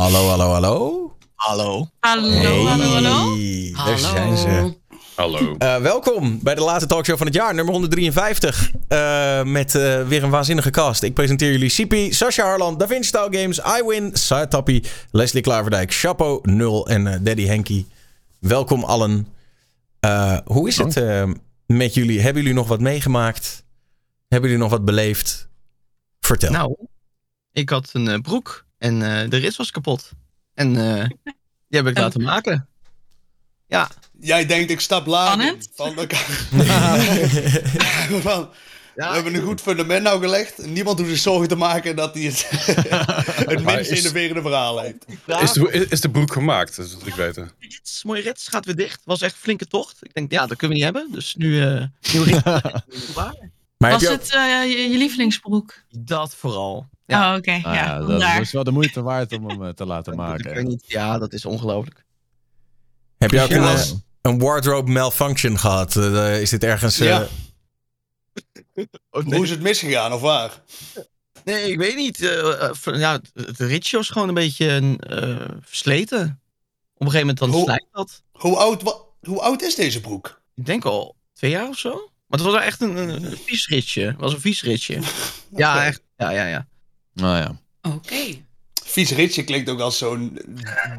Hallo, hallo, hallo. Hallo. Hallo, Hey, hallo, hallo. Daar zijn ze. Hallo. Eh, welkom bij de laatste talkshow van het jaar, nummer 153. Eh, met eh, weer een waanzinnige cast. Ik presenteer jullie Sipi, Sascha Harland, Da Vinci Style Games, iWin, Saad Tappie, Leslie Klaverdijk, Chapo 0 en eh, Daddy Henky. Welkom allen. Eh, hoe is het met jullie? Hebben jullie nog wat meegemaakt? Hebben jullie nog wat beleefd? Vertel. Nou, ik had een broek en eh, de rits was kapot. En eh, die heb ik laten maken. Ja, Jij denkt, ik stap laag. Spannend. Van elkaar. Van, ja we hebben een goed fundament nou gelegd. Niemand hoeft zich zorgen te maken dat hij het, het minst is- innoverende verhaal heeft. Is de, is de broek gemaakt? Dat wil ik weten. rits, mooie rits, gaat weer dicht. Was echt een flinke tocht. Ik denk, ja, dat kunnen we niet hebben. Dus nu, eh nieuw rits. maar heb Was je ook- het eh, je, je lievelingsbroek? Dat vooral. Ja, Oh, oké. Ah, ja, ja, dat is wel de moeite waard om hem eh, te laten maken. niet. ja, dat is ongelooflijk. heb je ook eh, een wardrobe malfunction gehad? Eh, is dit ergens... eh, Ja. Hoe is het misgegaan of waar? Nee, ik weet niet. ja, het, het ritsje was gewoon een beetje eh, versleten. Op een gegeven moment dan Hoe- dat. Hoe oud, hoe oud is deze broek? Ik denk al twee jaar of zo. Maar het was wel echt een, een, een vies ritsje. Het was een vies ritsje. Ja, echt. Ja, ja, ja. Nou ja. Oké. Vies Ritje klinkt ook als zo'n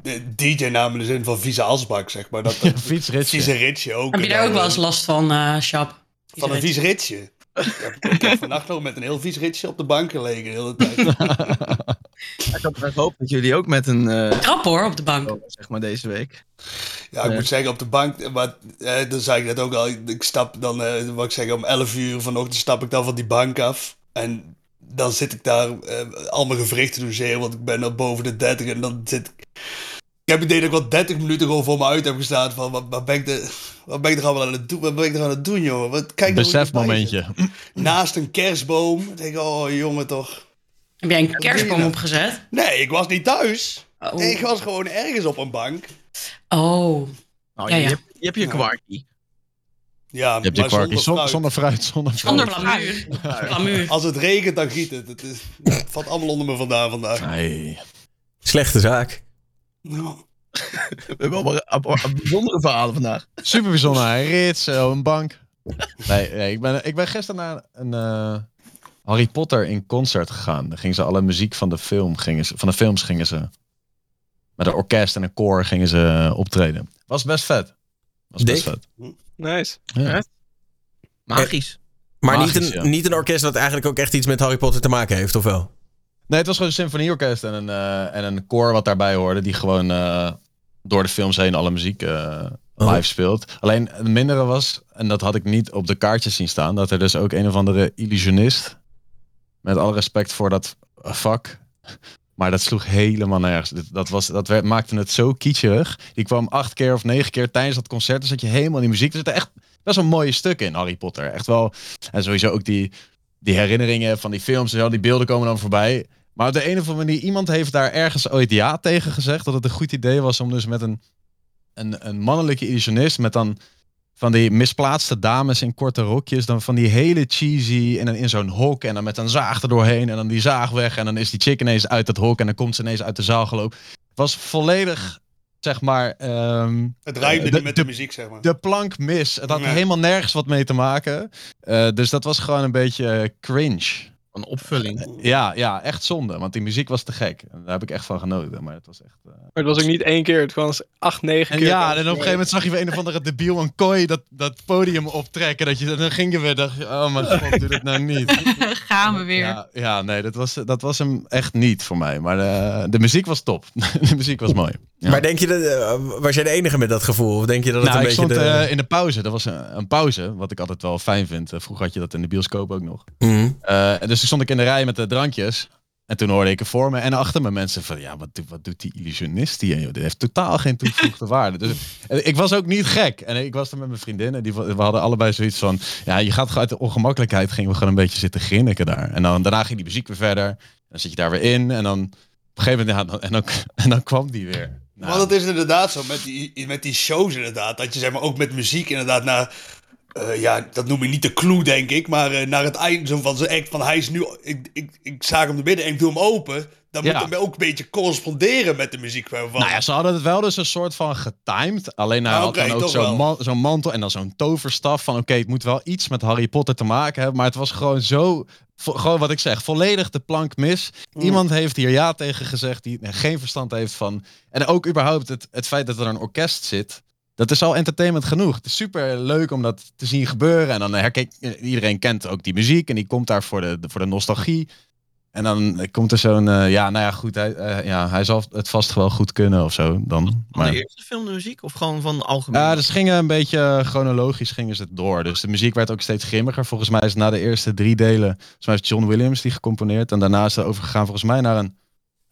eh, DJ-naam in de zin van vieze asbak, zeg maar. Dat, dat Fietsritje. vieze Ritje ook. Heb je daar ook wel eens last van, eh Shap? Van een vies Ritje. Ik heb, ik heb vannacht nog met een heel vies Ritje op de bank gelegen de hele tijd. Ik had gehoopt dat jullie ook met een. eh, Trap hoor, op de bank. zeg maar deze week. Ja, ik moet zeggen, op de bank, maar eh, dan zei ik net ook al, ik stap dan, eh, wat ik zeg, om 11 uur vanochtend stap ik dan van die bank af. En dan zit ik daar eh, al mijn gewrichten te doen zeer, want ik ben al boven de 30 en dan zit ik... Ik heb het idee dat ik wel 30 minuten gewoon voor me uit heb gestaan van, wat, wat ben ik de... Wat ben ik er allemaal aan het doen? Wat ben ik er aan het doen, jongen? Wat, kijk nou ik Besefmomentje. Naast een kerstboom. Ik denk, oh jongen toch. Heb jij een kerstboom je? opgezet? Nee, ik was niet thuis. Oh. Ik was gewoon ergens op een bank. Oh. Nou, Ja, je, ja. Hebt, je hebt je kwarkie. Ja, Je hebt je maar zonder zonder, fruit. zonder fruit, zonder fruit. Als het regent, dan giet het. Het, is, het valt allemaal onder me vandaan vandaag. Nee. Slechte zaak. Nou, We hebben wel een, een bijzondere verhalen vandaag. Super bijzonder. Hij rits, een bank. Nee, nee ik, ben, ik ben gisteren naar een eh, Harry Potter in concert gegaan. Dan gingen ze alle muziek van de, film, gingen ze, van de films gingen ze... Met een orkest en een koor gingen ze eh, optreden. Was best vet. Was best Dick? vet. Nice. Ja. Magisch. Maar Magisch, niet, een, ja. niet een orkest dat eigenlijk ook echt iets met Harry Potter te maken heeft, of wel? Nee, het was gewoon een symfonieorkest en een, eh, en een koor wat daarbij hoorde. Die gewoon eh, door de films heen alle muziek eh, Oh. live speelt. Alleen het mindere was, en dat had ik niet op de kaartjes zien staan, dat er dus ook een of andere illusionist, met alle respect voor dat vak, maar dat sloeg helemaal nergens. Dat, was, dat werd, maakte het zo kitscherig. Die kwam acht keer of negen keer tijdens dat concert. Dus zat je helemaal in die muziek. Er zitten echt best wel mooie stukken in Harry Potter. Echt wel. En sowieso ook die, die herinneringen van die films en zo. Die beelden komen dan voorbij. Maar op de een of andere manier, iemand heeft daar ergens ooit ja tegen gezegd. Dat het een goed idee was om dus met een, een, een mannelijke illusionist. Met dan van die misplaatste dames in korte rokjes. Dan van die hele cheesy. En dan in zo'n hok. En dan met een zaag er doorheen. En dan die zaag weg. En dan is die chick ineens uit het hok. En dan komt ze ineens uit de zaal gelopen. Het was volledig, zeg maar. ehm, het rijmde de- niet met de, de- muziek, zeg maar. de plank mis. Het had Nee. helemaal nergens wat mee te maken. Eh, dus dat was gewoon een beetje eh, cringe. Een opvulling. Ja, ja, echt zonde. Want die muziek was te gek. En daar heb ik echt van genoten. Maar het was echt... eh, Maar het was ook niet één keer, het was acht, negen En keer. ja, en op een gegeven moment zag je weer een of andere debiel een kooi dat, dat podium optrekken. Dat je, dan ging je weer, dacht je, oh mijn god, doe dit nou niet. Gaan we weer. Ja, ja nee, dat was, dat was hem echt niet voor mij. Maar de, de muziek was top. de muziek was mooi. Ja. Maar denk je dat, eh, was jij de enige met dat gevoel? Of denk je dat het nou, een ik beetje stond de... eh, in de pauze. Dat was een, een pauze, wat ik altijd wel fijn vind. Eh, vroeger had je dat in de bioscoop ook nog. En dus toen stond ik in de rij met de drankjes. En toen hoorde ik er voor me en achter me mensen van... Ja, wat, doet- wat doet die illusionist hier? joh? Dit heeft totaal geen toegevoegde waarde. Dus ik was ook niet gek. En ik was er met mijn vriendin. En die, we hadden allebei zoiets van... Ja, je gaat uit de ongemakkelijkheid... gingen we gewoon een beetje zitten grinniken daar. En dan, daarna ging die muziek weer verder. En dan zit je daar weer in. En dan op een gegeven moment... Ja, dan- en, dan, en dan kwam die weer. Nou, Want het is inderdaad zo met die, met die shows inderdaad. Dat je zeg maar ook met muziek inderdaad naar... eh, ja, dat noem ik niet de clue, denk ik. Maar eh, naar het eind zo van zijn act. Van hij is nu... Ik, ik, ik zag hem er binnen en ik doe hem open. Dan Ja. moet het ook een beetje corresponderen met de muziek. Van, Nou ja, ze hadden het wel dus een soort van getimed. Alleen hij Ah, had dan ook zo'n man- mantel en dan zo'n toverstaf. Van oké, het moet wel iets met Harry Potter te maken hebben. Maar het was gewoon zo, gewoon wat ik zeg, volledig de plank mis. Mm. Iemand heeft hier ja tegen gezegd die geen verstand heeft van. En ook überhaupt het, het feit dat er een orkest zit. Dat is al entertainment genoeg. Het is super leuk om dat te zien gebeuren. En dan herkent iedereen kent ook die muziek. En die komt daar voor de, voor de nostalgie. En dan komt er zo'n, eh, ja, nou ja, goed. Hij, eh, ja, hij zal het vast wel goed kunnen of zo dan. Van Maar, de eerste film de muziek of gewoon van de algemeen? ja, dus gingen een beetje eh, chronologisch gingen ze het door. Dus de muziek werd ook steeds grimmiger. Volgens mij is na de eerste drie delen, volgens mij is John Williams die gecomponeerd. En daarna is het overgegaan volgens mij naar een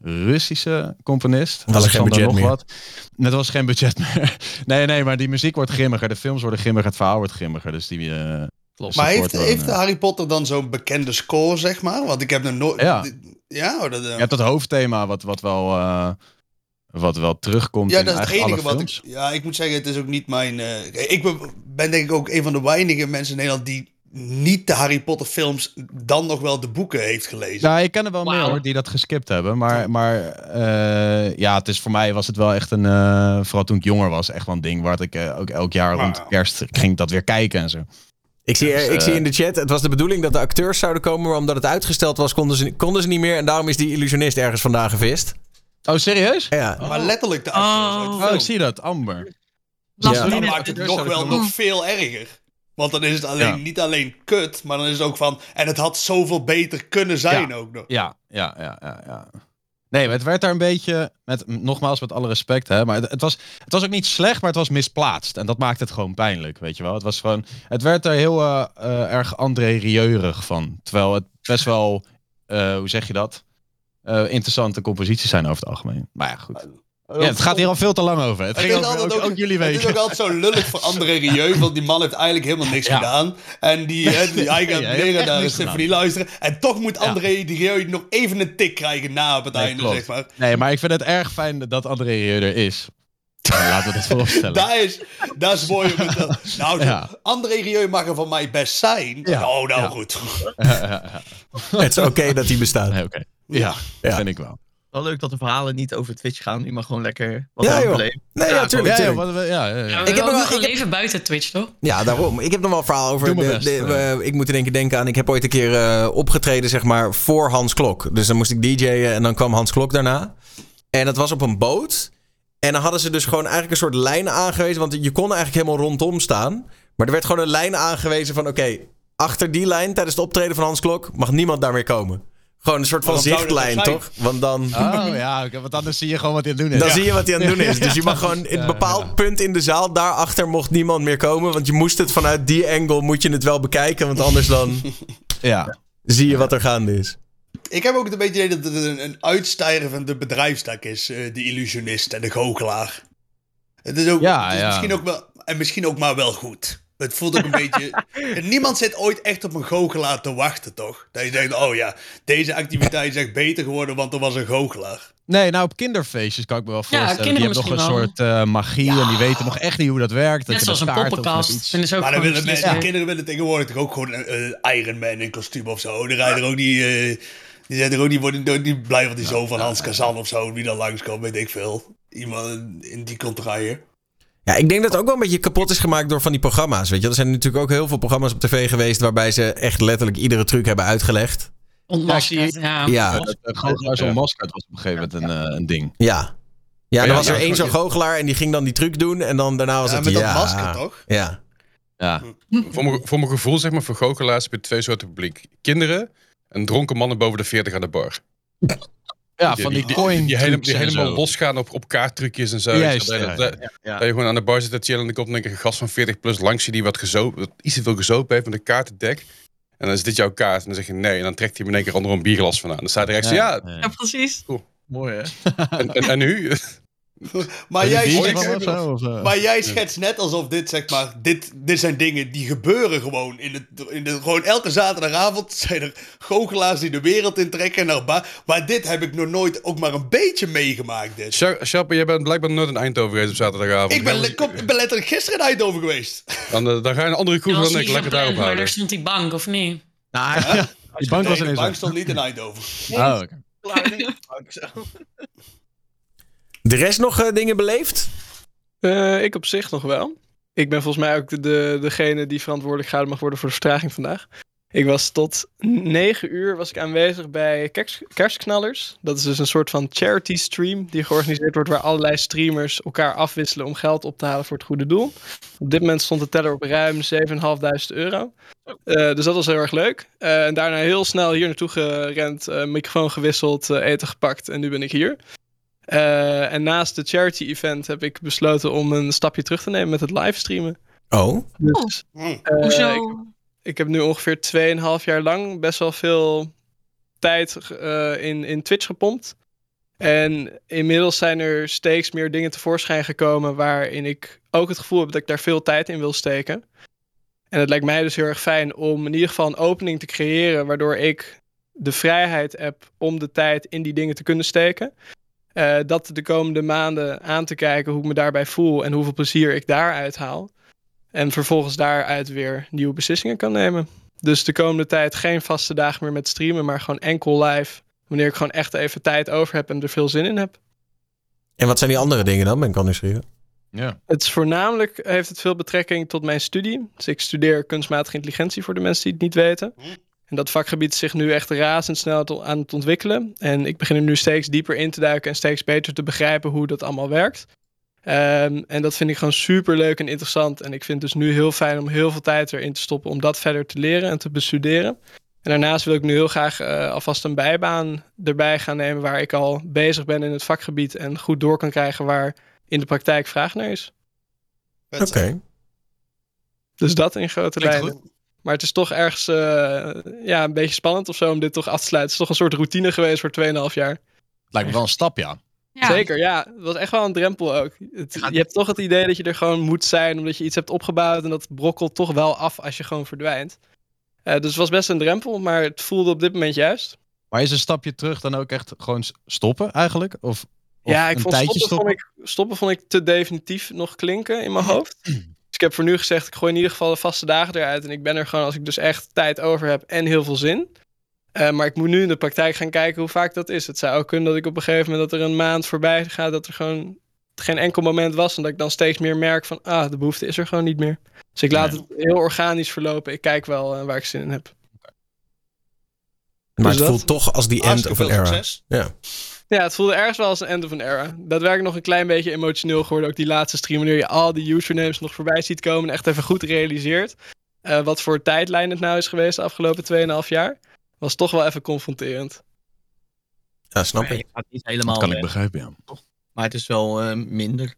Russische componist. Was er geen Alexander budget nog wat. Het was geen budget meer. nee, nee, maar die muziek wordt grimmiger. De films worden grimmiger, het verhaal wordt grimmiger. Dus die... Klopt. Maar heeft, heeft Harry Potter dan zo'n bekende score, zeg maar? Want ik heb nog nooit... Ja. Ja, oh, dat, eh, Je hebt dat hoofdthema wat, wat, wel, eh, wat wel terugkomt Ja, in dat is het enige wat ik. films. Ja, ik moet zeggen, het is ook niet mijn. eh, ik ben, ben denk ik ook een van de weinige mensen in Nederland die niet de Harry Potter films dan nog wel de boeken heeft gelezen. Nou, ik ken er wel meer hoor, die dat geskipt hebben. Maar, maar eh, ja, het is, voor mij was het wel echt een... eh, vooral toen ik jonger was, echt wel een ding. Waar ik ook elk jaar rond kerst ging dat weer kijken en zo. Ik zie, Dus, ik eh, zie in de chat, het was de bedoeling dat de acteurs zouden komen, maar omdat het uitgesteld was, konden ze, konden ze niet meer. En daarom is die illusionist ergens vandaan gevist. Oh, serieus? Ja. Maar letterlijk de acteurs uit de Oh. Oh, ik zie dat. Amber. Ja. net- maakt het nog wel nog veel erger. Want dan is het alleen, Ja. niet alleen kut, maar dan is het ook van... En het had zoveel beter kunnen zijn ook nog. Ja, ja, ja, ja, ja. Nee, maar het werd daar een beetje, met, nogmaals met alle respect, hè, maar het, het, was, het was ook niet slecht, maar het was misplaatst. En dat maakt het gewoon pijnlijk, weet je wel. Het was gewoon, het werd er heel eh, eh, erg André Rieurig van. Terwijl het best wel, eh, hoe zeg je dat, interessante composities zijn over het algemeen. Maar ja, goed. Ja, het gaat hier al veel te lang over. Het, Het ging over, ook, ook jullie Het is weten. ook altijd zo lullig voor André Rieu, want die man heeft eigenlijk helemaal niks Ja. gedaan. En die, hè, die hij gaat Ja, hij leren een niks symfonie luisteren. En toch moet Ja. André Rieu nog even een tik krijgen na op het Nee, einde, klopt. zeg maar. Nee, maar ik vind het erg fijn dat André Rieu er is. Laten we dat vooropstellen. Daar is, dat is mooi. het Nou, Ja. André Rieu mag er van mij best zijn. Ja. Oh, nou Ja. goed. Het is oké dat die bestaat. Nee, oké. Ja, Ja. vind ik wel. Wel leuk dat de verhalen niet over Twitch gaan. Je mag gewoon lekker wat Ja, aan joh. beleven. Nee, ja, Ja, tuurlijk. Ja, ja, wat ja, ja, ja. Ja, we Ik heb nog een ik heb- leven buiten Twitch, toch? Ja, daarom. Ik heb nog wel een verhaal over. De- best, de- eh. we- ik moet er één keer denken aan. Ik heb ooit een keer eh, opgetreden, zeg maar, voor Hans Klok. Dus dan moest ik DJ'en en dan kwam Hans Klok daarna. En dat was op een boot. En dan hadden ze dus gewoon eigenlijk een soort lijn aangewezen. Want je kon eigenlijk helemaal rondom staan. Maar er werd gewoon een lijn aangewezen van: oké, achter die lijn tijdens het optreden van Hans Klok mag niemand daar meer komen. Gewoon een soort van zichtlijn, toch? Want dan. Oh ja, want anders zie je gewoon wat hij aan het doen is. Dan zie je wat hij aan het doen is. Dus je mag gewoon in een bepaald punt in de zaal, daarachter mocht niemand meer komen. Want je moest het vanuit die angle, moet je het wel bekijken. Want anders dan Ja. zie je wat er gaande is. Ik heb ook het een beetje idee dat het een, een uitstijger van de bedrijfstak is. eh, de illusionist en de goochelaar. Het is ook, Ja, het is ja. Misschien ook wel, en misschien ook maar wel goed. Het voelt ook een beetje... Niemand zit ooit echt op een goochelaar te wachten, toch? Dat je denkt, oh ja, deze activiteit is echt beter geworden, want er was een goochelaar. Nee, nou op kinderfeestjes kan ik me wel voorstellen. die kinderen hebben nog een soort eh, magie en die weten nog echt niet hoe dat werkt. Dat Net je zoals een poppenkast. ook Maar dan willen mensen, beslissen. kinderen willen tegenwoordig toch ook gewoon een Iron Man in kostuum of zo. Die rijden er ook niet... eh, die zijn er ook niet, worden niet blij van die zoon van Hans Kazan of zo. Wie dan langskomt, weet ik veel. Iemand in die komt rijden. Ja, ik denk dat het ook wel een beetje kapot is gemaakt door van die programma's. Weet je, er zijn natuurlijk ook heel veel programma's op tv geweest waarbij ze echt letterlijk iedere truc hebben uitgelegd. Ontmaskerd, ja. Ja, Dat uh, goochelaars was op een gegeven moment een, eh, een ding. ja. Ja, Ja, was er ja, één zo'n goochelaar en die ging dan die truc doen. En dan daarna was Ja, het met dat ja. masker, toch? Ja. Ja. Voor mijn, voor mijn gevoel, zeg maar, voor goochelaars heb je twee soorten publiek. Kinderen en dronken mannen boven de 40 aan de bar. Ja, van die coin die, hele- helemaal losgaan op, op kaarttrucjes en zo. Juist, dat, ja, dat- ja, dat- ja. dat je gewoon aan de bar zit te chillen en dan komt in één keer een gast van 40 plus langs je die wat gezopen, wat iets te veel gezopen heeft met een kaartendek. En dan is dit jouw kaart en dan zeg je nee. En dan trekt hij hem in één keer onder een bierglas vandaan. Dan staat er echt zo, ja, Ja, precies. Mooi hè? en, en, en nu? Maar jij, schetst, van of zo, of, maar jij schetst net alsof dit, zeg maar, dit, dit zijn dingen die gebeuren gewoon. In de, in de, gewoon elke zaterdagavond zijn er goochelaars die de wereld intrekken. Naar ba maar dit heb ik nog nooit ook maar een beetje meegemaakt. Dit. Sja- Sjappe, jij bent blijkbaar nooit in Eindhoven geweest op zaterdagavond. Ik ben, kom, ik ben letterlijk gisteren in Eindhoven geweest. Dan, eh, dan ga je een andere koers dan ik. Lekker daarop maar houden. daar stond die bank, of niet? Nou, ja. Die bank was Nee, de bank stond niet in Eindhoven. Oh, oké. Cloud. De rest nog eh, dingen beleefd? Eh, ik op zich nog wel. Ik ben volgens mij ook de, de, degene die verantwoordelijk gehouden mag worden voor de vertraging vandaag. Ik was tot 9 uur was ik aanwezig bij Kers- Kerstknallers. Dat is dus een soort van charity stream die georganiseerd wordt waar allerlei streamers elkaar afwisselen om geld op te halen voor het goede doel. Op dit moment stond de teller op ruim 7.500 euro. Eh, dus dat was heel erg leuk. En daarna heel snel hier naartoe gerend, microfoon gewisseld, eten gepakt en nu ben ik hier. Eh, en naast de charity event heb ik besloten om een stapje terug te nemen met het livestreamen. Oh, Dus, Hm. eh, Hoezo? ik, ik heb nu ongeveer 2,5 jaar lang best wel veel tijd eh, in, in Twitch gepompt. En inmiddels zijn er steeds meer dingen tevoorschijn gekomen waarin ik ook het gevoel heb dat ik daar veel tijd in wil steken. En het lijkt mij dus heel erg fijn om in ieder geval een opening te creëren waardoor ik de vrijheid heb om de tijd in die dingen te kunnen steken. Eh, dat de komende maanden aan te kijken hoe ik me daarbij voel en hoeveel plezier ik daaruit haal. En vervolgens daaruit weer nieuwe beslissingen kan nemen. Dus de komende tijd geen vaste dagen meer met streamen, maar gewoon enkel live. Wanneer ik gewoon echt even tijd over heb en er veel zin in heb. en wat zijn die andere dingen dan? Ben ik al nieuwsgierig. Ja. Het is voornamelijk heeft het veel betrekking tot mijn studie. Dus ik studeer kunstmatige intelligentie voor de mensen die het niet weten. En dat vakgebied is zich nu echt razendsnel aan het ontwikkelen. En ik begin er nu steeds dieper in te duiken en steeds beter te begrijpen hoe dat allemaal werkt. Ehm, en dat vind ik gewoon super leuk en interessant. En ik vind het dus nu heel fijn om heel veel tijd erin te stoppen om dat verder te leren en te bestuderen. En daarnaast wil ik nu heel graag eh, alvast een bijbaan erbij gaan nemen waar ik al bezig ben in het vakgebied en goed door kan krijgen waar in de praktijk vraag naar is. Oké. Dus dat in grote Klinkt lijnen. Maar het is toch ergens eh, ja, een beetje spannend of zo om dit toch af te sluiten. Het is toch een soort routine geweest voor 2,5 jaar. Lijkt me wel een stap, ja. Ja. Zeker, ja. Het was echt wel een drempel ook. Het- je hebt toch het idee dat je er gewoon moet zijn omdat je iets hebt opgebouwd. En dat brokkelt toch wel af als je gewoon verdwijnt. Eh, dus het was best een drempel, maar het voelde op dit moment juist. Maar is een stapje terug dan ook echt gewoon stoppen eigenlijk? Of, of ja, ik een vond tijdje stoppen, stoppen? Vond ik, stoppen vond ik te definitief nog klinken in mijn hoofd. Ik heb voor nu gezegd, ik gooi in ieder geval de vaste dagen eruit. En ik ben er gewoon als ik dus echt tijd over heb en heel veel zin. Eh, maar ik moet nu in de praktijk gaan kijken hoe vaak dat is. Het zou ook kunnen dat ik op een gegeven moment dat er een maand voorbij gaat... dat er gewoon geen enkel moment was. En dat ik dan steeds meer merk van, ah, de behoefte is er gewoon niet meer. Dus ik laat Nee. het heel organisch verlopen. Ik kijk wel eh, waar ik zin in heb. Maar Dus het dat- voelt toch als die end of an era. succes. Ja. Ja, het voelde ergens wel als een end of an era. Daadwerkelijk nog een klein beetje emotioneel geworden. Ook die laatste stream, wanneer je al die usernames nog voorbij ziet komen. En echt even goed realiseert. eh, wat voor tijdlijn het nou is geweest de afgelopen 2,5 jaar. Was toch wel even confronterend. ja, snap ik. niet helemaal Dat kan ik begrijpen, ja. Maar het is wel eh, minder.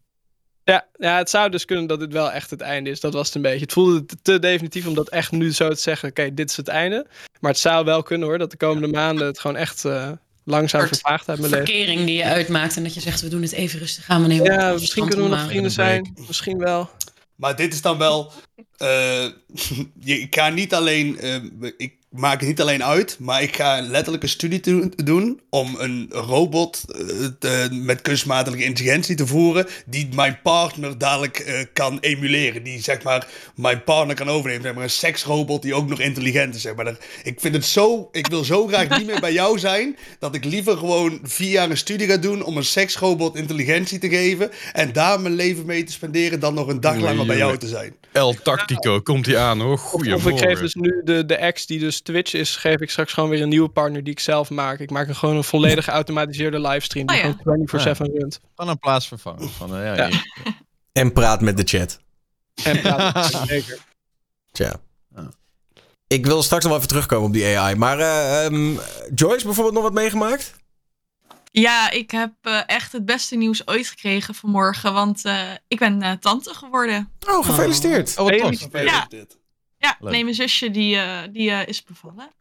Ja, ja, het zou dus kunnen dat dit wel echt het einde is. Dat was het een beetje. Het voelde te, te definitief om dat echt nu zo te zeggen. Oké, dit is het einde. Maar het zou wel kunnen hoor. Dat de komende maanden het gewoon echt eh, langzaam Soort vervaagt uit mijn leven. Verkering die je uitmaakt en dat je zegt, we doen het even rustig gaan. We nemen Ja, misschien kunnen we nog vrienden zijn. Misschien wel. Maar dit is dan wel. Eh, je, ik ga niet alleen. eh, ik maak het niet alleen uit, maar ik ga letterlijk een studie doen om een robot eh, te- met kunstmatige intelligentie te voeren. die mijn partner dadelijk eh, kan emuleren. Die zeg maar mijn partner kan overnemen. Zeg maar een seksrobot die ook nog intelligent is. Zeg maar. Ik vind het zo. Ik wil zo graag niet meer bij jou zijn. dat ik liever gewoon vier jaar een studie ga doen om een seksrobot intelligentie te geven. en daar mijn leven mee te spenderen. dan nog een dag langer bij jou te zijn. El Tactico, komt hij aan hoor. Of, Goedemorgen. of ik geef dus nu de, de ex die dus Twitch is, geef ik straks gewoon weer een nieuwe partner die ik zelf maak. Ik maak gewoon een volledig geautomatiseerde livestream die Oh ja. gewoon 24-7 runt. Van een plaatsvervanger. Van, eh, ja, En praat met de chat. En praat zeker. Tja. Ja. Ik wil straks nog wel even terugkomen op die AI. Maar eh, ehm, Joyce bijvoorbeeld nog wat meegemaakt? Ja, ik heb eh, echt het beste nieuws ooit gekregen vanmorgen. Want eh, ik ben eh, tante geworden. Oh, gefeliciteerd. Oh, wat tof. Gefeliciteerd. Ja, Leuk. nee, mijn zusje die, eh, die eh, is bevallen.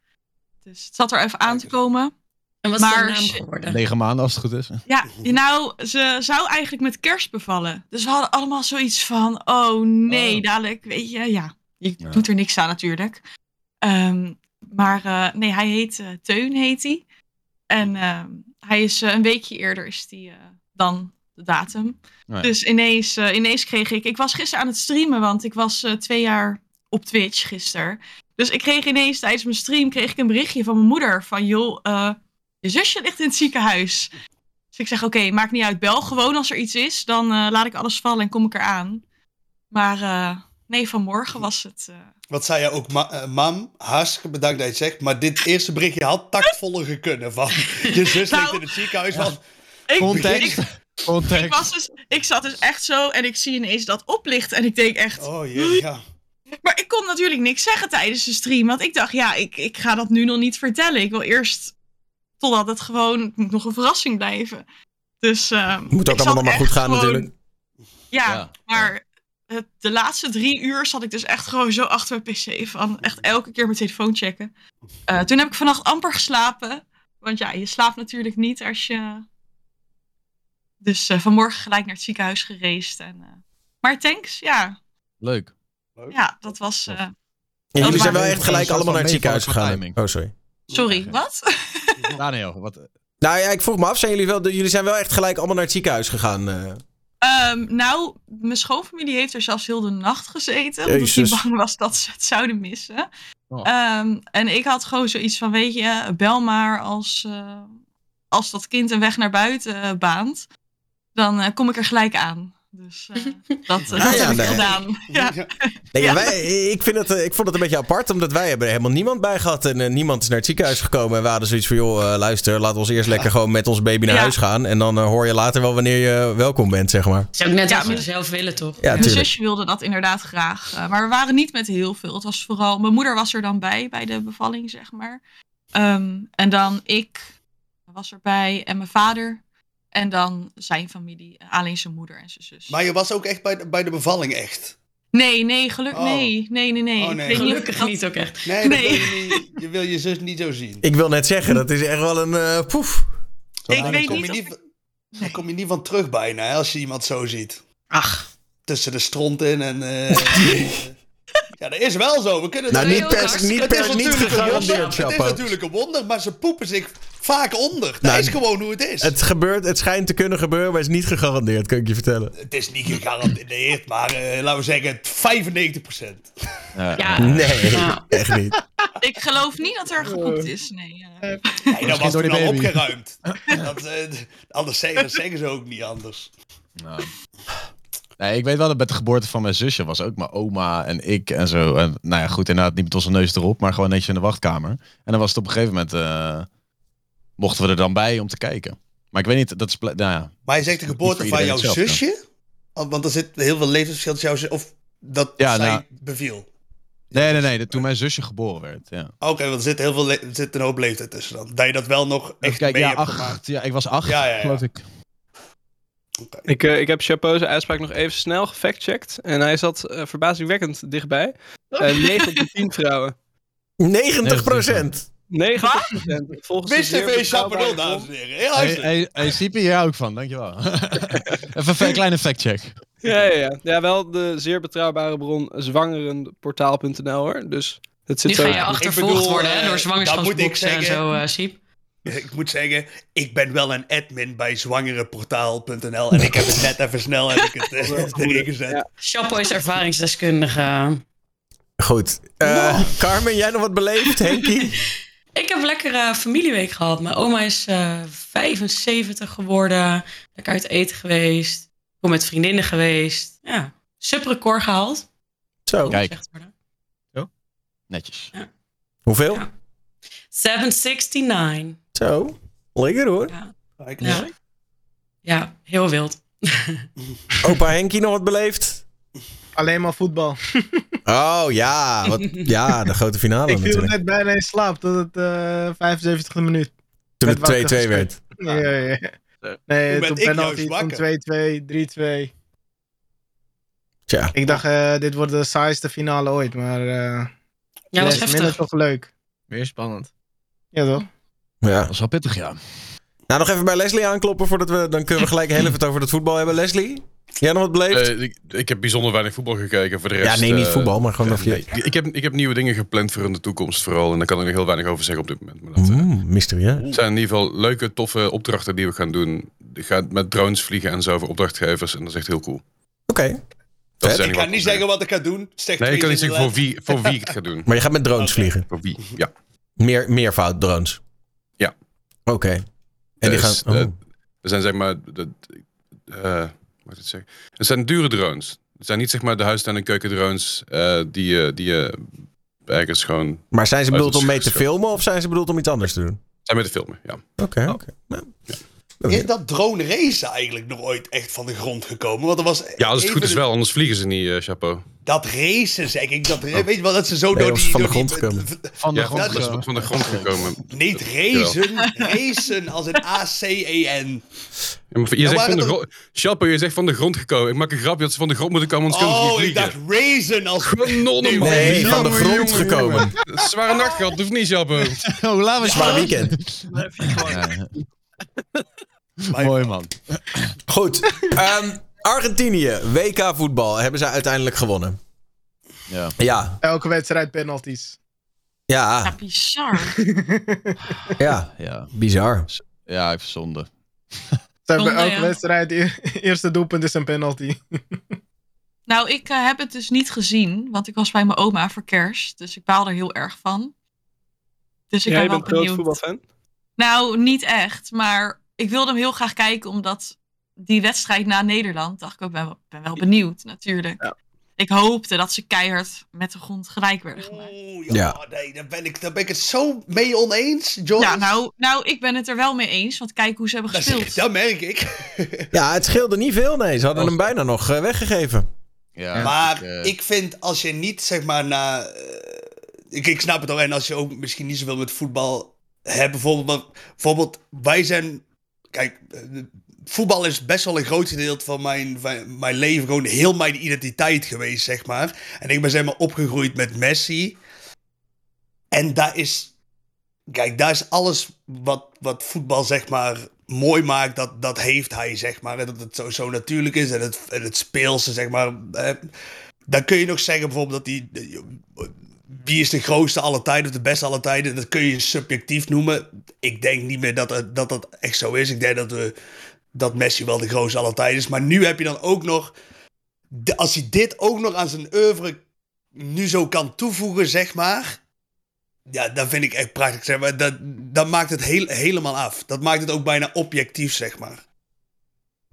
Dus het zat er even aan te komen. En wat is Maar de naam geworden? Negen maanden als het goed is. Ja, nou, ze zou eigenlijk met kerst bevallen. Dus we hadden allemaal zoiets van, oh nee, Oh. dadelijk, weet je, ja. Je Ja. doet er niks aan natuurlijk. Ehm, maar eh, nee, hij heet eh, Teun, heet hij. En ehm, hij is eh, een weekje eerder is die, eh, dan de datum. ja. Dus ineens, eh, ineens kreeg ik... Ik was gisteren aan het streamen, want ik was twee jaar op Twitch gisteren. Dus ik kreeg ineens tijdens mijn stream kreeg ik een berichtje van mijn moeder. Van joh, je zusje ligt in het ziekenhuis. Dus ik zeg, oké, maakt niet uit, bel gewoon als er iets is. Dan laat ik alles vallen en kom ik eraan. Maar nee, vanmorgen was het... Wat zei je ook, ma- eh, mam, hartstikke bedankt dat je het zegt. Maar dit eerste berichtje had tactvoller gekunnen. Van je zus ligt Nou, in het ziekenhuis. Van, ik, Context. ik, ik, was dus, ik zat dus echt zo en ik zie ineens dat oplichten. En ik denk echt, oh jee, ja. Maar ik kon natuurlijk niks zeggen tijdens de stream. Want ik dacht, ja, ik, ik ga dat nu nog niet vertellen. Ik wil eerst totdat het gewoon het moet nog een verrassing blijven. Dus. eh, Moet ook allemaal maar goed gaan gewoon- natuurlijk. Ja, Ja, maar de laatste drie uur zat ik dus echt gewoon zo achter mijn pc. Van echt elke keer mijn telefoon checken. Eh, toen heb ik vannacht amper geslapen. Want ja, je slaapt natuurlijk niet als je. Dus eh, vanmorgen gelijk naar het ziekenhuis gereisd. En, eh, Maar thanks, ja. Leuk. Ja, dat was. eh, En jullie zijn wel echt gelijk allemaal naar het ziekenhuis gegaan. Oh, sorry. Sorry, wat? Daniel, wat, Nou ja, ik vroeg me af, zijn jullie wel, jullie zijn wel echt gelijk allemaal naar het ziekenhuis gegaan? Eh? Ehm, nou, mijn schoonfamilie heeft er zelfs heel de nacht gezeten. Omdat die Jezus. bang was dat ze het zouden missen. Oh. Ehm, en ik had gewoon zoiets van, weet je, bel maar als, eh, als dat kind een weg naar buiten baant. Dan eh, kom ik er gelijk aan. Dus eh, dat, eh, Ah, dat ja, heb ik gedaan. Ja. Nee, Ja. wij, ik, vind het, eh, ik vond het een beetje apart, omdat wij hebben er helemaal niemand bij gehad. En niemand is naar het ziekenhuis gekomen. En we hadden zoiets van, joh, eh, luister, laten we ons eerst lekker gewoon met ons baby naar Ja. huis gaan. En dan hoor je later wel wanneer je welkom bent, zeg maar. Zou ik net je maar- zelf willen, toch? Ja, Mijn zusje wilde dat inderdaad graag. maar we waren niet met heel veel. Het was vooral... Mijn moeder was er dan bij, bij de bevalling, zeg maar. Ehm, en dan ik was erbij en mijn vader. En dan zijn familie. Alleen zijn moeder en zijn zus. Maar je was ook echt bij de, bij de bevalling, echt. Nee, nee, gelukkig. Oh. Nee, nee, nee, nee. Oh, Ik nee. Gelukkig dat- niet ook echt. Nee, Nee. wil je, niet, je wil je zus niet zo zien. Ik wil net zeggen, dat is echt wel een eh, poef. Ik weet kom niet niet, daar kom je niet van terug bijna, hè, als je iemand zo ziet. Ach, Tussen de stront in en... eh, ja, dat is wel zo. We kunnen Nou, het- niet per, niet per niet gegarandeerd, Het is natuurlijk een wonder, maar ze poepen zich vaak onder. Dat Nou, is gewoon hoe het is. Het, Het gebeurt, het schijnt te kunnen gebeuren, maar het is niet gegarandeerd, kan ik je vertellen. is niet gegarandeerd, maar eh, laten we zeggen 95%. ja, ja. Nee, Ja. echt niet. Ik geloof niet dat er gepoept is. Nee. eh. Nee, dat was toen al baby. opgeruimd. dat, anders zeggen, dat zeggen ze ook niet anders. Nou. Nee, ik weet wel dat met de geboorte van mijn zusje was ook mijn oma en ik en zo. En nou ja, goed, inderdaad niet met onze neus erop, maar gewoon netjes in de wachtkamer. En dan was het op een gegeven moment, eh, mochten we er dan bij om te kijken. Maar ik weet niet, dat is, nou ja, Maar je zegt de geboorte van jouw zusje? Want want er zit heel veel levensverschil tussen jou zus- Of dat Ja, zij nou- beviel? Nee, nee, nee. de- Toen mijn zusje geboren werd. Ja. Oké, want er zit heel veel er zit een hoop leeftijd tussen dan. Dat je dat wel nog echt Kijk, mee ja, hebt gemaakt. ja, ik was acht, Ja, ja, ja. geloof ik. Ik, eh, ik heb Chapeau's uitspraak nog even snel gefactcheckt. En hij zat eh, verbazingwekkend dichtbij. Eh 9 op de 10 vrouwen. 90 procent. 90 procent. Volgens betrouwbare Chaperon, dames en heren. Heel Hey, hey, hey hier hou ik van, dankjewel. even een kleine factcheck. Ja, ja, ja. ja, wel de zeer betrouwbare bron zwangerenportaal.nl hoor. Dus het zit Nu zo. ga je achtervolgd bedoel, worden hè, eh, door dan moet ik zwangerschapsboxen en zeggen- zo, eh Siep. Ik moet zeggen, ik ben wel een admin bij zwangerenportaal.nl en ik heb het net even snel heb ik het, eh, erin gezet. Ja. Chapeau is ervaringsdeskundige. Goed. Eh, Carmen, jij nog wat beleefd? Henkie? Ik heb lekker eh, familieweek gehad. Mijn oma is eh 75 geworden. Lekker uit eten geweest. Ik ben met vriendinnen geweest. Ja, subrecord gehaald. Zo. Kijk. Gezegd worden. Netjes. Hoeveel? Ja. 769. Zo. Lekker hoor. Kijk, Ja. ja, heel wild. Opa Henkie nog wat beleefd? Alleen maar voetbal. Oh ja, wat, ja, de grote finale ik viel natuurlijk. net bijna in slaap tot het eh 75e minuut. Toen het 2-2 wakker werd. Ja, ja, ja. Nee, Toen ben toen ik penalty, toen 2-2, 3-2. Tja. Ik dacht, eh, dit wordt de saaiste finale ooit, maar eh Ja, was les minder heftig. toch leuk. Weer spannend. Ja toch? Ja. Dat was wel pittig, ja. Nou, nog even bij Leslie aankloppen voordat we. Dan kunnen we gelijk heel even het over het voetbal hebben. Leslie, jij nog wat beleefd? Eh, ik, ik heb bijzonder weinig voetbal gekeken. Voor de ja, rest, nee, niet eh, voetbal, maar gewoon of je. nee. Ik, heb, ik heb nieuwe dingen gepland voor in de toekomst vooral. En daar kan ik nog heel weinig over zeggen op dit moment. Maar dat, eh, mysterieus. het zijn in ieder geval leuke, toffe opdrachten die we gaan doen. Ik ga met drones vliegen en zo voor opdrachtgevers. En dat is echt heel cool. Oké. Ik ga niet zeggen wat ik ga doen. Zeg Nee, ik kan niet zeggen voor wie, voor wie ik het ga doen. Maar je gaat met drones vliegen. Voor wie, ja. Meer, meervoud drones. Ja. Oké. En die gaan... Oh. eh, Er zijn zeg maar... De, ik het zeggen? Het zijn dure drones. Het zijn niet zeg maar de huistuin- en keukendrones eh, die je die je ergens gewoon... Maar zijn ze bedoeld om mee te filmen of zijn ze bedoeld om iets anders te doen? Zijn met de filmen, ja. Oké, oké. Nou, oké. Is dat drone racen eigenlijk nog ooit echt van de grond gekomen? Want er was Ja, als het goed is wel, anders vliegen ze niet, eh, chapeau. Dat racen zeg ik. Dat, Weet je wel, dat ze zo Nee, door die... van de die- gekomen. Van de Ja, grond. dat is gegaan. van de grond gekomen. Niet racen, racen als een A-C-E-N. Ja, maar je zegt van de grond... Je zegt van de grond gekomen. Ik maak een grapje dat ze van de grond moeten komen, anders kunnen ze Oh, ik dacht racen als... Kanonnen, man. Nee, van de grond jongen, gekomen. jongen. Een zware nacht gehad, dat hoeft niet, chapeau. Oh, laten we Zwaar weekend. Mooi man. Goed. Ehm, Argentinië, WK voetbal, hebben ze uiteindelijk gewonnen. Ja. Ja, Elke wedstrijd penalties. Ja, ja, bizar. ja. Ja, Bizar. ja even zonde. Ze hebben elke ja. wedstrijd, e- eerste doelpunt is een penalty. Nou, ik eh, heb het dus niet gezien, want ik was bij mijn oma voor kerst. Dus ik baal er heel erg van. Dus ik Jij ben wel bent groot voetbalfan? Nou, niet echt. Maar ik wilde hem heel graag kijken, omdat die wedstrijd na Nederland, dacht ik ook, ben, wel- ben wel benieuwd natuurlijk. Ja. Ik hoopte dat ze keihard met de grond gelijk werden gemaakt. Oeh, ja, Ja. nee, daar ben, ik, daar ben ik het zo mee oneens, John. Ja, nou, nou, ik ben het er wel mee eens, want kijk hoe ze hebben dat, gespeeld. dat merk ik. Ja, het scheelde niet veel, nee. Ze hadden hem bijna nog eh, weggegeven. Ja, maar ik, eh, ik vind als je niet, zeg maar, na... eh, ik, ik snap het ook, en als je ook misschien niet zoveel met voetbal hebt, bijvoorbeeld... maar bijvoorbeeld, wij zijn... Kijk, voetbal is best wel een groot gedeelte van mijn, mijn leven. Gewoon heel mijn identiteit geweest, zeg maar. En ik ben zeg maar opgegroeid met Messi. En daar is... Kijk, daar is alles wat, wat voetbal, zeg maar, mooi maakt. Dat, dat heeft hij, zeg maar. En dat het zo, zo natuurlijk is. En het, het speelse, zeg maar. dan kun je nog zeggen bijvoorbeeld dat die... Wie is de grootste alle tijden of de beste alle tijden? Dat kun je subjectief noemen. Ik denk niet meer dat dat, dat echt zo is. Ik denk dat, we, dat Messi wel de grootste alle tijden is. Maar nu heb je dan ook nog... als hij dit ook nog aan zijn oeuvre nu zo kan toevoegen, zeg maar... Ja, dat vind ik echt prachtig. Zeg maar. dat, dat maakt het heel, helemaal af. Dat maakt het ook bijna objectief, zeg maar.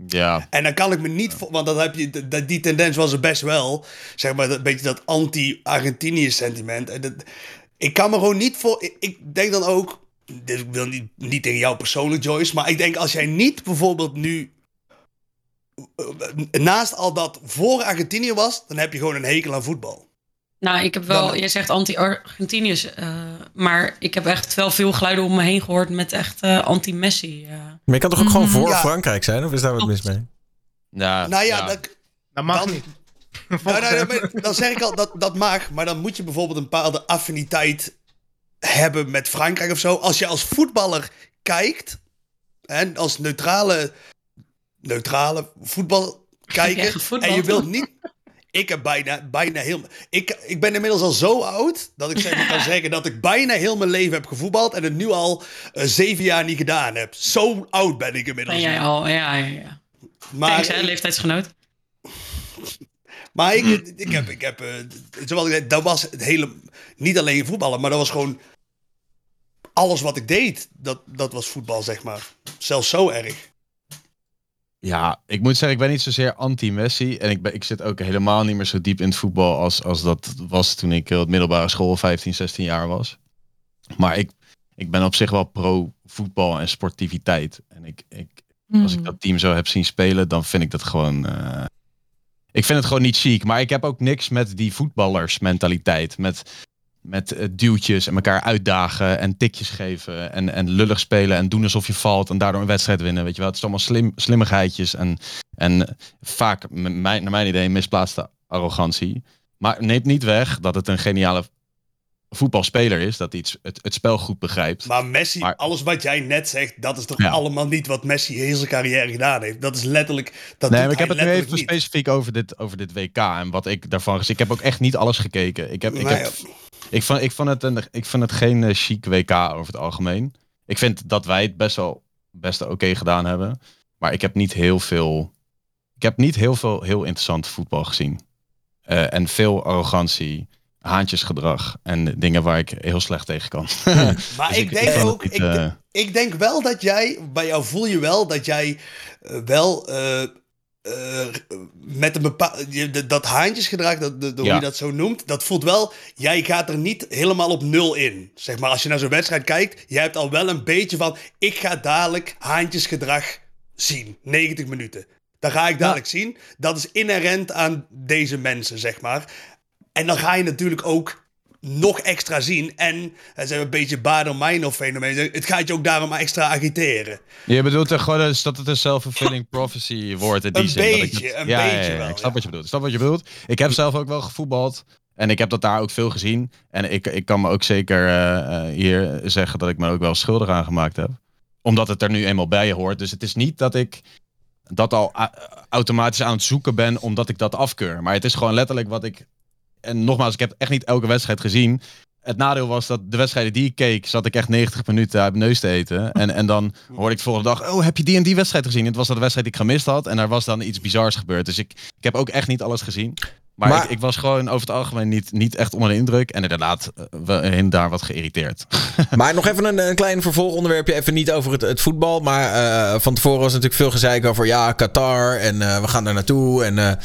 ja, En dan kan ik me niet... vo- Want dat heb je, dat, die tendens was er best wel. Zeg maar, dat beetje dat anti-Argentinië sentiment. En dat, ik kan me gewoon niet voor... Ik, ik denk dan ook... Dit ik wil niet, niet tegen jou persoonlijk, Joyce. Maar ik denk als jij niet bijvoorbeeld nu... eh, Naast al dat voor Argentinië was... Dan heb je gewoon een hekel aan voetbal. Nou, ik heb wel, Dan- jij zegt anti-Argentiniërs, eh, maar ik heb echt wel veel geluiden om me heen gehoord met echt eh, anti-Messi. eh. Maar je kan toch ook gewoon voor Ja. Frankrijk zijn? Of is daar wat mis mee? ja, nou ja, ja. dat, Dat mag Dan- niet. Nou, nou, dan zeg ik al dat dat mag, maar dan moet je bijvoorbeeld een bepaalde affiniteit hebben met Frankrijk of zo. Als je als voetballer kijkt, en als neutrale, neutrale Ja, voetbalkijker, en je wilt niet. Ik heb bijna, bijna heel. Ik, ik ben inmiddels al zo oud dat ik zeg, kan zeggen dat ik bijna heel mijn leven heb gevoetbald en het nu al eh, zeven jaar niet gedaan heb. Zo oud ben ik inmiddels. Ben jij al, ja, ja, ja. maar, Thanks, hè, leeftijdsgenoot. Maar ik, ik heb, ik heb eh, zoals ik zei, dat was het hele, niet alleen voetballen, maar dat was gewoon alles wat ik deed. Dat, dat was voetbal, zeg maar. Zelfs zo erg. Ja, ik moet zeggen, ik ben niet zozeer anti-Messi. En ik, ben, ik zit ook helemaal niet meer zo diep in het voetbal als, als dat was toen ik op middelbare school 15, 16 jaar was. Maar ik, ik ben op zich wel pro-voetbal en sportiviteit. En ik, ik, als ik Hmm. dat team zo heb zien spelen, dan vind ik dat gewoon... eh, ik vind het gewoon niet chic. Maar ik heb ook niks met die voetballersmentaliteit. Met, met eh, duwtjes en elkaar uitdagen en tikjes geven. En, en lullig spelen en doen alsof je valt en daardoor een wedstrijd winnen. Weet je wel, het is allemaal slim, slimmigheidjes. En, en vaak, naar mijn idee, misplaatste arrogantie. Maar neemt niet weg dat het een geniale voetbalspeler is. Dat hij iets, het, het spel goed begrijpt. Maar Messi, Maar- alles wat jij net zegt, dat is toch Ja. allemaal niet wat Messi heel zijn carrière gedaan heeft. Dat is letterlijk. Dat nee, maar ik heb het nu even niet. specifiek over dit, over dit WK en wat ik daarvan gezien. Ik heb ook echt niet alles gekeken. Ik, heb, ik, heb, ik, vond, ik, vond het een, ik vond het geen eh, chic WK over het algemeen. Ik vind dat wij het best wel best oké gedaan hebben. Maar ik heb niet heel veel. Ik heb niet heel veel heel interessant voetbal gezien. Eh, en veel arrogantie. Haantjesgedrag. En dingen waar ik heel slecht tegen kan. Maar Dus ik, denk ik ook, niet, eh, ik denk wel dat jij, bij jou voel je wel dat jij eh, wel eh, met een bepaald, dat haantjesgedrag, dat, hoe Ja. je dat zo noemt, dat voelt wel, jij gaat er niet helemaal op nul in. Zeg maar, als je naar zo'n wedstrijd kijkt, jij hebt al wel een beetje van, ik ga dadelijk haantjesgedrag zien, 90 minuten. Dat ga ik dadelijk zien. Dat is inherent aan deze mensen, zeg maar. En dan ga je natuurlijk ook nog extra zien. En het is een beetje Bader-Meinhof fenomeen. Het gaat je ook daarom extra agiteren. Je bedoelt er gewoon eens dat het een self-fulfilling prophecy wordt in die Een zin. dat ik beetje, het- een ja, beetje ja, wel, Ik snap wat je bedoelt. Ik snap wat je bedoelt. Ik heb zelf ook wel gevoetbald. En ik heb dat daar ook veel gezien. En ik, ik kan me ook zeker eh, eh, hier zeggen dat ik me ook wel schuldig aan gemaakt heb. Omdat het er nu eenmaal bij hoort. Dus het is niet dat ik dat al a- automatisch aan het zoeken ben omdat ik dat afkeur. Maar het is gewoon letterlijk wat ik... En nogmaals, ik heb echt niet elke wedstrijd gezien. Het nadeel was dat de wedstrijden die ik keek, zat ik echt 90 minuten uit mijn neus te eten. En, en dan hoorde ik de volgende dag, oh, heb je die en die wedstrijd gezien? Het was dat de wedstrijd die ik gemist had. En er was dan iets bizars gebeurd. Dus ik, ik heb ook echt niet alles gezien. Maar, Maar- ik, ik was gewoon over het algemeen niet, niet echt onder de indruk. En inderdaad, en daar wat geïrriteerd. Maar nog even een, een klein vervolgonderwerpje. Even niet over het, het voetbal. Maar eh, van tevoren was natuurlijk veel gezeik over ja, Qatar. En eh, we gaan daar naartoe. En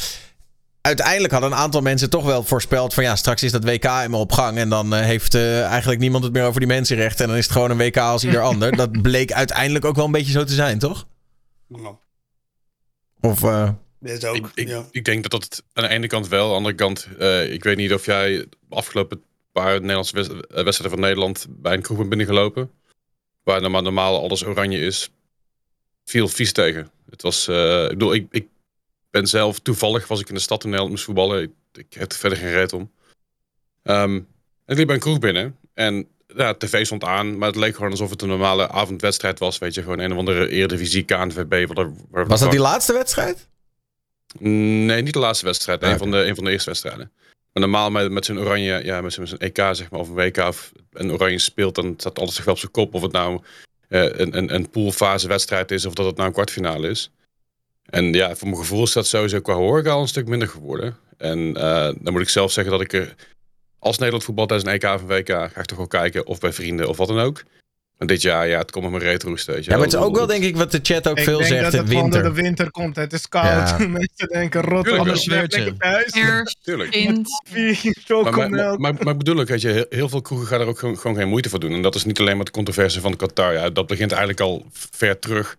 uiteindelijk hadden een aantal mensen toch wel voorspeld van ja, straks is dat WK eenmaal op gang. En dan eh, heeft eh, eigenlijk niemand het meer over die mensenrechten. En dan is het gewoon een WK als ieder ander. Dat bleek uiteindelijk ook wel een beetje zo te zijn, toch? Of eh, dit ook, Ik, ik, ja. ik denk dat dat aan de ene kant wel. Aan de andere kant, eh, ik weet niet of jij de afgelopen paar Nederlandse wedstrijden van Nederland bij een kroeg bent binnengelopen. Waar normaal, normaal alles oranje is. Viel vies tegen. Het was, eh, ik bedoel, ik, ik ben zelf toevallig, was ik in de stad toen Nederland moest voetballen. Ik, ik heb er verder geen reet om. Ehm, en ik liep bij een kroeg binnen. En ja, tv stond aan, maar het leek gewoon alsof het een normale avondwedstrijd was. Weet je, gewoon een of andere Eredivisie, KNVB. Waar, waar, was dat die laatste wedstrijd? Nee, niet de laatste wedstrijd. Ah, een, van de, een van de eerste wedstrijden. Maar normaal met, met zo'n oranje, ja, met zo'n met zo'n EK zeg maar, of een WK of een oranje speelt, dan staat alles zich wel op zijn kop. Of het nou eh, een, een, een poolfase wedstrijd is of dat het nou een kwartfinale is. En ja, voor mijn gevoel is dat sowieso qua horeca al een stuk minder geworden. En eh, dan moet ik zelf zeggen dat ik er, als Nederland voetbal tijdens een EK of een WK, ga ik toch wel kijken. Of bij vrienden of wat dan ook. Maar dit jaar, ja, het komt met mijn je Ja, maar het is ook wel denk ik wat de chat ook Ik veel denk zegt dat in het gewoon door winter. de winter komt. Het is koud. Ja. Mensen denken, rot thuis. Eerst, Tuurlijk. wind. Maar, maar, maar, maar, maar ik bedoel ook, weet je, heel, heel veel kroegen gaan er ook gewoon, gewoon geen moeite voor doen. En dat is niet alleen maar de controverse van Qatar. Ja, dat begint eigenlijk al ver terug.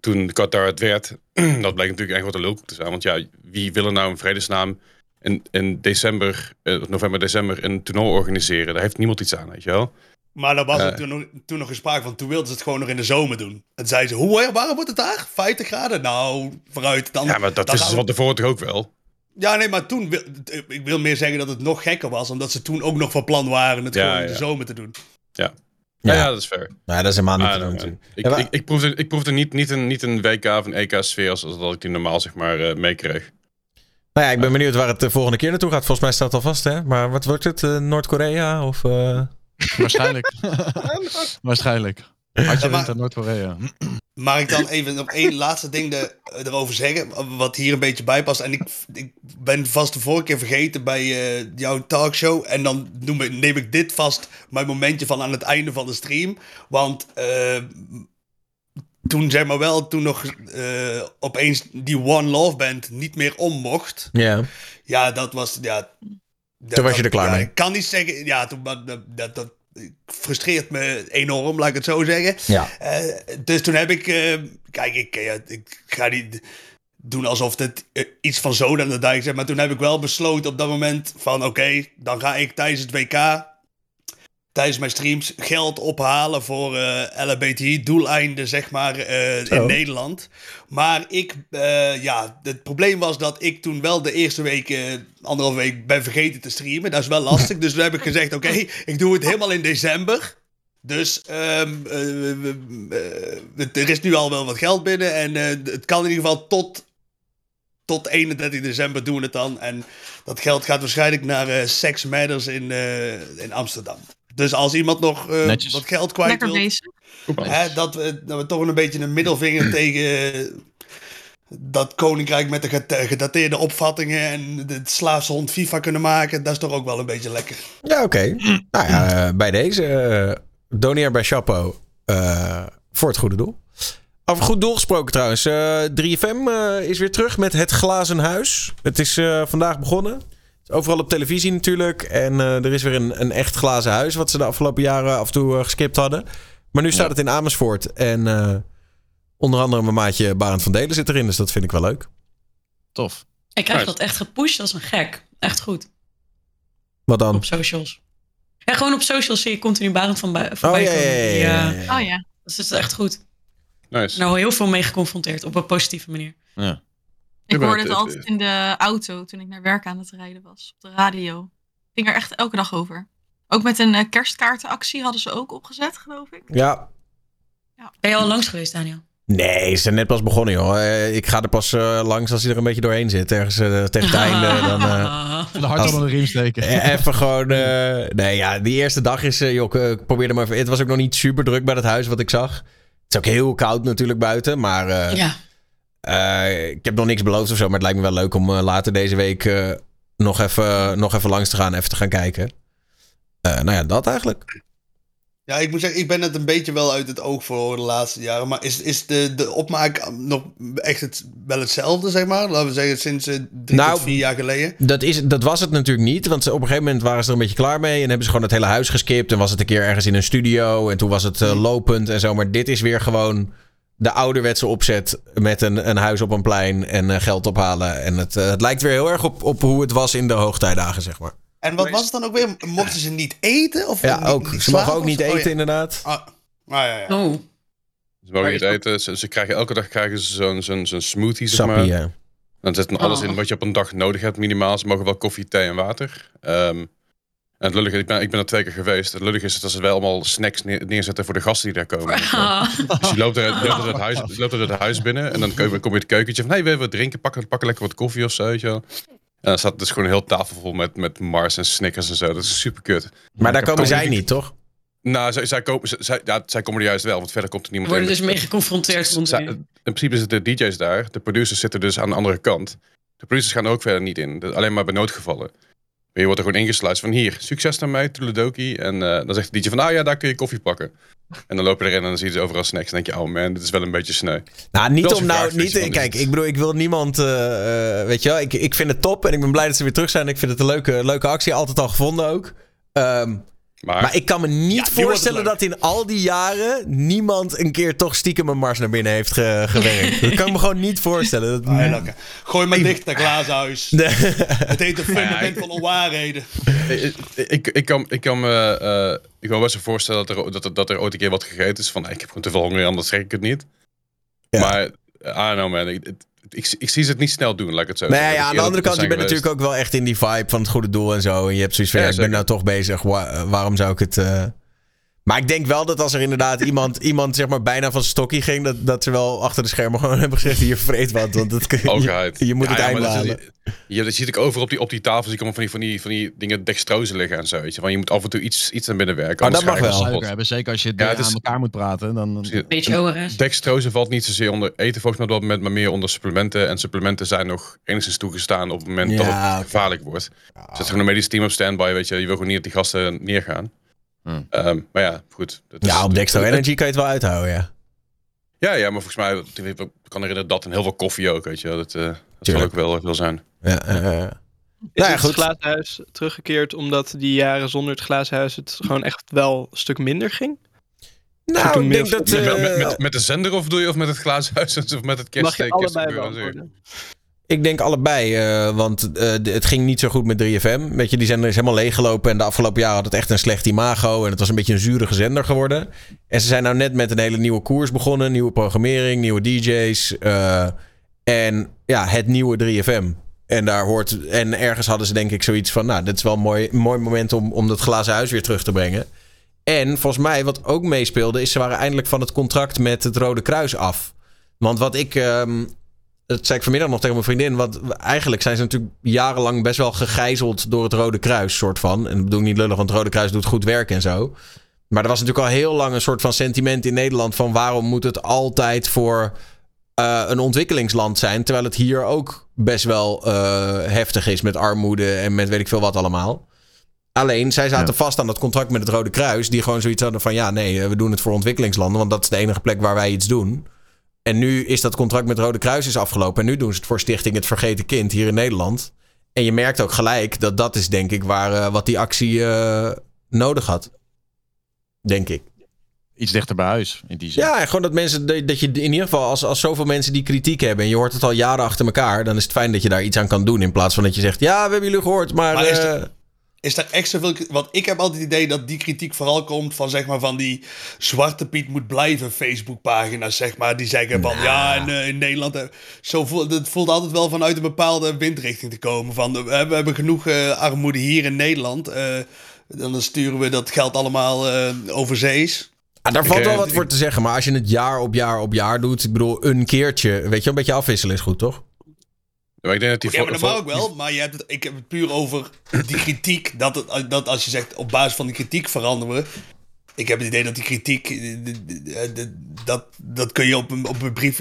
Toen Qatar het werd, dat bleek natuurlijk echt wat een lulkoek te zijn. Want ja, wie wil er nou in vredesnaam in, in december, eh, november, december een toernooi organiseren? Daar heeft niemand iets aan, weet je wel. Maar daar was er toen, nog, toen nog een sprake van. Toen wilden ze het gewoon nog in de zomer doen. En zeiden ze, hoe warm wordt het daar? 50 graden? Nou, vooruit. Dan, Ja, maar dat dan is we- van tevoren toch ook wel? Ja, nee, maar toen... wil- Ik wil meer zeggen dat het nog gekker was. Omdat ze toen ook nog van plan waren het Ja, gewoon in de zomer te doen. Ja, Ja. ja. dat is fair. Nou, dat is helemaal niet Maar, te doen eh, ik, Ja, maar- ik, ik, proefde, ik proefde niet, niet, een, niet een WK of een EK-sfeer als, als dat ik die normaal zeg maar eh, meekreeg. Nou ja, ik ben benieuwd waar het de volgende keer naartoe gaat. Volgens mij staat het al vast, hè? Maar wat wordt het? Eh, Noord-Korea of... eh, Waarschijnlijk. Waarschijnlijk. Had je Ja, maar- Noord-Korea. Mag ik dan even nog één laatste ding de, erover zeggen? Wat hier een beetje bij past. En ik, ik ben vast de vorige keer vergeten bij eh, jouw talkshow. En dan noem ik, neem ik dit vast mijn momentje van aan het einde van de stream. Want eh, toen zeg maar wel, toen nog eh, opeens die One Love Band niet meer om mocht. Ja. Ja, dat was. Ja, dat- Toen was je er klaar ja, mee. Ik kan niet zeggen. Ja, toen, dat, dat frustreert me enorm, laat ik het zo zeggen. Ja. Eh, dus toen heb ik. eh, kijk, ik, ik ga niet doen alsof het eh, iets van zoden aan de dijk is. Maar toen heb ik wel besloten op dat moment van oké, dan ga ik tijdens het WK. Tijdens mijn streams geld ophalen voor eh LHBTI-doeleinden, zeg maar, eh, in Nederland. Maar ik, eh, ja, het probleem was dat ik toen wel de eerste week, eh, anderhalve week, ben vergeten te streamen. Dat is wel lastig. dus toen heb ik gezegd, oké, ik doe het helemaal in december. Dus ehm, eh, eh, er is nu al wel wat geld binnen. En het kan in ieder geval tot, tot 31 december doen we het dan. En dat geld gaat waarschijnlijk naar eh, Sex Matters in, in Amsterdam. Dus als iemand nog eh, wat geld kwijt Lekker wil, bezig. hè, dat, we, dat we toch een beetje een middelvinger tegen dat koninkrijk met de geda- gedateerde opvattingen en de slaafse hond FIFA kunnen maken, dat is toch ook wel een beetje lekker. Ja, oké. nou ja, eh, bij deze. eh doneer bij Chapo eh, voor het goede doel. Over goed doel gesproken trouwens. eh, 3FM eh, is weer terug met het Glazen Huis. Het is eh, vandaag begonnen. Overal op televisie natuurlijk. En eh, er is weer een, een echt glazen huis. Wat ze de afgelopen jaren af en toe eh, geskipt hadden. Maar nu staat Ja. het in Amersfoort. En eh, onder andere mijn maatje Barend van Delen zit erin. Dus dat vind ik wel leuk. Tof. Ik krijg dat echt gepusht als een gek. Echt goed. Wat dan? Op socials. Ja, gewoon op socials zie je continu Barend van bij, Oh ja, eh. Oh ja. Dat is echt goed. Nice. Nou, heel veel mee geconfronteerd op een positieve manier. Ja. Ik Ik hoorde het- altijd in de auto toen ik naar werk aan het rijden was. Op de radio. Ging er echt elke dag over. Ook met een eh, kerstkaartenactie hadden ze ook opgezet, geloof ik. ja. Ben je al langs geweest, Daniel? Nee, ze zijn net pas begonnen, joh. Eh, Ik ga er pas eh, langs als hij er een beetje doorheen zit. Ergens tegen het einde. Dan, eh, De hart Als- onder de riem steken. even gewoon... eh, nee, ja, die eerste dag is... joh, ik, ik probeerde maar even... Het was ook nog niet super druk bij het huis wat ik zag. Het is ook heel koud natuurlijk buiten. Maar eh, Ja. Eh, ik heb nog niks beloofd of zo. Maar het lijkt me wel leuk om eh, later deze week... eh, nog, even, nog even langs te gaan. Even te gaan kijken. Nou ja, dat eigenlijk. Ja, ik moet zeggen, ik ben het een beetje wel uit het oog voor de laatste jaren. Maar is, is de, de opmaak nog echt het, wel hetzelfde, zeg maar? Laten we zeggen, sinds drie Nou, tot vier jaar geleden. Dat, is, dat was het natuurlijk niet. Want op een gegeven moment waren ze er een beetje klaar mee. En hebben ze gewoon het hele huis geskipt. En was het een keer ergens in een studio. En toen was het eh, lopend en zo. Maar dit is weer gewoon de ouderwetse opzet. Met een, een huis op een plein en eh, geld ophalen. En het, eh, het lijkt weer heel erg op, op hoe het was in de hoogtijdagen, zeg maar. En wat was het dan ook weer? Mochten ze niet eten? Of Ja, niet- ook. niet Ze mogen ook niet? Oh, eten, ja. inderdaad. Ah, ah, ja, ja. Oh. Ze mogen niet eten. Ze, ze krijgen elke dag krijgen ze zo'n zo'n zo'n smoothie, zeg maar. Sappie, ja. Dan zit er alles Oh. in wat je op een dag nodig hebt, minimaal. Ze mogen wel koffie, thee en water. Ehm, en het lullige, ik ben, ik ben er twee keer geweest. Het lullige is dat ze wel allemaal snacks neer- neerzetten voor de gasten die daar komen. Dus je loopt er, je loopt er het, huis, loopt er het huis binnen en dan kom je, kom je het keukentje van... hey, wil je wat drinken? Pak, pak lekker wat koffie of zo, weet je wel. En dan staat dus gewoon een heel tafel vol met, met Mars en Snickers en zo. Dat is super kut. Maar daar komen zij niet- toch? Nou, zij, zij, komen, zij, ja, zij komen er juist wel, want verder komt er We niemand worden in. dus mee geconfronteerd. Zij- in principe zitten de DJ's daar. De producers zitten dus aan de andere kant. De producers gaan er ook verder niet in. Dus alleen maar bij noodgevallen. Maar je wordt er gewoon ingesluist van hier, succes naar mij, Toeledoki. En eh, dan zegt de DJ van, nou ja, daar kun je koffie pakken. En dan loop je erin en dan zie je ze overal snacks. En dan denk je, oh man, dit is wel een beetje sneu. Nou, niet om nou... Niet, kijk, dus- ik bedoel, ik wil niemand... eh, eh, weet je wel, ik, ik vind het top. En ik ben blij dat ze weer terug zijn. Ik vind het een leuke, leuke actie. Altijd al gevonden ook. Ehm, Maar, Maar ik kan me niet voorstellen dat in al die jaren niemand een keer toch stiekem een mars naar binnen heeft ge- gewerkt. dat kan ik me gewoon niet voorstellen. Dat... Ah, ja. Gooi maar dicht, dat glazen huis. Nee. Het heet een fundament ik- van onwaarheden. ik, ik, ik kan, ik, kan me, eh, ik kan me best wel voorstellen dat er, dat, er- dat er ooit een keer wat gegeten is. Van, ik heb gewoon te veel honger, anders trek ik het niet. Ja. Maar, I don't know man. Ik, het- ik, ik zie ze het niet snel doen, laat ik het zo Nee, ja, aan de andere kant, je bent geweest. natuurlijk ook wel echt in die vibe van het goede doel en zo. En je hebt zoiets van, Ja, ik ben nou toch bezig. wa- waarom zou ik het... eh, Maar ik denk wel dat als er inderdaad iemand, iemand zeg maar bijna van stokkie ging, dat, dat ze wel achter de schermen gewoon hebben gezegd, hier vreet wat. Want dat, kun- je, je moet Ja, het ja, eind maar dat is- halen. Ja, dat zie ik over op die, op die tafel. Zie ik allemaal van die, van die, van die dingen dextrose liggen en zo. Weet je. Want je moet af en toe iets, iets naar binnen werken. Oh, dat anders mag ga je wel. Suiker hebben, zeker als je Ja, ja, het is- aan elkaar moet praten. Dan, Beetje ORS. Dextrose valt niet zozeer onder eten volgens mij op dat moment, maar meer onder supplementen. En supplementen zijn nog enigszins toegestaan op het moment dat het gevaarlijk wordt. Er zit gewoon een medisch team op standby, weet je. Je wil gewoon niet dat die gasten neergaan. Hmm. Ehm, maar ja, goed. Dat is- Ja, op Dextro het- Energy kan je het wel uithouden, ja. Ja, ja, maar volgens mij, ik kan herinneren dat en heel veel koffie ook, weet je. wel. Dat, eh, dat zal ook wel, wel zijn. ja eh, eh. Is Nou ja, het goed. glazen huis teruggekeerd omdat die jaren zonder het glazen huis het gewoon echt wel een stuk minder ging? Nou, ik denk dat... Met, met, eh, met, met de zender of doe je of met het glazen huis of met het Mag je kerststeek? allebei kerstgebeuren? beantwoorden? Ik denk allebei, eh, want eh, het ging niet zo goed met 3FM. Weet je, die zender is helemaal leeggelopen. En de afgelopen jaren had het echt een slecht imago. En het was een beetje een zurige zender geworden. En ze zijn nou net met een hele nieuwe koers begonnen. Nieuwe programmering, nieuwe DJ's. eh, en ja, het nieuwe 3FM. En daar hoort. En ergens hadden ze denk ik zoiets van. Nou, dit is wel een mooi, mooi moment om, om dat glazen huis weer terug te brengen. En volgens mij, wat ook meespeelde, is ze waren eindelijk van het contract met het Rode Kruis af. Want wat ik. ehm, dat zei ik vanmiddag nog tegen mijn vriendin. Want eigenlijk zijn ze natuurlijk jarenlang best wel gegijzeld door het Rode Kruis, soort van. En dat bedoel ik niet lullig, want het Rode Kruis doet goed werk en zo. Maar er was natuurlijk al heel lang een soort van sentiment in Nederland van waarom moet het altijd voor eh, een ontwikkelingsland zijn. Terwijl het hier ook best wel eh, heftig is met armoede en met weet ik veel wat allemaal. Alleen, zij zaten Ja. vast aan dat contract met het Rode Kruis. Die gewoon zoiets hadden van ja, nee, eh, we doen het voor ontwikkelingslanden. Want dat is de enige plek waar wij iets doen. En nu is dat contract met Rode Kruis is afgelopen. En nu doen ze het voor Stichting Het Vergeten Kind hier in Nederland. En je merkt ook gelijk dat dat is denk ik waar, eh, wat die actie eh, nodig had. Denk ik. Iets dichter bij huis, in die zin. Ja, en gewoon dat mensen, dat je in ieder geval, als, als zoveel mensen die kritiek hebben en je hoort het al jaren achter elkaar, dan is het fijn dat je daar iets aan kan doen. In plaats van dat je zegt, ja, we hebben jullie gehoord, maar. Maar is Is daar extra veel... Want ik heb altijd het idee dat die kritiek vooral komt van, zeg maar, van die Zwarte Piet moet blijven Facebook-pagina's, zeg maar. Die zeggen van, ja, in, eh, in Nederland... eh, zo voelt, het voelt altijd wel vanuit een bepaalde windrichting te komen. Van, eh, we hebben, we hebben genoeg armoede hier in Nederland. eh, dan sturen we dat geld allemaal eh, overzees. ah, daar valt wel wat voor te zeggen, maar als je het jaar op jaar op jaar doet, ik bedoel, een keertje, weet je, een beetje afwisselen is goed, toch? Maar ik denk dat die Ja, maar dat mag ook wel. Maar je hebt het, ik heb het puur over die kritiek. Dat, het, dat als je zegt op basis van die kritiek veranderen we. Ik heb het idee dat die kritiek. eh, de- Dat, dat kun je op een, op een brief.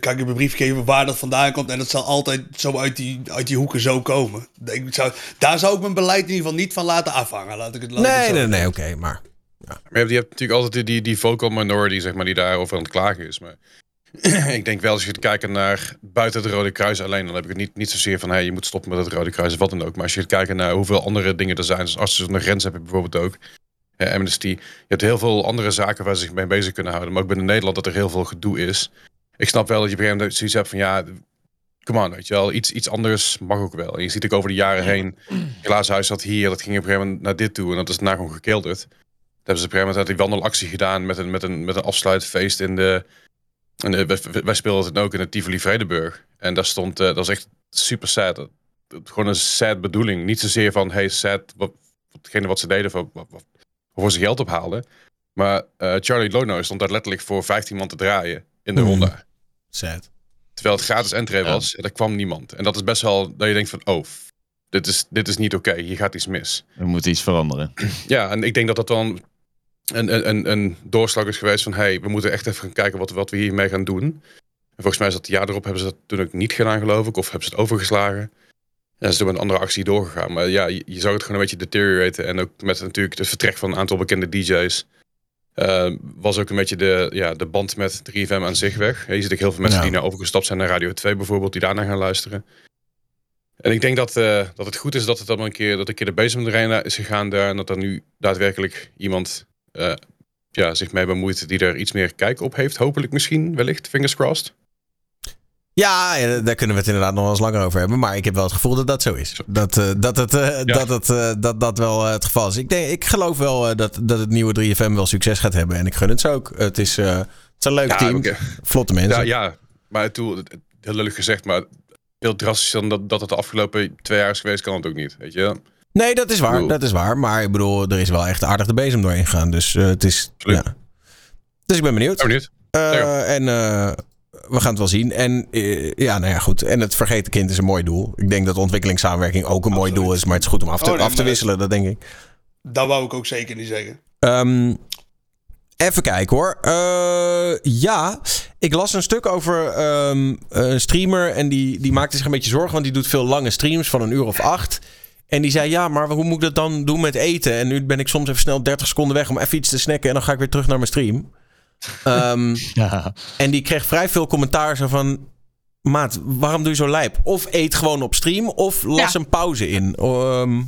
Kan ik op een brief geven waar dat vandaan komt. En dat zal altijd zo uit die, uit die hoeken zo komen. Ik zou, daar zou ik mijn beleid in ieder geval niet van laten afhangen. Laat ik het, laat het Nee, zo nee, zeggen. nee, oké, maar. Maar je hebt, je hebt natuurlijk altijd die, die, die vocal minority, zeg maar, die daarover aan het klagen is. Maar ik denk wel, als je kijken naar buiten het Rode Kruis alleen, dan heb ik het niet, niet zozeer van, hey, je moet stoppen met het Rode Kruis of wat dan ook. Maar als je kijken naar hoeveel andere dingen er zijn, zoals Artsen zonder Grens heb je bijvoorbeeld ook, eh, Amnesty. Je hebt heel veel andere zaken waar ze zich mee bezig kunnen houden. Maar ook binnen Nederland dat er heel veel gedoe is. Ik snap wel dat je op een gegeven moment zoiets hebt van, ja, come on, weet je wel, iets, iets anders mag ook wel. En je ziet ook over de jaren heen, glazen huis zat hier, dat ging op een gegeven moment naar dit toe en dat is daarna gewoon gekelderd. Toen hebben ze op een gegeven moment die wandelactie gedaan met een, met een, met een afsluitfeest in de... En de, wij, wij speelden het ook in het Tivoli Vredenburg. En daar stond, eh, dat was echt super sad. Dat- dat- gewoon een sad bedoeling. Niet zozeer van, hey, sad, wat, watgene wat ze deden, voor, wat, wat, waarvoor ze geld ophaalden. Maar eh, Charlie Lono stond daar letterlijk voor 15 man te draaien in de Mhm. ronde. Sad. Terwijl het gratis entree Ja. was, en er kwam niemand. En dat is best wel, dat je denkt van, oh, dit is, dit is niet oké, hier gaat iets mis. Er moet iets veranderen. Ja, en ik denk dat dat dan een, een, een, een doorslag is geweest van... hey, we moeten echt even gaan kijken wat, wat we hiermee gaan doen. En volgens mij is dat het jaar erop hebben ze dat toen ook niet gedaan, geloof ik. Of hebben ze het overgeslagen. En ze zijn met een andere actie doorgegaan. Maar ja, je, je zag het gewoon een beetje deterioraten. En ook met natuurlijk het vertrek van een aantal bekende DJ's... eh, was ook een beetje de, ja, de band met 3FM aan zich weg. Je ziet ook heel veel mensen Ja. die nou overgestapt zijn naar Radio 2 bijvoorbeeld... die daarna gaan luisteren. En ik denk dat, eh, dat het goed is dat het dan een keer, dat een keer de bezem erin is gegaan daar. En dat er nu daadwerkelijk iemand eh, ja, zich mee bemoeit die er iets meer kijk op heeft. Hopelijk misschien, wellicht, fingers crossed. Ja, daar kunnen we het inderdaad nog wel eens langer over hebben. Maar ik heb wel het gevoel dat dat zo is. Dat eh, dat, het, eh, dat, het, dat, dat wel het geval is. Ik, denk, ik geloof wel dat, dat het nieuwe 3FM wel succes gaat hebben. En ik gun het ze ook. Het is, het is een leuk Ja, team. Vlotte mensen. Ja, ja, maar het- heel lullig gezegd, maar veel drastischer dan dat, dat het de afgelopen twee jaar is geweest, kan het ook niet. Weet je? Nee, dat is waar. bedoel- Dat is waar. Maar ik bedoel, er is wel echt aardig de bezem doorheen gegaan. Dus eh, het is. Ja. Dus ik ben benieuwd. Niet? Eh. En eh, we gaan het wel zien. En eh, ja, nou ja, goed. En het vergeten kind is een mooi doel. Ik denk dat ontwikkelingssamenwerking ook een mooi doel is. Maar het is goed om af te, Oh, nee, af te wisselen, dat denk ik. Dat wou ik ook zeker niet zeggen. Ehm, even kijken hoor. Eh, ja, ik las een stuk over ehm, een streamer. En die, die maakte zich een beetje zorgen. Want die doet veel lange streams van een uur of acht. En die zei, ja, maar hoe moet ik dat dan doen met eten? En nu ben ik soms even snel 30 seconden weg om even iets te snacken. En dan ga ik weer terug naar mijn stream. Ehm, Ja. en die kreeg vrij veel commentaar zo van... Maat, waarom doe je zo lijp? Of eet gewoon op stream, of las Ja. een pauze in. Ehm,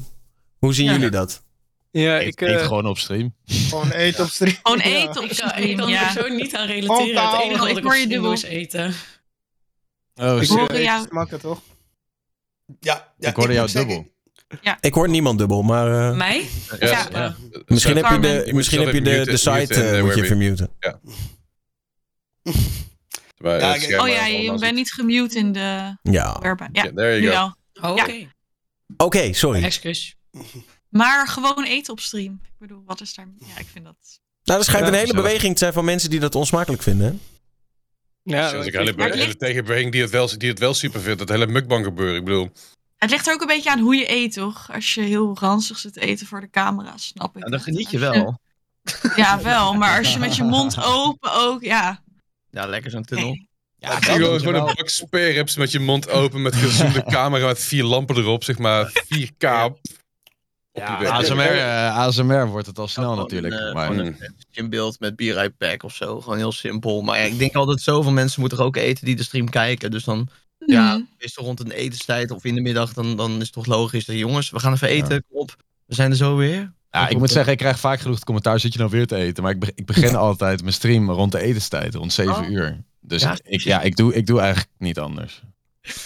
hoe zien Ja. jullie dat? Ja, Eet, ik, eet eh, gewoon op stream. Gewoon eten op stream. Gewoon Ja. eten op Ik kan, ik stream, kan er zo niet aan relateren. Oh, het enige wat ik ik op hoor je stream dubbel. doe is eten. Oh, Ik shit. hoor hoor jou. smakken toch? Ja, ja ik hoorde jou zeggen- dubbel. Ik hoor niemand dubbel, maar... eh, Mij? Ja. Ja. Misschien heb je de, Je moet misschien heb je de, even de site eh, eh, moet je vermuten. Maar Ja, scherm Oh is ja, je bent niet gemute in de Ja. werpen. Ja, Ja, there nu you go. Oh, Ja. Oké, Oké, sorry. excuus. Maar gewoon eten op stream. Ik bedoel, wat is daar... Ja, ik vind dat... Nou, er schijnt Ja, een hele beweging te zijn van mensen die dat onsmakelijk vinden. hè? ja, ik ik- een hele, tegenbeweging die het, wel, die het wel super vindt. Dat hele mukbang gebeuren. Ik bedoel, Het ligt er ook een beetje aan hoe je eet, toch? Als je heel ranzig zit te eten voor de camera, snap ik. Ja, dan geniet je wel. Ja, wel. Maar als je met je mond open ook, ja. Ja, lekker zo'n tunnel. Nee. Ja, gewoon, gewoon een bak spareribs met je mond open met gezoomde camera met vier lampen erop, zeg maar 4K. op Ja. ASMR, eh, ASMR wordt het al snel natuurlijk. een, eh, maar, een in beeld met bier uit pack of zo. Gewoon heel simpel. Maar ja, ik denk altijd zoveel mensen moeten er ook eten die de stream kijken. Dus dan ja, Mhm. is toch rond een etenstijd of in de middag, dan, dan is het toch logisch dat jongens, we gaan even eten. Kom op, we zijn er zo weer. ja, ik moet zeggen, ik krijg vaak genoeg het commentaar, zit je nou weer te eten? Maar ik, be- ik begin altijd mijn stream rond de etenstijd, rond 7 Oh. uur. Dus Ja, ik, ja, ik, doe, ik doe eigenlijk niet anders.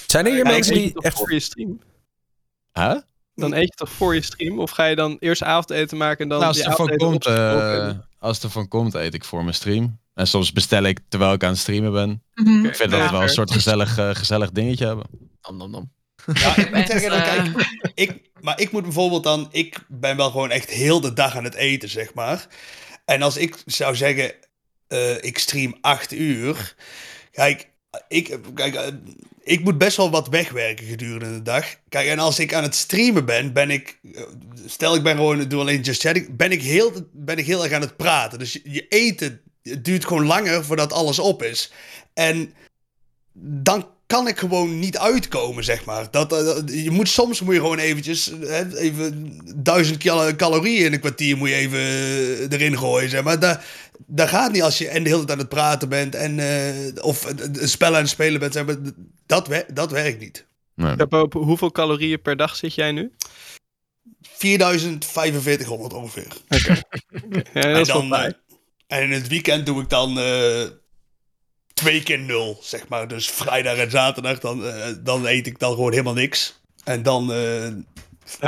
Zijn er hier Ja, mensen je die toch echt... voor je stream? Huh? Dan eet je toch voor je stream? Of ga je dan eerst avondeten maken en dan Nou, als het ervan avondeten komt, eh, als het ervan komt, eet ik voor mijn stream. En soms bestel ik terwijl ik aan het streamen ben. Mhm. Ik vind dat het wel een soort gezellig, eh, gezellig dingetje hebben. Nam, nam, nam. Ja, ik moet echt, zeggen, dan, kijk, ik, maar ik moet bijvoorbeeld dan, ik ben wel gewoon echt heel de dag aan het eten, zeg maar. En als ik zou zeggen, eh, ik stream acht uur. Kijk, ik, kijk, eh, ik moet best wel wat wegwerken gedurende de dag. Kijk, en als ik aan het streamen ben, ben ik, stel ik ben gewoon, doe alleen just chatting, ben ik heel, ben ik heel erg aan het praten. Dus je, je eten, het duurt gewoon langer voordat alles op is. En dan kan ik gewoon niet uitkomen, zeg maar. Dat, eh, dat- je moet, soms moet je gewoon eventjes, hè, even duizend calorieën in een kwartier moet je even eh, erin gooien, zeg maar. Dat, dat gaat niet als je en de hele tijd aan het praten bent en, eh, of een spel aan het spelen bent, zeg maar. Dat, wer- dat werkt niet. Nee. Op hoeveel calorieën per dag zit jij nu? 4500 ongeveer. Ja, dat is dan. En in het weekend doe ik dan eh, twee keer nul, zeg maar. Dus vrijdag en zaterdag, dan, eh, dan eet ik dan gewoon helemaal niks. En dan eh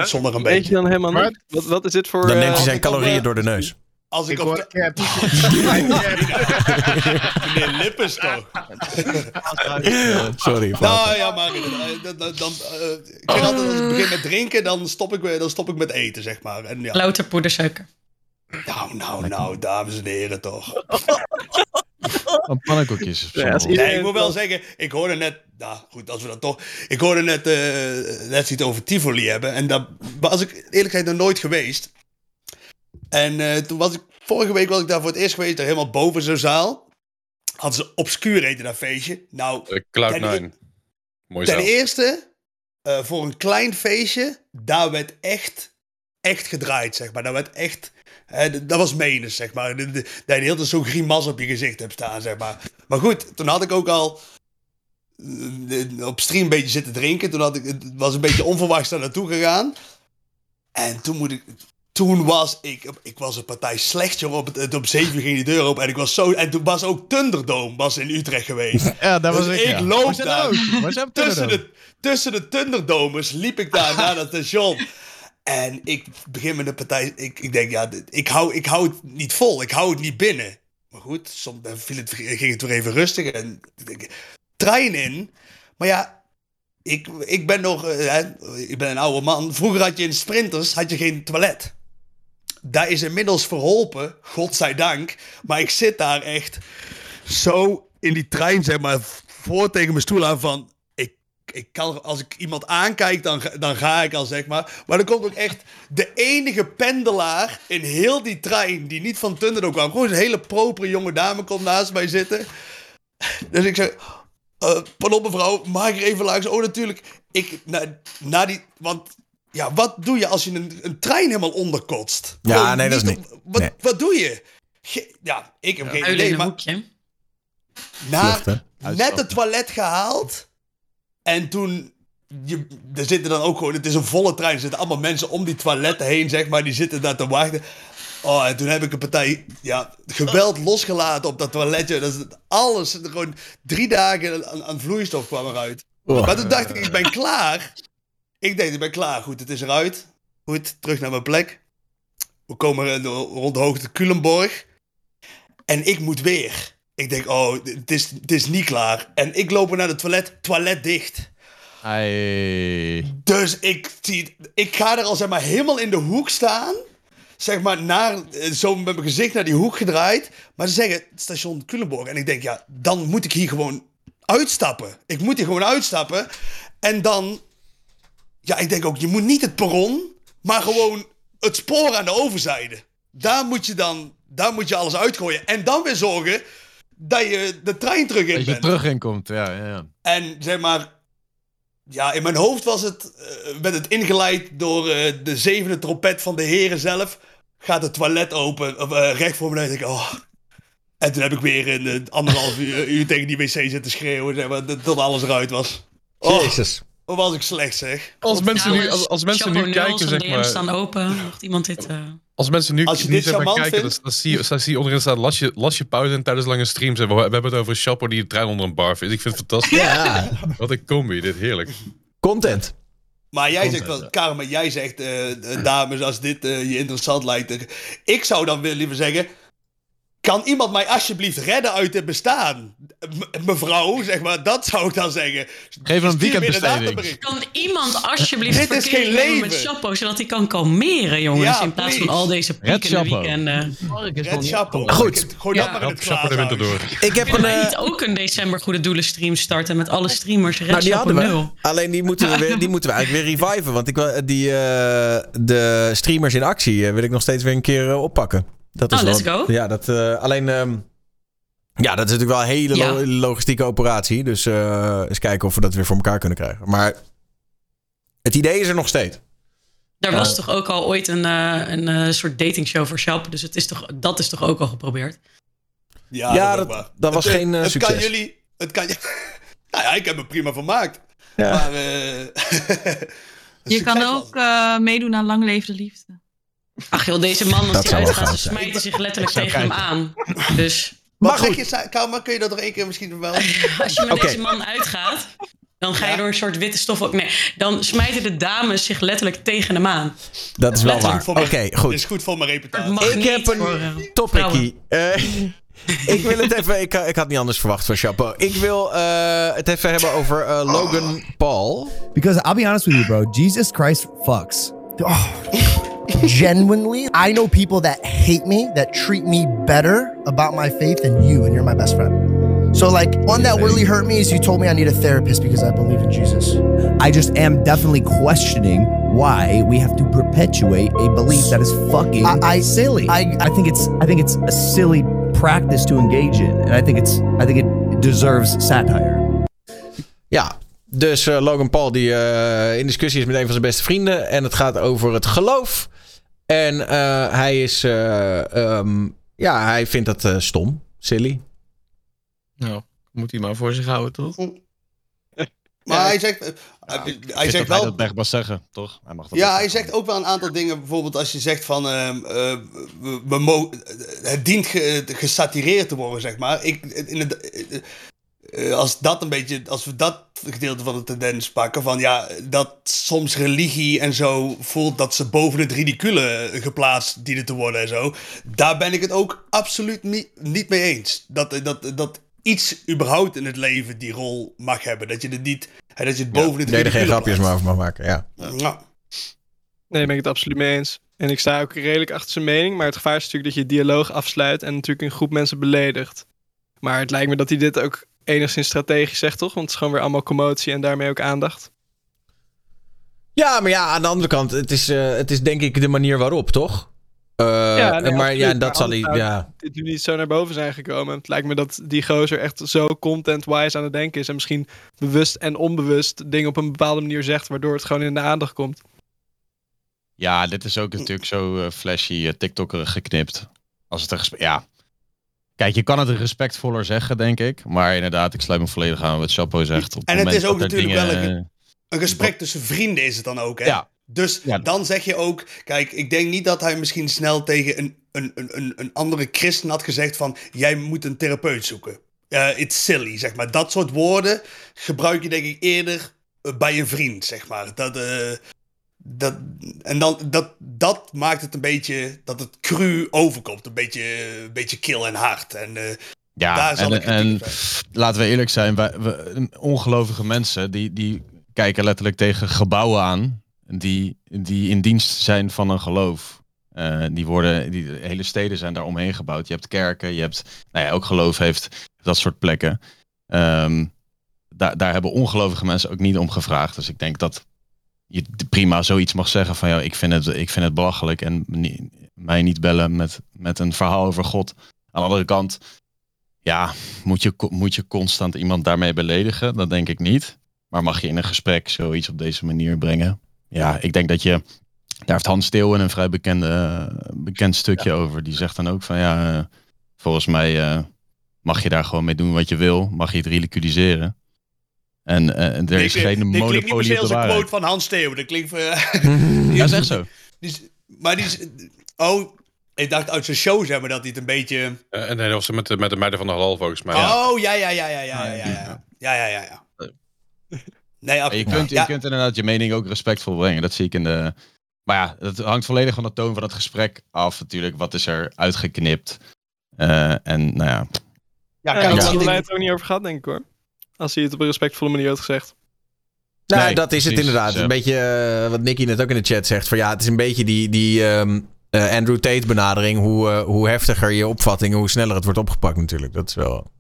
zondag een Eet je beetje. dan helemaal Wat? niet? Wat, wat is dit voor... Dan neemt hij zijn calorieën door de neus. Als ik, Ik op de... cap. Meneer Lippens toch? Sorry. Nou ja, maar dan, dan, dan, eh, ik zeg altijd als ik begin met drinken, dan stop ik, weer- dan stop ik met eten, zeg maar. En ja, Louter poedersuiker. Nou, nou, nou, dames en heren toch. Van pannenkoekjes. Ja, Nee, ik moet wel zeggen, ik hoorde net, nou goed, als we dat toch, ik hoorde net, eh net iets over Tivoli hebben. En daar was ik eerlijk gezegd nog nooit geweest. En eh, toen was ik, vorige week was ik daar voor het eerst geweest, daar helemaal boven zo'n zaal. Hadden ze obscuur eten dat feestje. Nou, Eh, Cloud9. Ten- Mooi ten zaal. eerste, eh, voor een klein feestje, daar werd echt, echt gedraaid, zeg maar. Daar werd echt, hè, dat was menens, zeg maar. Dat je de hele tijd zo'n grimas op je gezicht hebt staan, zeg maar. Maar goed, toen had ik ook al eh, op stream een beetje zitten drinken. Toen had ik, het was een beetje onverwachts daar naartoe gegaan. En toen moet ik... Toen was ik, ik was een partij slecht. Op, het, op 7 ging die deur open en ik was zo... En toen was ook Thunderdome was in Utrecht geweest. Ja, dat was Dus ik. ik ja. loop daar. tussen, de, tussen de Thunderdomers liep ik daar naar dat station. En ik begin met de partij. Ik, ik denk, ja, ik hou, ik hou het niet vol. Ik hou het niet binnen. Maar goed, soms viel het, ging het weer even rustig. En trein in. Maar ja, ik, ik ben nog. eh, hè, ik ben een oude man. Vroeger had je in sprinters had je geen toilet. Daar is inmiddels verholpen, godzijdank. Maar ik zit daar echt zo in die trein, zeg maar, voor tegen mijn stoel aan van... Ik, kan, als ik iemand aankijk, dan, ga- dan ga ik al, zeg maar. Maar er komt ook echt de enige pendelaar in heel die trein... die niet van Thunderdome kwam. Gewoon een hele propere jonge dame komt naast mij zitten. Dus ik zeg... eh pardon mevrouw, mag ik er even langs? Oh, natuurlijk. Ik, na, na die... Want ja, wat doe je als je een, een trein helemaal onderkotst? Ja, Gewoon nee, dat is Wat, nee. wat doe je? Ge- ja, ik heb geen Huilen idee, maar naar, Vluchten. net het toilet gehaald. En toen. Je, er zitten dan ook gewoon. Het is een volle trein. Er zitten allemaal mensen om die toiletten heen, zeg maar. Die zitten daar te wachten. Oh, en toen heb ik een partij. Ja, geweld losgelaten op dat toiletje. Dat is alles. Gewoon drie dagen aan, aan vloeistof kwam eruit. Oh. Maar toen dacht ik, ik ben klaar. Ik denk, ik ben klaar. Goed, het is eruit. Goed, terug naar mijn plek. We komen rond de hoogte Culemborg. En ik moet weer. Ik denk, oh, het is, het is niet klaar. En ik loop naar het toilet, toilet dicht. Ai. Dus ik, zie, ik ga er al zeg maar helemaal in de hoek staan. Zeg maar, naar, eh, zo met mijn gezicht naar die hoek gedraaid. Maar ze zeggen, station Culemborg. En ik denk, ja, dan moet ik hier gewoon uitstappen. Ik moet hier gewoon uitstappen. En dan, ja, ik denk ook, je moet niet het perron, maar gewoon het spoor aan de overzijde. Daar moet je dan, daar moet je alles uitgooien. En dan weer zorgen dat je de trein terug in Dat je bent. terug in komt, ja, ja, ja. En zeg maar, ja, in mijn hoofd was het, eh, werd het ingeleid door eh, de zevende trompet van de heren zelf. Gaat het toilet open, of, eh, recht voor me, en denk ik, oh. En toen heb ik weer een anderhalf uur, uur tegen die wc zitten schreeuwen, zeg maar, tot alles eruit was. Oh, Jezus. Wat was ik slecht, zeg. Als mensen nu, als, als mensen nu kijken, zeg maar. staan open. Mocht iemand dit... eh, Als mensen nu, Als je kijken, vindt- dan, dan, zie je, dan zie je onderin staan, las je, las je pauze en tijdens lange streams. We, we hebben het over Chapo die de trein onder een bar vindt. Ik vind het fantastisch. Ja, Wat een combi, dit heerlijk. content. Maar jij zegt wel, Carmen, jij zegt, eh, dames, als dit eh, je interessant lijkt. Ik zou dan weer liever zeggen, kan iemand mij alsjeblieft redden uit het bestaan? M- mevrouw, zeg maar, dat zou ik dan zeggen. Geef hem een weekendbesteding. Kan iemand alsjeblieft Dit is geen doen met leven. Chapo, zodat hij kan kalmeren, jongens. Ja, in plaats please. van al deze Red piekende weekenden. Red Chapo. Goed. Gooi Ja. dat maar in het Chapo de winter door. Ik heb een... wij eh, niet ook een december Goede Doelen stream starten met alle streamers? Red nou, die Chapo hadden we. 0. Alleen die moeten we, weer, die moeten we eigenlijk weer reviven. Want ik, wil- die, eh, de streamers in actie eh, wil ik nog steeds weer een keer eh, oppakken. Dat is Oh, wel- let's go. Ja, dat, eh, alleen... ehm, ja, dat is natuurlijk wel een hele Ja. lo- logistieke operatie. Dus eh, eens kijken of we dat weer voor elkaar kunnen krijgen. Maar het idee is er nog steeds. Daar was toch ook al ooit een, eh, een eh, soort datingshow voor Chapo. Dus het is toch, dat is toch ook al geprobeerd? Ja, Ja, dat, dat- was Het, eh, geen, eh, het succes. kan jullie... Het kan je... nou ja, ik heb me prima vermaakt. Ja. Maar... eh, Je kan ook eh, meedoen aan Lang Leefde Liefde. Ach joh, deze man, als Dat die uitgaat, ze smijten zich letterlijk tegen hem aan. Dus Maar zeg goed. je, Karma, kun je dat nog één keer misschien wel... als je met deze man uitgaat, dan ga je Ja. door een soort witte stof ook. Nee, dan smijten de dames zich letterlijk tegen hem aan. Dat is wel Letterlijk waar. Oké, mijn- goed. is goed voor mijn reputatie. Mag Ik heb een eh, topickie. Eh, ik wil het even... Ik, ik had niet anders verwacht van Chapeau. Ik wil eh, het even hebben over eh, Logan Paul. Because I'll be honest with you, bro. Jesus Christ fucks. Oh, genuinely, I know people that hate me, that treat me better about my faith than you, and you're my best friend. So, like, one that really hurt me is you told me I need a therapist because I believe in Jesus. I just am definitely questioning why we have to perpetuate a belief that is fucking I- I- silly. I- I think it's I think it's a silly practice to engage in, and I think it's I think it deserves satire. Ja, dus eh, Logan Paul die eh, in discussie is met een van zijn beste vrienden. En het gaat over het geloof. En eh, hij is... eh, ehm, ja, hij vindt dat eh, stom. Silly. Nou, moet hij maar voor zich houden, toch? Maar hij zegt, hij, zegt dat hij wel... dat echt mag zeggen, toch? Hij mag dat Ja, hij zeggen. zegt ook wel een aantal dingen. Bijvoorbeeld als je zegt van... ehm, eh, we, we mo- het dient ge- gesatireerd te worden, zeg maar. Ik, in het, als dat een beetje... Als we dat gedeelte van de tendens pakken... Van ja, dat soms religie en zo voelt dat ze boven het ridicule geplaatst dienen te worden en zo. Daar ben ik het ook absoluut niet, niet mee eens. Dat, dat, dat iets überhaupt in het leven die rol mag hebben. Dat je het niet... hè, Dat je het boven het Nee, er geen grapjes meer over mag maken. Ja. Ja. Nee, daar ben ik het absoluut mee eens. En ik sta ook redelijk achter zijn mening. Maar het gevaar is natuurlijk dat je dialoog afsluit en natuurlijk een groep mensen beledigt. Maar het lijkt me dat hij dit ook enigszins strategisch zegt, toch? Want het is gewoon weer allemaal commotie en daarmee ook aandacht. ja, maar ja, aan de andere kant... Het is, eh, het is denk ik de manier waarop, toch? Eh, Ja, nee, maar ja, dat zal hij... Ja. Dit nu niet zo naar boven zijn gekomen. Het lijkt me dat die gozer echt zo content-wise aan het denken is. En misschien bewust en onbewust dingen op een bepaalde manier zegt, waardoor het gewoon in de aandacht komt. Ja, dit is ook natuurlijk zo eh, flashy uh, TikToker geknipt. Als het een gespe- ja. Kijk, je kan het respectvoller zeggen, denk ik. Maar inderdaad, ik sluit me volledig aan wat Chapo zegt. Op En het moment is ook natuurlijk wel een- Een gesprek tussen vrienden is het dan ook, hè? Ja. Dus Ja. dan zeg je ook... Kijk, ik denk niet dat hij misschien snel tegen een, een, een, een, andere christen had gezegd van... Jij moet een therapeut zoeken. Eh it's silly, zeg maar. Dat soort woorden gebruik je denk ik eerder eh, bij een vriend, zeg maar. Dat, eh, dat, en dan, dat, dat maakt het een beetje... Dat het cru overkomt. Een beetje, een beetje kil en hard. En eh, Ja, daar zal en, en laten we eerlijk zijn, wij, we, ongelovige mensen die, die kijken letterlijk tegen gebouwen aan die, die in dienst zijn van een geloof. Eh, die worden, die hele steden zijn daar omheen gebouwd. Je hebt kerken, je hebt, nou ja, ook geloof heeft dat soort plekken. Ehm, daar, daar hebben ongelovige mensen ook niet om gevraagd. Dus ik denk dat je prima zoiets mag zeggen van, ja, ik vind het, ik vind het belachelijk en mij niet bellen met, met een verhaal over God. Aan de andere kant, Ja, moet je, moet je constant iemand daarmee beledigen? Dat denk ik niet. Maar mag je in een gesprek zoiets op deze manier brengen? Ja, ik denk dat je... Daar heeft Hans Steeuwen een vrij bekende, eh, bekend stukje over. Die zegt dan ook van ja, eh, volgens mij eh, mag je daar gewoon mee doen wat je wil. Mag je het ridiculiseren. En eh, er is Dit- geen dit klinkt niet per monopolie se op als de een waarheid. quote van Hans Theo. Dat klinkt... eh, Ja, dat is echt zo. maar die is... Oh, ik dacht uit zijn show zeg maar dat hij het een beetje... Eh, en nee, dat was met de, met de meiden van de halal volgens mij. Oh, ja, ja, ja, ja, ja, ja, ja. Ja, ja, ja, ja. ja. Nee, je, kunt, je Ja, kunt inderdaad je mening ook respectvol brengen. Dat zie ik in de. Maar ja, het hangt volledig van de toon van het gesprek af. Natuurlijk, wat is er uitgeknipt? Eh, en nou ja, ja, daar dat wij ding- het ook niet over gehad, denk ik hoor. Als hij het op een respectvolle manier had gezegd. Nou, Nee, dat is het inderdaad. Ja. Een beetje eh, wat Nicky net ook in de chat zegt. Van ja, het is een beetje die, die ehm, eh, Andrew Tate benadering. Hoe, eh, hoe heftiger je opvattingen, hoe sneller het wordt opgepakt natuurlijk. Dat is wel...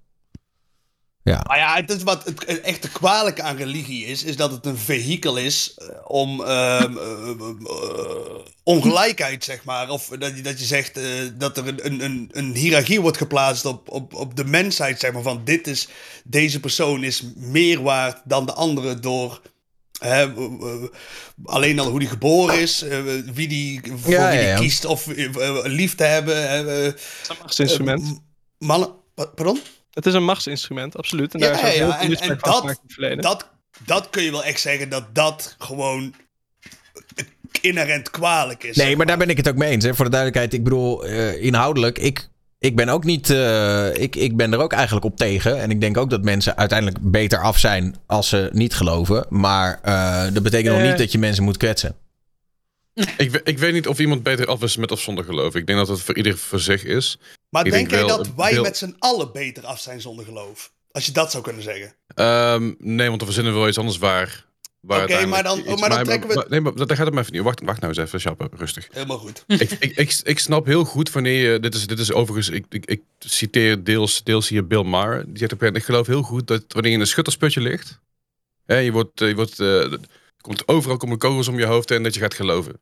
Ja. Maar ja, het is wat het, echte kwalijke aan religie is, is dat het een vehikel is eh, om ehm, eh, eh, ongelijkheid, zeg maar. Of dat je, dat je zegt eh, dat er een, een, een, hiërarchie wordt geplaatst op, op, op de mensheid, zeg maar. Van dit is, deze persoon is meer waard dan de andere door... hè, alleen al hoe die geboren is, wie die, voor Ja, wie die ja. kiest of lief te hebben. machtsinstrument. eh, mannen, pa- pardon? Het is een machtsinstrument, absoluut. En Ja, daar is ook ja, heel en- dat- gemaakt in het verleden. dat, dat kun je wel echt zeggen dat dat gewoon inherent kwalijk is. Nee, zeg maar daar ben ik het ook mee eens. Hè. Voor de duidelijkheid, ik bedoel, eh, inhoudelijk, ik, ik ben ook niet. eh, ik, ik ben er ook eigenlijk op tegen. En ik denk ook dat mensen uiteindelijk beter af zijn als ze niet geloven. Maar eh, dat betekent nog niet dat je mensen moet kwetsen. Ik, we- ik weet niet of iemand beter af is met of zonder geloof. Ik denk dat het voor ieder voor zich is. Maar ik denk jij dat wij met z'n allen beter af zijn zonder geloof? Als je dat zou kunnen zeggen. Ehm, nee, want we verzinnen wel iets anders waar. waar Oké, maar dan- maar dan trekken we- Nee, maar dat gaat het maar even niet. Wacht, wacht nou eens even, Chappe, rustig. Helemaal goed. ik, ik, ik, ik snap heel goed wanneer je. Dit is, dit is overigens. Ik, ik, ik citeer deels, deels hier Bill Maher. Die zegt op een gegeven moment, Ik geloof heel goed dat wanneer je in een schuttersputje ligt. Hè, je wordt. eh, Je wordt eh, komt overal komen kogels om je hoofd en dat je gaat geloven.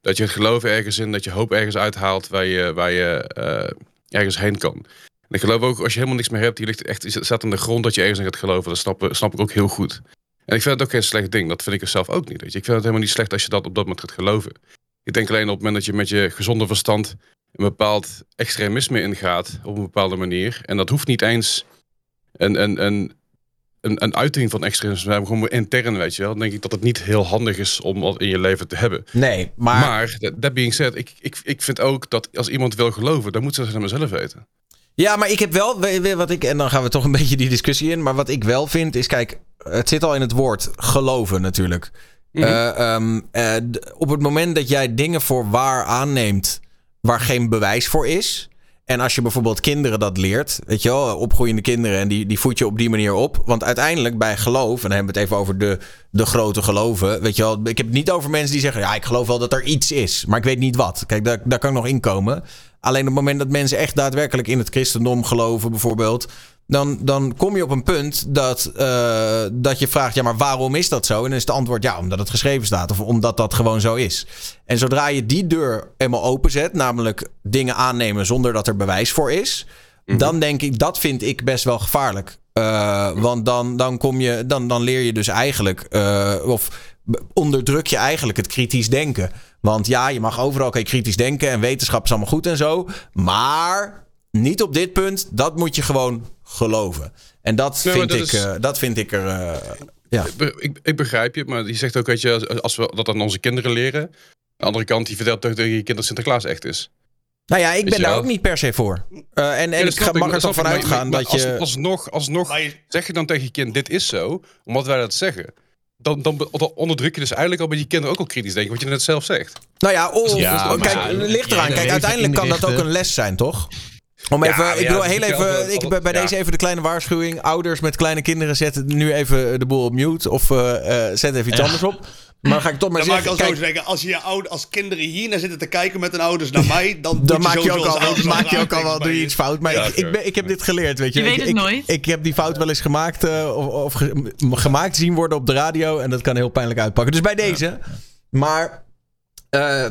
Dat je het geloven ergens in, dat je hoop ergens uithaalt waar je, waar je eh, ergens heen kan. En ik geloof ook, als je helemaal niks meer hebt, je ligt echt, staat aan de grond dat je ergens in gaat geloven. Dat snap, snap ik ook heel goed. En ik vind het ook geen slecht ding. Dat vind ik zelf ook niet. Weet je. Ik vind het helemaal niet slecht als je dat op dat moment gaat geloven. Ik denk alleen op het moment dat je met je gezonde verstand een bepaald extremisme ingaat op een bepaalde manier. En dat hoeft niet eens een, een, een, een, een uiting van extremisme zijn, gewoon intern, weet je wel. Dan denk ik dat het niet heel handig is om dat in je leven te hebben. Nee, maar. Maar, that, that being said, ik, ik, ik vind ook dat als iemand wil geloven, dan moet ze dat aan mezelf weten. Ja, maar ik heb wel, we- we- wat ik, en dan gaan we toch een beetje die discussie in. Maar wat ik wel vind is, kijk, het zit al in het woord geloven natuurlijk. Mhm. Eh, ehm, eh, op het moment dat jij dingen voor waar aanneemt waar geen bewijs voor is. En als je bijvoorbeeld kinderen dat leert, weet je wel, opgroeiende kinderen en die, die voed je op die manier op. Want uiteindelijk bij geloof, en dan hebben we het even over de, de grote geloven, weet je wel. Ik heb het niet over mensen die zeggen, ja, ik geloof wel dat er iets is, maar ik weet niet wat. Kijk, daar, daar kan ik nog in komen. Alleen op het moment dat mensen echt daadwerkelijk in het christendom geloven, bijvoorbeeld. Dan, dan kom je op een punt dat, eh, dat je vraagt: ja, maar waarom is dat zo? En dan is het antwoord: ja, omdat het geschreven staat. Of omdat dat gewoon zo is. En zodra je die deur eenmaal openzet, namelijk dingen aannemen zonder dat er bewijs voor is. Dan denk ik, dat vind ik best wel gevaarlijk. Eh, want dan, dan, kom je, dan, dan leer je dus eigenlijk, eh, of onderdruk je eigenlijk het kritisch denken. Want ja, je mag overal kan je kritisch denken en wetenschap is allemaal goed en zo. Maar niet op dit punt, dat moet je gewoon geloven. En dat, Nee, vind, dat ik, is- eh, dat vind ik er. eh, ja. Ik, ik, begrijp je, maar je zegt ook, weet je, als- als we dat aan onze kinderen leren. Aan de andere kant, die vertelt toch tegen je kind dat Sinterklaas echt is. Nou ja, ik ben daar wel? ook niet per se voor. Eh, en en Ja, ik ga- mag er toch vanuit gaan dat als- je. Alsnog, alsnog je- zeg je dan tegen je kind, dit is zo, omdat wij dat zeggen. Dan, dan, onderdruk je dus eigenlijk al bij je kinderen ook al kritisch denken, wat je net zelf zegt. Nou ja, of, Ja, oh, kijk, ligt eraan. Kijk, uiteindelijk kan dat ook een les zijn, toch? Om Ja, even, maar ik ja, dat heel even, ik, bij bij ja. deze even de kleine waarschuwing. Ouders met kleine kinderen zetten nu even de boel op mute. Of eh, eh, zet even iets anders op. Maar dan ga ik toch maar Dan mag ik zeggen, al zo kijk, zeggen, als, je je oude, als kinderen hier naar zitten te kijken met hun ouders naar mij, dan, dan maak je ook als al, maak je raar ook al wel doe je iets fout. Maar Ja, ik, ik, ben, ik heb dit geleerd, weet je. Je ik, weet het ik, nooit. Ik heb die fout wel eens gemaakt eh, of, of ge- gemaakt zien worden op de radio. En dat kan heel pijnlijk uitpakken. Dus bij deze. Maar eh,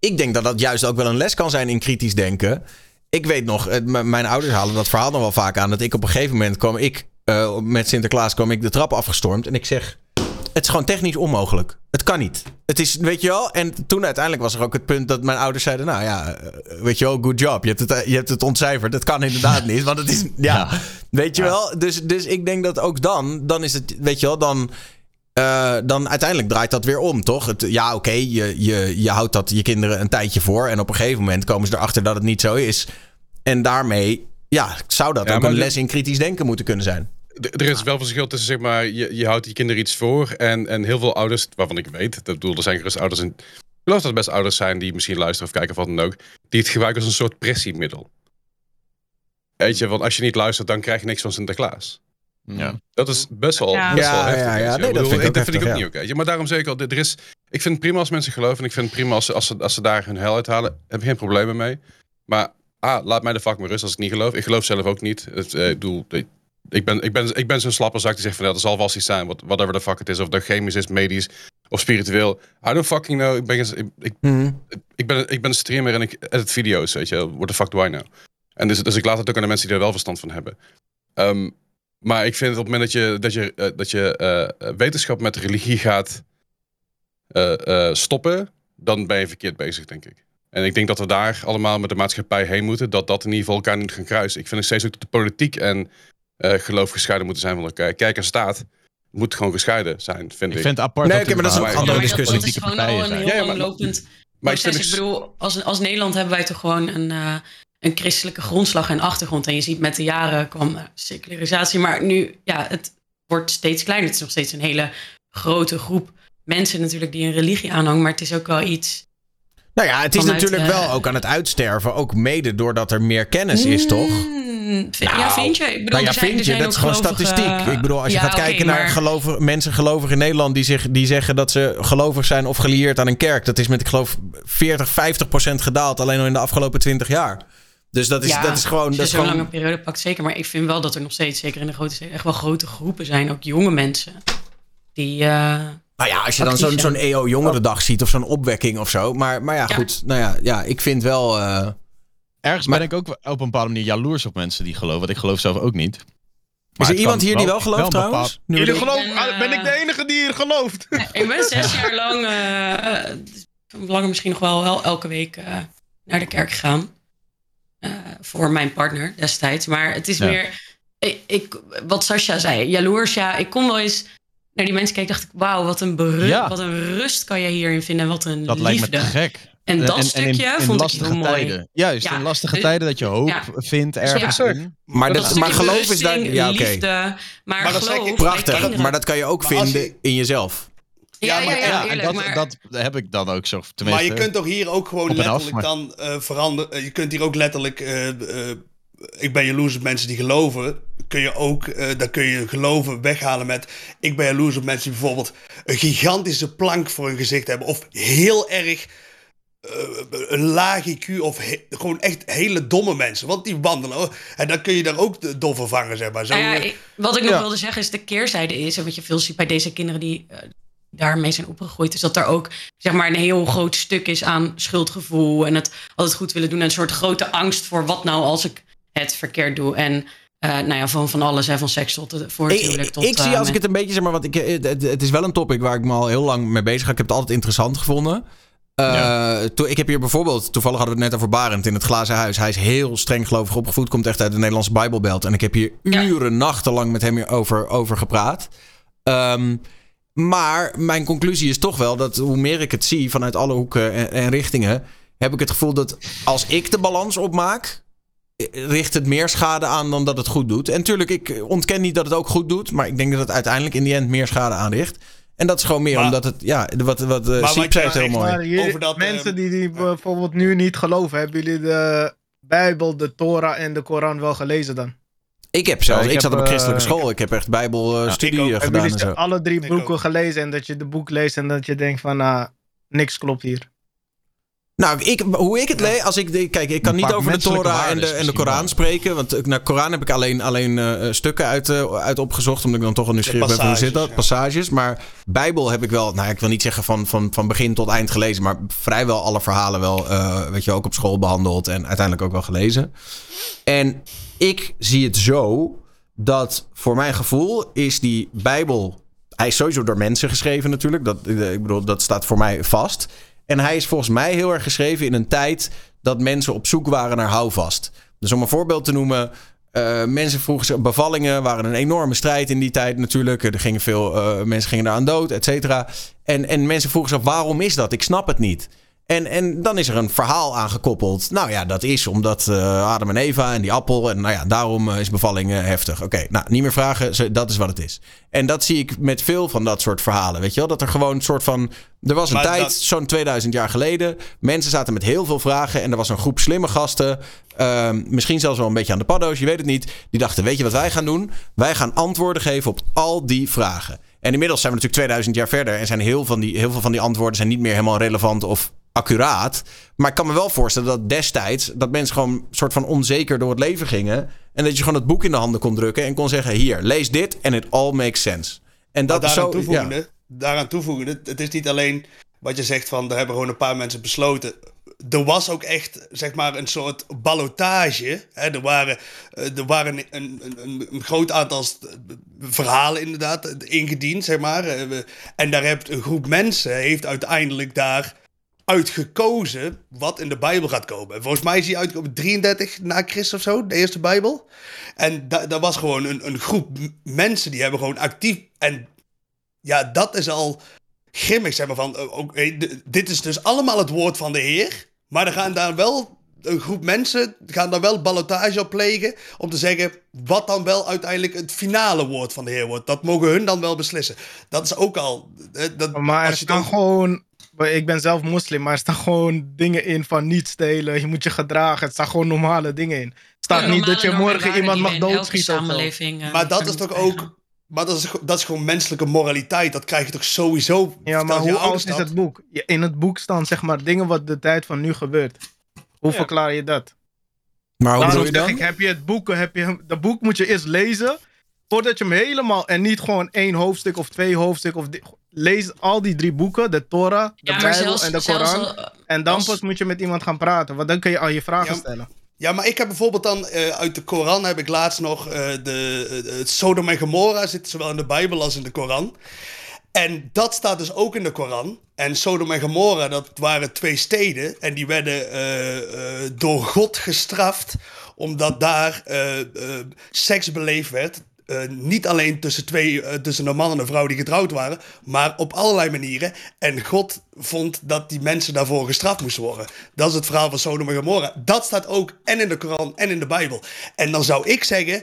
ik denk dat dat juist ook wel een les kan zijn in kritisch denken. Ik weet nog, m- mijn ouders halen dat verhaal nog wel vaak aan. Dat ik op een gegeven moment kwam ik, eh, met Sinterklaas kwam ik de trap afgestormd. En ik zeg, het is gewoon technisch onmogelijk. Het kan niet. Het is, weet je wel. En toen uiteindelijk was er ook het punt dat mijn ouders zeiden, nou ja, eh, weet je wel, good job. Je hebt het, eh, je hebt het ontcijferd. Het kan inderdaad niet, want het is, ja, weet je wel. Dus, dus ik denk dat ook dan, dan is het, weet je wel, dan... eh, dan uiteindelijk draait dat weer om, toch? Het, ja, oké, je, je, je houdt dat je kinderen een tijdje voor. En op een gegeven moment komen ze erachter dat het niet zo is. En daarmee, ja, zou dat Ja, ook een les in kritisch denken moeten kunnen zijn. Er is wel verschil tussen, zeg maar, je, je houdt je kinderen iets voor. En, en heel veel ouders, waarvan ik weet, dat bedoel, er zijn gerust ouders. En, ik geloof dat er best ouders zijn die misschien luisteren of kijken of wat dan ook. Die het gebruiken als een soort pressiemiddel. Weet je, want als je niet luistert, dan krijg je niks van Sinterklaas. Ja. Dat is best wel, Ja. best wel Ja, heftig. ja, ja. Nee, dat vind ik dat vind ik ook heftig, niet oké. weet je. Maar daarom zeg ik al, er is, ik vind het prima als mensen geloven. En ik vind het prima als, ze- als, ze, als ze daar hun hel uithalen. Heb ik geen problemen mee. Maar ah, laat mij de fuck maar rust als ik niet geloof. Ik geloof zelf ook niet. Het, eh, ik bedoel, ik- ik ben, ik ben, ik ben zo'n slapperzak die zegt van... Ja, dat zal vast iets zijn, what- whatever the fuck het is. Of dat chemisch is, medisch of spiritueel. I don't fucking know. Ik ben, ik, ik, Mhm. ik ben, ik ben een streamer en ik edit video's, weet je. What the fuck do I know? En dus, dus ik laat het ook aan de mensen die er wel verstand van hebben. Ehm, maar ik vind op het moment dat je, dat je, eh, dat je eh, eh, wetenschap met religie gaat eh, eh, stoppen, dan ben je verkeerd bezig, denk ik. En ik denk dat we daar allemaal met de maatschappij heen moeten, dat dat in ieder geval elkaar niet gaan kruisen. Ik vind nog steeds ook dat de politiek en eh, geloof gescheiden moeten zijn van elkaar. Kijk en staat moet gewoon gescheiden zijn, vind ik. Ik vind het apart Nee, dat maar dat is een andere Ja, discussie. Dat is gewoon al een heel Ja, ja, maar- langlopend Maar ik Ik bedoel, als, als Nederland hebben wij toch gewoon een, eh, een christelijke grondslag en achtergrond. En je ziet met de jaren kwam secularisatie. Maar nu, ja, het wordt steeds kleiner. Het is nog steeds een hele grote groep mensen natuurlijk die een religie aanhangen. Maar het is ook wel iets... Nou ja, het is Vanuit, natuurlijk wel ook aan het uitsterven. Ook mede doordat er meer kennis is, toch? Mm, vind- ja, Nou, vind je? Ik bedoel, Nou ja, zijn- vind je? Dat is gewoon gelovige- statistiek. Ik bedoel, als je Ja, gaat kijken naar geloven, mensen gelovigen in Nederland die, zich, die zeggen dat ze gelovig zijn of gelieerd aan een kerk. Dat is met, ik geloof, 40, 50 procent gedaald alleen al in de afgelopen 20 jaar. Dus dat is, Ja, dat is gewoon. Als Dat je is zo'n gewoon lange periode pakt, zeker. Maar ik vind wel dat er nog steeds, zeker in de grote steden, echt wel grote groepen zijn. Ook jonge mensen. Die. eh, Nou ja, als je dan zo'n zo'n EO-jongerendag ziet of zo'n opwekking of zo. Maar, maar ja, Ja. goed. Nou ja, ja ik vind wel. eh, Ergens Maar- ben ik ook op een bepaalde manier jaloers op mensen die geloven. Want ik geloof zelf ook niet. is er iemand hier die wel gelooft trouwens? Nu Jullie geloven, ben, eh, ben ik de enige die hier gelooft? ik ben zes jaar lang, eh, eh, langer misschien nog wel, wel elke week eh, naar de kerk gegaan. Eh, voor mijn partner destijds. Maar het is Ja. meer. Ik, ik, wat Sascha zei, jaloers. Ja, ik kon wel eens naar die mensen kijken. Dacht ik, wauw, wat een, beru- Ja. wat een rust kan je hierin vinden. En wat een Dat liefde. lijkt me te gek. En dat stukje in, in vond ik heel mooi. tijden. Juist, Ja. in lastige tijden dat je hoop ja. vindt ergens Ja. in. Maar, Dat dat, maar geloof is daar. Ja, oké. liefde. Maar, Maar dat geloof bij Prachtig. Maar dat kan je ook Maar vinden je- in jezelf. Ja, ja, ja, Ja, en eerlijk, dat, maar... dat heb ik dan ook zo. Maar je kunt toch hier ook gewoon af, letterlijk maar- dan eh, veranderen. eh, je kunt hier ook letterlijk. eh, eh, ik ben jaloers op mensen die geloven. Kun je ook, eh dan kun je geloven weghalen met. Ik ben jaloers op mensen die bijvoorbeeld een gigantische plank voor hun gezicht hebben. Of heel erg. eh, een laag IQ of he- gewoon echt hele domme mensen. Want die wandelen. En dan kun je daar ook de- door vervangen, zeg maar. Zo, Nou ja, eh, ik- wat ik nog Ja. wilde zeggen is de keerzijde is, en wat je veel ziet bij deze kinderen die daarmee zijn opgegroeid, is dat er ook zeg maar een heel groot stuk is aan schuldgevoel en het altijd goed willen doen en een soort grote angst voor wat nou als ik het verkeerd doe en eh, nou ja, van, van alles, hè, van seks tot eh, voor het Ik, huwelijk ik, tot... ik zie eh, als ik het een beetje zeg maar, wat ik, het, het is wel een topic waar ik me al heel lang mee bezig ga. Ik heb het altijd interessant gevonden. Eh, to- ik heb hier bijvoorbeeld, toevallig hadden we het net over Barend in het Glazen Huis. Hij is heel streng gelovig opgevoed, komt echt uit de Nederlandse Bijbelbelt. En ik heb hier Ja. uren, nachtenlang met hem hierover over gepraat. Ehm, maar mijn conclusie is toch wel dat hoe meer ik het zie vanuit alle hoeken en, en richtingen, heb ik het gevoel dat als ik de balans opmaak, eh, richt het meer schade aan dan dat het goed doet. En natuurlijk, ik ontken niet dat het ook goed doet, maar ik denk dat het uiteindelijk in die end meer schade aanricht. En dat is gewoon meer Maar- omdat het, ja, wat, wat uh, wat Siep zei is heel mooi. Jullie- Over dat, mensen eh, die, die bijvoorbeeld nu niet geloven, hebben jullie de Bijbel, de Torah en de Koran wel gelezen dan? Ik heb zelfs, Ja, ik, ik zat heb, op een christelijke eh, school. Ik heb echt bijbelstudie uh, Hebben Hebben gedaan ze zo. alle drie boeken gelezen en dat je de boek leest en dat je denkt van, nou, niks klopt hier. Nou, ik, hoe ik het lees, als ik, kijk, ik kan niet over de Torah en de, en de Koran wel. spreken. Want eh, naar Koran heb ik alleen, alleen eh, stukken uit, eh, uit opgezocht. Omdat ik dan toch wel nieuwsgierig ben van hoe zit dat? passages, ja. Passages. Maar Bijbel heb ik wel, nou ik wil niet zeggen van, van, van begin tot eind gelezen. Maar vrijwel alle verhalen wel, weet je, ook op school behandeld. En uiteindelijk ook wel gelezen. En ik zie het zo dat voor mijn gevoel is die Bijbel. Hij is sowieso door mensen geschreven natuurlijk. Dat, ik bedoel, dat staat voor mij vast. En hij is volgens mij heel erg geschreven in een tijd dat mensen op zoek waren naar houvast. Dus om een voorbeeld te noemen. eh, mensen vroegen zich, bevallingen waren een enorme strijd in die tijd natuurlijk. Er gingen veel eh, mensen gingen eraan dood, et cetera. En, en mensen vroegen zich waarom is dat? Ik snap het niet. En, en dan is er een verhaal aangekoppeld. Nou ja, dat is omdat eh, Adam en Eva en die appel. En nou ja, daarom eh, is bevalling heftig. Oké, nou, niet meer vragen. Dat is wat het is. En dat zie ik met veel van dat soort verhalen. Weet je wel? Dat er gewoon een soort van. Er was een Maar tijd, dat- zo'n 2000 jaar geleden. Mensen zaten met heel veel vragen. En er was een groep slimme gasten. ehm, misschien zelfs wel een beetje aan de paddo's. Je weet het niet. Die dachten: Weet je wat wij gaan doen? Wij gaan antwoorden geven op al die vragen. En inmiddels zijn we natuurlijk 2000 jaar verder. En zijn heel, van die, heel veel van die antwoorden zijn niet meer helemaal relevant of accuraat. Maar ik kan me wel voorstellen dat destijds dat mensen gewoon een soort van onzeker door het leven gingen. En dat je gewoon het boek in de handen kon drukken en kon zeggen: Hier, lees dit en it all makes sense. En dat is daaraan zo. toevoegende, Ja. daaraan toevoegende, het is niet alleen wat je zegt van, er hebben gewoon een paar mensen besloten. Er was ook echt, zeg maar, een soort ballotage. Hè? Er waren, eh, er waren een, een, een, groot aantal verhalen inderdaad eh, ingediend, zeg maar. Eh, En daar heeft een groep mensen heeft uiteindelijk daar uitgekozen wat in de Bijbel gaat komen. En volgens mij is die uitgekomen 33 na Christus of zo, de eerste Bijbel. En da daar was gewoon een, een groep mensen die hebben gewoon actief. En ja, dat is al grimmig, zeg maar. Van, eh, oké, d- dit is dus allemaal het woord van de Heer. Maar er gaan daar wel een groep mensen gaan daar wel ballotage op plegen. Om te zeggen wat dan wel uiteindelijk het finale woord van de Heer wordt. Dat mogen hun dan wel beslissen. Dat is ook al. eh, Dat, Maar als je dan- gewoon... Ik ben zelf moslim, maar er staan gewoon dingen in van niet stelen. Je moet je gedragen. Het staan gewoon normale dingen in. Het staat niet dat je morgen iemand mag doodschieten. eh, Maar dat is toch ook. Maar dat is, dat is gewoon menselijke moraliteit. Dat krijg je toch sowieso. Ja, maar hoe oud is het boek? In het boek staan zeg maar dingen wat de tijd van nu gebeurt. Hoe Ja. verklaar je dat? Maar hoe Daarom je dan? ik, heb je het boek, heb je, dat boek moet je eerst lezen. Voordat je hem helemaal, en niet gewoon één hoofdstuk of twee hoofdstukken. Of lees al die drie boeken, de Torah, de Ja, Bijbel zelfs, en de zelfs Koran. al- En dan als- pas moet je met iemand gaan praten, want dan kun je al je vragen Ja, stellen. Ja, maar ik heb bijvoorbeeld dan eh, uit de Koran heb ik laatst nog eh, de, eh, Sodom en Gomorra zit zowel in de Bijbel als in de Koran. En dat staat dus ook in de Koran. En Sodom en Gomorra, dat waren twee steden. En die werden eh, eh, door God gestraft. Omdat daar eh, eh, seks beleefd werd. Eh, niet alleen tussen, twee, eh, tussen een man en een vrouw die getrouwd waren. Maar op allerlei manieren. En God vond dat die mensen daarvoor gestraft moesten worden. Dat is het verhaal van Sodom en Gomorra. Dat staat ook en in de Koran en in de Bijbel. En dan zou ik zeggen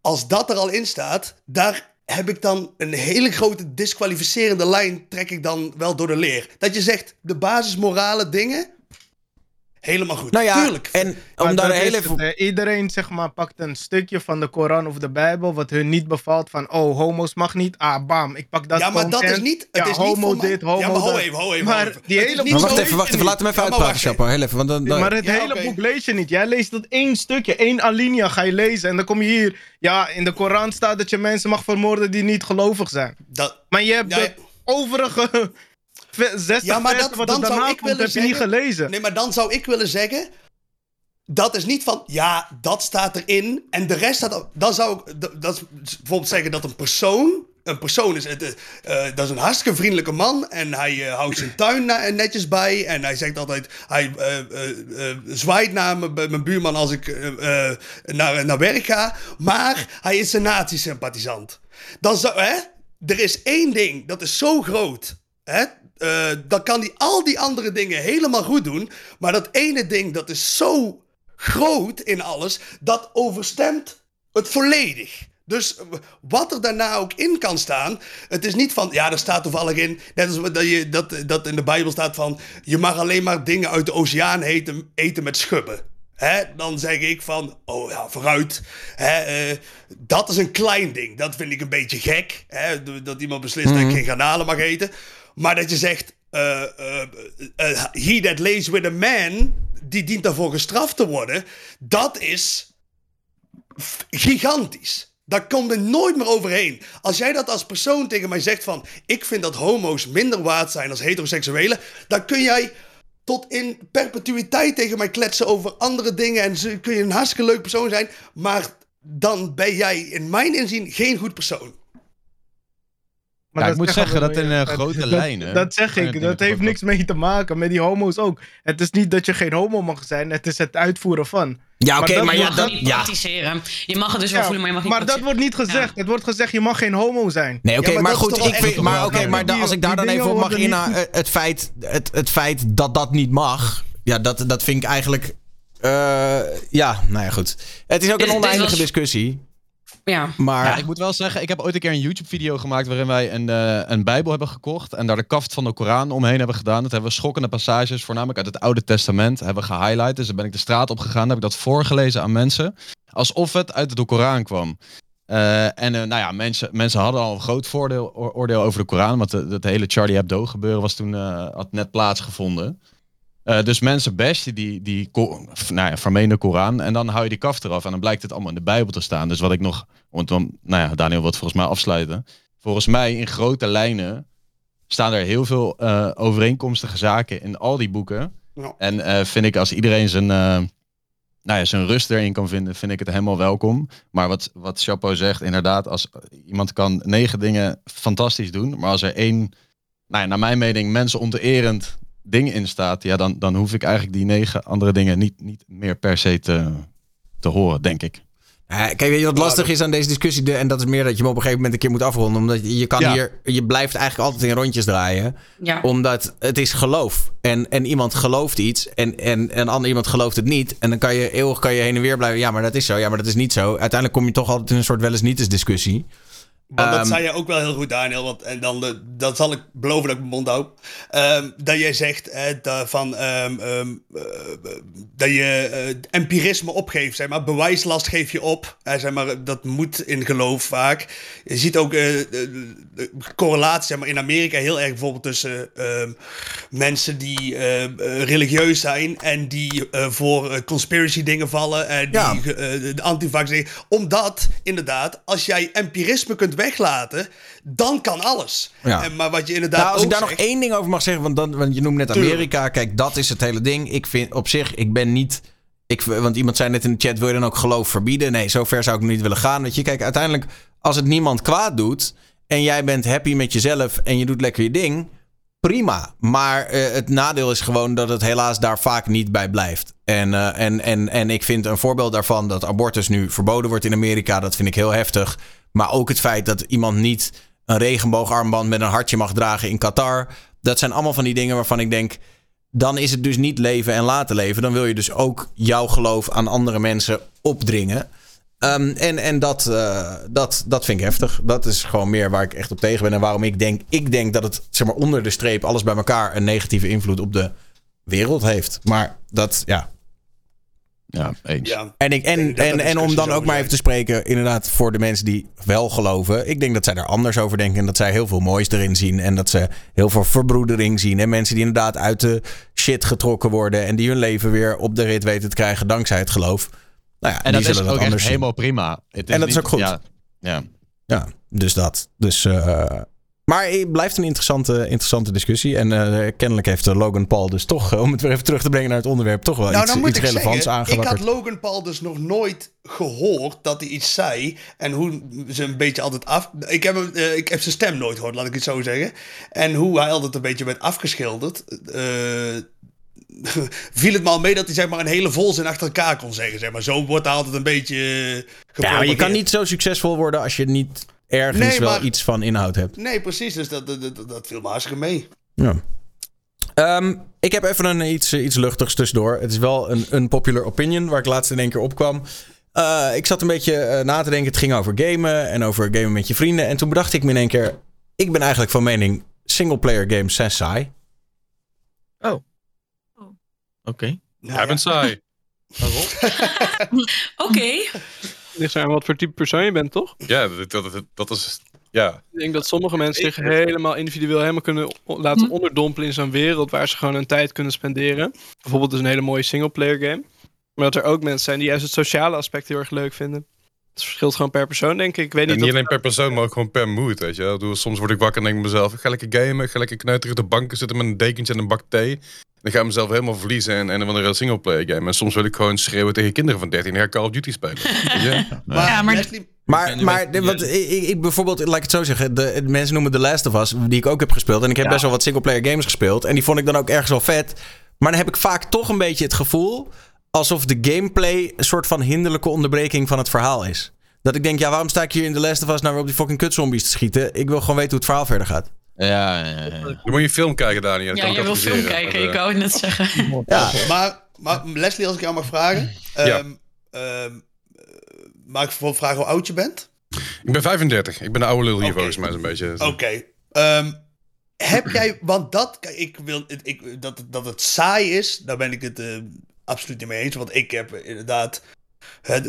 als dat er al in staat, daar heb ik dan een hele grote disqualificerende lijn, trek ik dan wel door de leer. Dat je zegt, de basismorale dingen, helemaal goed. Nou ja, Tuurlijk. en om daar het, hè. Iedereen zeg maar, pakt een stukje van de Koran of de Bijbel wat hun niet bevalt. Van, oh, homo's mag niet. Ah, bam, ik pak dat ja, maar dat is niet, het ja, is niet homo dit, homo Ja, maar ho even, ho even, Maar ho even. die hele wacht even, wacht even. Laat hem even Ja, uitpraten, Chapo. Heel even. Want dan, dan- Maar het Ja, hele boek lees je niet. Jij leest dat één stukje, één alinea ga je lezen. En dan kom je hier. Ja, in de Koran staat dat je mensen mag vermoorden die niet gelovig zijn. Dat, Maar je hebt de overige ve- 60 Ja, maar versen dat- wat dan zou ik willen heb je niet zeggen- gelezen. nee, maar dan zou ik willen zeggen, dat is niet van, ja, dat staat erin en de rest staat... Dan zou ik, dat, bijvoorbeeld zeggen dat een persoon... Een persoon is, het, eh, dat is een hartstikke vriendelijke man en hij eh, houdt zijn tuin na- netjes bij. En hij zegt altijd, hij eh, zwaait naar mijn, buurman als ik naar, naar werk ga. Maar hij is een nazi-sympathisant. Dan zou, hè, er is één ding, dat is zo groot. Hè? Eh, dan kan hij al die andere dingen helemaal goed doen. Maar dat ene ding, dat is zo groot in alles, dat overstemt het volledig. Dus wat er daarna ook in kan staan, het is niet van, ja, er staat toevallig in, net als dat, je, dat, dat in de Bijbel staat van, je mag alleen maar dingen uit de oceaan eten, eten met schubben. Hè, dan zeg ik van, oh ja, vooruit. Hè, eh, dat is een klein ding. Dat vind ik een beetje gek. Hè, dat iemand beslist dat ik geen garnalen mag eten. Maar dat je zegt, eh, eh, he that lays with a man, die dient daarvoor gestraft te worden. Dat is gigantisch. Daar komt er nooit meer overheen. Als jij dat als persoon tegen mij zegt van... ik vind dat homo's minder waard zijn als heteroseksuelen... dan kun jij tot in perpetuïteit tegen mij kletsen over andere dingen... en kun je een hartstikke leuk persoon zijn... maar dan ben jij in mijn inzien geen goed persoon. Ja, ik moet zeggen dat in, Dat- grote dat- lijnen Dat zeg ik. Dat heeft niks mee te maken met die homo's ook. Het is niet dat je geen homo mag zijn. Het is het uitvoeren van. Ja, oké, maar Je ja, mag dat... het niet Ja. praktiseren. Je mag het dus wel Ja, voelen, maar je mag niet maar dat wordt niet gezegd. Het wordt gezegd, je mag geen homo zijn. Nee, oké, Ja, maar maar, goed, ik vind, maar, oké, maar Die- als ik daar dan even op mag niet eh, het feit, het, het feit dat dat niet mag, ja, dat, dat vind ik eigenlijk, eh, ja, nou ja, goed. Het is ook een oneindige discussie, Ja. maar... Ja, ik moet wel zeggen, ik heb ooit een keer een YouTube-video gemaakt waarin wij een, eh, een Bijbel hebben gekocht en daar de kaft van de Koran omheen hebben gedaan. Dat hebben we schokkende passages, voornamelijk uit het Oude Testament, hebben we gehighlight. Dus dan ben ik de straat op gegaan, heb ik dat voorgelezen aan mensen, alsof het uit de Koran kwam. Eh, en eh, nou ja, mensen, mensen hadden al een groot voordeel, oor- oordeel over de Koran, want dat hele Charlie Hebdo gebeuren was toen, eh, had net plaatsgevonden. Eh, dus mensen bashen die, die nou ja, vermeende Koran. En dan hou je die kaft eraf. En dan blijkt het allemaal in de Bijbel te staan. Dus wat ik nog. Want dan, nou ja, Daniel wil het volgens mij afsluiten. Volgens mij in grote lijnen staan er heel veel eh, overeenkomstige zaken in al die boeken. Ja. En eh, vind ik als iedereen zijn, nou ja, zijn rust erin kan vinden, vind ik het helemaal welkom. Maar wat, wat Chapeau zegt, inderdaad, als iemand kan negen dingen fantastisch doen. Maar als er één, nou ja, naar mijn mening, mensen onterend ding in staat, ja, dan, dan hoef ik eigenlijk die negen andere dingen niet, niet meer per se te, te horen, denk ik. Kijk, weet je wat lastig is aan deze discussie? De, en dat is meer dat je hem op een gegeven moment een keer moet afronden. Omdat je, je kan Ja. hier, je blijft eigenlijk altijd in rondjes draaien. Ja. Omdat het is geloof. En, en iemand gelooft iets en, en, en ander iemand gelooft het niet. En dan kan je eeuwig kan je heen en weer blijven. Ja, maar dat is zo. Ja, maar dat is niet zo. Uiteindelijk kom je toch altijd in een soort wel eens niet eens discussie. Want dat Ehm, zei je ook wel heel goed, Daniel. Want, en dan, de, dat zal ik beloven dat ik mijn mond hou. Ehm, dat jij zegt eh, da- van, ehm, eh, dat je eh, empirisme opgeeft. Zeg maar. Bewijslast geef je op. Eh, zeg maar, dat moet in geloof vaak. Je ziet ook eh, de correlatie zeg maar, in Amerika heel erg bijvoorbeeld tussen mensen die eh, eh, religieus zijn en die eh, voor eh, conspiracy dingen vallen. En die Ja. eh, de antivax dingen. Omdat, inderdaad, als jij empirisme kunt weglaten, dan kan alles. Ja. En, maar wat je inderdaad Nou, als ik daar nog één ding over mag zeggen, want, dan, want je noemt net Tuurlijk. Amerika. Kijk, dat is het hele ding. Ik vind op zich, ik ben niet. Ik, want iemand zei net in de chat: wil je dan ook geloof verbieden? Nee, zover zou ik niet willen gaan. Weet je, kijk, uiteindelijk, als het niemand kwaad doet. en jij bent happy met jezelf en je doet lekker je ding. prima. Maar eh, het nadeel is gewoon dat het helaas daar vaak niet bij blijft. En, eh, en, en, en ik vind een voorbeeld daarvan dat abortus nu verboden wordt in Amerika. Dat vind ik heel heftig. Maar ook het feit dat iemand niet een regenboogarmband met een hartje mag dragen in Qatar. Dat zijn allemaal van die dingen waarvan ik denk. Dan is het dus niet leven en laten leven. Dan wil je dus ook jouw geloof aan andere mensen opdringen. Ehm, en en dat, eh, dat, dat vind ik heftig. Dat is gewoon meer waar ik echt op tegen ben. En waarom ik denk, ik denk dat het zeg maar, onder de streep alles bij elkaar een negatieve invloed op de wereld heeft. Maar dat, ja. Ja, eens. Ja, En, ik, en, en, en om dan ook maar even te spreken, inderdaad, voor de mensen die wel geloven. Ik denk dat zij er anders over denken. En dat zij heel veel moois erin zien. En dat ze heel veel verbroedering zien. En mensen die inderdaad uit de shit getrokken worden. En die hun leven weer op de rit weten te krijgen dankzij het geloof. Nou ja, En die dat is ook dat echt helemaal prima. Het En dat is ook goed. Ja, ja. Ja, dus dat. Dus, eh, maar het blijft een interessante, interessante discussie. En eh, kennelijk heeft eh, Logan Paul dus toch, eh, om het weer even terug te brengen naar het onderwerp, toch wel Nou, iets, iets ik relevants zeggen, ik had Logan Paul dus nog nooit gehoord dat hij iets zei. En hoe ze een beetje altijd af... Ik heb, hem, eh, ik heb zijn stem nooit gehoord, laat ik het zo zeggen. En hoe hij altijd een beetje werd afgeschilderd. eh, viel het me al mee dat hij zeg maar een hele volzin achter elkaar kon zeggen. Zeg maar. Zo wordt hij altijd een beetje eh, Ja, maar je kan niet zo succesvol worden als je niet ergens Nee, wel maar- iets van inhoud hebt. Nee, precies. Dus dat, dat, dat, dat viel me hartstikke mee. Ja. Ehm, ik heb even een iets, iets luchtigs tussendoor. Het is wel een unpopular opinion waar ik laatst in één keer op kwam. Eh, ik zat een beetje eh, na te denken. Het ging over gamen en over gamen met je vrienden. En toen bedacht ik me in één keer... Ik ben eigenlijk van mening... Singleplayer games zijn saai. Oké. Nou, Jij bent saai. Oké. Ligt aan wat voor type persoon je bent, toch? Ja, dat, dat, dat, is Ja. Ik denk dat sommige mensen zich helemaal individueel helemaal kunnen laten Hm. onderdompelen in zo'n wereld waar ze gewoon hun tijd kunnen spenderen. Bijvoorbeeld dus een hele mooie singleplayer game. Maar dat er ook mensen zijn die juist het sociale aspect heel erg leuk vinden. Het verschilt gewoon per persoon, denk ik. Ik weet En niet, niet alleen per persoon, maar ook gewoon per mood, weet je Soms word ik wakker en denk ik mezelf, ik ga lekker gamen, ik ga lekker kneuterig op de banken zitten met een dekentje en een bak thee. Dan ga ik mezelf helemaal verliezen in een of andere singleplayer game. En soms wil ik gewoon schreeuwen tegen kinderen van 13 en ga Call of Duty spelen. Weet je? Maar, Ja, maar- Maar, maar de- wat, ik, ik- bijvoorbeeld, laat ik het zo zeggen. De, de mensen noemen The Last of Us, die ik ook heb gespeeld. En ik heb best wel wat singleplayer games gespeeld. En die vond ik dan ook ergens wel vet. Maar dan heb ik vaak toch een beetje het gevoel alsof de gameplay een soort van hinderlijke onderbreking van het verhaal is. Dat ik denk, ja, waarom sta ik hier in The Last of Us nou weer op die fucking kutzombies te schieten? Ik wil gewoon weten hoe het verhaal verder gaat. Ja, ja, ja. Dan moet je een film kijken, Daniel. Ja, je wil film kijken, Maar, ik eh, wou het net zeggen. Ja, maar, maar Leslie, als ik jou mag vragen. Ja. ehm, ehm, eh, mag ik voor vragen hoe oud je bent? Ik ben 35. Ik ben de oude lul hier volgens mij zo'n beetje. Oké. ehm, heb jij, want dat, ik wil, het- ik, dat, dat het saai is, daar ben ik het eh, absoluut niet mee eens. Want ik heb inderdaad, het,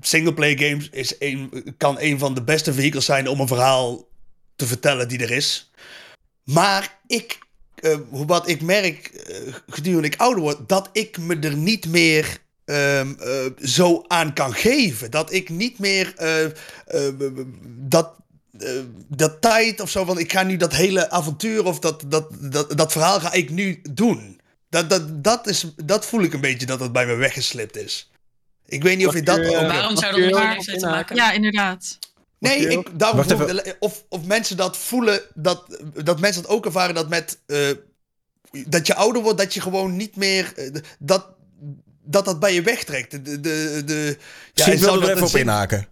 singleplayer games is een, kan een van de beste vehicles zijn om een verhaal te vertellen die er is. Maar ik, eh, wat ik merk eh, gedurende ik ouder word, dat ik me er niet meer ehm, eh, zo aan kan geven. Dat ik niet meer eh, eh, dat, eh, dat tijd of zo van ik ga nu dat hele avontuur of dat, dat, dat, dat verhaal ga ik nu doen. Dat, dat, dat, is, dat voel ik een beetje dat het bij me weggeslipt is. Ik weet niet of je dat ook... Waarom zou dat met heel je te maken Ja, inderdaad. Nee, ik, daarom vroeg of, of mensen dat voelen, dat, dat mensen dat ook ervaren, dat met eh, dat je ouder wordt, dat je gewoon niet meer, eh, dat, dat dat bij je wegtrekt. De, de, de, ja, dat er even op zin- inhaken.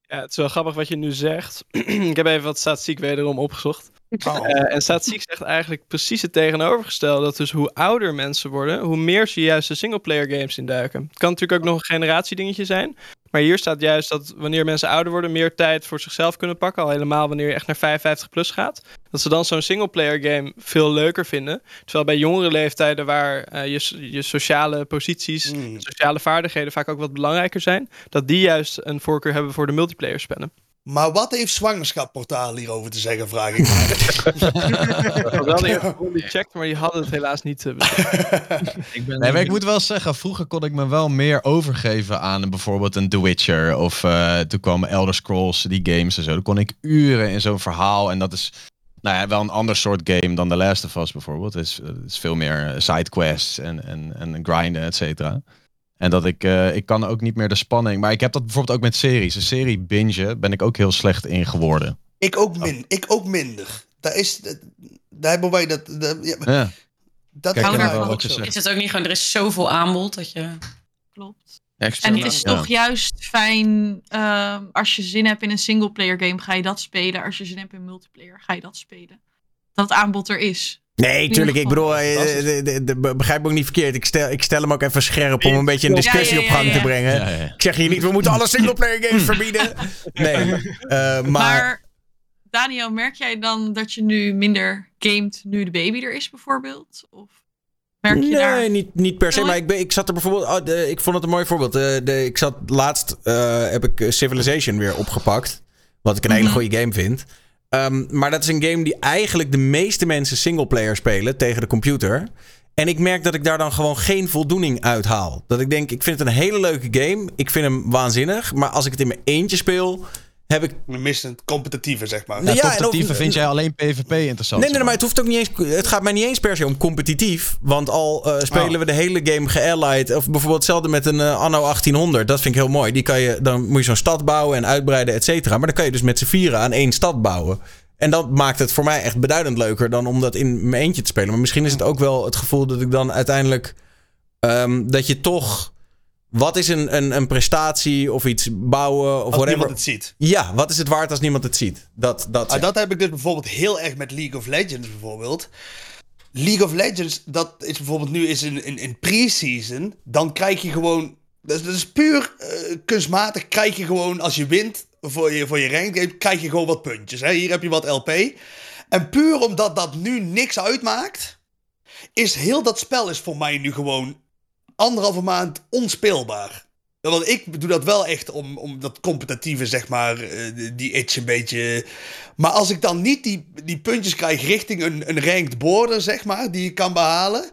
Ja, het is wel grappig wat je nu zegt. ik heb even wat statistiek wederom opgezocht. Oh. Eh, en statistiek zegt eigenlijk precies het tegenovergestelde. Dat dus hoe ouder mensen worden, hoe meer ze juist de singleplayer games induiken. Het kan natuurlijk ook nog een generatiedingetje zijn. Maar hier staat juist dat wanneer mensen ouder worden, meer tijd voor zichzelf kunnen pakken. Al helemaal wanneer je echt naar 55 plus gaat. Dat ze dan zo'n singleplayer game veel leuker vinden. Terwijl bij jongere leeftijden, waar eh, je, je sociale posities, Mm. sociale vaardigheden vaak ook wat belangrijker zijn, dat die juist een voorkeur hebben voor de multiplayer spellen. Maar wat heeft zwangerschapportaal hierover te zeggen, vraag ik me. Ik had wel ronde gecheckt, maar die hadden het helaas niet. eh. Ik ben Nee, maar ik moet wel zeggen, vroeger kon ik me wel meer overgeven aan bijvoorbeeld een The Witcher. Of eh, toen kwamen Elder Scrolls, die games en zo. Dan kon ik uren in zo'n verhaal. En dat is nou ja, wel een ander soort game dan The Last of Us bijvoorbeeld. Het is, het is veel meer sidequests en, en, en grinden, et cetera. En dat ik, eh, ik kan ook niet meer de spanning. Maar ik heb dat bijvoorbeeld ook met series. Een serie bingen ben ik ook heel slecht in geworden. ik, ook min, ik ook minder. Daar, is, daar hebben wij dat... ja, Ja. dat Kijk, wel wat je zegt. Is het ook niet gewoon, er is zoveel aanbod dat je... Klopt. En het is Ja. toch juist fijn, ehm, als je zin hebt in een singleplayer game, ga je dat spelen. Als je zin hebt in multiplayer, ga je dat spelen. Dat het aanbod er is. Nee, tuurlijk. Ik bedoel, eh, Fantastisch. de- de- de- be- begrijp me ook niet verkeerd. Ik stel, ik stel hem ook even scherp om een beetje een Ja, discussie ja, op ja, gang te brengen. Ja, ja. Ik zeg hier niet, we moeten alle singleplayer games verbieden. Nee, eh, maar... Maar, Daniel, merk jij dan dat je nu minder gamet nu de baby er is bijvoorbeeld? Of merk je nee, daar... niet, niet per se. Maar ik, ben, ik zat er bijvoorbeeld... oh, de- ik vond het een mooi voorbeeld. Eh, de, ik zat laatst... eh, heb ik eh, Civilization weer opgepakt. Wat ik een hele Mhm. goede game vind. Ehm, maar dat is een game die eigenlijk de meeste mensen singleplayer spelen tegen de computer. En ik merk dat ik daar dan gewoon geen voldoening uit haal. Dat ik denk, ik vind het een hele leuke game. Ik vind hem waanzinnig. Maar als ik het in mijn eentje speel, heb ik We missen het competitieve, zeg maar. Ja, Ja, competitieve of- vind jij alleen PvP interessant? Nee, nee, nee, maar het hoeft ook niet eens. Het gaat mij niet eens per se om competitief. Want al eh, spelen Oh. we de hele game geallied. Of bijvoorbeeld hetzelfde met een eh, anno 1800. Dat vind ik heel mooi. Die kan je, dan moet je zo'n stad bouwen en uitbreiden, et cetera. Maar dan kan je dus met z'n vieren aan één stad bouwen. En dat maakt het voor mij echt beduidend leuker dan om dat in mijn eentje te spelen. Maar misschien is het ook wel het gevoel dat ik dan uiteindelijk. ehm, dat je toch. Wat is een, een, een prestatie of iets bouwen of Als whatever? niemand het ziet. Ja, wat is het waard als niemand het ziet? Dat, dat, Ah, dat heb ik dus bijvoorbeeld heel erg met League of Legends bijvoorbeeld. League of Legends, dat is bijvoorbeeld nu is in, in, in pre-season. Dan krijg je gewoon... Dat is, dat is puur eh, kunstmatig. Krijg je gewoon, als je wint voor je, voor je ranked krijg je gewoon wat puntjes. Hè? Hier heb je wat LP. En puur omdat dat nu niks uitmaakt... Is heel dat spel is voor mij nu gewoon anderhalve maand onspeelbaar. Want ik doe dat wel echt om, om dat competitieve, zeg maar, eh, die itch een beetje... Maar als ik dan niet die, die puntjes krijg richting een, een ranked border, zeg maar, die ik kan behalen...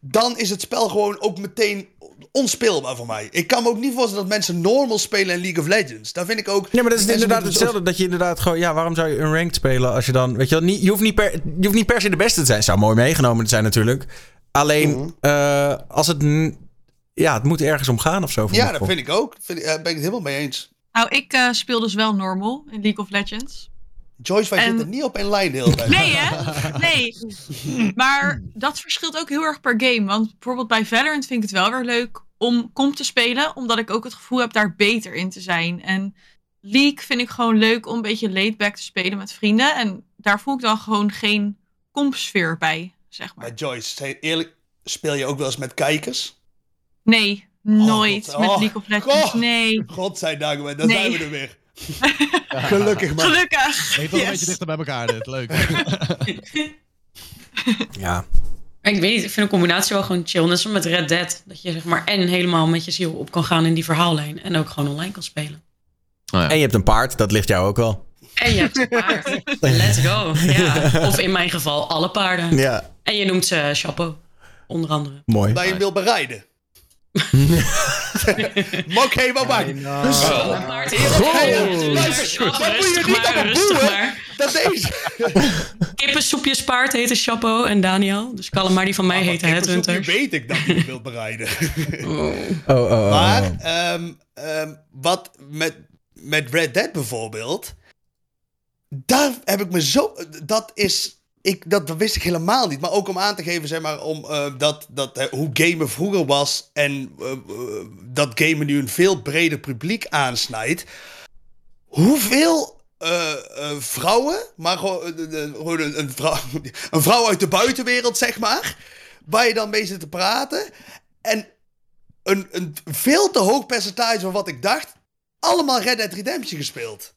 dan is het spel gewoon ook meteen onspeelbaar voor mij. Ik kan me ook niet voorstellen dat mensen normal spelen in League of Legends. Daar vind ik ook... Ja, maar dat is inderdaad hetzelfde. Dat je inderdaad gewoon... Ja, waarom zou je een ranked spelen als je dan... Weet je wel, niet, je, hoeft niet per, je hoeft niet per se de beste te zijn. Zou mooi meegenomen te zijn natuurlijk. Alleen, Mhm. eh, als het... n- Ja, het moet ergens om gaan of zo. Ja, dat vind ik ook. Vind ik, eh, ben ik het helemaal mee eens. Nou, ik eh, speel dus wel normal in League of Legends. Joyce, wij En- zitten niet op één lijn tijd. Nee, hè? Nee. Maar dat verschilt ook heel erg per game. Want bijvoorbeeld bij Valorant vind ik het wel weer leuk om comp te spelen. Omdat ik ook het gevoel heb daar beter in te zijn. En League vind ik gewoon leuk om een beetje laid-back te spelen met vrienden. En daar voel ik dan gewoon geen compsfeer bij, zeg maar. Maar Joyce, eerlijk, speel je ook wel eens met kijkers? Nee, nooit God. met Oh, League of Legends. God. Nee. Godzijdank, man. Dan Nee. zijn we er weer. Gelukkig, man. Gelukkig. Wil een beetje dichter bij elkaar dit. Leuk. Ja. Ik weet niet, ik vind een combinatie wel gewoon chill. Net zoals met Red Dead. Dat je zeg maar en helemaal met je ziel op kan gaan in die verhaallijn. En ook gewoon online kan spelen. Oh ja. En je hebt een paard. Dat ligt jou ook wel. En je hebt een paard. Let's go. Ja. Of in mijn geval alle paarden. Ja, En je noemt ze Chapeau. Onder andere. mooi. Dat je hem wil bereiden. Mok helemaal bang. Paard Oh, moet je maar, niet rustig maar. Dat deze. Kippensoepjespaard heette Chapeau en Daniel. Dus Calamari die van mij heette Nu Headhunter. weet ik dat hij hem wil bereiden. Oh, oh, oh. Maar ehm, ehm, wat met, met Red Dead bijvoorbeeld. Daar heb ik me zo. Dat is. Ik, dat wist ik helemaal niet. Maar ook om aan te geven, zeg maar, om, eh, dat, dat, hoe gamen vroeger was. En eh, eh, dat gamen nu een veel breder publiek aansnijdt. Hoeveel vrouwen, maar gewoon, een, een, vrouw, een vrouw uit de buitenwereld, zeg maar. Waar je dan mee zit te praten. En een, een veel te hoog percentage van wat ik dacht. Allemaal Red Dead Redemption gespeeld.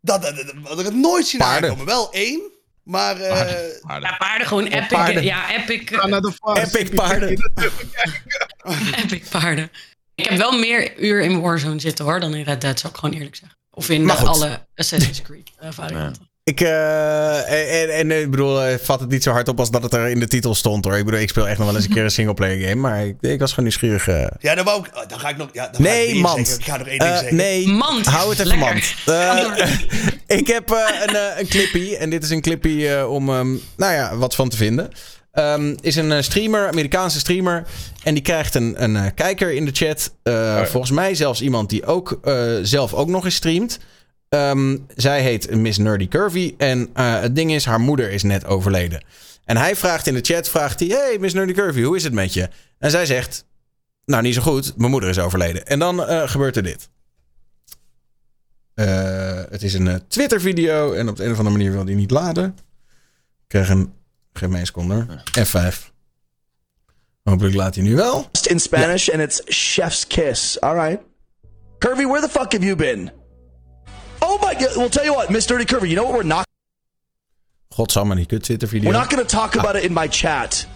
Dat, dat, dat, dat had ik nooit zien aankomen. Wel één, maar... eh, Ja, paarden gewoon epic. paarden. Ja, epic, Ga naar de farce. Epic paarden. epic paarden. Ik heb wel meer uur in Warzone zitten hoor dan in Red Dead, zou ik gewoon eerlijk zeggen. Of in eh, alle Assassin's Creed eh, varianten. Ik, eh, en, en, ik bedoel, eh, vat het niet zo hard op als dat het er in de titel stond hoor. Ik bedoel, ik speel echt nog wel eens een keer een singleplayer game. Maar ik, ik was gewoon nieuwsgierig. eh. ja, dan, wou ik, oh, dan ga ik nog... Ja, dan ga ik Nee, man. zeggen. Ik ga nog één ding Eh, zeggen. nee, Mand. hou het even Lekker. mand. Eh, Ga ik heb eh, een, eh, een clippy. En dit is een clippy eh, om, ehm, nou ja, wat van te vinden. Ehm, is een eh, streamer, Amerikaanse streamer. En die krijgt een, een eh, kijker in de chat. Eh, ja. Volgens mij zelfs iemand die ook eh, zelf ook nog eens streamt. Ehm, zij heet Miss Nerdy Curvy. En eh, het ding is, haar moeder is net overleden. En hij vraagt in de chat, vraagt hij... Hey Miss Nerdy Curvy, hoe is het met je? En zij zegt... Nou, niet zo goed. Mijn moeder is overleden. En dan eh, gebeurt er dit. Eh, het is een Twitter-video. En op de een of andere manier wil die niet laden. Ik krijg een... Geef een seconde. hoor. F5. Hopelijk laat hij nu wel. in Spanish, and it's chef's kiss. All right. Curvy, where the fuck have you been? Oh my god. Well, tell you what, Miss Dirty Curvy, you know what we're not? Godsamme, die kut Twitter-video. We're not going to talk about it in my chat.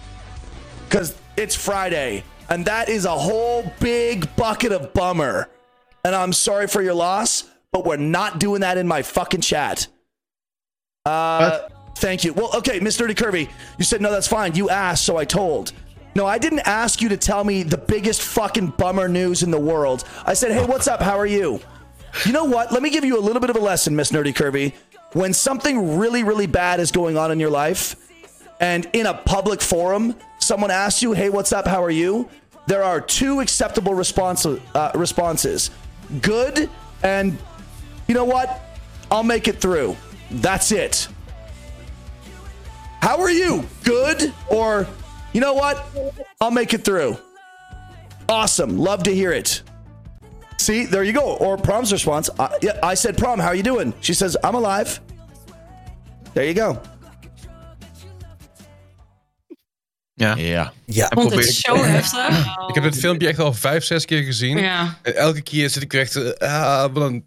Because it's Friday. And that is a whole big bucket of bummer. And I'm sorry for your loss, but we're not doing that in my fucking chat. Uh, thank you. Well, okay, Miss Dirty Curvy, you said no, that's fine. You asked, so I told. No, I didn't ask you to tell me the biggest fucking bummer news in the world. I said, hey, what's up? How are you? You know what? Let me give you a little bit of a lesson, Miss Nerdy Curvy. When something really, really bad is going on in your life, and in a public forum, someone asks you, hey, what's up? How are you? There are two acceptable response, uh, responses good, and you know what? I'll make it through. That's it. How are you? Good, or you know what? I'll make it through. Awesome. Love to hear it. See, there you go. Or Prom's response. I, yeah, I said, Prom, how are you doing? She says, I'm alive. There you go. Ja. Ja. Ja. Ik vond het zo heftig. Ik heb dit filmpje echt al vijf, zes keer gezien. Ja. En elke keer zit ik echt... eh, Ah, wat een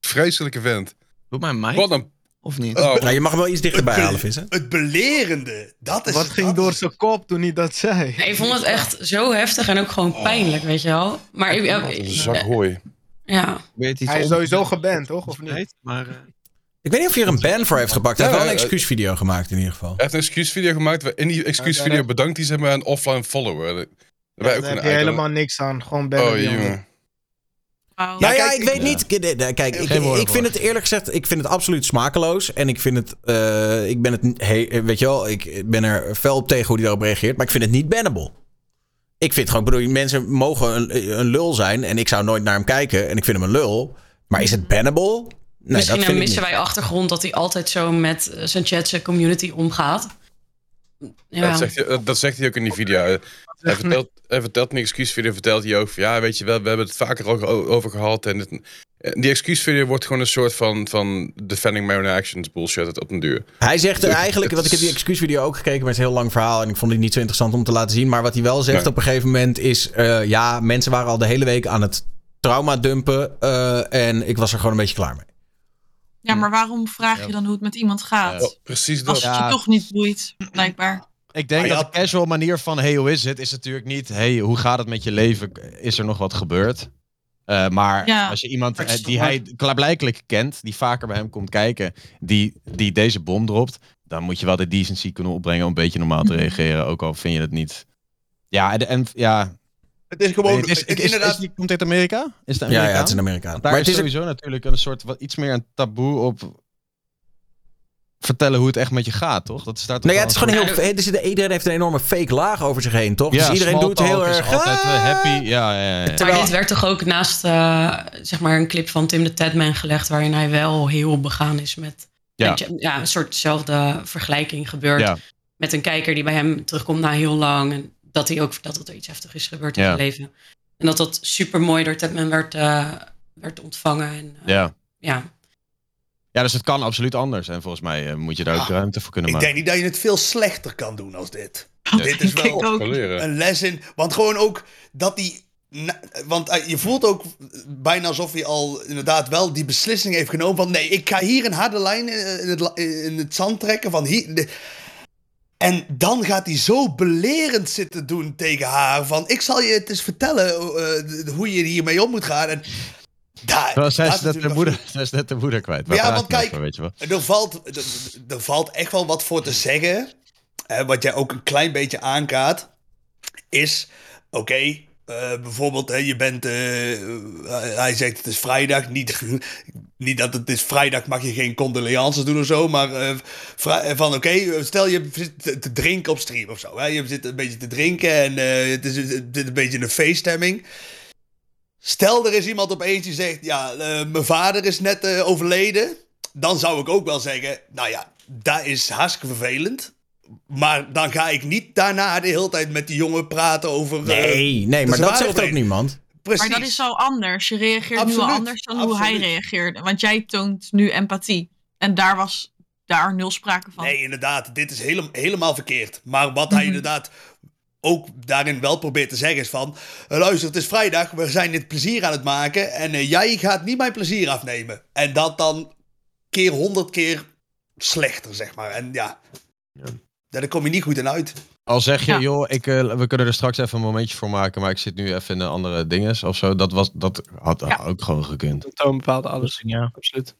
vreselijke vent. Doe maar mij. Wat een Of niet? Oh, Nou, je mag wel iets dichterbij halen, vissen. Het belerende, dat is Wat ging dat door is- zijn kop toen hij dat zei? Ik vond het echt zo heftig en ook gewoon pijnlijk, weet je wel. Maar ik, ja, een zak hooi. ja. Weet Hij is sowieso geband, toch? Of niet? Maar, eh, Ik weet niet of je er een ban voor heeft gepakt. Hij heeft Ja, wel een eh, excuusvideo gemaakt in ieder geval. Hij heeft een excuusvideo gemaakt. In die excuusvideo bedankt hij zeg maar een offline follower. Daar ook heb een je helemaal niks aan. Gewoon bannen Oh jongen. Nou ja, kijk, ik weet ja. niet. Kijk, eh, ik, ik vind het eerlijk gezegd, ik vind het absoluut smakeloos. En ik vind het, eh, ik ben het, weet je wel, ik ben er fel op tegen hoe hij daarop reageert. Maar ik vind het niet bannable. Ik vind gewoon, ik bedoel, mensen mogen een, een lul zijn. En ik zou nooit naar hem kijken. En ik vind hem een lul. Maar is het bannable? Nee, Misschien dat vind ik missen niet. wij achtergrond dat hij altijd zo met eh, zijn chat, zijn community omgaat. Ja. Dat, zegt hij, dat zegt hij ook in die video. Hij vertelt, hij vertelt in die excuusvideo vertelt hij ook van, ja, weet je wel, we hebben het vaker ook over gehad. En het, en die excuusvideo wordt gewoon een soort van, van defending my own actions bullshit op een duur. Hij zegt er Het- eigenlijk, want ik heb die excuusvideo ook gekeken, maar het is een heel lang verhaal. En ik vond het niet zo interessant om te laten zien. Maar wat hij wel zegt Nee. op een gegeven moment is, eh, ja, mensen waren al de hele week aan het trauma dumpen. eh, en ik was er gewoon een beetje klaar mee. Ja, maar waarom vraag je dan hoe het met iemand gaat? Oh, precies dat. Als het Ja. je toch niet boeit, blijkbaar. Ik denk dat de casual manier van hey, hoe is het? Is natuurlijk niet hey, hoe gaat het met je leven? Is er nog wat gebeurd? Eh, maar Ja, als je iemand eh, die hij klaarblijkelijk kent, die vaker bij hem komt kijken, die, die deze bom dropt, dan moet je wel de decency kunnen opbrengen om een beetje normaal te reageren, ook al vind je het niet. Ja, en, en ja, Het is gewoon, het is, het is, is is, inderdaad... die, komt dit uit Amerika? Is het Ja, Amerika? ja, het is een Amerikaan. Daar Maar is het is ook- sowieso natuurlijk een soort wat iets meer een taboe op vertellen hoe het echt met je gaat, toch? Dat staat Nou ja, het is gewoon heel. zit- iedereen heeft een enorme fake laag over zich heen, toch? dus iedereen doet heel erg. altijd eh, "Ah." happy. Ja, ja, ja. Maar dit werd toch ook naast eh, zeg maar een clip van Tim de Tadman gelegd... waarin hij wel heel begaan is met... Ja. met- ja een soortzelfde vergelijking gebeurt... Ja. met een kijker die bij hem terugkomt na heel lang... en dat hij ook vertelt dat er iets heftig is gebeurd in Ja. zijn leven. En dat dat super mooi door Tadman werd, eh, werd ontvangen. En, eh, ja. ja. Ja, dus het kan absoluut anders. En volgens mij eh, moet je daar ook Ja. ruimte voor kunnen Ik maken. denk niet dat je het veel slechter kan doen als dit. Ja. Dit is ik wel een les in. Want gewoon ook dat die. na- Want je voelt ook bijna alsof hij al inderdaad wel die beslissing heeft genomen. Van nee, ik ga hier een harde lijn in het, in het zand trekken. Van hier, de- en dan gaat hij zo belerend zitten doen tegen haar. Van ik zal je het eens vertellen eh, hoe je hiermee om moet gaan. En daar, Wel, zij, is net de moeder, zij is net de moeder kwijt. Ja, want kijk- over, weet je wel. er valt, er, er valt echt wel wat voor te zeggen. Hè, wat jij ook een klein beetje aankaart. Is, oké, eh, bijvoorbeeld, hè, je bent, eh, eh, hij zegt het is vrijdag. Niet, niet dat het is vrijdag, mag je geen condolences doen of zo. Maar eh, vrij- van, oké, stel je zit te- drinken op stream of zo. Hè, je zit een beetje te drinken en eh, het, is, het zit een beetje in een feeststemming. Stel, er is iemand opeens die zegt: Ja, eh, mijn vader is net eh, overleden. Dan zou ik ook wel zeggen: Nou ja, dat is hartstikke vervelend. Maar dan ga ik niet daarna de hele tijd met die jongen praten over. eh, Nee, nee, maar dat zegt ook niemand. Precies. Maar dat is al anders. Je reageert nu Absoluut, anders dan hoe hij reageerde. Want jij toont nu empathie. En daar was daar nul sprake van. Nee, inderdaad, dit is hele, helemaal verkeerd. Maar wat hij Mhm. inderdaad ook daarin wel probeert te zeggen is van... "Eh, Luister, het is vrijdag, we zijn dit plezier aan het maken... en eh, jij gaat niet mijn plezier afnemen. En dat dan keer honderd keer slechter, zeg maar. En ja, daar kom je niet goed in uit. Al zeg je, Ja. joh, ik, eh, we kunnen er straks even een momentje voor maken, maar ik zit nu even in de andere dinges of zo. Dat, was, dat had Ja. ook gewoon gekund. Dat toont bepaalde alles. Ja, absoluut.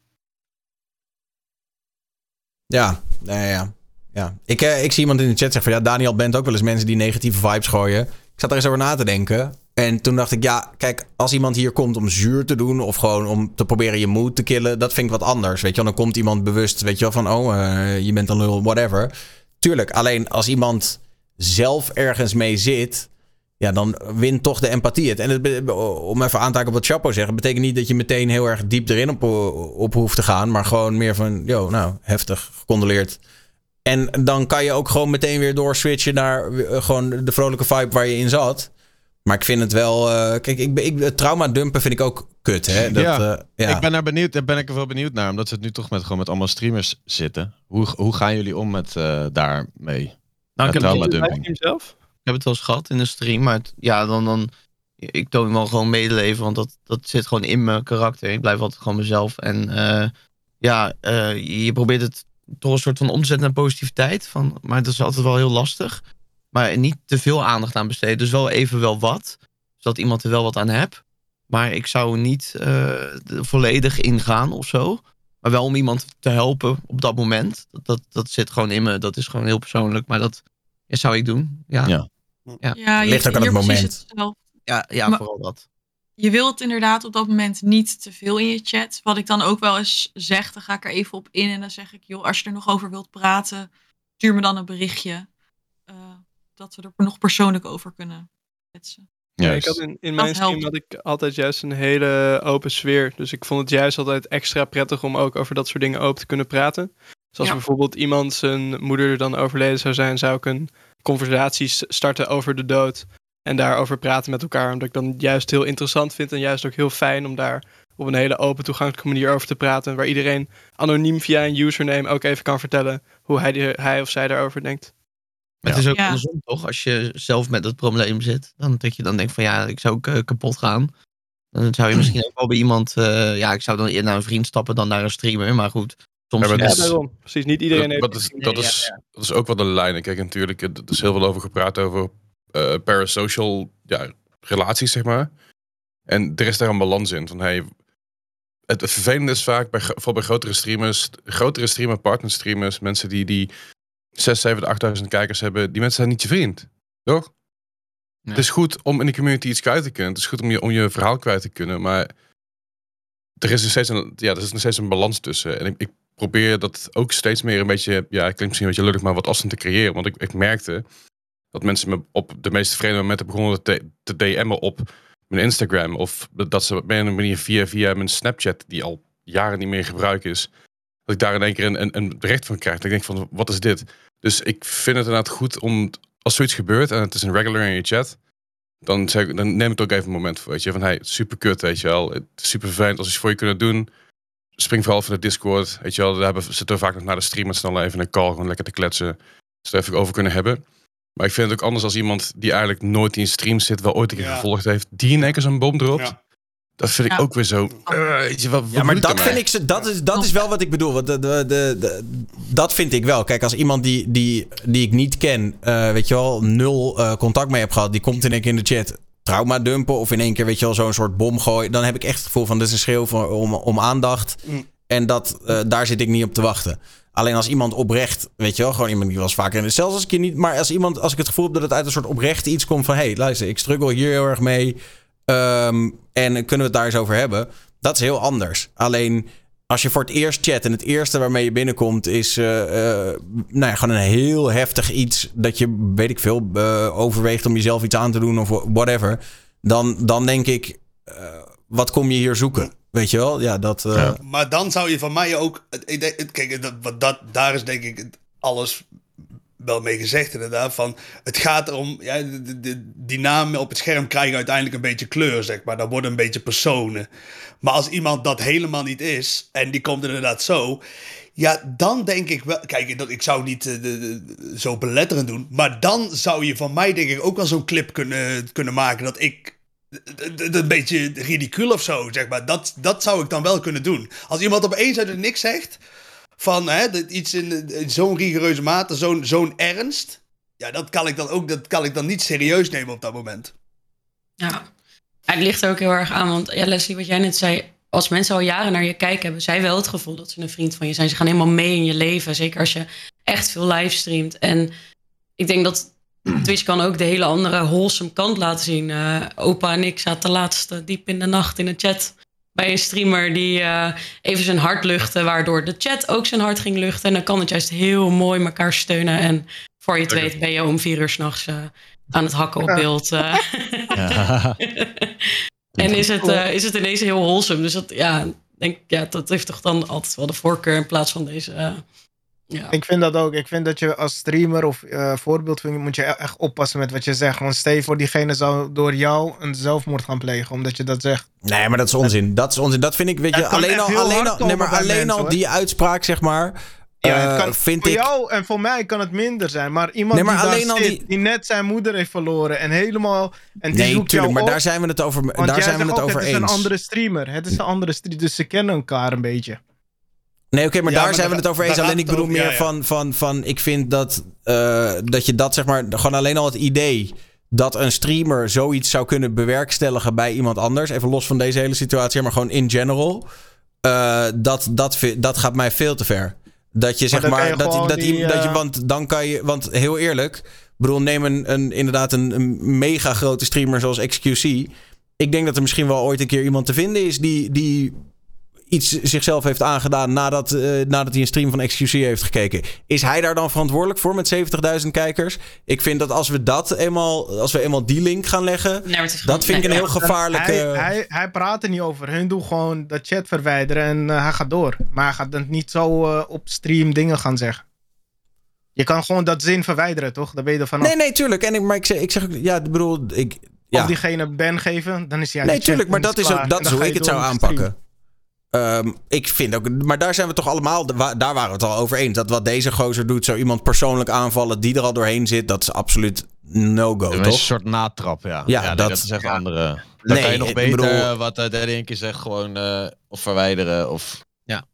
Ja, nee, ja. ja. Ik, eh, ik zie iemand in de chat zeggen van ja, Daniel bent ook wel eens mensen die negatieve vibes gooien. Ik zat er eens over na te denken. En toen dacht ik, ja, kijk, als iemand hier komt om zuur te doen of gewoon om te proberen je moed te killen, dat vind ik wat anders. Weet je wel, dan komt iemand bewust, weet je wel, van oh, eh, je bent een lul, whatever. Tuurlijk, alleen als iemand zelf ergens mee zit, ja, dan wint toch de empathie het. En het, om even aan te haken op wat Chapo zegt, betekent niet dat je meteen heel erg diep erin op, op hoeft te gaan, maar gewoon meer van, yo, nou, heftig, gecondoleerd. En dan kan je ook gewoon meteen weer doorswitchen naar eh, gewoon de vrolijke vibe waar je in zat. Maar ik vind het wel. eh, kijk, ik, ik, het trauma dumpen vind ik ook kut. Hè? Dat, Ja, eh, ja. Ik ben daar benieuwd, daar ben ik er wel benieuwd naar, omdat ze het nu toch met, gewoon met allemaal streamers zitten. Hoe, hoe gaan jullie om met eh daarmee? Nou, ik, heb zelf? ik heb het wel eens gehad in de stream, maar het- ja, dan, dan, ik toon wel gewoon medeleven, want dat, dat zit gewoon in mijn karakter. Ik blijf altijd gewoon mezelf. En eh, ja, uh, je probeert het toch een soort van om te zetten naar positiviteit. Van, maar dat is altijd wel heel lastig. Maar niet te veel aandacht aan besteden. Dus wel even wel wat. Zodat iemand er wel wat aan hebt. Maar ik zou niet uh, volledig ingaan of zo. Maar wel om iemand te helpen op dat moment. Dat, dat, dat zit gewoon in me. Dat is gewoon heel persoonlijk. Maar dat ja, zou ik doen. Ja. ja. ja. ja Ligt ook aan het moment. ja, ja maar, vooral dat. Je wilt inderdaad op dat moment niet te veel in je chat. Wat ik dan ook wel eens zeg, dan ga ik er even op in. En dan zeg ik, joh, als je er nog over wilt praten, stuur me dan een berichtje. Uh, dat we er nog persoonlijk over kunnen kletsen. Ja, ik had in, in mijn stream had ik altijd juist een hele open sfeer. Dus ik vond het juist altijd extra prettig om ook over dat soort dingen open te kunnen praten. Zoals bijvoorbeeld iemand zijn moeder dan overleden zou zijn, zou ik een conversatie starten over de dood. En daarover praten met elkaar. Omdat ik dan juist heel interessant vind en juist ook heel fijn om daar op een hele open toegankelijke manier over te praten. Waar iedereen anoniem via een username ook even kan vertellen hoe hij, die, hij of zij daarover denkt. Maar het is ook ja. andersom toch? Als je zelf met het probleem zit, dan dat je dan denkt van ja, ik zou ook uh, kapot gaan. Dan zou je misschien ook wel bij iemand, uh, ja, ik zou dan eerder naar een vriend stappen dan naar een streamer. Maar goed, soms... Ja, is, daarom. Precies, niet iedereen heeft... Dat is, dat, is, dat is ook wel de lijn. Kijk, natuurlijk, er is heel veel over gepraat over uh, parasocial ja, relaties, zeg maar. En er is daar een balans in. Van, hey, het, het vervelende is vaak, bij, vooral bij grotere streamers, grotere streamer, partnerstreamers, mensen die, die 6, 7, 8.000 kijkers hebben, die mensen zijn niet je vriend. Toch? Het is goed om in de community iets kwijt te kunnen. Het is goed om je, om je verhaal kwijt te kunnen. Maar er is nog steeds een, ja, er is nog steeds een balans tussen. En ik, ik probeer dat ook steeds meer een beetje, ja, klinkt misschien een beetje lullig, maar wat afstand te creëren. Want ik, ik merkte dat mensen me op de meest vreemde momenten begonnen te, te DM'en op mijn Instagram. Of dat ze op een manier via, via mijn Snapchat, die al jaren niet meer gebruikt is, dat ik daar in één keer een, een, een bericht van krijg. Dat ik denk van, wat is dit? Dus ik vind het inderdaad goed om, als zoiets gebeurt en het is een regular in je chat, dan, zeg, dan neem het ook even een moment voor. Weet je, van hey, super kut, weet je wel. Het super fijn als je voor je kunnen doen. Spring vooral van de Discord. Weet je wel, daar hebben, zitten we vaak nog naar de stream met snel even een call, gewoon lekker te kletsen. Zodat we even over kunnen hebben. Maar ik vind het ook anders als iemand die eigenlijk nooit in stream zit, wel ooit een keer gevolgd heeft, die in één keer zo'n bom dropt. Dat vind ik ook weer zo. Uh, je, wat, ja, maar dat vind ik ze. Dat is, dat is wel wat ik bedoel. Want de, de, de, dat vind ik wel. Kijk, als iemand die, die, die ik niet ken, uh, weet je wel, nul uh, contact mee heb gehad, die komt in één keer in de chat trauma dumpen of in één keer, weet je wel, zo'n soort bom gooien, dan heb ik echt het gevoel van dit is een schreeuw voor, om, om aandacht. Mm. En dat, daar zit ik niet op te wachten. Alleen als iemand oprecht, weet je wel, gewoon iemand die was vaker in de zelfs als ik je niet, maar als iemand, als ik het gevoel heb dat het uit een soort oprecht iets komt van, hey, luister, ik struggle hier heel erg mee. Um, en kunnen we het daar eens over hebben? Dat is heel anders. Alleen als je voor het eerst chat en het eerste waarmee je binnenkomt is uh, uh, nou ja, gewoon een heel heftig iets dat je, weet ik veel, uh, overweegt om jezelf iets aan te doen of whatever. Dan, dan denk ik, wat kom je hier zoeken? Weet je wel? Ja, dat. Ja. Maar dan zou je van mij ook. Kijk, dat, dat, daar is denk ik alles wel mee gezegd inderdaad. Van, het gaat erom, ja, de, de, die namen op het scherm krijgen uiteindelijk een beetje kleur, zeg maar. Dat worden een beetje personen. Maar als iemand dat helemaal niet is, en die komt inderdaad zo... Ja, dan denk ik wel... Kijk, ik zou niet uh, de, zo beletterend doen. Maar dan zou je van mij denk ik ook wel zo'n clip kunnen, kunnen maken... dat ik een beetje ridicul of zo, zeg maar. Dat, dat zou ik dan wel kunnen doen. Als iemand opeens uit het niks zegt van hè, iets in, zo'n rigoureuze mate, zo'n zo'n ernst. Ja, dat kan ik dan ook dat kan ik dan niet serieus nemen op dat moment. Ja, het ligt er ook heel erg aan. Want ja, Leslie, wat jij net zei, als mensen al jaren naar je kijken, hebben zij wel het gevoel dat ze een vriend van je zijn. Ze gaan helemaal mee in je leven. Zeker als je echt veel livestreamt. En ik denk dat Twitch kan ook de hele andere wholesome kant laten zien. Uh, opa en ik zaten laatst diep in de nacht in de chat bij een streamer die uh, even zijn hart luchtte, waardoor de chat ook zijn hart ging luchten. En dan kan het juist heel mooi elkaar steunen. En voor je het weet ben je om vier uur s'nachts uh, aan het hakken op beeld. Uh. Ja. en is het, is het ineens heel wholesome. Dus dat, ja, denk, ja, dat heeft toch dan altijd wel de voorkeur in plaats van deze ja. Ik vind dat ook. Ik vind dat je als streamer of uh, voorbeeld moet je e-, echt oppassen met wat je zegt. Want stel voor diegene zou door jou een zelfmoord gaan plegen, omdat je dat zegt. Nee, maar dat is onzin. Dat is onzin. Dat vind ik, weet je, alleen al, alleen al, nee, maar alleen al die uitspraak, zeg maar. Ja, het kan, uh, vind voor ik... jou en voor mij kan het minder zijn. Maar iemand nee, maar die, alleen al zit, die... die... net zijn moeder heeft verloren en helemaal. En die nee, tuurlijk, maar daar zijn we het over, daar zijn we het over eens. Het is een andere streamer. Het is een andere streamer. Dus ze kennen elkaar een beetje. Nee, oké, maar Ja, daar maar zijn we het over eens. Alleen ik bedoel over, meer ja, ja. Van, van, van, ik vind dat, eh, dat je dat zeg maar, gewoon alleen al het idee dat een streamer zoiets zou kunnen bewerkstelligen bij iemand anders, even los van deze hele situatie, maar gewoon in general, eh, dat, dat, dat gaat mij veel te ver. Dat je zeg maar, je dat, dat, die, dat je, eh, want dan kan je, want heel eerlijk, ik bedoel, neem een, een inderdaad een, een mega grote streamer zoals XQC. Ik denk dat er misschien wel ooit een keer iemand te vinden is die, die iets zichzelf heeft aangedaan nadat, eh, nadat hij een stream van XQC heeft gekeken. Is hij daar dan verantwoordelijk voor met 70.000 kijkers? Ik vind dat als we dat eenmaal, als we eenmaal die link gaan leggen, dat vind ik een heel gevaarlijke. Hij, hij, hij praat er niet over. Hun doen gewoon de chat verwijderen en eh, hij gaat door. Maar hij gaat dan niet zo eh, op stream dingen gaan zeggen. Je kan gewoon dat zin verwijderen, toch? Daar ben je er vanaf. Nee, nee, tuurlijk. En ik, maar ik zeg, ik zeg ook, ja, ik bedoel, ik. Ja. Of diegene ban geven, dan is hij nee, tuurlijk, maar dat is, ook, dat is hoe ik het zou aanpakken. Ehm, ik vind ook, maar daar zijn we toch allemaal, daar waren we het al over eens. Dat wat deze gozer doet, zo iemand persoonlijk aanvallen die er al doorheen zit, dat is absoluut no-go, Een toch? soort natrap, ja. Ja, nee, dat- dat, is echt ja. andere. Dan Nee, kan je nog beter bedoel- eh, wat één keer zegt, gewoon eh, of verwijderen of... Ja.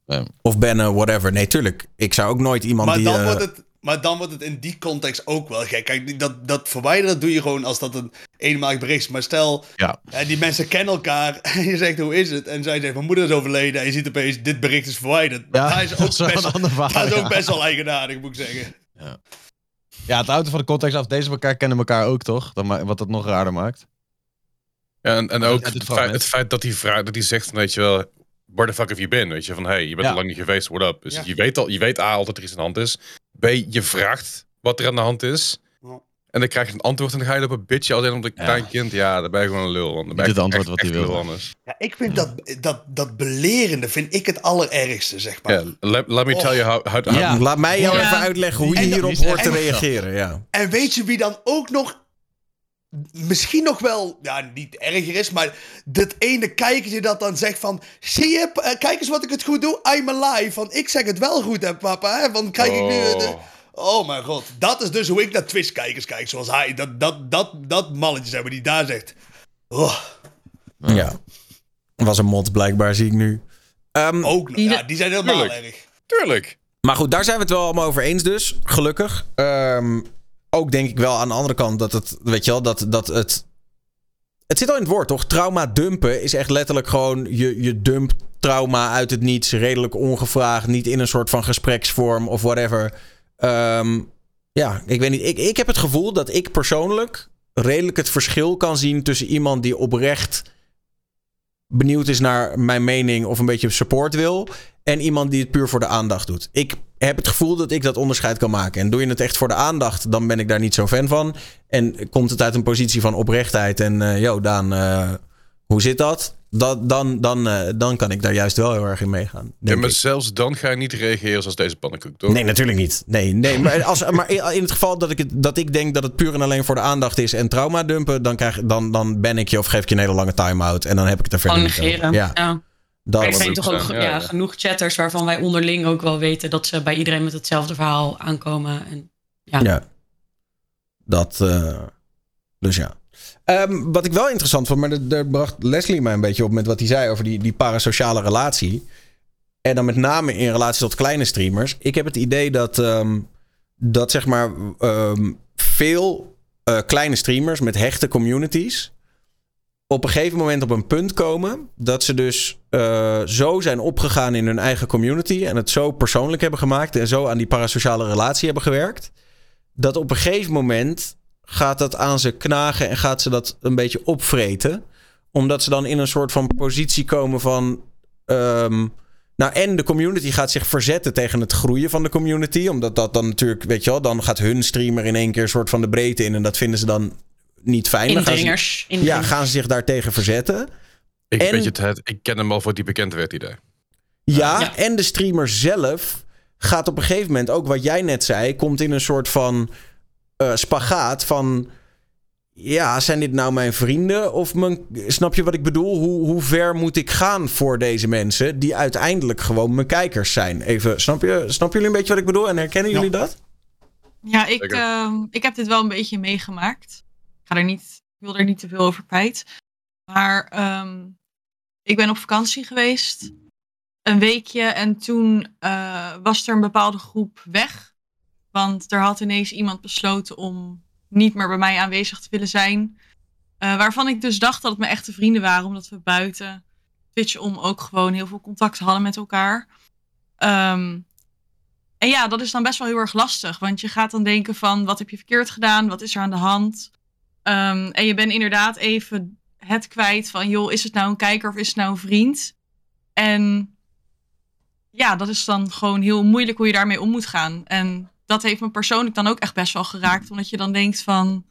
Of bannen, whatever. Nee, tuurlijk. Ik zou ook nooit iemand Maar die... dan, wordt het, maar dan wordt het in die context ook wel gek. Kijk, dat, dat verwijderen doe je gewoon als dat een eenmalig bericht is. Maar stel, Ja. hè, die mensen kennen elkaar en je zegt hoe is het? En zij zegt mijn moeder is overleden en je ziet opeens dit bericht is verwijderd. Ja, dat is dat ook, wel best, een ander verhaal, dat is ook ja. best wel eigenaardig, moet ik zeggen. Ja, het houdt van de context af. Deze elkaar kennen elkaar ook, toch? Dat ma- wat het nog raarder maakt. Ja, en, en ook het feit, het feit dat hij vraagt, dat hij zegt weet je wel, where the fuck have you been? Weet je, van hey, je bent Ja. al lang niet geweest, what up? Dus Ja. je weet al, je weet A, al dat er iets aan de hand is. B, je vraagt wat er aan de hand is. Ja. En dan krijg je een antwoord en dan ga je op een bitje als een om een Ja. klein kind. Ja, dan ben je gewoon een lul. Want dan ben je het antwoord echt- wat hij anders. Ja, ik vind dat, dat, dat belerende vind ik het allerergste, zeg maar. Ja, let, let me Oh. tell you how... how, how- Ja. Laat mij jou Ja. even uitleggen hoe je En- hierop hoort te reageren. Ja. En weet je wie dan ook nog misschien nog wel, ja, niet erger is, maar dat ene kijkertje dat dan zegt van, zie je, eh, kijk eens wat ik het goed doe, I'm alive, van ik zeg het wel goed hè papa, hè, van kijk ik nu... eh, de- Oh mijn god, dat is dus hoe ik naar Twitch-kijkers kijk, zoals hij, dat, dat, dat, dat mannetje zeg maar, die daar zegt, oh, ja. Was een mot blijkbaar, zie ik nu. Ehm, ook nog, ja, die zijn helemaal Tuurlijk. erg. Tuurlijk. Maar goed, daar zijn we het wel allemaal over eens dus. Gelukkig. Ehm, ook denk ik wel aan de andere kant dat het, weet je wel, dat, dat het... Het zit al in het woord, toch? Trauma dumpen is echt letterlijk gewoon... Je, je dumpt trauma uit het niets, redelijk ongevraagd. Niet in een soort van gespreksvorm of whatever. Ehm, ja, ik weet niet. Ik, ik heb het gevoel dat ik persoonlijk redelijk het verschil kan zien... tussen iemand die oprecht benieuwd is naar mijn mening of een beetje support wil. En iemand die het puur voor de aandacht doet. Ik heb het gevoel dat ik dat onderscheid kan maken. En doe je het echt voor de aandacht, dan ben ik daar niet zo fan van. En komt het uit een positie van oprechtheid en eh yo, Daan, eh, hoe zit dat? dat dan, dan, eh, dan kan ik daar juist wel heel erg in meegaan. Ja, maar ik. zelfs dan ga je niet reageren zoals deze pannenkoek, toch? Nee, natuurlijk niet. Nee, nee. Maar, als, maar in het geval dat ik, het, dat ik denk dat het puur en alleen voor de aandacht is en trauma dumpen, dan, krijg, dan, dan ben ik je of geef ik je een hele lange time-out. En dan heb ik het er verder niet. Ja, Ja. Dat er zijn toch ook Ja, genoeg chatters waarvan wij onderling ook wel weten dat ze bij iedereen met hetzelfde verhaal aankomen. En, ja. Ja. Dat, eh, dus ja. Ehm, wat ik wel interessant vond, maar daar- daar bracht Leslie mij een beetje op met wat hij zei over die, die parasociale relatie. En dan met name in relatie tot kleine streamers. Ik heb het idee dat, ehm, dat zeg maar ehm, veel eh, kleine streamers met hechte communities op een gegeven moment op een punt komen dat ze dus eh, zo zijn opgegaan in hun eigen community en het zo persoonlijk hebben gemaakt en zo aan die parasociale relatie hebben gewerkt, dat op een gegeven moment gaat dat aan ze knagen en gaat ze dat een beetje opvreten, omdat ze dan in een soort van positie komen van ehm, nou, en de community gaat zich verzetten tegen het groeien van de community. Omdat dat dan natuurlijk, weet je wel, dan gaat hun streamer in één keer een soort van de breedte in. En dat vinden ze dan niet fijn. Dan gaan ze- Indringers. ja, indringers. gaan ze zich daartegen verzetten. Ik, En- weet het, het, ik ken hem al voor die bekend werd idee. Ja, Ja. en de streamer zelf gaat op een gegeven moment, ook wat jij net zei, komt in een soort van eh, spagaat van. Ja, zijn dit nou mijn vrienden? Of mijn, snap je wat ik bedoel? Hoe, hoe ver moet ik gaan voor deze mensen die uiteindelijk gewoon mijn kijkers zijn? Even, snap je, snappen jullie een beetje wat ik bedoel? En herkennen jullie dat? Ja, ik, ehm, ik heb dit wel een beetje meegemaakt. Ga er niet, ik wil er niet te veel over kwijt. Maar ehm, ik ben op vakantie geweest. een weekje en toen eh, was er een bepaalde groep weg. Want er had ineens iemand besloten om niet meer bij mij aanwezig te willen zijn. Eh, waarvan ik dus dacht dat het mijn echte vrienden waren, omdat we buiten Twitch om ook gewoon heel veel contact hadden met elkaar. Ehm, en ja, dat is dan best wel heel erg lastig, want je gaat dan denken van wat heb je verkeerd gedaan, wat is er aan de hand? Ehm, en je bent inderdaad even het kwijt van joh, is het nou een kijker of is het nou een vriend? En ja, dat is dan gewoon heel moeilijk hoe je daarmee om moet gaan. En dat heeft me persoonlijk dan ook echt best wel geraakt. Omdat je dan denkt van...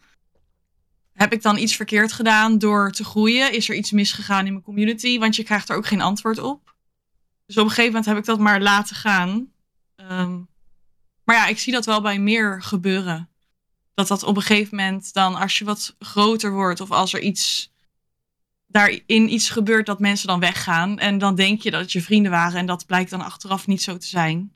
Heb ik dan iets verkeerd gedaan door te groeien? Is er iets misgegaan in mijn community? Want je krijgt er ook geen antwoord op. Dus op een gegeven moment heb ik dat maar laten gaan. Ehm, maar ja, ik zie dat wel bij meer gebeuren. Dat dat op een gegeven moment dan, als je wat groter wordt... of als er iets daarin iets gebeurt dat mensen dan weggaan. En dan denk je dat het je vrienden waren. En dat blijkt dan achteraf niet zo te zijn.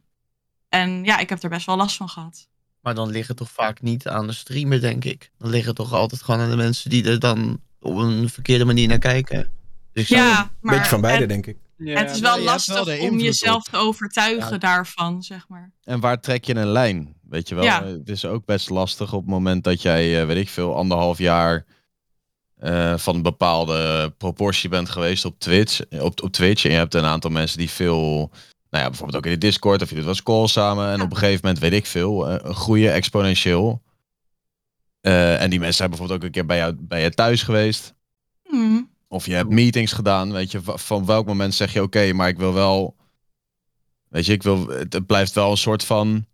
En ja, ik heb er best wel last van gehad. Maar dan liggen toch vaak niet aan de streamer, denk ik. Dan liggen toch altijd gewoon aan de mensen die er dan op een verkeerde manier naar kijken. Dus Ja, maar Beetje van beide, denk ik. het is maar wel lastig om jezelf op. te overtuigen Ja. daarvan, zeg maar. En waar trek je een lijn? Weet je wel, Ja. Eh, het is ook best lastig op het moment dat jij, eh, weet ik veel, anderhalf jaar eh, van een bepaalde proportie bent geweest op Twitch, op, op Twitch. En je hebt een aantal mensen die veel, nou ja, bijvoorbeeld ook in de Discord of je doet wel calls samen. En op een gegeven moment, weet ik veel, eh, groeien exponentieel. En die mensen zijn bijvoorbeeld ook een keer bij jou, bij je thuis geweest. Hmm. Of je hebt meetings gedaan, weet je, va- van welk moment zeg je oké, maar ik wil wel, weet je, ik wil, het blijft wel een soort van,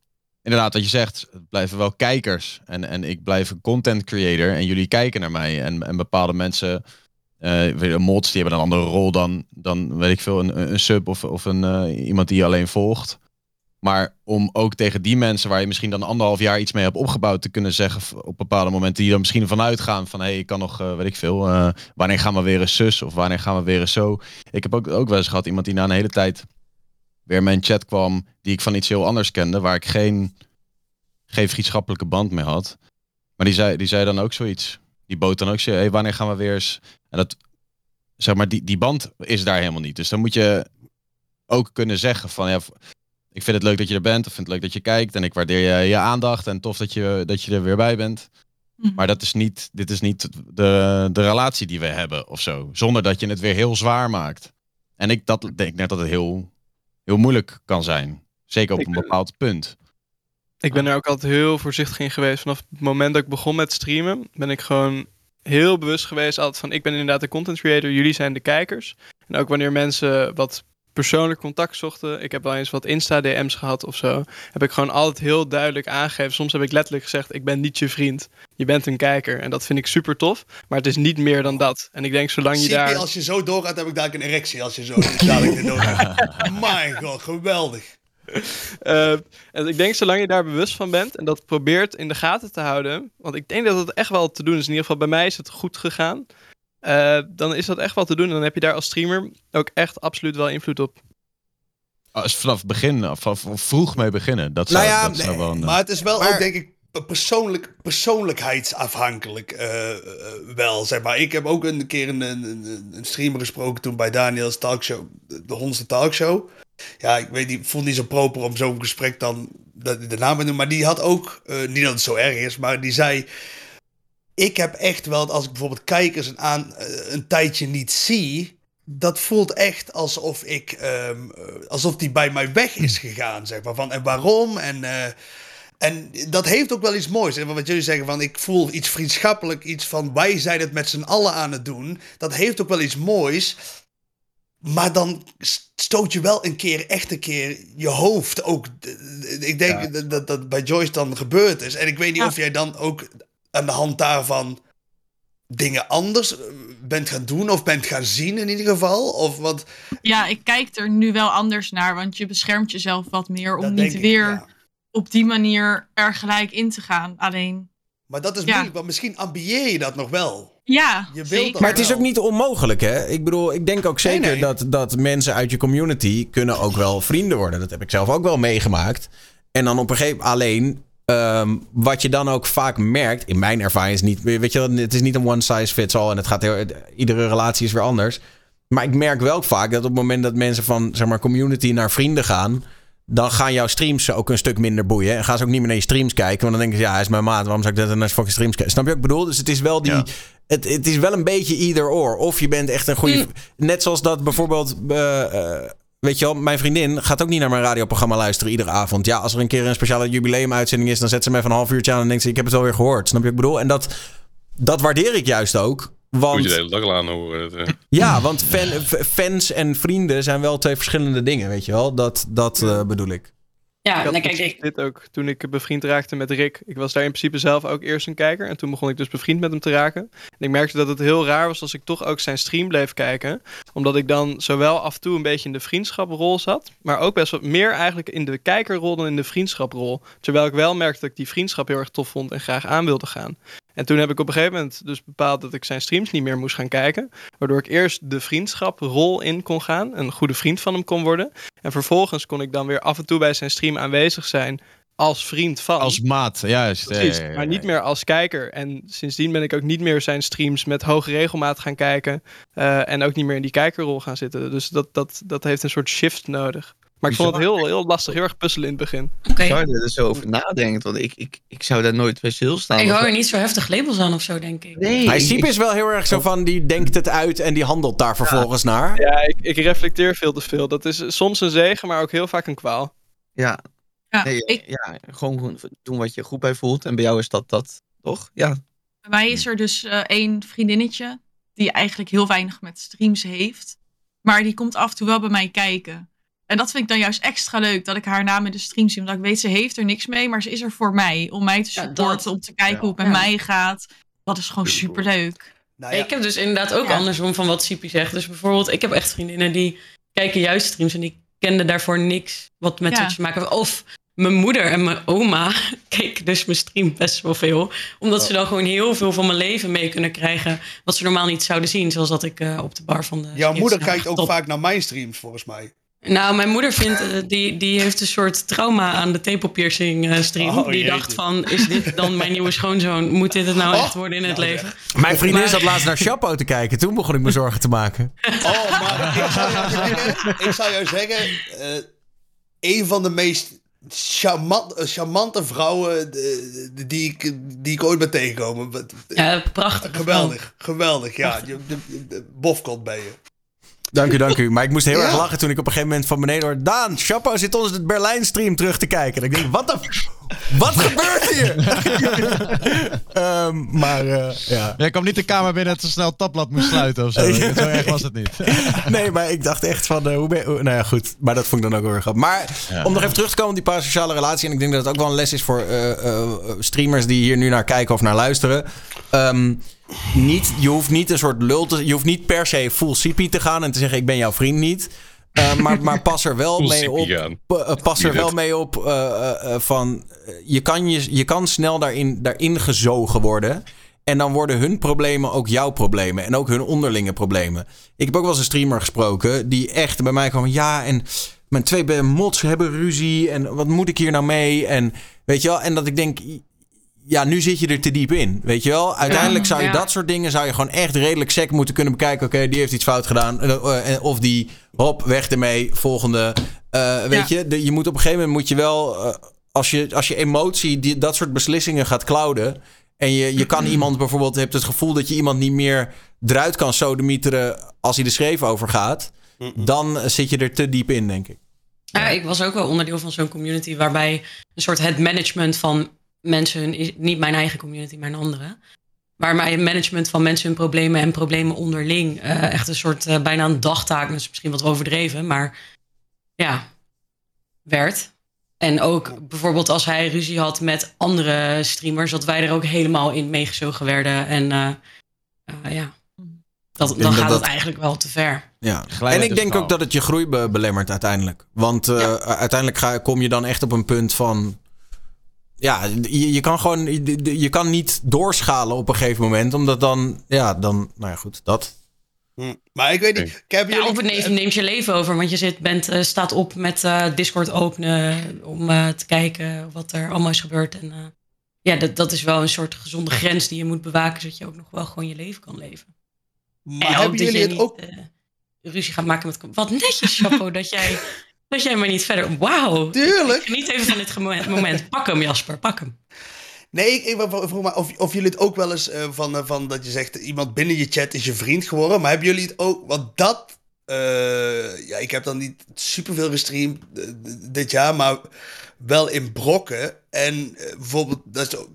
inderdaad wat je zegt, blijven wel kijkers en, en ik blijf een content creator en jullie kijken naar mij en, en bepaalde mensen, je, mods, die hebben een andere rol dan, dan weet ik veel, een, een- sub of, of een, eh, iemand die je alleen volgt. Maar om ook tegen die mensen waar je misschien dan anderhalf jaar iets mee hebt opgebouwd te kunnen zeggen op bepaalde momenten die dan misschien vanuit gaan van hé, hey, ik kan nog, eh, weet ik veel, wanneer gaan we weer een zus of wanneer gaan we weer een zo. Ik heb ook, ook wel eens gehad iemand die na een hele tijd weer mijn chat kwam die ik van iets heel anders kende, waar ik geen, geen vriendschappelijke band mee had. Maar die zei, die zei dan ook zoiets. Die bood dan ook zo, hey, wanneer gaan we weer eens... En dat, zeg maar, die, die band is daar helemaal niet. Dus dan moet je ook kunnen zeggen van, ja, ik vind het leuk dat je er bent, of vind het leuk dat je kijkt, en ik waardeer je, je aandacht, en tof dat je, dat je er weer bij bent. Mhm. Maar dat is niet, dit is niet de, de relatie die we hebben of zo. Zonder dat je het weer heel zwaar maakt. En ik dat, denk net dat het heel, heel moeilijk kan zijn. Zeker op Ik een bepaald punt. Ik ben er ook altijd heel voorzichtig in geweest. Vanaf het moment dat ik begon met streamen, ben ik gewoon heel bewust geweest altijd van ik ben inderdaad de content creator, jullie zijn de kijkers. En ook wanneer mensen wat persoonlijk contact zochten, ik heb wel eens wat Insta DM's gehad of zo, heb ik gewoon altijd heel duidelijk aangegeven. Soms heb ik letterlijk gezegd ik ben niet je vriend, je bent een kijker. En dat vind ik super tof, maar het is niet meer dan dat. En ik denk zolang je daar... als je zo doorgaat, heb ik daar een erectie. Als je zo. Mijn god, geweldig. Eh, en ik denk, zolang je daar bewust van bent en dat probeert in de gaten te houden, want ik denk dat het echt wel te doen is. In ieder geval bij mij is het goed gegaan. Eh, dan is dat echt wel te doen. En dan heb je daar als streamer ook echt absoluut wel invloed op. Als vanaf het begin, of vroeg mee beginnen. Dat zou, Nou ja, dat zou wel een, Maar het is wel Maar- ook, denk ik, pe- persoonlijk, persoonlijkheidsafhankelijk eh, eh, wel, zeg maar. Ik heb ook een keer een, een, een- streamer gesproken toen bij Daniels talkshow, de honderdste talkshow. Ja, ik weet niet, ik vond niet zo proper om zo'n gesprek dan de, de naam te noemen. Maar die had ook, eh, niet dat het zo erg is, maar die zei... Ik heb echt wel, als ik bijvoorbeeld kijkers een, aan, eh, een tijdje niet zie... Dat voelt echt alsof ik, ehm, eh, alsof die bij mij weg is gegaan, zeg maar. Van, en waarom? En... eh, en dat heeft ook wel iets moois. hè, Wat jullie zeggen van ik voel iets vriendschappelijk, iets van wij zijn het met z'n allen aan het doen. Dat heeft ook wel iets moois. Maar dan stoot je wel een keer, echt een keer je hoofd ook. Ik denk dat, dat dat bij Joyce dan gebeurd is. En ik weet niet Ja. of jij dan ook aan de hand daarvan dingen anders bent gaan doen of bent gaan zien in ieder geval. Of wat. Ja, ik kijk er nu wel anders naar, want je beschermt jezelf wat meer om dat niet ik, weer ja. op die manier er gelijk in te gaan. Alleen, Maar dat is Ja. moeilijk, want misschien ambieer je dat nog wel. ja, Je wilt Maar het is ook niet onmogelijk, hè? Ik bedoel, ik denk ook zeker Nee, nee. Dat, dat mensen uit je community kunnen ook wel vrienden worden. Dat heb ik zelf ook wel meegemaakt. En dan op een gegeven moment alleen... ehm, wat je dan ook vaak merkt, in mijn ervaring is niet... Weet je het is niet een one size fits all. En het gaat heel, iedere relatie is weer anders. Maar ik merk wel vaak dat op het moment dat mensen van zeg maar, community naar vrienden gaan. Dan gaan jouw streams ook een stuk minder boeien. En gaan ze ook niet meer naar je streams kijken. Want dan denken ze, ja, hij is mijn maat. Waarom zou ik dat naar fucking streams kijken? Snap je wat ik bedoel? Dus het is wel die... Ja. Het, het is wel een beetje either or. Of je bent echt een goede... Net zoals dat bijvoorbeeld... eh, eh, weet je wel, mijn vriendin gaat ook niet naar mijn radioprogramma luisteren iedere avond. Ja, als er een keer een speciale jubileumuitzending is... dan zet ze mij van een half uurtje aan en denkt ze... ik heb het alweer gehoord. Snap je wat ik bedoel? En dat, dat waardeer ik juist ook. Moet Want... je de hele dag al eh. Ja, want fan, fans en vrienden zijn wel twee verschillende dingen, weet je wel? Dat, dat eh, bedoel ik. Ja, Ik nou, kijk, precies ik, dit ook toen ik bevriend raakte met Rick. Ik was daar in principe zelf ook eerst een kijker. En toen begon ik dus bevriend met hem te raken. En ik merkte dat het heel raar was als ik toch ook zijn stream bleef kijken. Omdat ik dan zowel af en toe een beetje in de vriendschaprol zat. Maar ook best wat meer eigenlijk in de kijkerrol dan in de vriendschaprol. Terwijl ik wel merkte dat ik die vriendschap heel erg tof vond en graag aan wilde gaan. En toen heb ik op een gegeven moment dus bepaald dat ik zijn streams niet meer moest gaan kijken. Waardoor ik eerst de vriendschaprol in kon gaan. Een goede vriend van hem kon worden. En vervolgens kon ik dan weer af en toe bij zijn stream aanwezig zijn als vriend van. Als maat, juist. Ja, Precies, ja, ja, maar niet meer als kijker. En sindsdien ben ik ook niet meer zijn streams met hoge regelmaat gaan kijken. eh, en ook niet meer in die kijkerrol gaan zitten. Dus dat, dat, dat heeft een soort shift nodig. Maar ik vond het heel, heel lastig, heel erg puzzelen in het begin. oké. Zou je er zo over nadenken? Want ik, ik, ik zou daar nooit bij stilstaan. Ik hou er niet zo heftig labels aan of zo, denk ik. Nee, Hij Siep is wel heel erg zo van, die denkt het uit en die handelt daar vervolgens naar. Ja, ik, ik reflecteer veel te veel. Dat is soms een zegen, maar ook heel vaak een kwaal. Ja, Ja, nee, ik, ja, gewoon doen wat je goed bij voelt. En bij jou is dat dat, toch? Ja. bij mij is er dus eh, één vriendinnetje die eigenlijk heel weinig met streams heeft. Maar die komt af en toe wel bij mij kijken. En dat vind ik dan juist extra leuk, dat ik haar naam in de stream zie. Omdat ik weet, ze heeft er niks mee, maar ze is er voor mij. Om mij te Ja, supporten, dat- om te kijken Ja. hoe het met Ja. mij gaat. Dat is gewoon super leuk. Nou ja, Ik heb dus inderdaad ook Ja. andersom van wat Sipi zegt. Dus bijvoorbeeld, ik heb echt vriendinnen die kijken juist streams en die kenden daarvoor niks wat met Ja. Twitch te maken heeft. Of mijn moeder en mijn oma keken dus mijn stream best wel veel. Omdat ze dan gewoon heel veel van mijn leven mee kunnen krijgen. Wat ze normaal niet zouden zien. Zoals dat ik eh, op de bar van de... jouw moeder kijkt ook top. vaak naar mijn streams, volgens mij. Nou, mijn moeder vindt, eh, die, die heeft een soort trauma aan de tepelpiercing eh, stream. Oh, die dacht van, is dit dan mijn nieuwe schoonzoon? Moet dit het nou Oh. echt worden in het Nou, leven? Mijn vriendin Maar- zat laatst naar Chapo te kijken. Toen begon ik me zorgen te maken. Oh, maar ik zou jou zeggen, ik zou jou zeggen eh, een van de meest charmant, charmante vrouwen die, die ik, die ik ooit ben tegengekomen. Ja, prachtig. Geweldig, geweldig. Ja, je, je, je- bofkot ben je. Dank u, dank u. Maar ik moest heel Ja. erg lachen toen ik op een gegeven moment van beneden hoorde... Daan, Chapo zit ons de Berlijn-stream terug te kijken. En ik denk, wat de... Wat gebeurt hier? Ehm, maar eh, ja... Jij kwam niet de kamer binnen en te snel het tabblad moest sluiten of zo. Ja. Zo erg was het niet. Nee, maar ik dacht echt van, eh, hoe ben hoe- Nou ja, goed. Maar dat vond ik dan ook wel weer grappig. Maar Ja. om nog even terug te komen op die parasociale relatie... en ik denk dat het ook wel een les is voor eh, eh, streamers... die hier nu naar kijken of naar luisteren. Ehm, niet, je hoeft niet een soort lul te... Je hoeft niet per se full CP te gaan en te zeggen... ik ben jouw vriend niet. Eh, maar, maar pas er wel Full mee op... eh, pas er wel mee op eh, eh, eh, van... eh, je, kan je, je kan snel daarin, daarin gezogen worden... En dan worden hun problemen ook jouw problemen. En ook hun onderlinge problemen. Ik heb ook wel eens een streamer gesproken. Die echt bij mij kwam. Ja, en mijn twee mods hebben ruzie. En wat moet ik hier nou mee? En weet je wel. En dat ik denk. Ja, nu zit je er te diep in. Weet je wel. Uiteindelijk zou je Ja. dat soort dingen. Zou je gewoon echt redelijk sec moeten kunnen bekijken. Oké, die heeft iets fout gedaan. Eh, eh, Of die. Hop, weg ermee. Volgende. Eh, weet je. De, je moet op een gegeven moment moet je wel. als, je, als je emotie die, dat soort beslissingen gaat clouden. En je, je kan iemand bijvoorbeeld, je hebt het gevoel dat je iemand niet meer eruit kan sodemieteren als hij de schreef over gaat. Dan zit je er te diep in, denk ik. Ja, ik was ook wel onderdeel van zo'n community waarbij een soort het management van mensen, niet mijn eigen community, maar een andere. Waarbij het management van mensen hun problemen en problemen onderling eh, echt een soort eh, bijna een dagtaak, is misschien wat overdreven, maar ja, werd. En ook bijvoorbeeld als hij ruzie had met andere streamers, dat wij er ook helemaal in meegezogen werden. En eh, eh, ja, dat, dan dat gaat dat- het eigenlijk wel te ver. Ja. En ik denk ook dat het je groei be- belemmert uiteindelijk. Want eh, uiteindelijk ga, kom je dan echt op een punt van. Ja, je, je kan gewoon. Je, je kan niet doorschalen op een gegeven moment. Omdat dan. Ja, dan. Nou ja, goed. Dat. Hm. Maar ik weet niet. Ik heb Ja, jullie, of het neemt, neemt je leven over, want je zit, bent, eh, staat op met eh, Discord openen om eh, te kijken wat er allemaal is gebeurd. En eh, ja, dat, dat is wel een soort gezonde grens die je moet bewaken, zodat je ook nog wel gewoon je leven kan leven. maar en ook hebben dat jullie je het niet ook... ruzie gaat maken met... Wat netjes, Chapo, dat jij, dat jij maar niet verder... Wauw. Tuurlijk. Geniet even van dit moment. Pak hem, Jasper, pak hem. Nee, ik, ik vroeg maar of, of jullie het ook wel eens eh, van, eh, van dat je zegt iemand binnen je chat is je vriend geworden. Maar hebben jullie het ook, want dat, eh, ja, ik heb dan niet superveel gestreamd dit jaar, maar wel in brokken. En bijvoorbeeld, dat, is ook-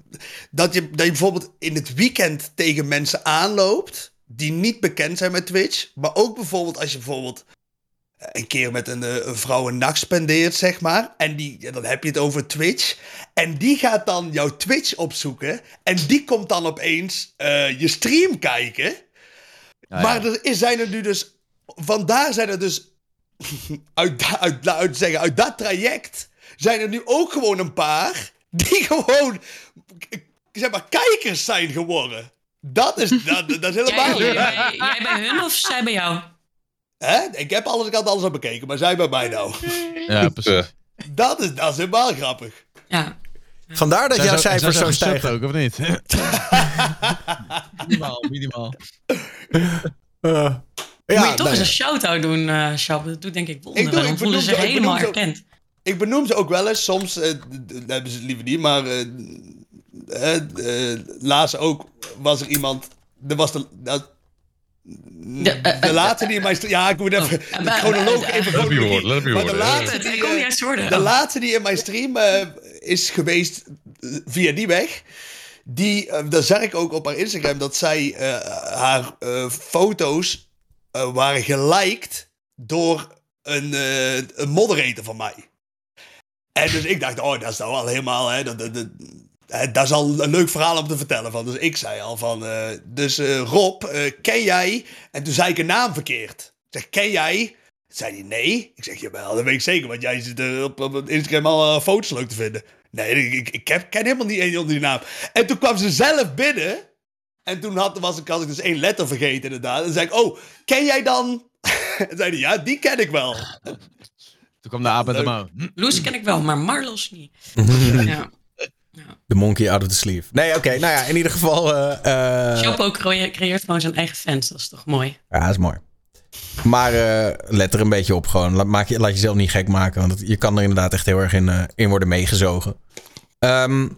dat, je, dat je bijvoorbeeld in het weekend tegen mensen aanloopt die niet bekend zijn met Twitch. Maar ook bijvoorbeeld als je bijvoorbeeld een keer met een, eh, een vrouw een nacht spendeert, zeg maar. En die, ja, dan heb je het over Twitch. En die gaat dan jouw Twitch opzoeken. En die komt dan opeens eh, je stream kijken. Maar er is, zijn er nu dus... Vandaar zijn er dus... Uit, uit, zeggen, uit dat traject zijn er nu ook gewoon een paar... Die gewoon... Zeg maar, kijkers zijn geworden. Dat is, dat, dat is helemaal... Jij, jij, jij bij hun of zij bij jou? Hè? Ik heb alles, ik had alles al bekeken, maar zij bij mij nou. Ja, precies. Dat is, dat is helemaal grappig. Ja. Vandaar dat jouw cijfers zo stijgen. ook, of niet? Minimaal, minimaal. Eh, Moet je ja, toch eens ja. een shout-out doen, eh Sjab. Dat doet denk ik wonderen. Ik doe- ik voelen ze zich helemaal herkend. Ik benoem ze ook wel eens. Soms eh, d- hebben ze het liever niet, maar eh, eh, eh, laatst ook was er iemand. Er was de. Dat- De, eh, de eh, laatste die in mijn... Ja, ik moet even... eh, de eh, chronoloog eh, even je chronologie. horen, let het je Maar de horen. laatste die... eh, worden. De laatste die in mijn stream eh, is geweest eh, via die weg. Die, eh, daar zag ik ook op haar Instagram dat zij eh, haar eh, foto's eh, waren geliked door een, eh, een moderator van mij. En dus ik dacht, oh, dat is nou wel helemaal, hè, dat, dat, dat, hè, dat is al een leuk verhaal om te vertellen. Van. Dus ik zei al van, eh, dus eh, Rob, eh, ken jij? En toen zei ik een naam verkeerd. Ik zeg, ken jij? Zei hij, nee. Ik zeg, jawel, dat weet ik zeker, want jij zit op, op Instagram al eh, foto's leuk te vinden. Nee, ik, ik, ik heb, ken helemaal niet één onder die naam. En toen kwam ze zelf binnen. En toen had, was ik, had ik dus één letter vergeten inderdaad. En toen zei ik, oh, ken jij dan? en zei hij, ja, die ken ik wel. Toen kwam de aap met de mouw. Loes ken ik wel, maar Marlos niet. ja. De monkey out of the sleeve. Nee, oké. nou ja, in ieder geval... eh, eh, Chapo creë- creëert gewoon zijn eigen fans. Dat is toch mooi? ja, dat is mooi. Maar eh, let er een beetje op gewoon. Laat, maak je, laat jezelf niet gek maken. Want het- je kan er inderdaad echt heel erg in, eh, in worden meegezogen. Ehm,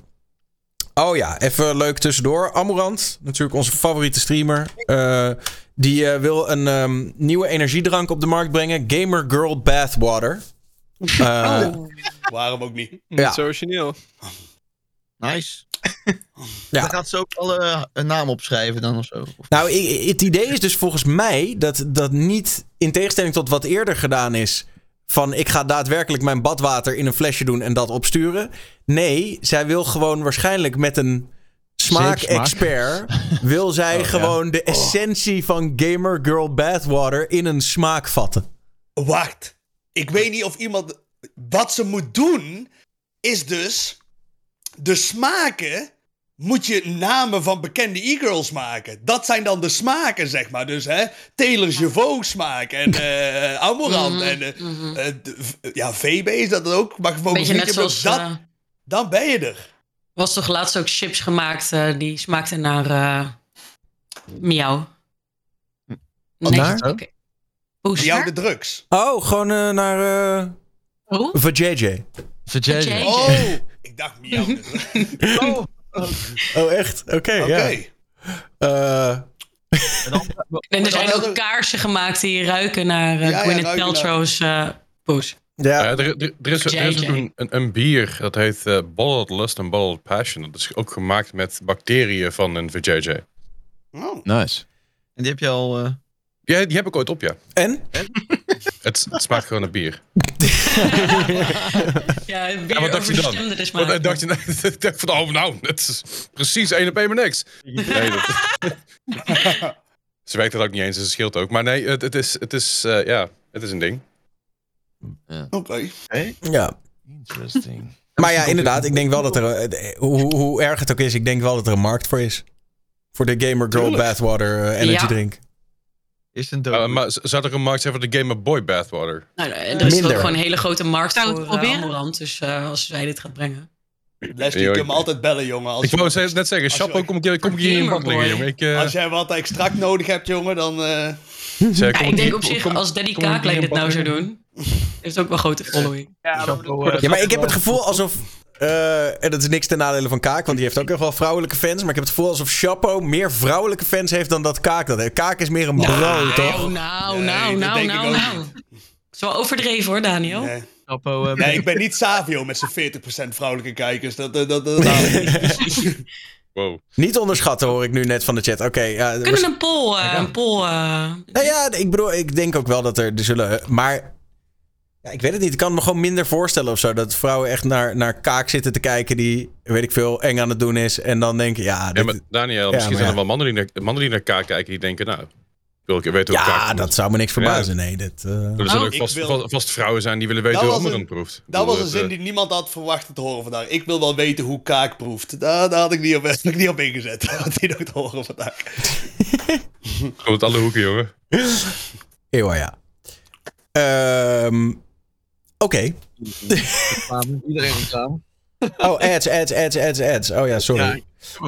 oh ja, even leuk tussendoor. Amorant, natuurlijk onze favoriete streamer. eh, die eh, wil een ehm, nieuwe energiedrank op de markt brengen. Gamer Girl Bathwater. Eh, Waarom ook niet? Niet Ja. zo origineel. Nice. Ja. Dan gaat ze ook alle een naam opschrijven dan of zo. Nou, het idee is dus volgens mij dat dat niet, in tegenstelling tot wat eerder gedaan is, van ik ga daadwerkelijk mijn badwater in een flesje doen en dat opsturen. Nee, zij wil gewoon waarschijnlijk met een smaakexpert, wil zij Oh, ja. gewoon de essentie van Gamer Girl Bathwater in een smaak vatten. Wacht. Ik weet niet of iemand... Wat ze moet doen, is dus... De smaken moet je namen van bekende e-girls maken. Dat zijn dan de smaken, zeg maar. Dus hè, Taylor Jevaux smaak en eh Amorant Mhm, en eh, mhm. eh, ja, VB is dat ook. Mag gewoon Beetje net zoals... dat, Dan ben je er. was toch laatst ook chips gemaakt die smaakten naar eh miauw. Nee, Naar? oké. Poes. Jou de drugs. Oh, gewoon naar uh, Hoe? JJ. Verjeje. Jeetje. Oh, ik dacht miauw drugs. Oh. Oh, echt? Oké, Oké. ja. Eh, En er zijn ook kaarsen gemaakt die ruiken naar eh Ja, ja, Gwyneth Paltrow's eh poes. ja. Ja, er, er, er is, er is een, een, een bier dat heet eh Bottled Lust and Bottled Passion. Dat is ook gemaakt met bacteriën van een VJJ. Oh. Nice. En die heb je al... eh, Ja, die heb ik ooit op, ja. En? Het, het smaakt gewoon naar bier. Ja, weer Ja, wat dacht je dan? dacht je, ik dacht van, oh nou, het is precies één op één maar niks. Nee, dat, ze werkt dat ook niet eens, dus het scheelt ook. Maar nee, het, het is, het is, eh, ja, het is een ding. Oké. ja. Interesting. Maar ja, inderdaad, ik denk wel dat er, eh, hoe, hoe erg het ook is, ik denk wel dat er een markt voor is. Voor de Gamer Girl Tuurlijk. Bathwater eh, energy Ja. drink. Is een dood. Uh, maar zou er een markt zijn voor de Game Boy Bathwater? Nou, er is Minder. ook gewoon een hele grote markt Zou het voor eh, proberen? Amorant. Dus eh, als zij dit gaat brengen. Leslie, je kunt me altijd bellen, jongen. Als, Ik wou net zeggen, Chapo, kom ik, hier- kom ik hier in bad liggen, jongen. Ik, eh, als jij wat extract nodig hebt, jongen, dan... eh, Zij Ja, komt ik denk op zich, als Daddy Kaaklijn dit nou zou doen, heeft ook wel grote following. Ja, eh, Ja, maar ik heb het gevoel alsof. Eh, en dat is niks ten nadele van Kaak, want die heeft ook echt wel vrouwelijke fans. Maar ik heb het gevoel alsof Chapo meer vrouwelijke fans heeft dan dat Kaak dat heeft. Kaak is meer een bro, toch? Nou, nou, Nee, nou, nou, nou, nou. Is wel overdreven hoor, Daniel. Nee. Eh, nee, ik ben niet Savio met zijn 40% vrouwelijke kijkers. Dat, dat, dat, dat haal ik niet. Wow. Niet onderschatten hoor ik nu net van de chat. Oké, ja. Kunnen een poll, eh, een poll eh, Nou ja, ik bedoel, ik denk ook wel dat er, er zullen. Maar. Ja, ik weet het niet. Ik kan me gewoon minder voorstellen of zo. Dat vrouwen echt naar, naar kaak zitten te kijken die, weet ik veel, eng aan het doen is. En dan denken, ja. Ja, dit- maar Daniel, Ja, misschien maar zijn er ja. wel mannen die, naar, mannen die naar Kaak kijken die denken, nou, wil ik weten hoe Kaak ja, dat zou me niks verbazen. Nee, dit. eh, Er zullen ook ik vast, wil- vast, vrouwen zijn die willen weten Dat hoe anderen een- proeft. Dat bedoel, was een zin eh, die niemand had verwacht te horen vandaag. Ik wil wel weten hoe kaak proeft. Daar, daar had ik niet op, had ik niet op ingezet. Had hij nog te horen vandaag. Komt alle hoeken, jongen. Eeuw, ja. Ehm, Oké. Iedereen samen. Oh, ads, ads, ads, ads, ads. Oh ja, sorry.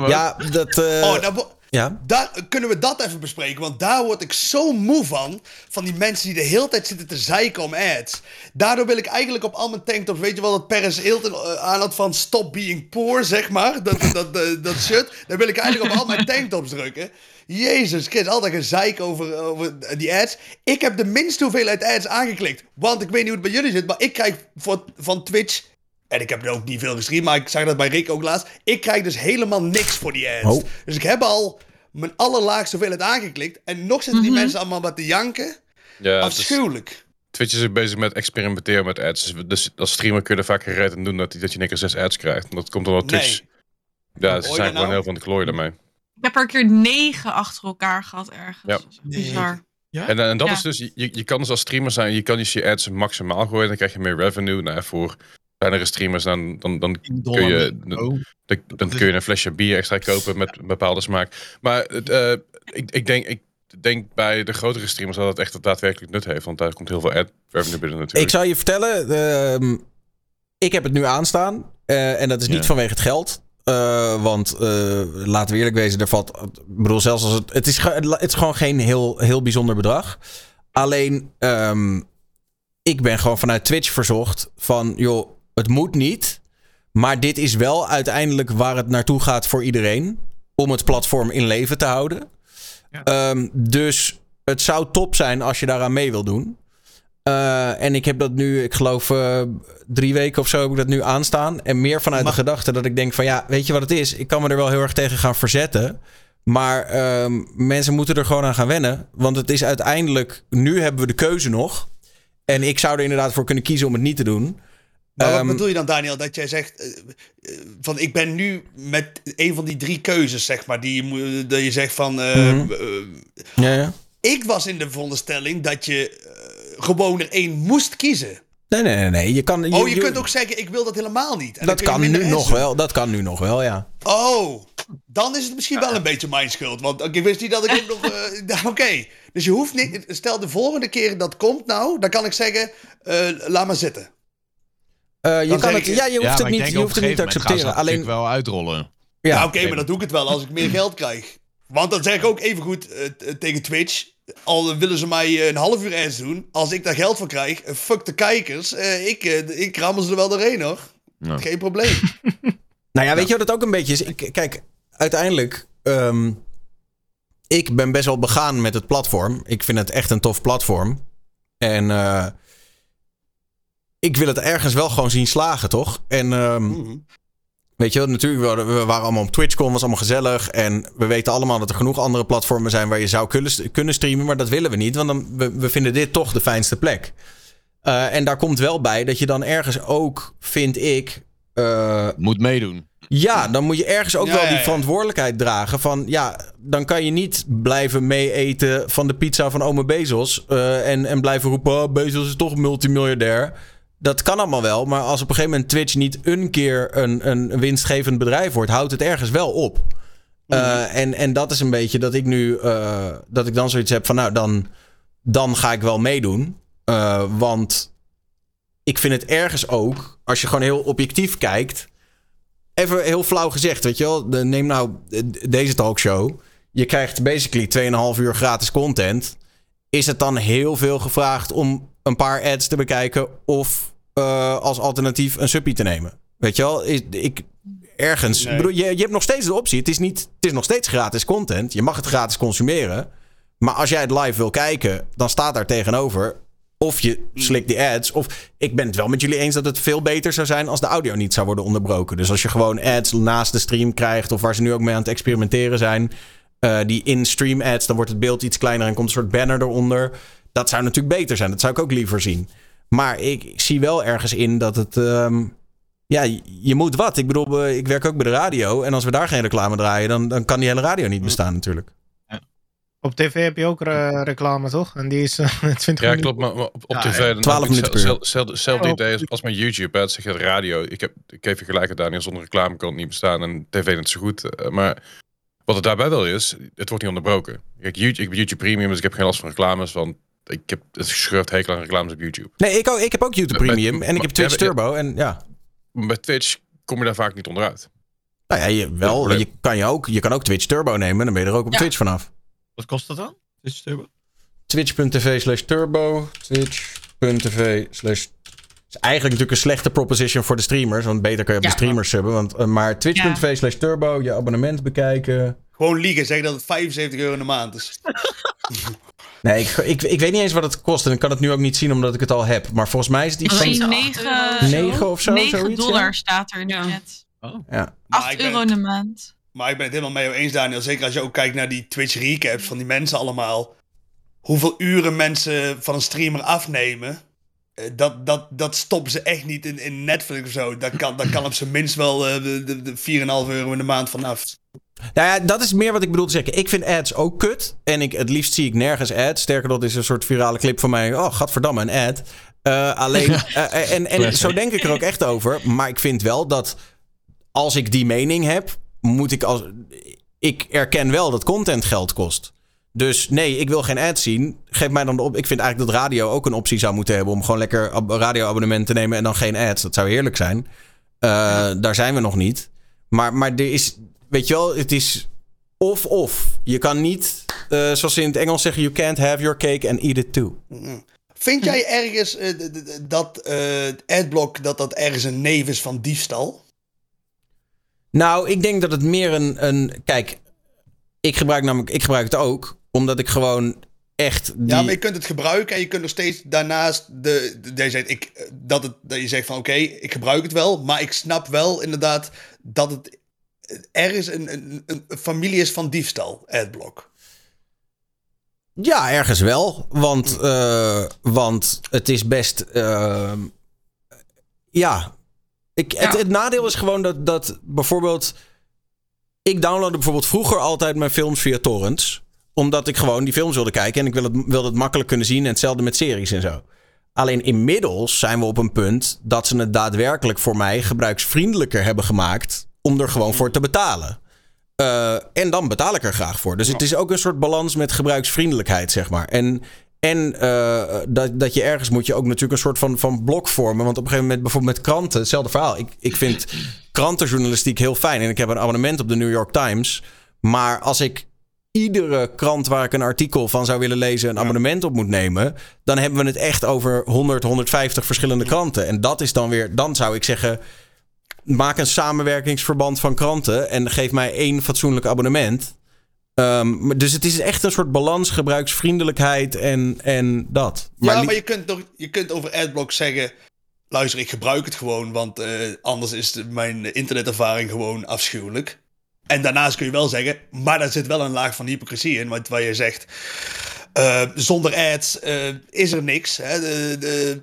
Ja, dat. eh, Oh, nou, ja. daar, kunnen we dat even bespreken? Want daar word ik zo moe van. Van die mensen die de hele tijd zitten te zeiken om ads. Daardoor wil ik eigenlijk op al mijn tanktops... Weet je wel dat Paris Hilton eh, aan had van stop being poor, zeg maar? Dat, dat, dat, dat. Daar wil ik eigenlijk op al mijn tanktops drukken. Jezus Christus, altijd gezeik over, over die ads. Ik heb de minste hoeveelheid ads aangeklikt. Want ik weet niet hoe het bij jullie zit, maar ik krijg voor, van Twitch... En ik heb er ook niet veel gestreamd, maar ik zag dat bij Rick ook laatst. Ik krijg dus helemaal niks voor die ads. Oh. Dus ik heb al mijn allerlaagste hoeveelheid aangeklikt. En nog zitten die mensen allemaal wat te janken. Ja, is- Afschuwelijk. Twitch is ook bezig met experimenteren met ads. Dus- Dus als streamer kun je er vaak gereed aan doen dat, dat je keer zes ads krijgt. En dat komt omdat Twitch... Nee. Ja, ze zijn nou? gewoon heel van de klooien daarmee. Ik heb er een keer negen achter elkaar gehad ergens. Ja. Is Bizar. En, en dat Ja. is dus, je, je kan dus als streamer zijn, je kan dus je ads maximaal gooien, dan krijg je meer revenue. Nou, voor kleinere streamers, dan, dan, dan, kun, je, dan, dan, dan kun je een flesje bier extra kopen met een bepaalde smaak. Maar het, eh, ik, ik, denk, ik denk bij de grotere streamers dat het echt daadwerkelijk nut heeft, want daar komt heel veel ad revenue binnen natuurlijk. Ik zal je vertellen, ehm, ik heb het nu aanstaan. eh, en dat is niet Ja. vanwege het geld. Eh, want eh, laten we eerlijk wezen, er valt. Ik bedoel, zelfs als het. Het is, het is gewoon geen heel, heel bijzonder bedrag. Alleen, ehm, ik ben gewoon vanuit Twitch verzocht van, joh, het moet niet. Maar dit is wel uiteindelijk waar het naartoe gaat voor iedereen. Om het platform in leven te houden. Ehm, dus het zou top zijn als je daaraan mee wil doen. Eh, en ik heb dat nu, ik geloof, eh, drie weken of zo heb ik dat nu aanstaan. En meer vanuit de gedachte dat ik denk van ja, weet je wat het is? Ik kan me er wel heel erg tegen gaan verzetten. Maar ehm, mensen moeten er gewoon aan gaan wennen. Want het is uiteindelijk, nu hebben we de keuze nog. En ik zou er inderdaad voor kunnen kiezen om het niet te doen. Maar wat Ehm, bedoel je dan, Daniel? Dat jij zegt, eh, eh, van ik ben nu met een van die drie keuzes, zeg maar, die je, moet- dat je zegt van... eh, Mhm. Ja, ja. ik was in de veronderstelling dat je gewoon er één moest kiezen. Nee, nee, nee. nee. Je kan, oh, je, kunt ook zeggen, ik wil dat helemaal niet. En dat kan nu nog doen. wel. Dat kan nu nog wel, ja. Oh, dan is het misschien wel een beetje mijn schuld. Want ik wist niet dat ik ook nog... eh, Oké, dus je hoeft niet... Stel de volgende keer dat komt nou, dan kan ik zeggen, eh, laat maar zitten. Eh, je kan het, ik- ja, je hoeft het niet, je op hoeft het niet te accepteren. dat Alleen, wel uitrollen. ja, Ja, oké, maar dat doe ik het wel als ik meer geld krijg. Want dan zeg ik ook even goed eh, t- tegen Twitch. Al willen ze mij eh, een half uur ads doen. Als ik daar geld voor krijg, eh, fuck de kijkers. eh, ik, eh, ik rammel ze er wel doorheen hoor. Ja. Geen probleem. Nou ja, weet je wat het ook een beetje is? Ik, kijk, uiteindelijk. ehm, ik ben best wel begaan met het platform. Ik vind het echt een tof platform. En eh, ik wil het ergens wel gewoon zien slagen, toch? En ehm, Mhm. weet je wel, natuurlijk, we waren, we waren allemaal op TwitchCon, was allemaal gezellig. En we weten allemaal dat er genoeg andere platformen zijn waar je zou kunnen, kunnen streamen. Maar dat willen we niet, want dan, we, we vinden dit toch de fijnste plek. Eh, en daar komt wel bij dat je dan ergens ook, vind ik... eh, Moet meedoen. ja, dan moet je ergens ook Ja, wel ja, die ja. verantwoordelijkheid dragen. Van ja, dan kan je niet blijven meeeten van de pizza van ome Bezos. eh, en, en blijven roepen: oh, Bezos is toch multimiljardair. Dat kan allemaal wel, maar als op een gegeven moment Twitch niet een keer een, een winstgevend bedrijf wordt, houdt het ergens wel op. Eh, en, en dat is een beetje dat ik nu, eh, dat ik dan zoiets heb van, nou, dan, dan ga ik wel meedoen. Eh, want ik vind het ergens ook, als je gewoon heel objectief kijkt, even heel flauw gezegd, weet je wel. De- Neem nou deze talkshow. Je krijgt basically 2,5 uur gratis content. Is het dan heel veel gevraagd om een paar ads te bekijken of eh, als alternatief een suppie te nemen? Weet je wel, ik, ik ergens. Nee. Bedoel, je, je hebt nog steeds de optie. Het is, niet, het is nog steeds gratis content. Je mag het gratis consumeren. Maar als jij het live wil kijken, dan staat daar tegenover. Of je slikt die ads. Of ik ben het wel met jullie eens dat het veel beter zou zijn als de audio niet zou worden onderbroken. Dus als je gewoon ads naast de stream krijgt. Of waar ze nu ook mee aan het experimenteren zijn. Eh, die in-stream ads, dan wordt het beeld iets kleiner en komt een soort banner eronder. Dat zou natuurlijk beter zijn. Dat zou ik ook liever zien. Maar ik, ik zie wel ergens in dat het. ehm, ja, je- moet wat. Ik bedoel, eh, ik werk ook bij de radio. En als we daar geen reclame draaien, dan, dan kan die hele radio niet bestaan natuurlijk. Op tv heb je ook eh, reclame, toch? En die is eh, 20 Ja, minuten. klopt. Maar, op, op Ja, tv... ja. dan 12 heb ik minuten per uur. zel- zel- Hetzelfde Ja, idee als, als met YouTube. Hè. Het zeg je radio. Ik, heb, ik geef je gelijk het Daniel. Zonder reclame kan het niet bestaan. En tv net zo goed. Eh, Maar wat het daarbij wel is, het wordt niet onderbroken. Kijk, YouTube, ik ben YouTube Premium, dus ik heb geen last van reclames. Want ik heb het gescheurd hekel aan reclames op YouTube. Nee, ik, ook, ik heb ook YouTube Premium. En ik heb Twitch ja, Turbo. En ja. Bij Twitch kom je daar vaak niet onderuit. Nou ja, je, wel, je, kan je, ook, je kan ook Twitch Turbo nemen. Dan ben je er ook op Ja. Twitch vanaf. Wat kost dat dan? Twitch Turbo? Twitch.tv slash turbo. Twitch.tv slash... is eigenlijk natuurlijk een slechte proposition voor de streamers. Want beter kan je op Ja. de streamers subben. Want, eh, maar twitch.tv slash turbo. Je abonnement bekijken. Gewoon liegen, zeg dat het 75 euro in de maand is. Nee, ik, ik, ik weet niet eens wat het kost. En ik kan het nu ook niet zien omdat ik het al heb. Maar volgens mij is het iets Oh, van... iets- 9, 9 of zo, 9 zoiets, dollar ja? staat er in de Ja. chat. Ja. Maar 8 ik ben euro in de maand. Maar ik ben het helemaal jou eens, Daniel. Zeker als je ook kijkt naar die Twitch recaps van die mensen allemaal. Hoeveel uren mensen van een streamer afnemen. Eh, Dat, dat, dat stoppen ze echt niet in, in Netflix of zo. Daar kan, daar kan op zijn minst wel eh, de, de, de 4,5 euro in de maand vanaf. Nou ja, dat is meer wat ik bedoel te zeggen. Ik vind ads ook kut. En ik, het liefst zie ik nergens ads. Sterker, dat is een soort virale clip van mij. Oh, gadverdamme, een ad. Eh, alleen, en, en zo denk ik er ook echt over. Maar ik vind wel dat als ik die mening heb, moet ik als. Ik erken wel dat content geld kost. Dus nee, ik wil geen ads zien. Geef mij dan de op. Ik vind eigenlijk dat radio ook een optie zou moeten hebben om gewoon lekker ab- radioabonnement te nemen en dan geen ads. Dat zou heerlijk zijn. Eh, Daar zijn we nog niet. Maar, maar er is, weet je wel, het is of-of. Je kan niet, eh, zoals ze in het Engels zeggen, you can't have your cake and eat it too. Vind jij ergens d- dat adblock dat dat ergens een neef is van diefstal? Nou, ik denk dat het meer een, een kijk, ik gebruik namelijk, ik gebruik het ook, omdat ik gewoon echt die... Ja, maar je kunt het gebruiken en je kunt nog steeds daarnaast de, de, zegt, ik, dat, het, dat je zegt van oké, ik gebruik het wel, maar ik snap wel inderdaad dat het ergens een, een, een familie is van diefstal, adblock. Ja, ergens wel. Want, eh, want het is best. ehm, ja. Ik, Het, Ja. het nadeel is gewoon dat, dat bijvoorbeeld. Ik downloadde bijvoorbeeld vroeger altijd mijn films via torrents. Omdat ik gewoon die films wilde kijken. En ik wilde het, wilde het makkelijk kunnen zien. En hetzelfde met series en zo. Alleen inmiddels zijn we op een punt dat ze het daadwerkelijk voor mij gebruiksvriendelijker hebben gemaakt. Om er gewoon voor te betalen. Eh, en dan betaal ik er graag voor. Dus het is ook een soort balans met gebruiksvriendelijkheid, zeg maar. En, en eh, dat, dat je ergens moet je ook natuurlijk een soort van, van blok vormen. Want op een gegeven moment, bijvoorbeeld met kranten, hetzelfde verhaal. Ik, ik vind krantenjournalistiek heel fijn. En ik heb een abonnement op de New York Times. Maar als ik iedere krant waar ik een artikel van zou willen lezen... een abonnement op moet nemen... dan hebben we het echt over 100, 150 verschillende kranten. En dat is dan weer... dan zou ik zeggen maak een samenwerkingsverband van kranten en geef mij één fatsoenlijk abonnement. Ehm, dus het is echt een soort balans, gebruiksvriendelijkheid en, en dat. ja, maar je kunt, toch, je kunt over adblock zeggen, luister, ik gebruik het gewoon, want eh, anders is de- mijn internetervaring gewoon afschuwelijk. En daarnaast kun je wel zeggen, maar daar zit wel een laag van hypocrisie in, want waar je zegt, eh, zonder ads eh, is er niks. Hè? De, de,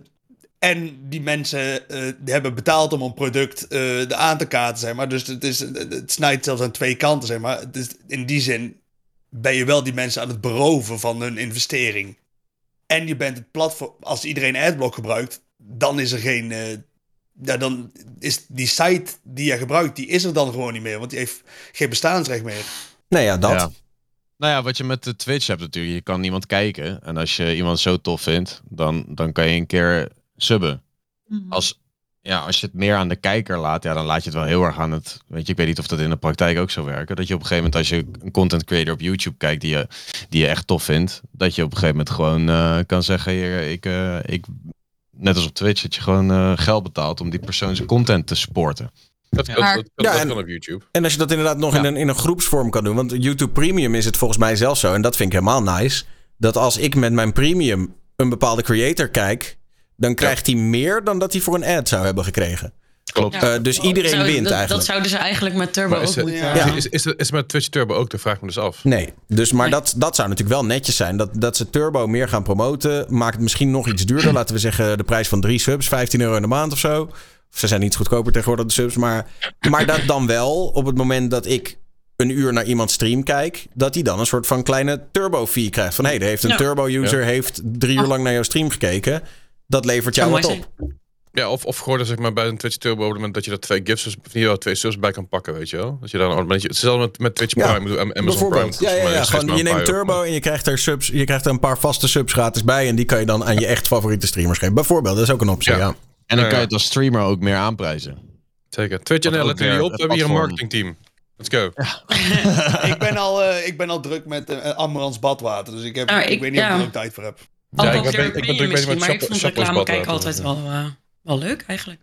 en die mensen eh, hebben betaald om een product er aan te kaarten, zeg maar. Dus het, is, het snijdt zelfs aan twee kanten, zeg maar. Dus in die zin ben je wel die mensen aan het beroven van hun investering. En je bent het platform, als iedereen Adblock gebruikt, dan is er geen. Ja, dan is die site die je gebruikt, die is er dan gewoon niet meer, want die heeft geen bestaansrecht meer. nee, ja, dat. Ja. Nou ja, wat je met de Twitch hebt natuurlijk. Je kan niemand kijken. En als je iemand zo tof vindt, dan, dan kan je een keer subben. Mhm. Als ja, als je het meer aan de kijker laat, ja, dan laat je het wel heel erg aan het. Weet je, ik weet niet of dat in de praktijk ook zou werken. Dat je op een gegeven moment, als je een content creator op YouTube kijkt die je, die je echt tof vindt, dat je op een gegeven moment gewoon eh, kan zeggen: hier, ik, eh, ik, net als op Twitch, dat je gewoon eh, geld betaalt om die persoon zijn content te supporten. Dat, Ja. Maar- dat, dat, Ja, dat en- kan op YouTube. En als je dat inderdaad nog in, een, in een groepsvorm kan doen. Want YouTube Premium is het volgens mij zelf zo. En dat vind ik helemaal nice. Dat als ik met mijn premium een bepaalde creator kijk. Dan krijgt hij meer dan dat hij voor een ad zou hebben gekregen. Klopt. Ja. Eh, dus iedereen Zou- wint dat, eigenlijk. Dat zouden ze eigenlijk met Turbo Maar ook het- moeten... Ja. Is, is, is, is met Twitch Turbo ook? Dat vraag ik me dus af. Nee, dus, maar Nee. dat, dat zou natuurlijk wel netjes zijn. Dat, dat ze Turbo meer gaan promoten. Maakt het misschien nog iets duurder. Laten we zeggen de prijs van drie subs. 15 euro in de maand of zo. Of ze zijn iets goedkoper tegenwoordig, de subs. Maar, maar dat dan wel op het moment dat ik een uur naar iemands stream kijk... dat hij dan een soort van kleine turbo-fee krijgt. Van hé, hey, er heeft een Ja. turbo-user... heeft drie uur lang naar jouw stream gekeken. Dat levert jou wat op. Ja, of, of gewoon zeg maar, bij een Twitch Turbo op het moment dat je er twee gifts, of in ieder geval twee subs bij kan pakken, weet je wel. Dat je dan een hetzelfde met, met Twitch Ja, Prime, Am- Amazon Prime. Bijvoorbeeld. Ja, ja, ja. Gewoon, je neemt. Turbo en je krijgt er subs. Je krijgt er een paar vaste subs gratis bij. En die kan je dan aan je echt favoriete streamers geven. Bijvoorbeeld, dat is ook een optie. Ja. Ja. En dan Ja, kan je ja. het als streamer ook meer aanprijzen. Zeker. Twitch ook let jullie op, we hebben hier een marketingteam. Let's go. ik, ben al, eh, ik ben al druk met uh, Amberans badwater, dus ik, heb, Ah, ik, ik- weet niet of ja. ik er ook tijd voor heb. Ja, ik ben- ik ben druk bezig met maar ik Shoppers kijken Water. altijd wel, eh, wel leuk eigenlijk.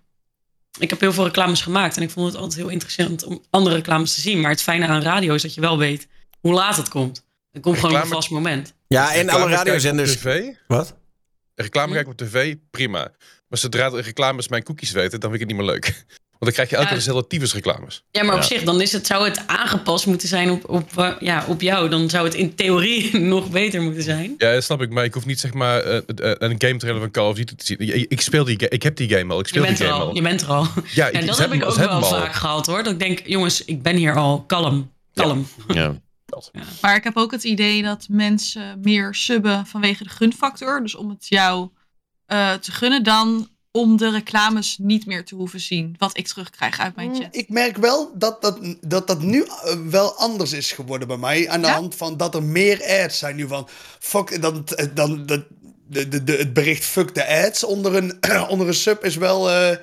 Ik heb heel veel reclames gemaakt en ik vond het altijd heel interessant om andere reclames te zien. Maar het fijne aan radio is dat je wel weet hoe laat het komt. Er komt gewoon een vast moment. Ja, en alle radiozenders. tv? Wat? Reclame kijken op tv, prima. Maar zodra de reclames mijn cookies weten, dan vind ik het niet meer leuk. Want dan krijg je elke Ja. keer reclames. Ja, maar op Ja. zich, dan is het, zou het aangepast moeten zijn op, op, eh, ja, op jou. Dan zou het in theorie nog beter moeten zijn. Ja, dat snap ik. Maar ik hoef niet zeg maar eh, eh, een game trailer van Call of Duty te zien. Ik, ik speel die ik heb die game al. Ik Je speel bent die er game al. al. Je bent er al. Ja, En dat heb ik ook wel vaak gehad hoor. Dat ik denk, jongens, ik ben hier al. Kalm. Kalm. Ja. Maar ik heb ook het idee dat mensen meer subben vanwege de gunfactor. Dus om het jou eh, te gunnen dan om de reclames niet meer te hoeven zien. Wat ik terugkrijg uit mijn chat. Ik merk wel dat dat, dat, dat nu eh, wel anders is geworden bij mij. Aan de Ja? hand van dat er meer ads zijn nu van... Fuck, dan, dan, dat de, de, de, het bericht fuck de ads onder een, onder een sub is wel eh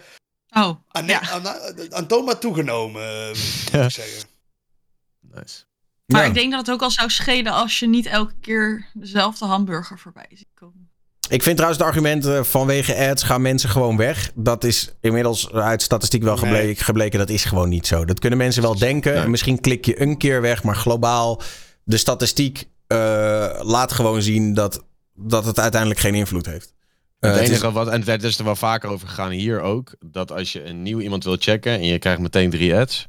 Oh, aan, ja. aan, aantoonbaar toegenomen, eh, ik zeggen. Nice. Maar Ja. ik denk dat het ook al zou schelen als je niet elke keer dezelfde hamburger voorbij ziet komen. Ik vind trouwens het argument eh, vanwege ads gaan mensen gewoon weg. Dat is inmiddels uit statistiek wel Nee. gebleken, gebleken. Dat is gewoon niet zo. Dat kunnen mensen wel denken. Misschien klik je een keer weg. Maar globaal, de statistiek eh, laat gewoon zien dat, dat het uiteindelijk geen invloed heeft. Eh, Het het is- enige wat, en het is er wel vaker over gegaan hier ook, dat als je een nieuw iemand wil checken en je krijgt meteen drie ads,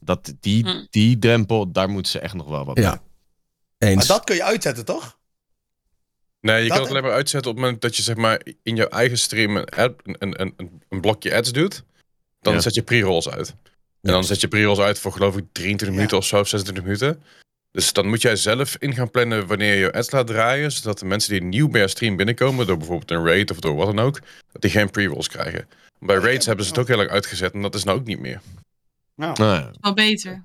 dat die, Hm. die drempel, daar moeten ze echt nog wel wat Ja. mee. eens. Maar dat kun je uitzetten, toch? Nee, je Dat- kan het alleen maar uitzetten op het moment dat je zeg maar in jouw eigen stream een, ad- een, een, een, een blokje ads doet. Dan Ja. zet je pre-rolls uit. En dan zet je pre-rolls uit voor geloof ik 23 minuten of zo, of 26 minuten. Dus dan moet jij zelf in gaan plannen wanneer je ads laat draaien. Zodat de mensen die nieuw bij je stream binnenkomen, door bijvoorbeeld een raid of door wat dan ook, dat die geen pre-rolls krijgen. Bij raids hebben ze het ook heel erg uitgezet en dat is nou ook niet meer. Nou, Nou ja. Wel beter.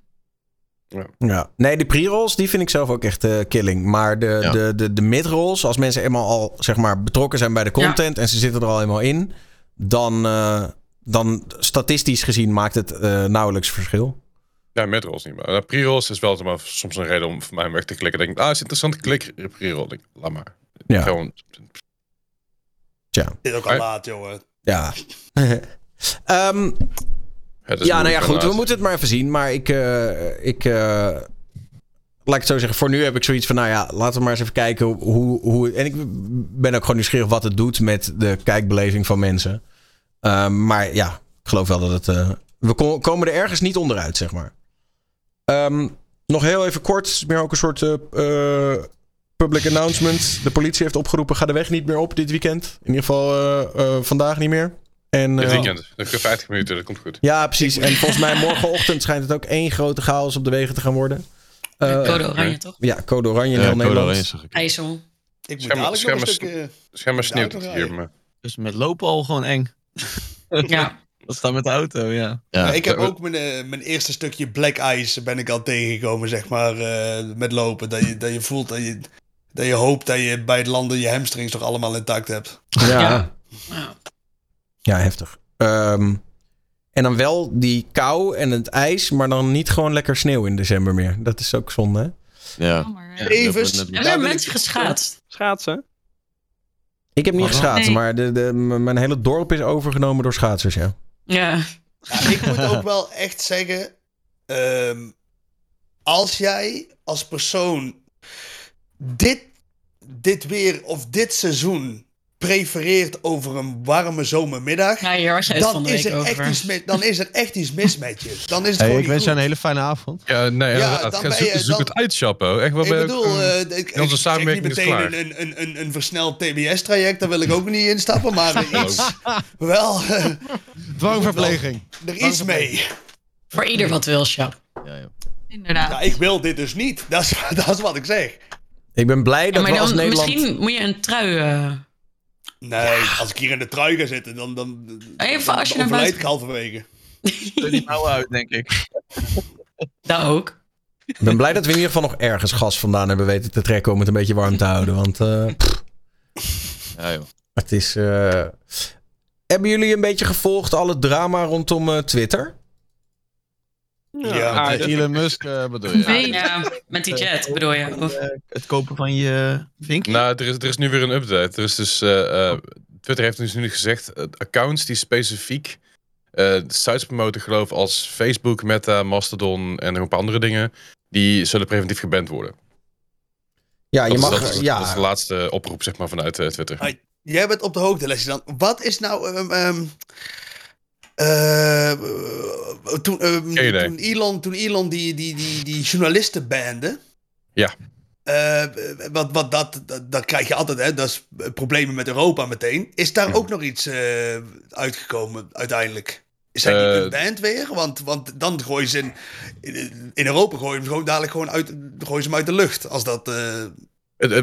Ja. Nee, de pre-rolls, die vind ik zelf ook echt eh, killing. Maar de, Ja. de, de, de mid-rolls, als mensen eenmaal al zeg maar, betrokken zijn bij de content... en ze zitten er al eenmaal in... dan, eh, dan statistisch gezien maakt het eh, nauwelijks verschil. Ja, midrolls niet meer. Uh, pre-rolls is wel maar soms een reden om voor mij weg te klikken. Denk ik, ah, is interessant, klik pre-roll. Laat maar. Ja. Gewoon, Tja, dit is ook al laat, jongen. ja. Ehm, ja, nou ja, goed. We moeten het maar even zien. Maar ik... eh, ik eh, laat ik het zo zeggen. Voor nu heb ik zoiets van... Nou ja, laten we maar eens even kijken hoe... hoe en ik ben ook gewoon nieuwsgierig wat het doet... met de kijkbeleving van mensen. Ehm, maar ja, ik geloof wel dat het... eh, we ko- komen er ergens niet onderuit, zeg maar. Ehm, nog heel even kort. Meer ook een soort... public announcement. De politie heeft opgeroepen... ga de weg niet meer op dit weekend. In ieder geval vandaag niet meer. En, Dit eh, weekend. Dat 50 minuten, dat komt goed. ja, precies. En volgens mij morgenochtend schijnt het ook één grote chaos op de wegen te gaan worden. Eh, Code oranje toch? ja, code oranje in heel code Nederland. oranje. IJssel. Ik moet Scherm- dadelijk nog een schermen- stukje... Schijnbaar sneeuwt het hier. Maar... Dus met lopen al gewoon eng. Ja. Dat staat met de auto, ja. Ik heb ook mijn, eh, mijn eerste stukje black ice ben ik al tegengekomen, zeg maar, eh, met lopen. Dat je, dat je voelt, dat je, dat je hoopt dat je bij het landen je hamstrings toch allemaal intact hebt. Ja, ja. Ja. Ja heftig. Ehm, en dan wel die kou en het ijs, maar dan niet gewoon lekker sneeuw in december meer. Dat is ook zonde, hè? Ja. Jammer, hè? Even. Hebben er mensen geschaatst? Schaatsen. Ik heb niet Oh, geschaatst, nee. maar de, de, mijn hele dorp is overgenomen door schaatsers, ja. Ja. Ja, ik moet ook wel echt zeggen. ehm, als jij als persoon dit, dit weer of dit seizoen prefereert over een warme zomermiddag. Ja, hier was je het van Dan de is, er echt iets mis, dan is er echt iets mis met je. Dan is het Hey, gewoon ik wens je een hele fijne avond. Ja, nee, Ja, dan Ga ben zoek, je- zoek dan- het uit, Chapo. Echt, Ik bedoel, ook, eh, eh, ik, ik onze zeg samenwerking niet is meteen klaar. een, een, een, een versneld TBS-traject, daar wil ik ook niet instappen, maar er iets, wel, Dwangverpleging. er iets mee. Voor ieder wat wil, Sjap. Ja, ja. Inderdaad. Ja, ik wil dit dus niet. Dat is, dat is wat ik zeg. Ik ben blij Ja, dat we als dan, Nederland... misschien moet je een trui... Nee, als ik hier in de trui ga zitten, dan, dan, Even als je overlijd buiten- ik halverwege. Die mouwen uit, denk ik. dat ook. Ik ben blij dat we in ieder geval nog ergens gas vandaan hebben weten te trekken om het een beetje warm te houden. Want eh, Ja, joh. het is... eh, Hebben jullie een beetje gevolgd al het drama rondom eh, Twitter? Ja, aardig. Elon Musk eh, bedoel je? Nee. Ja, met die jet bedoel je. Of- Eh, het kopen van je vinkje. Nou, er is, er is nu weer een update. Er is dus, eh, eh, Twitter heeft dus nu gezegd, eh, accounts die specifiek eh, sites promoten, geloof ik, als Facebook, Meta, Mastodon en nog een paar andere dingen, die zullen preventief geband worden. Ja, je dat, is, mag... dat, is, ja, dat is de laatste oproep, zeg maar, vanuit eh, Twitter. Jij bent op de hoogte, Leslie. Dan. Wat is nou... ehm, ehm, eh, toen, Geen idee. toen Elon, toen Elon die, die, die, die journalisten bande... Ja. eh, wat, wat dat, dat, dat krijg je altijd, hè? Dat is problemen met Europa meteen. Is daar Ja. ook nog iets eh, uitgekomen uiteindelijk? Zijn die Eh, geband weer? Want, want dan gooien ze in, in Europa gooien ze hem gewoon dadelijk gewoon uit, gooien ze hem uit de lucht. Als dat.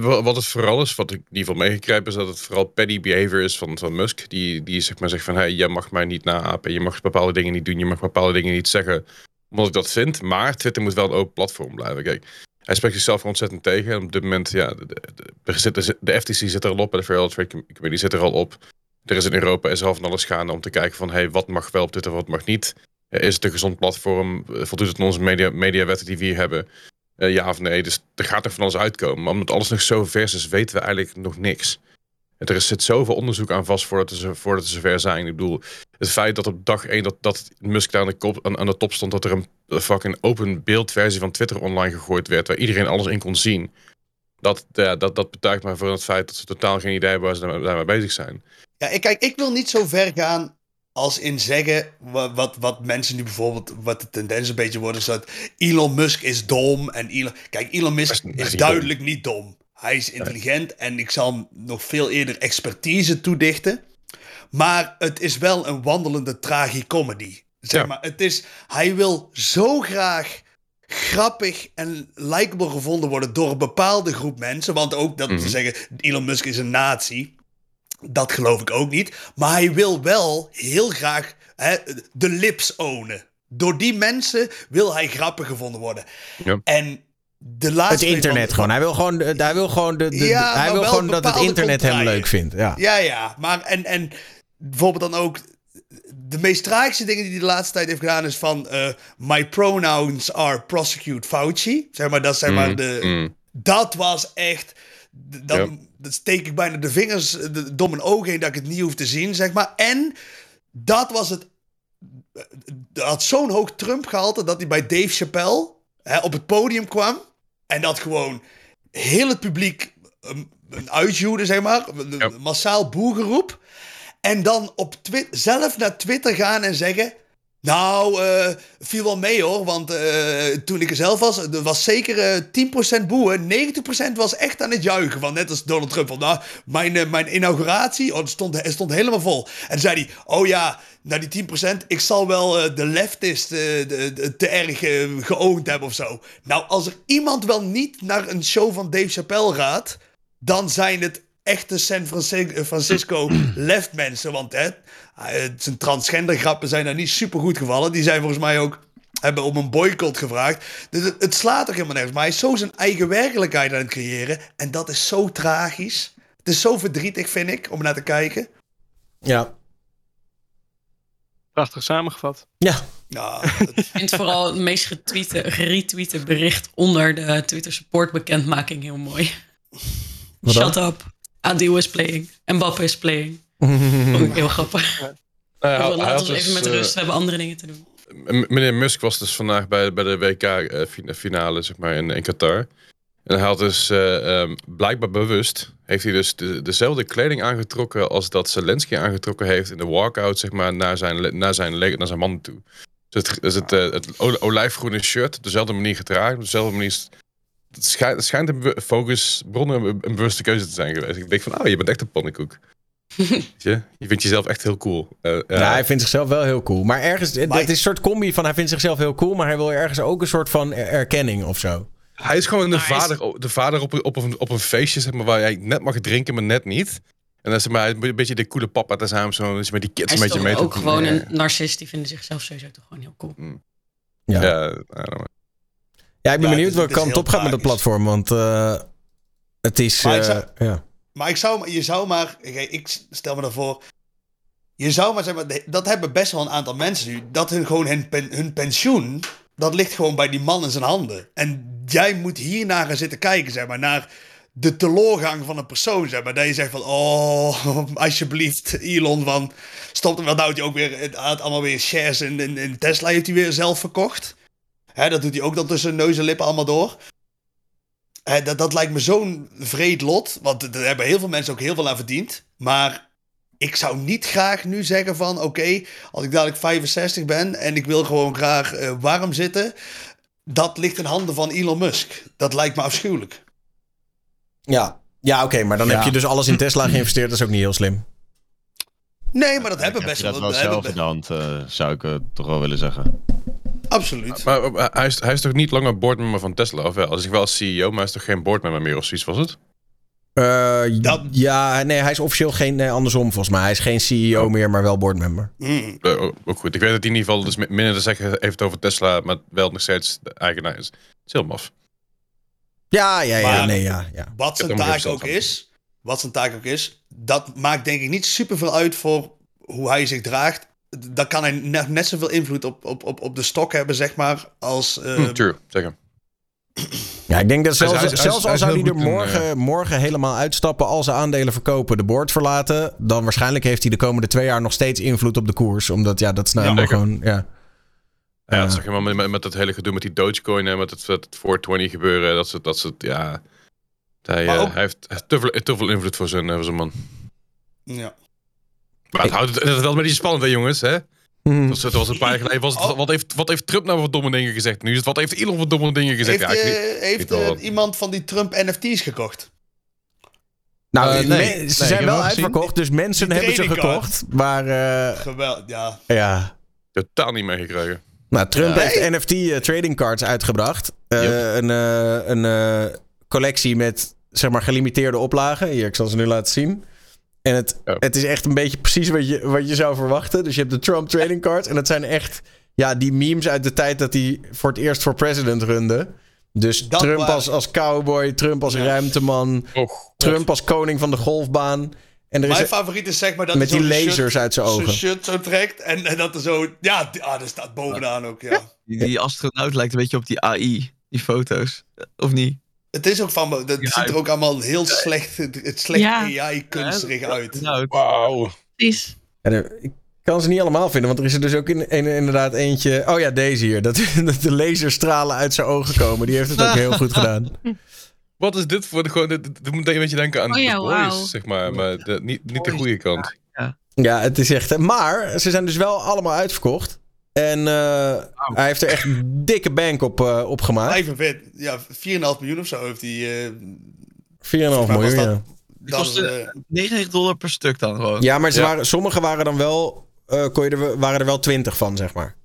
Wat het vooral is, wat ik in ieder geval meegekregen is dat het vooral petty behavior is van, van Musk. Die, die zeg maar zegt van, hey, jij mag mij niet naapen. Je mag bepaalde dingen niet doen. Je mag bepaalde dingen niet zeggen. Omdat ik dat vind. Maar Twitter moet wel een open platform blijven. Kijk, hij spreekt zichzelf ontzettend tegen. En op dit moment, ja, de, de, de, FTC zit er al op. En de Federal Trade Committee zit er al op. Er is in Europa is al van alles gaande om te kijken van, hey, wat mag wel op Twitter, wat mag niet. Eh, Is het een gezond platform? Eh, Voldoet het aan onze media, mediawetten die we hier hebben? Eh, ja of nee. Dus er gaat er van alles uitkomen. Maar omdat alles nog zo vers is, weten we eigenlijk nog niks. En er zit zoveel onderzoek aan vast voordat, ze, voordat ze zover zijn. Ik bedoel, het feit dat op dag 1 dat, dat Musk aan de, kop, aan, aan de top stond, dat er een fucking open beeldversie van Twitter online gegooid werd, waar iedereen alles in kon zien. Dat, dat, dat betuigt maar voor het feit dat ze totaal geen idee hebben waar ze daarmee bezig zijn. Ja, ik, kijk, ik wil niet zo ver gaan als in zeggen wat, wat, wat mensen nu bijvoorbeeld, wat de tendens een beetje wordt, is dat Elon Musk is dom. En Elon, kijk, Elon Musk is, duidelijk niet dom. Hij is intelligent en ik zal hem nog veel eerder expertise toedichten. Maar het is wel een wandelende tragicomedy. Zeg Ja. maar, het is, hij wil zo graag grappig en likable gevonden worden door een bepaalde groep mensen. Want ook dat Mhm. te zeggen, Elon Musk is een nazi. Dat geloof ik ook niet. Maar hij wil wel heel graag hè, de lips ownen. Door die mensen wil hij grappig gevonden worden. Ja. En de het laatste... internet gewoon. Hij wil gewoon, de- hij wil gewoon, de, de- de- Ja, hij wil gewoon dat het internet hem leuk vindt. Ja. Ja, ja. Maar en, en bijvoorbeeld dan ook... De meest tragische dingen die hij de laatste tijd heeft gedaan is van... eh, my pronouns are prosecute Fauci. Zeg maar, dat zeg maar Mm, de... mm. Dat was echt... d- Dan, Ja. Dan steek ik bijna de vingers de- door mijn ogen heen dat ik het niet hoef te zien, zeg maar. En dat was het... Dat had zo'n hoog Trump-gehalte dat hij bij Dave Chappelle hè, op het podium kwam. En dat gewoon heel het publiek um, een uitjoerde, zeg maar. Een-. Massaal boegeroep. En dan op zelf naar Twitter gaan en zeggen... Nou, eh viel wel mee hoor, want eh, toen ik er zelf was, was zeker eh 10% boeien. 90% was echt aan het juichen. Want net als Donald Trump, van, nou, mijn, mijn inauguratie, oh, het, stond, stond helemaal vol. En zei hij, oh ja, naar die 10%, ik zal wel de leftist de- te erg geoond hebben of zo. Nou, als er iemand wel niet naar een show van Dave Chappelle gaat, dan zijn het echte San Francisco, Francisco left mensen. Want hè, eh, zijn transgender grappen zijn daar niet super goed gevallen. Die zijn volgens mij ook hebben om een boycott gevraagd. Dus het, het slaat toch helemaal nergens. Maar hij is zo zijn eigen werkelijkheid aan het creëren. En dat is zo tragisch. Het is zo verdrietig, vind ik, om naar te kijken. Ja. Prachtig samengevat. Ja. Ja, Ik vind vooral het meest getweete, geretweete bericht onder de Twitter support bekendmaking heel mooi. Wat dan? Shut up. Adil is playing. Mbappé is playing. Ik heel grappig. Nou ja, Laten hij we ons even dus, met eh, rust. We hebben andere dingen te doen. M- Meneer Musk was dus vandaag bij, bij de WK-finale zeg maar, in, in Qatar. En hij had dus eh, ehm, blijkbaar bewust... heeft hij dus de, dezelfde kleding aangetrokken... als dat Zelensky aangetrokken heeft in de walkout... zeg maar, naar zijn, naar zijn, naar zijn man toe. Dus het, dus het, eh, het olijfgroene shirt... op dezelfde manier gedragen. Op dezelfde manier... Het schijnt, schijnt een be- focusbron een, bewuste keuze te zijn geweest. Ik denk van, oh, je bent echt een pannenkoek. Weet je? je vindt jezelf echt heel cool. Eh, eh, Ja, hij vindt zichzelf wel heel cool. Maar ergens, het is een soort combi van hij vindt zichzelf heel cool, maar hij wil ergens ook een soort van er- erkenning of zo. Hij is gewoon de Maar hij is- vader, de vader op, een- op, een, op een feestje zeg maar, waar jij net mag drinken, maar net niet. En dan is maar een beetje de coole papa te samen zo, dus met die kids Hij een is beetje toch mee ook gewoon een narcist. Die vinden zichzelf sowieso toch gewoon heel cool. Ja, ja. Ja, ik Ja, ben benieuwd het is- welke het kant op gaat met dat tragisch. platform, want eh, het is... Maar ik eh, zou- ja. Maar ik zou, je zou maar, ik stel me daarvoor, je zou maar zeggen, dat hebben best wel een aantal mensen nu, dat hun gewoon hun, pen- hun pensioen, dat ligt gewoon bij die man in zijn handen. En jij moet hiernaar gaan zitten kijken, zeg maar, naar de teloorgang van een persoon, zeg maar. Dat je zegt van, oh, alsjeblieft, Elon, van, stop hem wel. Nou, had hij ook weer, had allemaal weer shares in, in, in Tesla, heeft hij weer zelf verkocht. Hè, dat doet hij ook dan tussen neus en lippen allemaal door. Hè, dat, dat lijkt me zo'n vreed lot. Want er hebben heel veel mensen ook heel veel aan verdiend. Maar ik zou niet graag nu zeggen van... Oké, als ik dadelijk 65 ben en ik wil gewoon graag eh, warm zitten... Dat ligt in handen van Elon Musk. Dat lijkt me afschuwelijk. Ja, ja oké, maar dan Ja. heb je dus alles in Tesla geïnvesteerd. Dat is ook niet heel slim. Nee, maar dat hebben Heb best je dat wel dat hebben zelf be- in de hand, eh, zou ik eh, toch wel willen zeggen. Absoluut. Maar eh, hij is, hij is toch niet langer boardmember van Tesla, of wel? Als ik wel als CEO, maar hij is toch geen boardmember meer of zoiets, was het? Eh, Dat- Ja, nee, hij is officieel geen... Nee, andersom volgens mij. Hij is geen CEO Oh. meer, maar wel boardmember. Mm. Eh, ook- goed. Ik weet dat hij in ieder geval dus mi- minder te zeggen heeft over Tesla, maar wel nog steeds de eigenaar is. Het is heel maf. Ja, ja, ja, Maar- nee, ja, ja. Wat zijn taak ook is, wat zijn taak ook is, dat maakt denk ik niet super veel uit voor hoe hij zich draagt. Dan kan hij net, net zoveel invloed op, op, op, op de stok hebben, zeg maar, als... eh, Hm, true, zeg Ja, ik denk dat zelfs, hij is- hij is- zelfs hij al is zou heel hij er goed in, morgen, morgen helemaal uitstappen, al zijn aandelen verkopen, de board verlaten, dan waarschijnlijk heeft hij de komende twee jaar nog steeds invloed op de koers. Omdat ja, dat is nou Ja, gewoon. Ja. Ja, dat zag je maar met, met, met dat hele gedoe met die Dogecoin en met het, het 420 gebeuren. Dat ze, dat ze, ja... Hij, eh, ook- hij heeft te veel, te veel invloed voor zijn, eh, voor zijn man. ja. Maar het houdt het, wel een beetje spannend, hè, jongens? Hè? Mhm. Dat was, was een paar jaar geleden. Was het, Oh. wat, heeft, wat heeft Trump nou voor domme dingen gezegd? Nu is het wat heeft Elon voor domme dingen gezegd? Heeft, ja, ik eh, weet- heeft eh, iemand van die Trump NFT's gekocht? Nou, Eh, nee. ze zijn wel uitverkocht, dus mensen Die hebben ze gekocht. Maar eh, Geweldig, ja. ja. totaal niet meegekregen. Nou, Trump Ja. heeft NFT eh, trading cards uitgebracht. Eh, Een, eh, een eh, collectie met zeg maar gelimiteerde oplagen. Hier, ik zal ze nu laten zien. En het, Ja. het is echt een beetje precies wat je, wat je zou verwachten. Dus je hebt de Trump trading cards. En dat zijn echt ja, die memes uit de tijd dat hij voor het eerst voor president runde. Dus Dat Trump als, als cowboy, Trump als Ja. ruimteman, Och, Trump als koning van de golfbaan. En er is Mijn favoriet is zeg maar dat met hij die lasers shirt- uit zijn ogen. Zijn shirt zo trekt en, en dat er zo... Ja, d- ah, dat staat bovenaan ook, ja. Die, die astronaut lijkt een beetje op die AI, die foto's. Of niet? Het is ook van... me- Dat Ja, ziet er ook allemaal heel slecht... Het slecht Ja. AI-kunsterig uit. Nou, Wauw. Precies. En er- ik kan ze niet allemaal vinden, want er is er dus ook in, in- inderdaad eentje. Oh ja, deze hier. Dat, dat de laserstralen uit zijn ogen komen. Die heeft het ook heel goed gedaan. Wat is dit voor de gewoon? Dit, dit moet een beetje denken aan Oh ja, The Boys, wauw. zeg maar, maar de, niet, niet de goede kant. Ja, het is echt. Maar ze zijn dus wel allemaal uitverkocht. En eh, hij heeft er echt een dikke bank op, eh, op gemaakt. 45, ja, 4,5 miljoen of zo heeft hij... eh 4,5 was miljoen. dat- Ja. dat kostte- is, eh, 99 dollar per stuk dan gewoon. ja, maar ze Ja. Waren, sommige waren dan wel. eh, kon je er, waren er wel 20 van, zeg maar.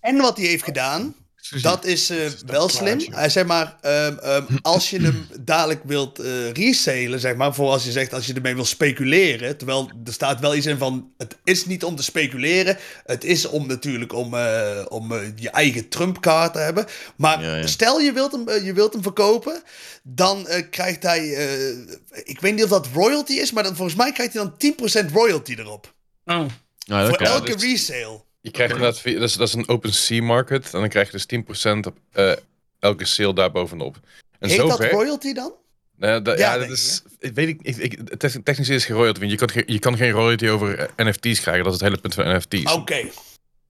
En wat hij heeft gedaan, dat is eh, wel slim. Hij zeg maar, ehm, ehm, als je hem dadelijk wilt eh resalen, zeg maar, voor als je zegt als je ermee wil speculeren, terwijl er staat wel iets in van, het is niet om te speculeren, het is om natuurlijk om, eh, om je eigen Trump-kaart te hebben. Maar Ja, ja. stel je wilt hem, je wilt hem verkopen, dan eh, krijgt hij, eh, ik weet niet of dat royalty is, maar dan, volgens mij krijgt hij dan 10% royalty erop. Oh. Nou, dat voor elke resale. Je krijgt inderdaad, dat is, dat is een open sea market. En dan krijg je dus 10% op eh, elke sale daarbovenop. En Heet zo dat royalty dan? Da- Ja, ja, dat is. Ik weet ik, ik, ik- te- technisch is geen royalty. Want je kan, geen- je kan geen royalty over eh, NFT's krijgen. Dat is het hele punt van NFT's. Oké.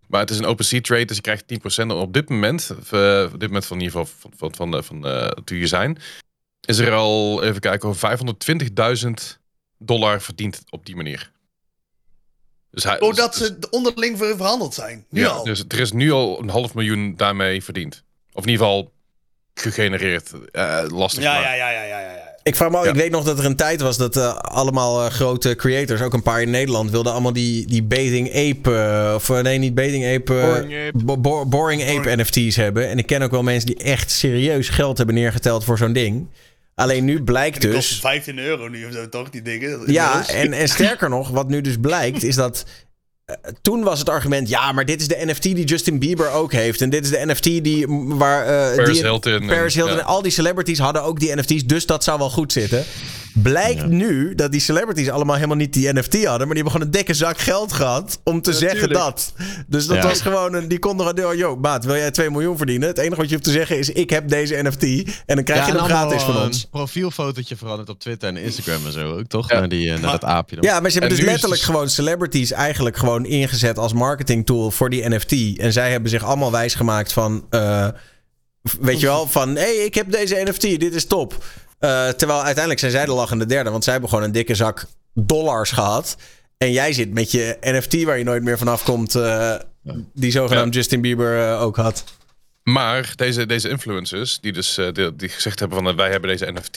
Maar het is een open sea trade, dus je krijgt 10%. En op dit moment, op dit moment van in ieder geval van, van, van, van toen je zijn, is er al, even kijken, over 520.000 dollar verdiend op die manier. Dus hij, Oh, dus- dat dus- ze onderling ver- verhandeld zijn. Nu ja, al. Dus er is nu al een half miljoen daarmee verdiend. Of in ieder geval gegenereerd. Eh, lastig. ja, maar- ja, ja, ja, ja, ja, ja. Ik vraag me Ja. ik weet nog dat er een tijd was dat eh, allemaal eh, grote creators, ook een paar in Nederland, wilden allemaal die, die Bathing Ape, of nee, niet Bathing Ape, Boring Ape. Bo- Bo- Boring Ape NFT's hebben. En ik ken ook wel mensen die echt serieus geld hebben neergeteld voor zo'n ding. Alleen nu blijkt Die kost dus... 15 euro nu of zo, toch, die dingen? Ja, en, en sterker nog, wat nu dus blijkt, is dat. eh, toen was het argument, ja, maar dit is de NFT die Justin Bieber ook heeft. En dit is de NFT die. Waar, eh, Paris die, Hilton Paris Hilton ja. en al die celebrities hadden ook die NFT's. Dus dat zou wel goed zitten. Blijkt nu dat die celebrities allemaal helemaal niet die NFT hadden. Maar die hebben gewoon een dikke zak geld gehad. om te zeggen dat. Dus dat Ja. was gewoon een. Die konden gewoon. Yo, maat, wil jij 2 miljoen verdienen? Het enige wat je hoeft te zeggen is: ik heb deze NFT. En dan krijg je hem gratis van een ons. profielfotootje veranderd op Twitter en Instagram en zo ook, toch? Ja. Naar, die, eh, naar dat aapje. dan. Ja, maar ze hebben En dus letterlijk het- gewoon celebrities eigenlijk gewoon ingezet als marketing tool voor die NFT. En zij hebben zich allemaal wijsgemaakt van, eh, weet je wel, van hé, hey, ik heb deze NFT, dit is top. Eh, terwijl uiteindelijk zijn zij de lachende derde, want zij hebben gewoon een dikke zak dollars gehad. En jij zit met je NFT waar je nooit meer vanaf komt, eh, die zogenaamd Justin Bieber eh, ook had. Maar deze, deze influencers, die dus die, die gezegd hebben van wij hebben deze NFT,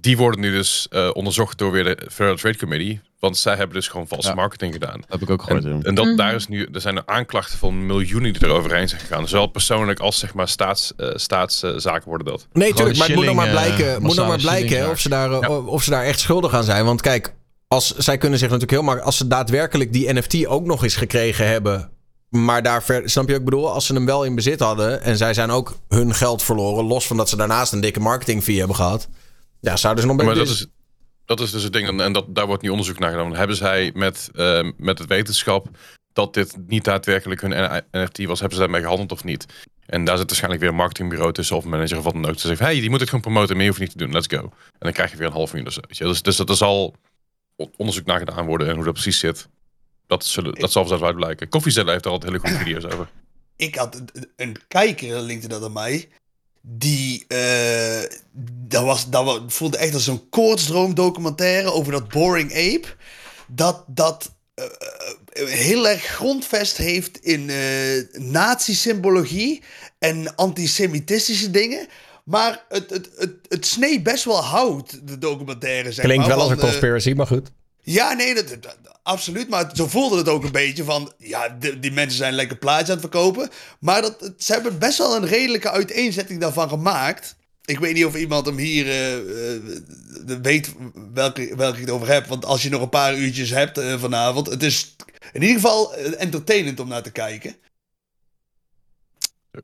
die worden nu dus eh, onderzocht door weer de Federal Trade Committee. Want zij hebben dus gewoon valse Ja. marketing gedaan. Dat heb ik ook gehoord. En, dat, Mhm. daar is nu, er zijn er aanklachten van miljoenen die eroverheen zijn gegaan. Zowel persoonlijk als zeg maar staats, eh, staatszaken worden dat. Nee, tuurlijk, maar het moet nog maar shilling, eh, blijken, moet nog maar blijken hè, of, ze daar, Ja. of ze daar echt schuldig aan zijn. Want kijk, als, zij kunnen zich natuurlijk heel makkelijk... Als ze daadwerkelijk die NFT ook nog eens gekregen hebben... Maar daar ver, snap je wat ik bedoel? Als ze hem wel in bezit hadden en zij zijn ook hun geld verloren... los van dat ze daarnaast een dikke marketing fee hebben gehad... Ja, zouden ze nog Maar dat is, dat is dus het ding. En, dat, daar wordt nu onderzoek naar gedaan. Hebben zij met, eh, met het wetenschap dat dit niet daadwerkelijk hun NFT was, hebben ze daarmee gehandeld of niet? En daar zit waarschijnlijk weer een marketingbbureau tussen of een manager of wat dan ook. Te zeggen, hey, die moet het gewoon promoten, meer hoef je niet te doen, let's go. En dan krijg je weer een half miljoen of zo. weet je. Dus, dus dat zal on- onderzoek naar gedaan worden en hoe dat precies zit. Dat, zullen, dat zal vanzelf uit blijken. Koffiezellen heeft er altijd hele goede video's over. Ik had een, een kijker, linkte dat aan mij. Die, eh, dat, was, dat voelde echt als zo'n koortsdroom documentaire over dat Boring Ape. Dat, dat eh, eh, heel erg grondvest heeft in nazi-symbologie en antisemitistische dingen. Maar het, het, het, het snee best wel hout, de documentaire. Zeg Klinkt maar, wel als een conspiracy, maar goed. ja, nee, dat, dat- absoluut. Maar zo voelde het ook een beetje van... Ja, die, die mensen zijn lekker plaatjes aan het verkopen. Maar dat, ze hebben best wel een redelijke uiteenzetting daarvan gemaakt. Ik weet niet of iemand hem hier eh, weet welke, welke ik het over heb. Want als je nog een paar uurtjes hebt vanavond... Het is in ieder geval entertainend om naar te kijken.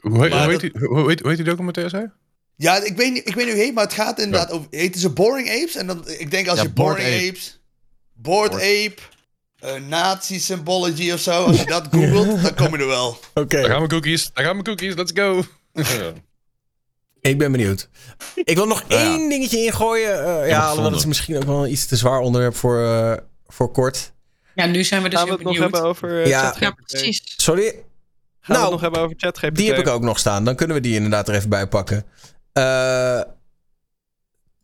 Hoe, heet- hoe, heet dat- die, hoe, heet, hoe heet die documentaire, zei? Ja, ik weet niet, ik weet niet hoe heet, maar het gaat inderdaad over... Heten ze Boring Apes? En dan, ik denk als Ja, je Boring Ape. Apes... Bored. Ape... eh, Nazi-symbology of zo. Als je dat googelt, dan kom je er wel. Oké. Daar gaan mijn cookies, daar gaan mijn cookies, let's go. Ik ben benieuwd. Ik wil nog Ja. één dingetje ingooien. Eh, ja, alhoewel dat is misschien ook wel een iets te zwaar onderwerp voor, eh, voor kort. Ja, nu zijn we dus Gaan we nog hebben over eh, Ja. Precies. Sorry, Gaan we Nou, het nog hebben over ChatGPT? die heb ik ook nog staan. Dan kunnen we die inderdaad er even bij pakken.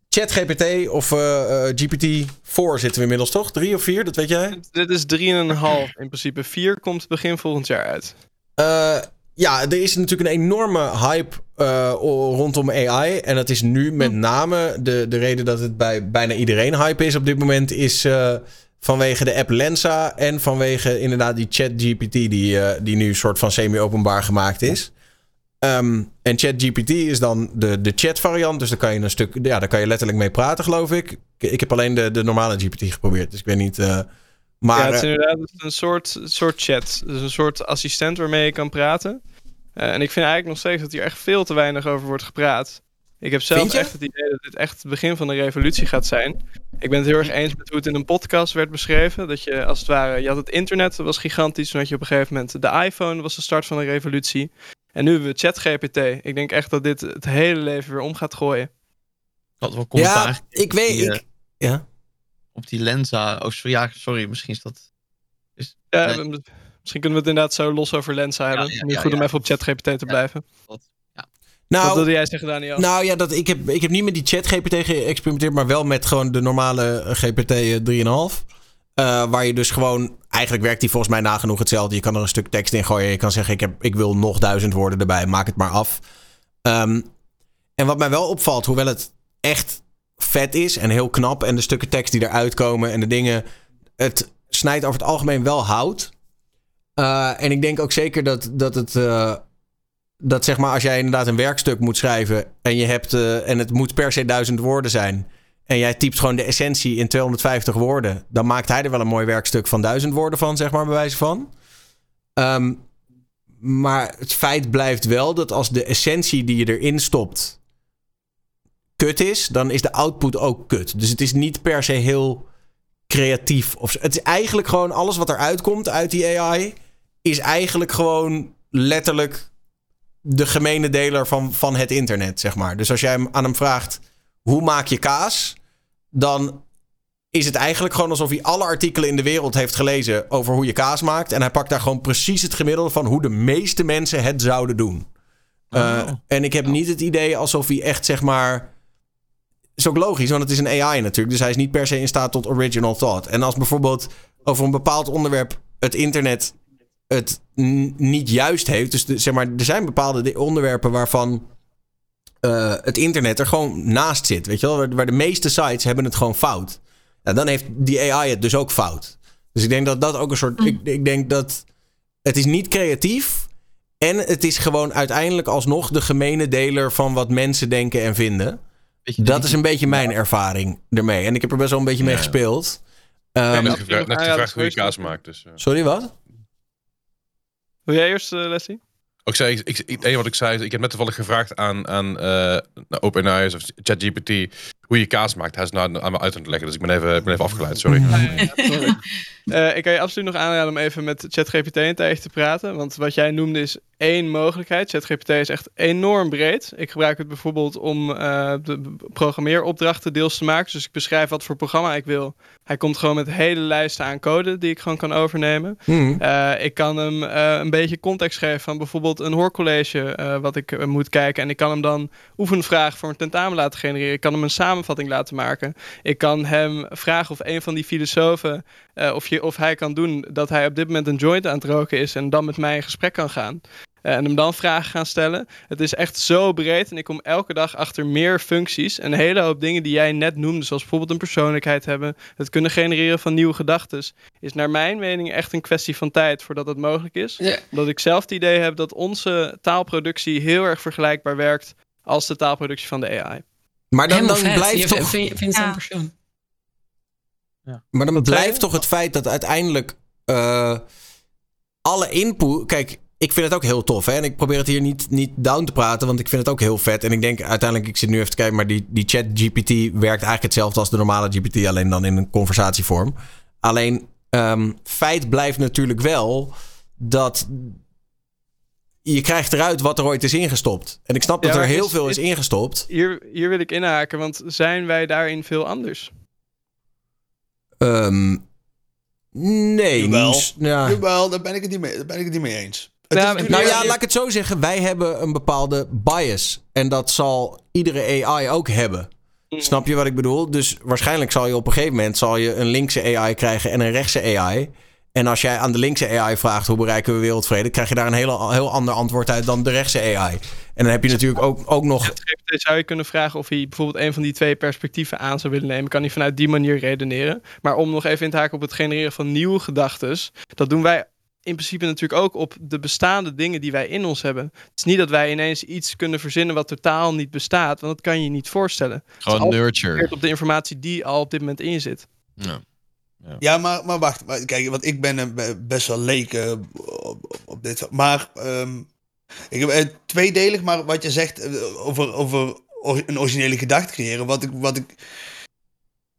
ChatGPT of eh, eh, GPT-4 zitten we inmiddels toch? Drie of vier, dat weet jij? Dit is 3,5 in principe. 4 komt begin volgend jaar uit. Eh, ja, er is natuurlijk een enorme hype rondom AI. En dat is nu met name de, de reden dat het bij bijna iedereen hype is op dit moment, is vanwege de app Lensa en vanwege inderdaad die ChatGPT die, die nu soort van semi-openbaar gemaakt is. Ehm, en ChatGPT is dan de, de chat variant, dus daar kan je een stuk, ja, daar kan je letterlijk mee praten, geloof ik. Ik, ik heb alleen de, de normale GPT geprobeerd, dus ik weet niet. eh, maar ja, het is eh, inderdaad een soort, soort chat. Dus een soort assistent waarmee je kan praten. Eh, en ik vind eigenlijk nog steeds dat hier echt veel te weinig over wordt gepraat. Ik heb zelf echt het idee dat dit echt het begin van een revolutie gaat zijn. Ik ben het heel erg eens met hoe het in een podcast werd beschreven. Dat je als het ware, je had het internet, dat was gigantisch. Toen had je op een gegeven moment de iPhone, was de start van een revolutie. En nu hebben we ChatGPT. Ik denk echt dat dit het hele leven weer om gaat gooien. Wat wel commentaar Ja, ik weet... op die, Ik, ja. op die Lenza. Oh, sorry, ja, sorry, misschien is dat. Is, Ja, nee, we- misschien kunnen we het inderdaad zo los over Lensa hebben. ja, Niet ja, goed om ja. even op ChatGPT te blijven. dat- ja. Wat Nou, wilde jij zeggen, Daniel? Nou ja, dat, ik, heb, ik heb niet met die chat GPT geëxperimenteerd, maar wel met gewoon de normale eh, GPT eh, 3,5. Eh, waar je dus gewoon, eigenlijk werkt die volgens mij nagenoeg hetzelfde. Je kan er een stuk tekst in gooien. Je kan zeggen, ik, heb, ik wil nog duizend woorden erbij, maak het maar af. Ehm, en wat mij wel opvalt, hoewel het echt vet is en heel knap. En de stukken tekst die eruit komen en de dingen. Het snijdt over het algemeen wel hout. Eh, en ik denk ook zeker dat, dat het. eh, dat zeg maar als jij inderdaad een werkstuk moet schrijven. en je hebt. en het moet per se duizend woorden zijn. En jij typt gewoon de essentie in 250 woorden. dan maakt hij er wel een mooi werkstuk van duizend woorden van, zeg maar, bij wijze van. Ehm, maar het feit blijft wel dat als de essentie die je erin stopt. kut is, dan is de output ook kut. Dus het is niet per se heel creatief. Of. Het is eigenlijk gewoon alles wat eruit komt uit die AI. is eigenlijk gewoon letterlijk de gemene deler van, van het internet, zeg maar. Dus als jij aan hem vraagt, hoe maak je kaas? Dan is het eigenlijk gewoon alsof hij alle artikelen in de wereld heeft gelezen over hoe je kaas maakt. En hij pakt daar gewoon precies het gemiddelde van hoe de meeste mensen het zouden doen. Uh, en ik heb niet het idee alsof hij echt, zeg maar... is ook logisch, want het is een AI natuurlijk. Dus hij is niet per se in staat tot original thought. En als bijvoorbeeld over een bepaald onderwerp het internet het niet juist heeft. Dus de- zeg maar, er zijn bepaalde onderwerpen waarvan eh, het internet er gewoon naast zit. Weet je wel, waar, waar de meeste sites hebben het gewoon fout. Nou, dan heeft die AI het dus ook fout. Dus ik denk dat dat ook een soort. Ik, ik denk dat het is niet creatief. En het is gewoon uiteindelijk alsnog de gemene deler van wat mensen denken en vinden. Dat is een beetje mijn ervaring ermee. En ik heb er best wel een beetje mee Ja. gespeeld. Ik Ehm, heb net gevraagd, net gevraagd hoe je kaas maakt. Dus, eh. sorry, wat? Wil jij eerst, eh, Leslie? Ook zei, ik, ik, wat ik zei, ik heb net toevallig gevraagd aan, aan eh OpenAI of ChatGPT hoe je kaas maakt. Hij is nou aan me uit aan het leggen, dus ik ben even, ik ben even afgeleid, sorry. Eh, ik kan je absoluut nog aanraden om even met ChatGPT een tijdje te praten. Want wat jij noemde is één mogelijkheid. ChatGPT is echt enorm breed. Ik gebruik het bijvoorbeeld om eh, de programmeeropdrachten deels te maken. Dus ik beschrijf wat voor programma ik wil. Hij komt gewoon met hele lijsten aan code die ik gewoon kan overnemen. Hmm. Eh, ik kan hem eh, een beetje context geven van bijvoorbeeld een hoorcollege eh, wat ik moet kijken. En ik kan hem dan oefenvragen voor een tentamen laten genereren. Ik kan hem een samenvatting laten maken. Ik kan hem vragen of een van die filosofen, eh, of, je, of hij kan doen dat hij op dit moment een joint aan het roken is en dan met mij in gesprek kan gaan. Eh, en hem dan vragen gaan stellen. Het is echt zo breed en ik kom elke dag achter meer functies. En een hele hoop dingen die jij net noemde, zoals bijvoorbeeld een persoonlijkheid hebben, het kunnen genereren van nieuwe gedachten, is naar mijn mening echt een kwestie van tijd voordat het mogelijk is. Omdat ik zelf het idee heb dat onze taalproductie heel erg vergelijkbaar werkt als de taalproductie van de AI. Maar dan, blijft Je toch... zo'n persoon. Maar dan blijft toch het feit dat uiteindelijk eh, alle input. Kijk, ik vind het ook heel tof. Hè? En ik probeer het hier niet, niet down te praten, want ik vind het ook heel vet. En ik denk uiteindelijk, ik zit nu even te kijken, maar die, die chat GPT werkt eigenlijk hetzelfde als de normale GPT, alleen dan in een conversatievorm. Alleen, ehm, feit blijft natuurlijk wel dat je krijgt eruit wat er ooit is ingestopt. En ik snap dat Ja, er heel is- veel is ingestopt. Hier, hier wil ik inhaken, want zijn wij daarin veel anders? Ehm, nee, Jawel. niet- ja. Jawel, daar ben ik het niet mee, daar ben ik het niet mee eens. Het Nou, Nou ja, laat ik het zo zeggen. Wij hebben een bepaalde bias. En dat zal iedere AI ook hebben. Snap je wat ik bedoel? Dus waarschijnlijk zal je op een gegeven moment zal je een linkse AI krijgen en een rechtse AI. En als jij aan de linkse AI vraagt hoe bereiken we wereldvrede, krijg je daar een heel, heel ander antwoord uit dan de rechtse AI. En dan heb je natuurlijk ook, ook nog. Zou je kunnen vragen of hij bijvoorbeeld een van die twee perspectieven aan zou willen nemen. Kan hij vanuit die manier redeneren. Maar om nog even in te haken op het genereren van nieuwe gedachten. Dat doen wij in principe natuurlijk ook op de bestaande dingen die wij in ons hebben. Het is niet dat wij ineens iets kunnen verzinnen wat totaal niet bestaat. Want dat kan je je niet voorstellen. Gewoon nurture. op de informatie die al op dit moment in je zit. Ja. Ja, maar, maar wacht. Kijk, want ik ben be- best wel leek op, dit. Maar ehm, ik heb eh, tweedelig, maar wat je zegt eh, over, over een originele gedachte creëren. Wat ik. Wat ik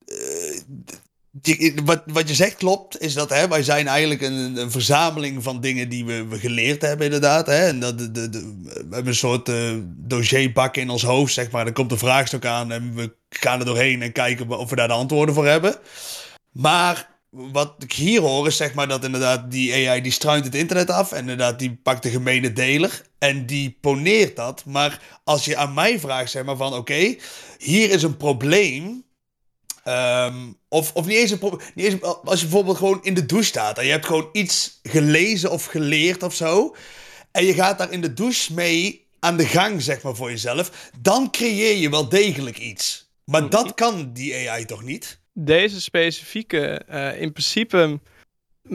eh, wat, wat je zegt klopt, is dat hè, wij zijn eigenlijk een, een verzameling van dingen die we, we geleerd hebben, inderdaad. Hè? En dat, de, de, we hebben een soort eh, dossierbak in ons hoofd, zeg maar. Er komt een vraagstuk aan en we gaan er doorheen en kijken of we daar de antwoorden voor hebben. Maar wat ik hier hoor is zeg maar dat inderdaad die AI die struint het internet af. En inderdaad die pakt de gemene deler en die poneert dat. Maar als je aan mij vraagt zeg maar van oké, hier is een probleem. Ehm, of, of niet eens een probleem. Niet eens, als je bijvoorbeeld gewoon in de douche staat en je hebt gewoon iets gelezen of geleerd of zo. En je gaat daar in de douche mee aan de gang, zeg maar, voor jezelf. Dan creëer je wel degelijk iets. Maar dat kan die AI toch niet? Deze specifieke, eh, in principe,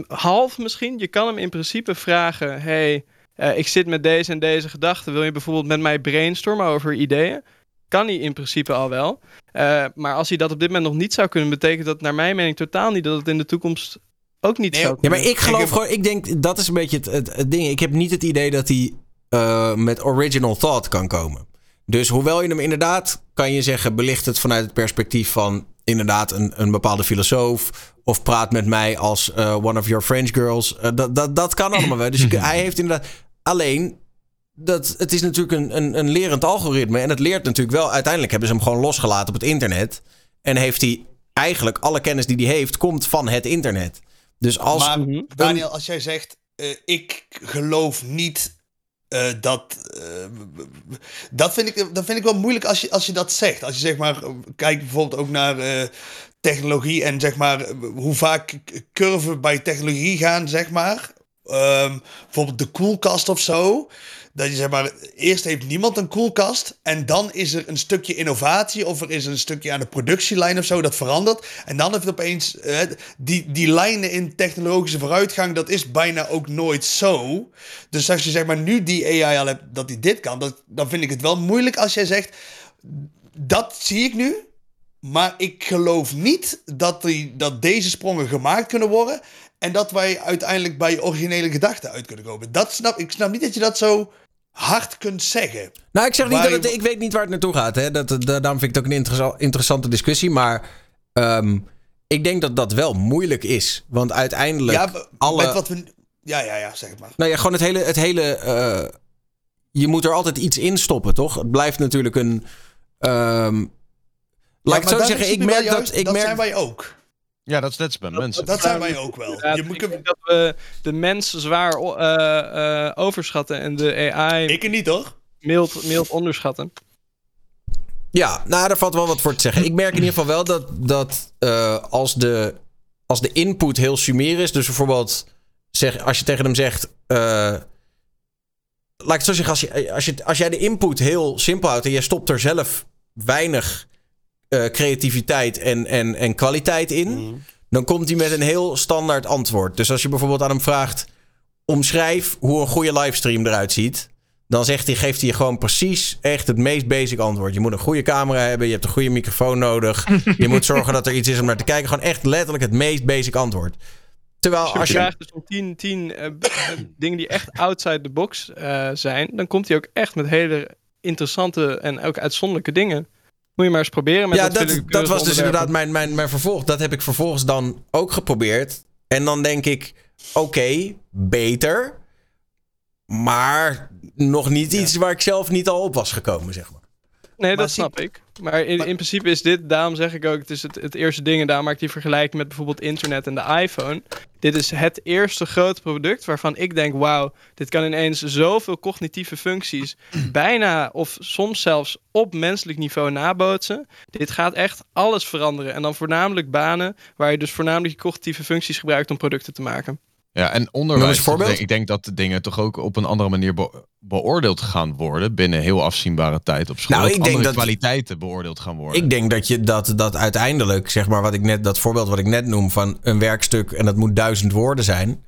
half misschien. Je kan hem in principe vragen: hey, eh, ik zit met deze en deze gedachten. Wil je bijvoorbeeld met mij brainstormen over ideeën? Kan hij in principe al wel. Eh, maar als hij dat op dit moment nog niet zou kunnen, betekent dat naar mijn mening totaal niet dat het in de toekomst ook niet zou Ja, kunnen. maar ik geloof gewoon, ik denk, dat is een beetje het, het, het ding. Ik heb niet het idee dat hij eh, met original thought kan komen. Dus hoewel je hem inderdaad, kan je zeggen, belicht het vanuit het perspectief van inderdaad een, een bepaalde filosoof. Of praat met mij als eh, one of your French girls. Eh, dat, dat, dat kan allemaal wel. Dus hij heeft inderdaad. Alleen, dat, het is natuurlijk een, een, een lerend algoritme. En het leert natuurlijk wel. Uiteindelijk hebben ze hem gewoon losgelaten op het internet. En heeft hij eigenlijk alle kennis die hij heeft, komt van het internet. Dus als. maar. Daniel, als jij zegt, eh, ik geloof niet eh, dat. eh, dat, vind ik, dat vind ik wel moeilijk als je, als je dat zegt. Als je zeg maar, eh, kijkt bijvoorbeeld ook naar technologie en zeg maar, hoe vaak curven bij technologie gaan, zeg maar. Ehm, bijvoorbeeld de koelkast of zo. Dat je zeg maar, eerst heeft niemand een koelkast. En dan is er een stukje innovatie. Of er is een stukje aan de productielijn of zo. Dat verandert. En dan heeft het opeens. eh, die, die lijnen in technologische vooruitgang. Dat is bijna ook nooit zo. Dus als je zeg maar nu die AI al hebt. Dat die dit kan. Dat, dan vind ik het wel moeilijk als jij zegt. Dat zie ik nu. Maar ik geloof niet dat, die, dat deze sprongen gemaakt kunnen worden. En dat wij uiteindelijk bij originele gedachten uit kunnen komen. Dat snap, ik snap niet dat je dat zo hard kunt zeggen. Nou, ik zeg niet dat het, ik weet niet waar het naartoe gaat. Hè. Dat, dat, daarom vind ik het ook een interessa- interessante discussie. Maar ehm, ik denk dat dat wel moeilijk is. Want uiteindelijk. Ja, alle, met wat we. Ja, ja, ja, zeg maar. Nou ja, gewoon het hele. Het hele eh, je moet er altijd iets in stoppen, toch? Het blijft natuurlijk een. ehm, laat ik het zo zeggen, ik merk dat. Ik dat merk, zijn wij ook. Ja, dat is net als bij mensen. Dat zijn wij ook wel. Je moet, ik denk dat we de mens zwaar eh, eh, overschatten en de AI ik er niet hoor. mild, mild onderschatten. Ja, nou, daar valt wel wat voor te zeggen. Ik merk in ieder geval wel dat, dat eh, als, de, als de input heel sumier is, dus bijvoorbeeld zeg, als je tegen hem zegt. eh, laat ik het zo zeggen, als, je, als, je, als jij de input heel simpel houdt en je stopt er zelf weinig eh, creativiteit en, en, en kwaliteit in, dan komt hij met een heel standaard antwoord. Dus als je bijvoorbeeld aan hem vraagt: omschrijf hoe een goede livestream eruit ziet. Dan zegt hij, geeft hij je gewoon precies echt het meest basic antwoord. Je moet een goede camera hebben, je hebt een goede microfoon nodig. Je moet zorgen dat er iets is om naar te kijken. Gewoon echt letterlijk het meest basic antwoord. Terwijl Als je, als je... vraagt dus om 10, 10 eh, eh, dingen die echt outside the box eh, zijn, dan komt hij ook echt met hele interessante en ook uitzonderlijke dingen. Moet je maar eens proberen met ja, dat, dat, dat was dus inderdaad mijn, mijn, mijn vervolg. Dat heb ik vervolgens dan ook geprobeerd. En dan denk ik, oké, beter. Maar nog niet iets waar ik zelf niet al op was gekomen, zeg maar. Nee, Maar dat snap ik. Maar in, in principe is dit, daarom zeg ik ook, het is het, het eerste ding. En daarom maak ik die vergelijking met bijvoorbeeld internet en de iPhone. Dit is het eerste grote product waarvan ik denk, wauw, dit kan ineens zoveel cognitieve functies bijna of soms zelfs op menselijk niveau nabootsen. Dit gaat echt alles veranderen. En dan voornamelijk banen waar je dus voornamelijk je cognitieve functies gebruikt om producten te maken. Ja, en onderwijs. Ik denk dat de dingen toch ook op een andere manier be- beoordeeld gaan worden. Binnen heel afzienbare tijd op school. Nou, dat ik denk dat- kwaliteiten beoordeeld gaan worden. Ik denk dat je dat, dat uiteindelijk, zeg maar, wat ik net, dat voorbeeld wat ik net noem van een werkstuk en dat moet duizend woorden zijn.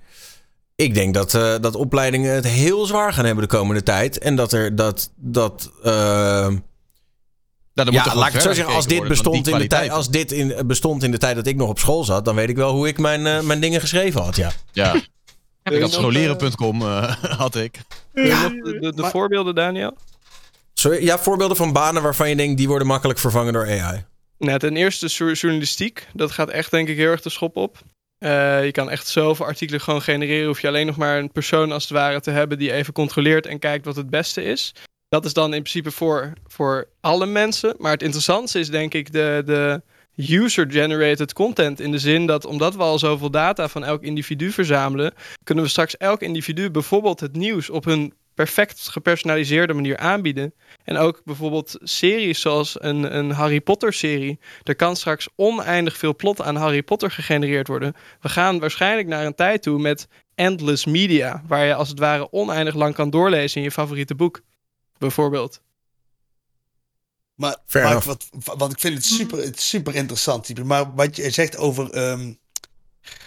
Ik denk dat, eh, dat opleidingen het heel zwaar gaan hebben de komende tijd. En dat er dat. dat eh, Nou, dan moet ja, gewoon laat ik het zo verder zeggen. Als dit, worden bestond in de tijd, als dit in, bestond in de tijd dat ik nog op school zat, dan weet ik wel hoe ik mijn, eh, mijn dingen geschreven had. Ja. Ja, ik had scholieren.com eh, had ik. De, de, de voorbeelden, Daniel? Sorry, ja, voorbeelden van banen waarvan je denkt die worden makkelijk vervangen door AI. Nou, ten eerste jour- journalistiek. Dat gaat echt denk ik heel erg de schop op. Eh, je kan echt zoveel artikelen gewoon genereren. Hoef je alleen nog maar een persoon als het ware te hebben die even controleert en kijkt wat het beste is. Dat is dan in principe voor, voor alle mensen. Maar het interessantste is denk ik de, de user-generated content. In de zin dat omdat we al zoveel data van elk individu verzamelen, kunnen we straks elk individu bijvoorbeeld het nieuws op hun perfect gepersonaliseerde manier aanbieden. En ook bijvoorbeeld series zoals een, een Harry Potter serie. Er kan straks oneindig veel plot aan Harry Potter gegenereerd worden. We gaan waarschijnlijk naar een tijd toe met endless media. Waar je als het ware oneindig lang kan doorlezen in je favoriete boek. Bijvoorbeeld. Maar, wat, wat ik vind het super, super interessant. Type. Maar wat je zegt over ehm,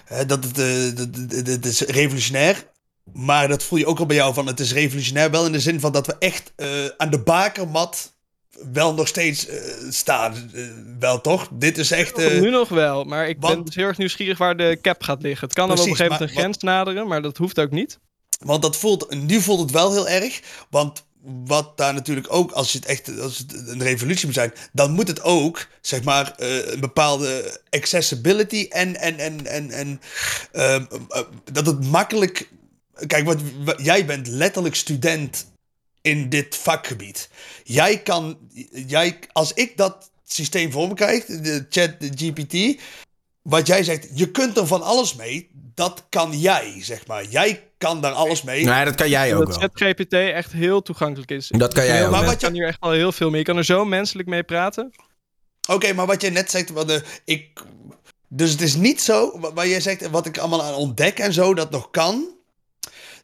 hè, dat het, eh, het is revolutionair. Maar dat voel je ook al bij jou van het is revolutionair. Wel in de zin van dat we echt eh, aan de bakermat wel nog steeds eh, staan. Eh, wel toch? Dit is echt... eh, nu nog wel, maar ik ben want- dus heel erg nieuwsgierig waar de cap gaat liggen. Het kan dan op een gegeven moment een grens naderen, maar dat hoeft ook niet. Want dat voelt, nu voelt het wel heel erg. Want wat daar natuurlijk ook, als het echt als het een revolutie moet zijn, dan moet het ook, zeg maar, eh, een bepaalde accessibility en, en, en, en, en ehm, eh, dat het makkelijk. Kijk, wat, jij bent letterlijk student in dit vakgebied. Jij kan, jij, als ik dat systeem voor me krijg, de chat, de GPT, wat jij zegt, je kunt er van alles mee. Dat kan jij, zeg maar. Jij kan daar alles mee. Nee, dat kan jij ook dat wel. ChatGPT echt heel toegankelijk is. Dat kan jij ook. Maar wat je- kan hier echt al heel veel mee. Je kan er zo menselijk mee praten. Oké, maar wat jij net zegt, wat, eh, ik, dus het is niet zo, wa- waar jij zegt, wat ik allemaal aan ontdek en zo, dat nog kan.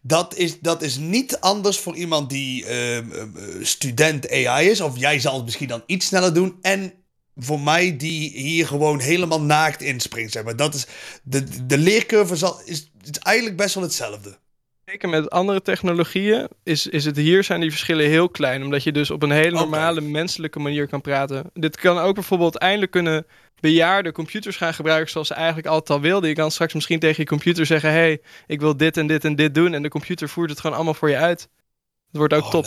Dat is, dat is niet anders voor iemand die ehm, ehm, eh, student AI is. Of jij zal het misschien dan iets sneller doen. En voor mij die hier gewoon helemaal naakt inspringt. Zeg maar. dat is, de, de leercurve zal, is, is eigenlijk best wel hetzelfde. Zeker met andere technologieën is, is het hier zijn die verschillen heel klein. Omdat je dus op een hele normale menselijke manier kan praten. Dit kan ook bijvoorbeeld eindelijk kunnen bejaarde computers gaan gebruiken zoals ze eigenlijk altijd al wilden. Je kan straks misschien tegen je computer zeggen: hey, ik wil dit en dit en dit doen. En de computer voert het gewoon allemaal voor je uit. Het wordt ook top.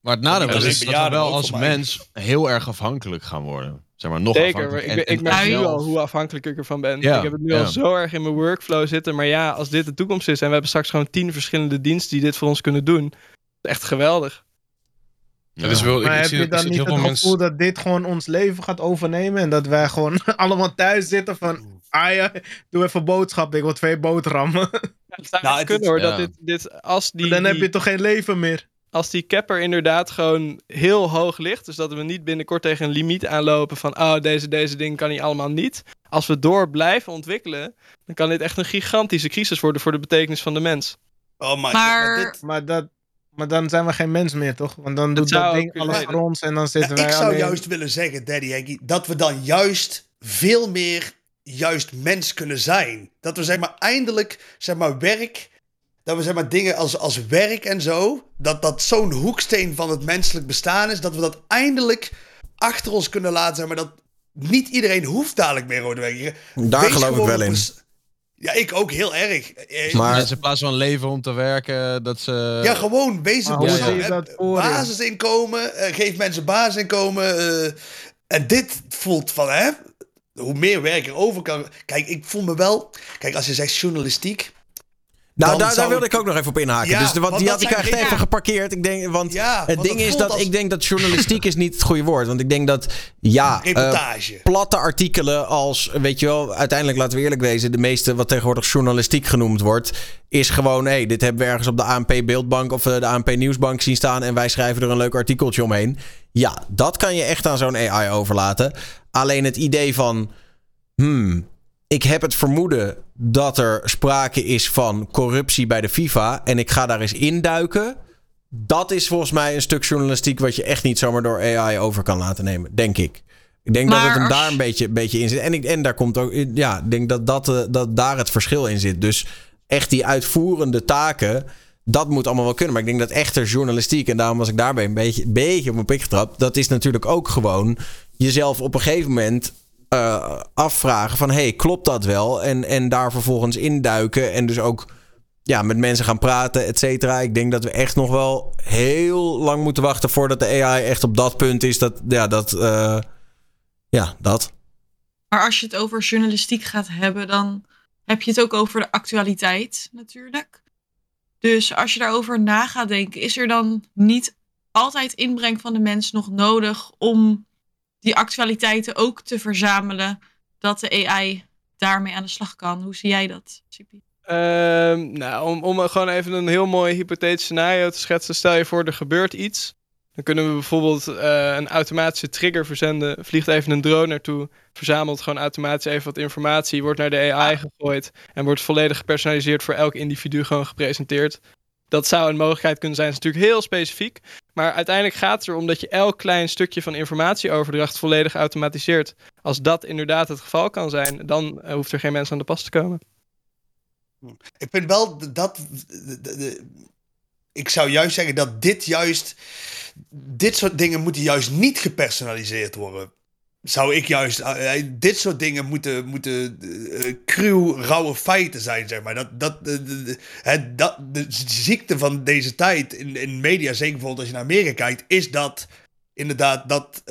Maar het nadeel Ja, is dat we bejaarden wel als mens heel erg afhankelijk gaan worden. Zeg maar, nog Zeker, afhankelijk. maar ik, ben- ik merk nu al hoe afhankelijk ik ervan ben. Ja, ik heb het nu ja. al zo erg in mijn workflow zitten. Maar ja, als dit de toekomst is en we hebben straks gewoon tien verschillende diensten die dit voor ons kunnen doen. Echt geweldig. Het is wel, ik, maar ik heb zie, je dan niet heel het gevoel mensen... dat dit gewoon ons leven gaat overnemen? En dat wij gewoon allemaal thuis zitten van... Ah ja, doe even boodschappen, ik wil twee boterhammen. Het zou kunnen hoor, dat dit, dit als die... Dan heb je toch geen leven meer? Als die capper inderdaad gewoon heel hoog ligt, dus dat we niet binnenkort tegen een limiet aanlopen van, oh, deze, deze dingen kan hij allemaal niet. Als we door blijven ontwikkelen, dan kan dit echt een gigantische crisis worden voor de betekenis van de mens. Oh my Maar- Maar, dat, maar dan zijn we geen mens meer, toch? Want dan doet dat ding alles voor ons en dan zitten Ja, wij ik zou alleen... juist willen zeggen, Daddy Henky, dat we dan juist veel meer juist mens kunnen zijn. Dat we zeg maar eindelijk zeg maar werk, dat we zeg maar dingen als, als werk en zo, dat dat zo'n hoeksteen van het menselijk bestaan is, dat we dat eindelijk achter ons kunnen laten, zeg maar dat niet iedereen hoeft dadelijk meer rode werken. Daar Wees geloof ik wel in. Ja, ik ook heel erg. Eh, Maar mensen in plaats van leven om te werken, dat ze... Ja, gewoon het hoe je? Basisinkomen, eh, geef mensen basisinkomen. eh, en dit voelt van, hè, hoe meer werk er over kan. Kijk, ik voel me wel. Kijk, als je zegt journalistiek. Nou, daar, daar wilde ik ook nog even op inhaken. Ja, dus de, want die had ik echt dingen- even geparkeerd. Ik denk, want Ja, het want ding dat is dat als- ik denk dat journalistiek is niet het goede woord. Want ik denk dat, ja, eh, platte artikelen als, weet je wel, uiteindelijk laten we eerlijk wezen, de meeste wat tegenwoordig journalistiek genoemd wordt, is gewoon, hé, hey, dit hebben we ergens op de ANP Beeldbank of eh, de ANP Nieuwsbank zien staan en wij schrijven er een leuk artikeltje omheen. Ja, dat kan je echt aan zo'n AI overlaten. Alleen het idee van, hmm, ik heb het vermoeden dat er sprake is van corruptie bij de FIFA. En ik ga daar eens induiken. Dat is volgens mij een stuk journalistiek wat je echt niet zomaar door AI over kan laten nemen, denk ik. Ik denk dat het hem daar een beetje, een beetje in zit. En, ik, en daar komt ook, ja, ik denk dat, dat, eh, dat daar het verschil in zit. Dus echt die uitvoerende taken, dat moet allemaal wel kunnen. Maar ik denk dat echte journalistiek, en daarom was ik daarbij een beetje, beetje op mijn pik getrapt. Dat is natuurlijk ook gewoon jezelf op een gegeven moment eh, afvragen van... hey, klopt dat wel? En, en daar vervolgens induiken en dus ook ja, met mensen gaan praten, et cetera. Ik denk dat we echt nog wel heel lang moeten wachten... voordat de AI echt op dat punt is dat... Ja, dat eh, ja, dat. Maar als je het over journalistiek gaat hebben, dan heb je het ook over de actualiteit natuurlijk. Dus als je daarover na gaat denken, is er dan niet altijd inbreng van de mens nog nodig om die actualiteiten ook te verzamelen, dat de AI daarmee aan de slag kan? Hoe zie jij dat, Sipi? Ehm, nou, om, om gewoon even een heel mooi hypothetisch scenario te schetsen. Stel je voor, er gebeurt iets. Dan kunnen we bijvoorbeeld eh, een automatische trigger verzenden. Vliegt even een drone naartoe, verzamelt gewoon automatisch even wat informatie, wordt naar de AI gegooid en wordt volledig gepersonaliseerd voor elk individu gewoon gepresenteerd. Dat zou een mogelijkheid kunnen zijn. Dat is natuurlijk heel specifiek. Maar uiteindelijk gaat het erom dat je elk klein stukje van informatieoverdracht volledig automatiseert. Als dat inderdaad het geval kan zijn, dan eh, hoeft er geen mens aan de pas te komen. Ik vind wel dat. ik zou juist zeggen dat dit juist. Dit soort dingen moeten juist niet gepersonaliseerd worden. Zou ik juist. eh, eh, dit soort dingen moeten. moeten eh, cruw, rauwe feiten zijn, zeg maar. Dat, dat, het, dat, de ziekte van deze tijd in, in media, zeker bijvoorbeeld als je naar Amerika kijkt, is dat inderdaad dat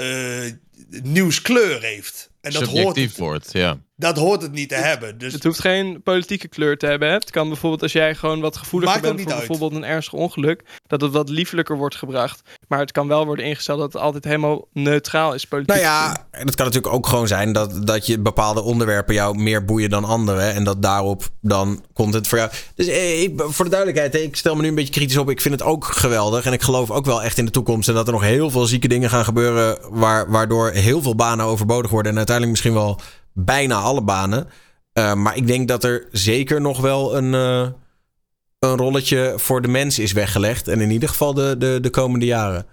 nieuws kleur heeft. En dat hoort, Subjectief het, wordt, ja. Dat hoort het niet te hebben. Dus Het hoeft geen politieke kleur te hebben. Hè? Het kan bijvoorbeeld als jij gewoon wat gevoeliger bent niet voor uit. bijvoorbeeld een ernstig ongeluk, dat het wat liefelijker wordt gebracht. Maar het kan wel worden ingesteld dat het altijd helemaal neutraal is. Politiek Nou ja, en het kan natuurlijk ook gewoon zijn dat, dat je bepaalde onderwerpen jou meer boeien dan andere. En dat daarop dan content voor jou. Dus eh, ik, voor de duidelijkheid, hè, ik stel me nu een beetje kritisch op. Ik vind het ook geweldig. En ik geloof ook wel echt in de toekomst. En dat er nog heel veel zieke dingen gaan gebeuren. Waar, waardoor heel veel banen overbodig worden. En uiteindelijk misschien wel bijna alle banen. Eh, maar ik denk dat er zeker nog wel een, eh, een rolletje voor de mens is weggelegd. En in ieder geval de, de, de komende jaren.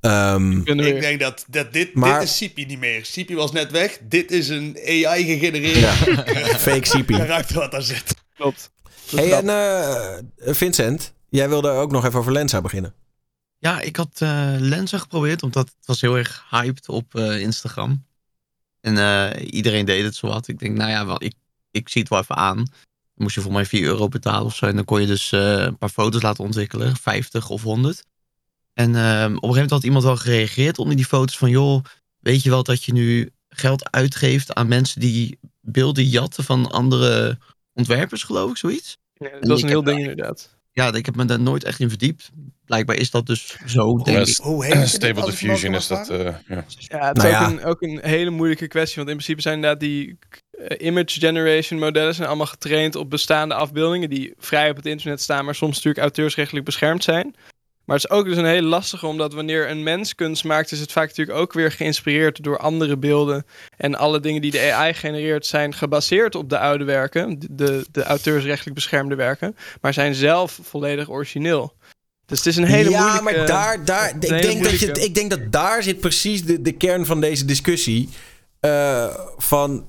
Ehm, Ik denk dat, dat dit, Maar- dit is Sipi niet meer. Sipi was net weg. Dit is een AI gegenereerd ja, fake CP. karakter wat daar zit. Klopt. Hey, en eh, Vincent, jij wilde ook nog even over Lensa beginnen. Ja, ik had eh Lensa geprobeerd, omdat het was heel erg hyped op eh, Instagram. En eh, iedereen deed het zowat. Ik denk, nou ja, wel, ik, ik zie het wel even aan. Dan moest je voor mij 4 euro betalen of zo. En dan kon je dus eh, een paar foto's laten ontwikkelen, 50 of 100. En ehm, op een gegeven moment had iemand wel gereageerd onder die foto's van... joh, weet je wel dat je nu geld uitgeeft aan mensen die beelden jatten van andere ontwerpers, geloof ik, zoiets? Ja, dat was een heel ding inderdaad. Ja, ik heb me daar nooit echt in verdiept. Blijkbaar is dat dus zo, denk Ja, ik. Hoe heet het? Stable Diffusion is dat. eh, ja. Ja, het Nou is ook, ja. Een, ook een hele moeilijke kwestie. Want in principe zijn inderdaad die image generation modellen zijn allemaal getraind op bestaande afbeeldingen die vrij op het internet staan, maar soms natuurlijk auteursrechtelijk beschermd zijn. Maar het is ook dus een hele lastige, omdat wanneer een mens kunst maakt, is het vaak natuurlijk ook weer geïnspireerd door andere beelden. En alle dingen die de AI genereert zijn gebaseerd op de oude werken, de, de, de auteursrechtelijk beschermde werken, maar zijn zelf volledig origineel. Dus het is een hele ja, moeilijke... maar daar, daar, ik, denk dat je, ik denk dat daar zit precies de, de kern van deze discussie. Eh, van,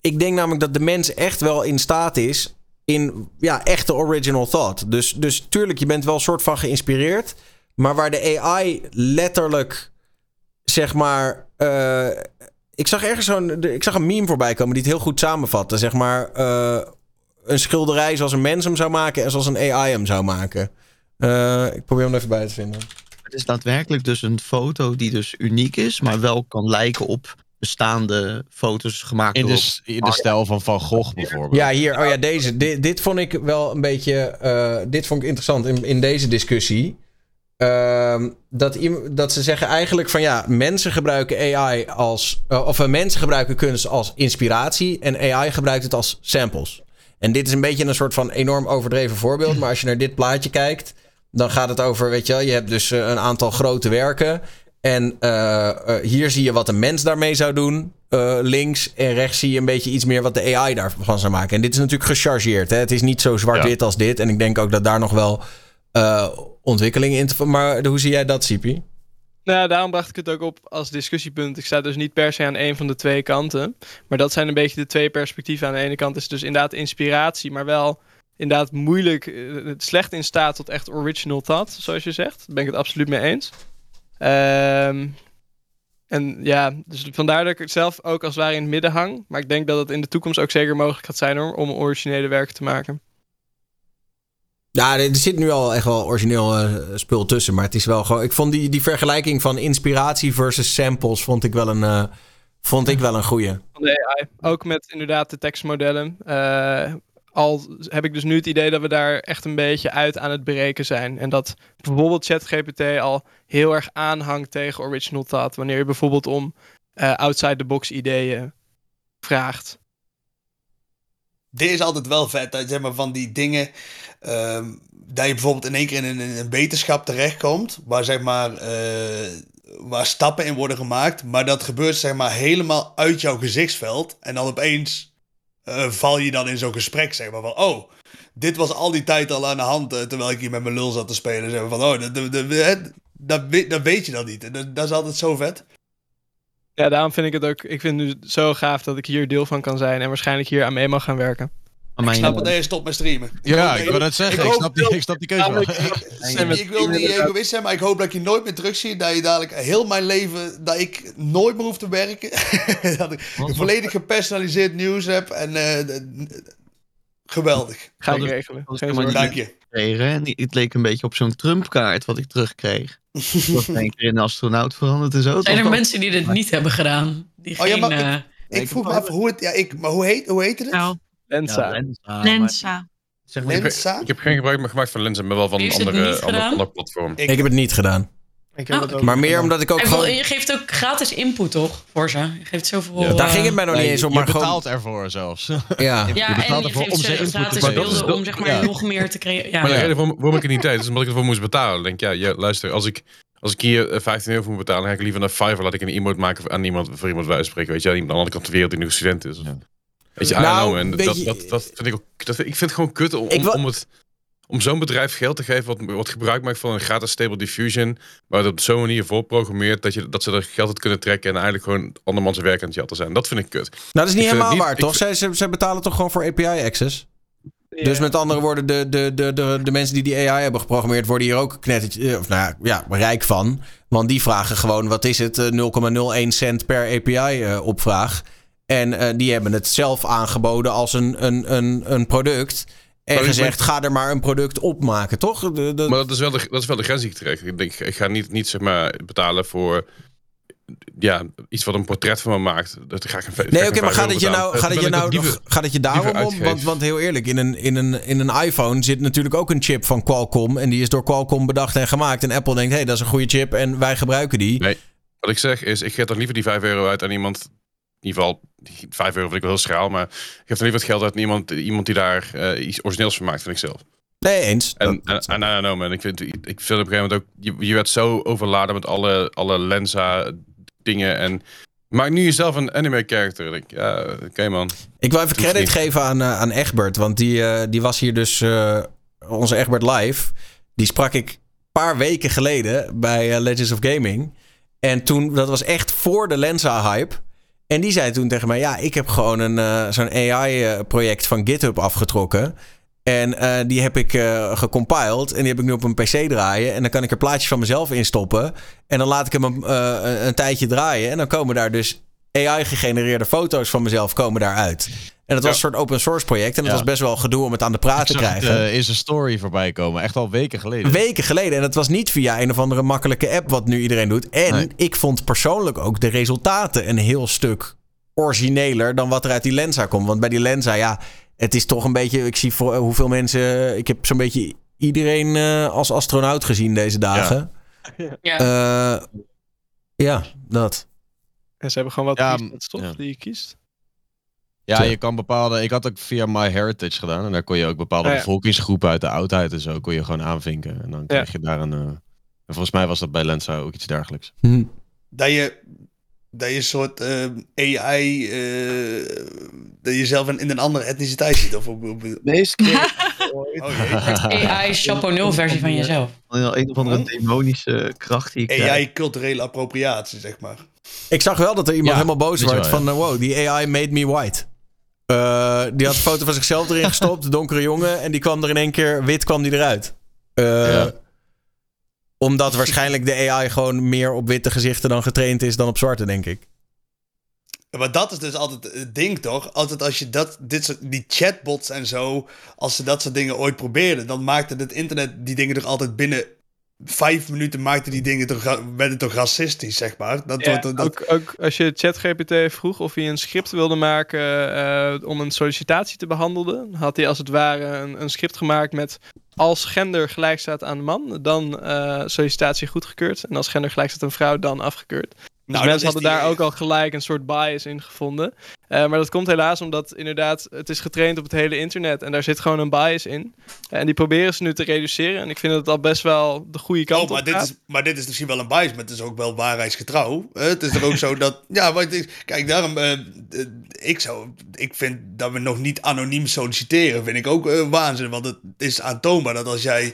ik denk namelijk dat de mens echt wel in staat is in ja, echte original thought. Dus, dus tuurlijk, je bent wel een soort van geïnspireerd. Maar waar de AI letterlijk, zeg maar... eh, ik zag ergens zo'n... Ik zag een meme voorbij komen die het heel goed samenvatte. Zeg maar, eh, een schilderij zoals een mens hem zou maken... en zoals een AI hem zou maken. Eh, ik probeer hem even bij te vinden. Het is daadwerkelijk dus een foto die dus uniek is, maar wel kan lijken op bestaande foto's gemaakt In door... de, in de stijl van Van Gogh bijvoorbeeld. Ja, hier. Oh ja, deze. Dit, dit vond ik wel een beetje. eh, dit vond ik interessant in, in deze discussie. Ehm, dat, dat ze zeggen eigenlijk van ja, mensen gebruiken AI als. eh, of mensen gebruiken kunst als inspiratie. En AI gebruikt het als samples. En dit is een beetje een soort van enorm overdreven voorbeeld. Maar als je naar dit plaatje kijkt. Dan gaat het over, weet je wel, je hebt dus eh, een aantal grote werken. En eh, eh, hier zie je wat een mens daarmee zou doen. links en rechts zie je een beetje iets meer wat de AI daarvan zou maken. En dit is natuurlijk gechargeerd. Hè? Het is niet zo zwart-wit als dit. En ik denk ook dat daar nog wel ontwikkelingen in te... Maar hoe zie jij dat, Sipi? Nou, daarom bracht ik het ook op als discussiepunt. Ik sta dus niet per se aan één van de twee kanten. Maar dat zijn een beetje de twee perspectieven. Aan de ene kant is het dus inderdaad inspiratie, maar wel inderdaad moeilijk, eh, slecht in staat tot echt original thought, zoals je zegt. Daar ben ik het absoluut mee eens. Ehm, en ja, dus vandaar dat ik het zelf ook als het ware in het midden hang. Maar ik denk dat het in de toekomst ook zeker mogelijk gaat zijn hoor, om originele werken te maken. Ja, er zit nu al echt wel origineel eh, spul tussen. Maar het is wel gewoon... Ik vond die, die vergelijking van inspiratie versus samples... vond ik wel een, eh, Vond ik wel een goeie. van de AI. Ook met inderdaad de tekstmodellen. Al heb ik dus nu het idee dat we daar echt een beetje uit aan het bereken zijn. En dat bijvoorbeeld ChatGPT al heel erg aanhangt tegen original thought. Wanneer je bijvoorbeeld om eh, outside the box ideeën vraagt. Dit is altijd wel vet, dat, zeg maar, van die dingen. ehm, dat je bijvoorbeeld in één keer in een, een wetenschap terechtkomt. Waar zeg maar. eh, waar stappen in worden gemaakt. Maar dat gebeurt zeg maar helemaal uit jouw gezichtsveld. En dan opeens. Eh, val je dan in zo'n gesprek, zeg maar van. Oh, dit was al die tijd al aan de hand. eh, terwijl ik hier met mijn lul zat te spelen. Zeg maar van. Oh, dat, dat, dat, weet, je dan niet. Dat, dat is altijd zo vet. Ja, daarom vind ik het ook. Ik vind nu zo gaaf dat ik hier deel van kan zijn. En waarschijnlijk hier aan mee mag gaan werken. Ik snap het dat je stopt met streamen. Ja, ik wil net zeggen, ik hoop- snap die- ik snap die keuze wel. Sammy, ik wil niet egoïst zijn, maar ik hoop dat ik je nooit meer terugzie. Dat je dadelijk heel mijn leven, dat ik nooit meer hoef te werken. dat ik volledig gepersonaliseerd nieuws heb. En eh, geweldig. Ga ik regelen. Dank je. het leek een beetje op zo'n Trump-kaart wat ik terugkreeg. Dat was in één keer in een astronaut veranderd en zo. Zijn er mensen die dit niet hebben gedaan? Die Oh ja, maar eh, Ik vroeg me af hoe het, ja, ik, maar hoe heet, hoe heette het? Lensa. Ja, Lensa. Lensa. Zeg maar, Lensa? Ik heb geen gebruik meer gemaakt van Lenzen, maar wel van een andere, niet ander, gedaan? ander platform. Ik heb het niet gedaan. Ik heb Oh, het ook Maar meer gedaan. omdat ik ook en gewoon... je geeft ook gratis input, toch? Voor ze. Je geeft zoveel. Ja. Daar eh, ging het mij nog niet eens om, je maar gewoon... betaalt ervoor zelfs. Ja. Ja, Je en betaalt je ervoor geeft om ze ze input te gratis beelden om zeg maar ja. nog meer te creëren. Ja. Maar de reden waarom, waarom ik het niet deed, is omdat ik ervoor moest betalen. Denk ja, ja, luister, als ik, als ik hier eh, 15 euro voor moet betalen, dan ga ik liever naar Fiverr, laat ik een emote maken aan iemand, voor iemand wijs spreken. Weet je, aan iemand aan de andere kant van de wereld die nu student is. Ja. Weet je, Nou, en weet dat, je- dat, dat vind ik ook, dat, ik vind het gewoon kut om, Ik om, het, om zo'n bedrijf geld te geven wat, wat gebruik maakt van een gratis stable diffusion, maar het op zo'n manier voorprogrammeert dat, je, dat ze er geld uit kunnen trekken en eigenlijk gewoon andermans werk aan het jatten zijn. Dat vind ik kut. Nou, dat is niet Ik vind helemaal niet- waar, toch? vind- Zij, ze, ze betalen toch gewoon voor API-access? Ja. Dus met andere woorden, de, de, de, de, de mensen die die AI hebben geprogrammeerd... worden hier ook knettertje, of nou ja, ja, rijk van. Want die vragen gewoon, wat is het, eh, 0,01 cent per API-opvraag. En eh, die hebben het zelf aangeboden als een, een, een, een product... En Maar gezegd, ga er maar een product op maken, toch? De, de- Maar dat is wel de, dat is wel de grens die ik trek. Ik, denk, ik ga niet, niet zeg maar, betalen voor ja, iets wat een portret van me maakt. Dat ga ik een, Nee, oké, maar gaat het je nou, gaat het je nou liever, nog, gaat het je daarom om? Want, want heel eerlijk, in een, in, een, in een iPhone zit natuurlijk ook een chip van Qualcomm. En die is door Qualcomm bedacht en gemaakt. En Apple denkt, hé, hey, dat is een goede chip en wij gebruiken die. Nee. Wat ik zeg is, ik geef dan liever die 5 euro uit aan iemand. In ieder geval, 5 euro vind ik wel heel schraal. Maar ik geef dan liever het geld uit aan iemand, iemand die daar eh, iets origineels van maakt, vind ik zelf. Nee, eens. En, Dat- en, en. Ik vind, ik vind op een gegeven moment ook, je, je werd zo overladen met alle, alle Lensa dingen. En maak nu jezelf een anime character. Ik denk, ja, oké man. Ik wil even credit niet. geven aan, eh, aan Egbert. Want die, eh, die was hier dus, onze Egbert live. Die sprak ik een paar weken geleden bij Legends of Gaming. En toen, dat was echt voor de Lensa-hype. En die zei toen tegen mij: Ja, ik heb gewoon een, eh, zo'n AI-project van GitHub afgetrokken. En eh, die heb ik eh, gecompiled. En die heb ik nu op een PC draaien. En dan kan ik er plaatjes van mezelf in stoppen. En dan laat ik hem eh, een- een tijdje draaien. En dan komen daar dus AI-gegenereerde foto's van mezelf komen daaruit. En dat was Ja. een soort open source project. En dat Ja. was best wel gedoe om het aan de praat te het, krijgen. eh, is een story voorbij komen. Echt al weken geleden. Weken geleden. En het was niet via een of andere makkelijke app wat nu iedereen doet. En Nee. ik vond persoonlijk ook de resultaten een heel stuk origineler dan wat er uit die Lensa komt. Want bij die Lensa, ja, het is toch een beetje... Ik zie voor, hoeveel mensen... Ik heb zo'n beetje iedereen eh, als astronaut gezien deze dagen. Ja. Ja, ja dat. En ze hebben gewoon wat Ja, presets, toch? ja. Die je kiest. Ja, je kan bepaalde. Ik had ook via MyHeritage gedaan. En daar kon je ook bepaalde ja. bevolkingsgroepen uit de oudheid en zo kon je gewoon aanvinken. En dan kreeg je daar een. eh, en volgens mij was dat bij Lensa ook iets dergelijks. Hm. Dat je, dat je een soort eh, AI, eh, dat je zelf in, een andere etniciteit ziet. Of op, op, oh jee. AI Chapeau 0 versie van jezelf. Een of andere demonische kracht die ik. AI culturele appropriatie, zeg maar. Ik zag wel dat er iemand Ja, helemaal boos werd van... eh, wow, die AI made me white. Eh, die had een foto van zichzelf erin gestopt, de donkere jongen. En die kwam er in één keer, wit kwam die eruit. Eh, Ja. Omdat waarschijnlijk de AI gewoon meer op witte gezichten dan getraind is dan op zwarte, denk ik. Maar dat is dus altijd het ding, toch? Altijd als je dat, dit soort, die chatbots en zo, als ze dat soort dingen ooit probeerden, dan maakte het internet die dingen toch altijd binnen vijf minuten maakte die dingen toch, werden toch racistisch, zeg maar. Dat, Ja, dat, ook, ook als je ChatGPT vroeg of hij een script wilde maken eh, om een sollicitatie te behandelen, had hij als het ware een, een script gemaakt met als gender gelijk staat aan man, dan eh, sollicitatie goedgekeurd. En als gender gelijk staat aan vrouw, dan afgekeurd. Dus Nou, mensen hadden die- daar ook al gelijk een soort bias in gevonden. Eh, maar dat komt helaas omdat inderdaad het is getraind op het hele internet en daar zit gewoon een bias in. En die proberen ze nu te reduceren. En ik vind dat het al best wel de goede kant Oh, maar op dit, gaat. is, maar dit is misschien wel een bias, maar het is ook wel waarheidsgetrouw. Het is er ook zo dat. Ja, maar is- kijk, daarom. eh, eh, ik, zou, ik vind dat we nog niet anoniem solliciteren. Vind ik ook waanzin. Want het is aantoonbaar dat als jij.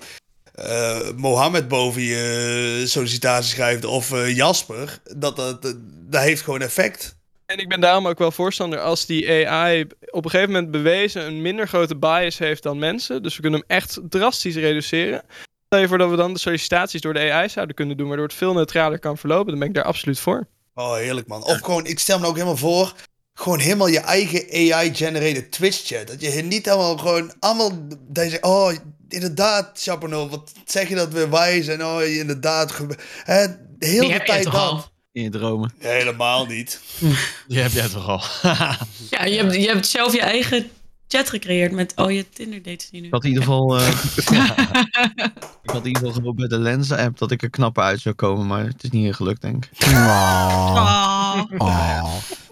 Eh, Mohammed boven je sollicitatie schrijft of eh, Jasper, dat, dat, dat, dat heeft gewoon effect. En ik ben daarom ook wel voorstander als die AI op een gegeven moment bewezen een minder grote bias heeft dan mensen. Dus we kunnen hem echt drastisch reduceren. Stel je voor dat we dan de sollicitaties door de AI zouden kunnen doen, waardoor het veel neutraler kan verlopen. Dan ben ik daar absoluut voor. Oh, heerlijk man. Of gewoon, ik stel me ook helemaal voor, gewoon helemaal je eigen AI-generated Twitch-chat. Dat je niet helemaal gewoon allemaal, dat je zegt, oh, inderdaad, Chaponel, wat zeg je dat weer wijs en oh, inderdaad, hè, de hele heb tijd toch dat. In je dromen. Helemaal niet. Die heb jij toch al. Ja, je hebt, je hebt zelf je eigen chat gecreëerd met al je Tinder dates die nu. Ik had in ieder geval. eh, ik had in ieder geval gehoopt bij de Lenzen-app dat ik er knapper uit zou komen, maar het is niet gelukt, denk ik. Ah.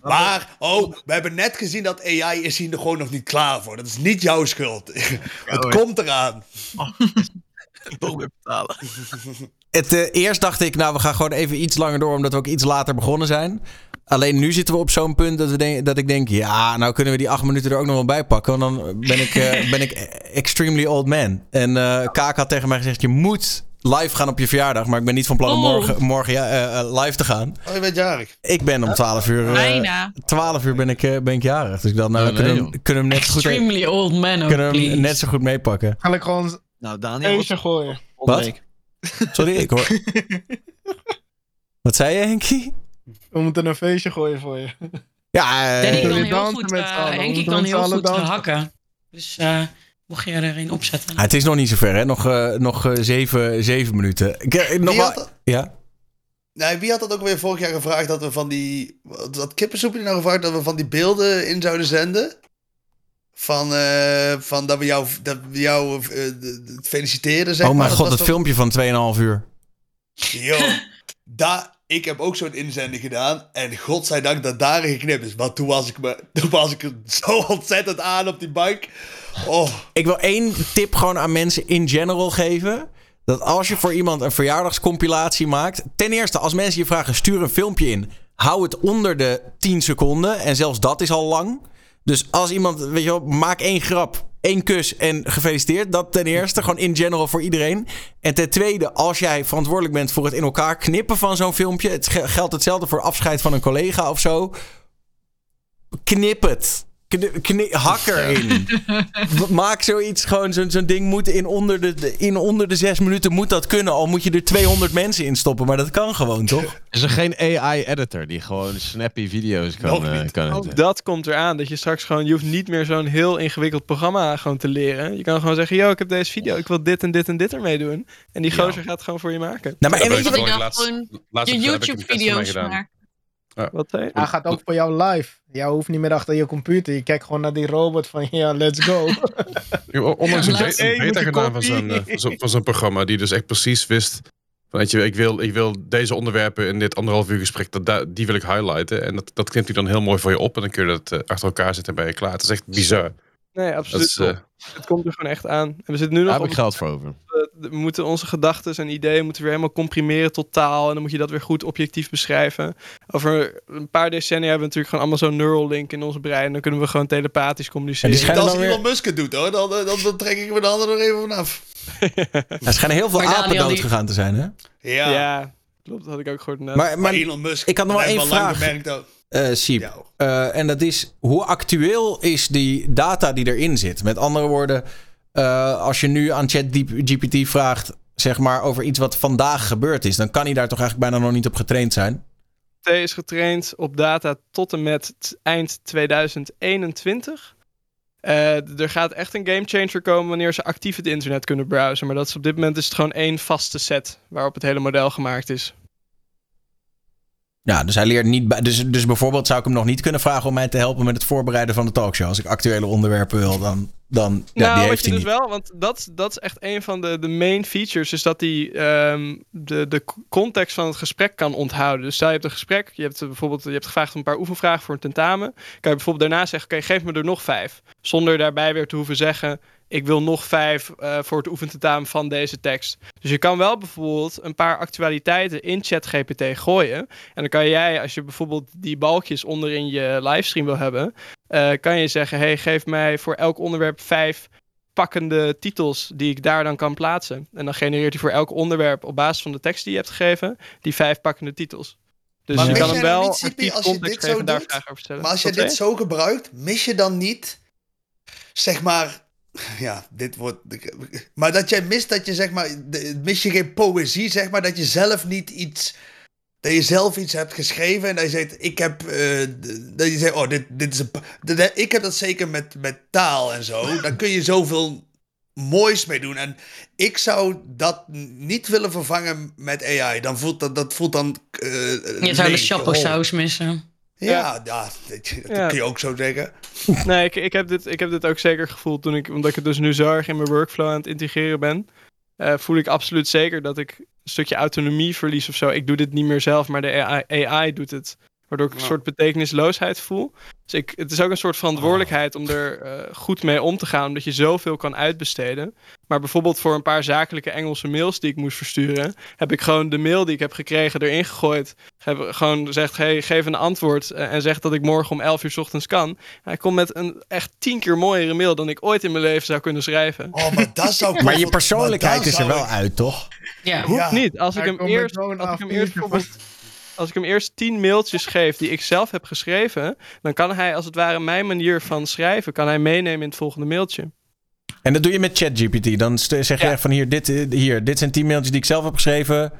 Maar, oh, we hebben net gezien dat AI is hier nog gewoon nog niet klaar voor. Dat is niet jouw schuld. Het komt eraan. Toch weer betalen. Het, eh, eerst dacht ik, nou, we gaan gewoon even iets langer door, omdat we ook iets later begonnen zijn. Alleen nu zitten we op zo'n punt dat, we denk- dat ik denk, ja, nou kunnen we die acht minuten er ook nog wel bij pakken. Want dan ben ik, eh, ben ik extremely old man. En eh Kaak had tegen mij gezegd, je moet live gaan op je verjaardag. Maar ik ben niet van plan om Oh. morgen, morgen ja, live te gaan. Oh, je bent jarig. Ik ben om 12 uur, Bijna. 12 uur ben ik, eh, ben ik jarig. Dus ik dacht, nou, we kunnen, nee, hem- kunnen hem net zo goed, Extremely old man ook, kunnen hem net zo goed meepakken. Ga ik gewoon Nou, Daniel. gooien. Wat? Sorry, ik hoor... Wat zei je, Henkie? We moeten een feestje gooien voor je. Ja, eh, Danny kan heel goed, eh. Henkie We kan heel goed eh, hakken. Dus eh, mocht je er een opzetten. Ah, het is nog niet zo ver, hè? Nog, eh, nog eh, zeven, zeven minuten. Ik, eh, nog Wie wel- had dat? Ja? Nee, wie had dat ook weer vorig jaar gevraagd dat we van die. Dat kippensoepje nou gevraagd dat we van die beelden in zouden zenden? Van, eh, van dat we jou, dat we jou eh, feliciteren, zeg oh mijn god, dat toch- filmpje van 2,5 uur. Yo, daar, ik heb ook zo'n inzending gedaan. En godzijdank dat daar geknipt is. Want toen was ik, me, toen was ik er zo ontzettend aan op die bank. Oh, Ik wil één tip gewoon aan mensen in general geven. Dat als je voor iemand een verjaardagscompilatie maakt. Ten eerste, als mensen je vragen, stuur een filmpje in. Hou het onder de 10 seconden. En zelfs dat is al lang. Dus als iemand, weet je wel, maak één grap, één kus en gefeliciteerd. Dat ten eerste, gewoon in general voor iedereen. En ten tweede, als jij verantwoordelijk bent voor het in elkaar knippen van zo'n filmpje. Het ge- geldt hetzelfde voor afscheid van een collega of zo. Knip het. Hak erin. Maak zoiets gewoon, zo'n zo'n ding moet in onder, de, in onder de zes minuten moet dat kunnen. Al moet je er 200 mensen in stoppen, maar dat kan gewoon, toch? Is er geen AI-editor die gewoon snappy video's kan, niet. kan Ook dat komt eraan. Dat je straks gewoon, je hoeft niet meer zo'n heel ingewikkeld programma gewoon te leren. Je kan gewoon zeggen, yo, ik heb deze video, ik wil dit en dit en dit ermee doen. En die gozer gaat gewoon voor je maken. Nou, maar en weet je wat- heb je laatst- gewoon laatst YouTube-video's gedaan. Maken. Wat zei je? Hij gaat ook voor jou live. Jij hoeft niet meer achter je computer. Je kijkt gewoon naar die robot van ja, let's go. Onlangs een Ja, beta gedaan van zo'n eh, van zo'n- programma die dus echt precies wist. Van, weet je, ik wil, ik wil deze onderwerpen in dit anderhalf uur gesprek, dat, da- die wil ik highlighten. En dat, dat knipt hij dan heel mooi voor je op en dan kun je dat eh, achter elkaar zetten en ben je klaar. Het is echt bizar. Nee, Dat absoluut. is, eh, Het komt er gewoon echt aan. En we zitten nu Daar nog heb op ik geld voor over. we moeten onze gedachten en ideeën moeten weer helemaal comprimeren tot taal. En dan moet je dat weer goed objectief beschrijven. Over een paar decennia hebben we natuurlijk gewoon allemaal zo'n neural link in onze brein. Dan kunnen we gewoon telepathisch communiceren. Ja, als weer- Elon Musk het doet hoor, dan, dan, dan, dan trek ik me de handen er even vanaf. Er schijnen heel veel Maar apen dood die- gegaan te zijn, hè? Ja, Ja. klopt. Dat had ik ook gehoord. net. Maar, maar maar Elon Musk. ik had nog wel één vraag. Eh Siep. Ja. Eh, en dat is, hoe actueel is die data die erin zit? Met andere woorden, eh, als je nu aan ChatGPT vraagt, zeg maar, over iets wat vandaag gebeurd is, dan kan hij daar toch eigenlijk bijna nog niet op getraind zijn? T is getraind op data tot en met eind 2021. Eh, er gaat echt een gamechanger komen wanneer ze actief het internet kunnen browsen. Maar dat is op dit moment is het gewoon één vaste set waarop het hele model gemaakt is. Ja, dus hij leert niet. Dus, dus bijvoorbeeld zou ik hem nog niet kunnen vragen om mij te helpen met het voorbereiden van de talkshow. Als ik actuele onderwerpen wil, dan. dan ja, nou, die heeft je hij dus niet. wel, want dat, dat is echt een van de, de main features, is dat hij ehm, de, de context van het gesprek kan onthouden. Dus stel je hebt een gesprek, je hebt bijvoorbeeld je hebt gevraagd om een paar oefenvragen voor een tentamen, kan je bijvoorbeeld daarna zeggen, oké, geef me er nog vijf. Zonder daarbij weer te hoeven zeggen, ik wil nog vijf eh, voor het oefententamen van deze tekst. Dus je kan wel bijvoorbeeld een paar actualiteiten in ChatGPT gooien. En dan kan jij, als je bijvoorbeeld die balkjes onderin je livestream wil hebben, eh, kan je zeggen: hey, geef mij voor elk onderwerp vijf pakkende titels die ik daar dan kan plaatsen. En dan genereert hij voor elk onderwerp op basis van de tekst die je hebt gegeven, die vijf pakkende titels. Dus Maar je kan hem wel niet, als je dit zo daar vragen over stellen. Maar als je dit zo gebruikt, mis je dan niet, zeg maar, ja, dit wordt, maar dat jij mist dat je zeg maar, mis je geen poëzie, zeg maar, dat je zelf niet iets, dat je zelf iets hebt geschreven en dat je zegt, ik heb, eh, dat je zegt, oh, dit, dit is een, pa- dit- ik heb dat zeker met, met taal en zo, dan kun je zoveel moois mee doen en ik zou dat niet willen vervangen met AI, dan voelt dat, dat voelt dan, eh Je zou de leeg, chapo rol. saus missen. Ja, ja, dat, dat Ja. kun je ook zo zeggen. Nee, ik, ik, heb dit, ik heb dit ook zeker gevoeld toen ik, omdat ik het dus nu zo erg in mijn workflow aan het integreren ben. eh, voel ik absoluut zeker dat ik een stukje autonomie verlies of zo. Ik doe dit niet meer zelf, maar de AI, AI doet het. Waardoor ik een soort betekenisloosheid voel. Dus ik, het is ook een soort verantwoordelijkheid om er eh, goed mee om te gaan, omdat je zoveel kan uitbesteden. Maar bijvoorbeeld voor een paar zakelijke Engelse mails die ik moest versturen, heb ik gewoon de mail die ik heb gekregen erin gegooid. Heb gewoon gezegd, hey, geef een antwoord eh, en zeg dat ik morgen om 11 uur 's ochtends kan. Hij komt met een echt tien keer mooiere mail dan ik ooit in mijn leven zou kunnen schrijven. Oh, maar dat zou Maar je persoonlijkheid is er wel uit, toch? Ja. Hoeft niet. Als ik hem eerst, als ik hem eerst A4'tje bijvoorbeeld, als ik hem eerst tien mailtjes geef die ik zelf heb geschreven, dan kan hij als het ware mijn manier van schrijven, kan hij meenemen in het volgende mailtje. En dat doe je met ChatGPT. Dan zeg je Ja. echt van hier dit, eh, hier, dit zijn tien mailtjes die ik zelf heb geschreven.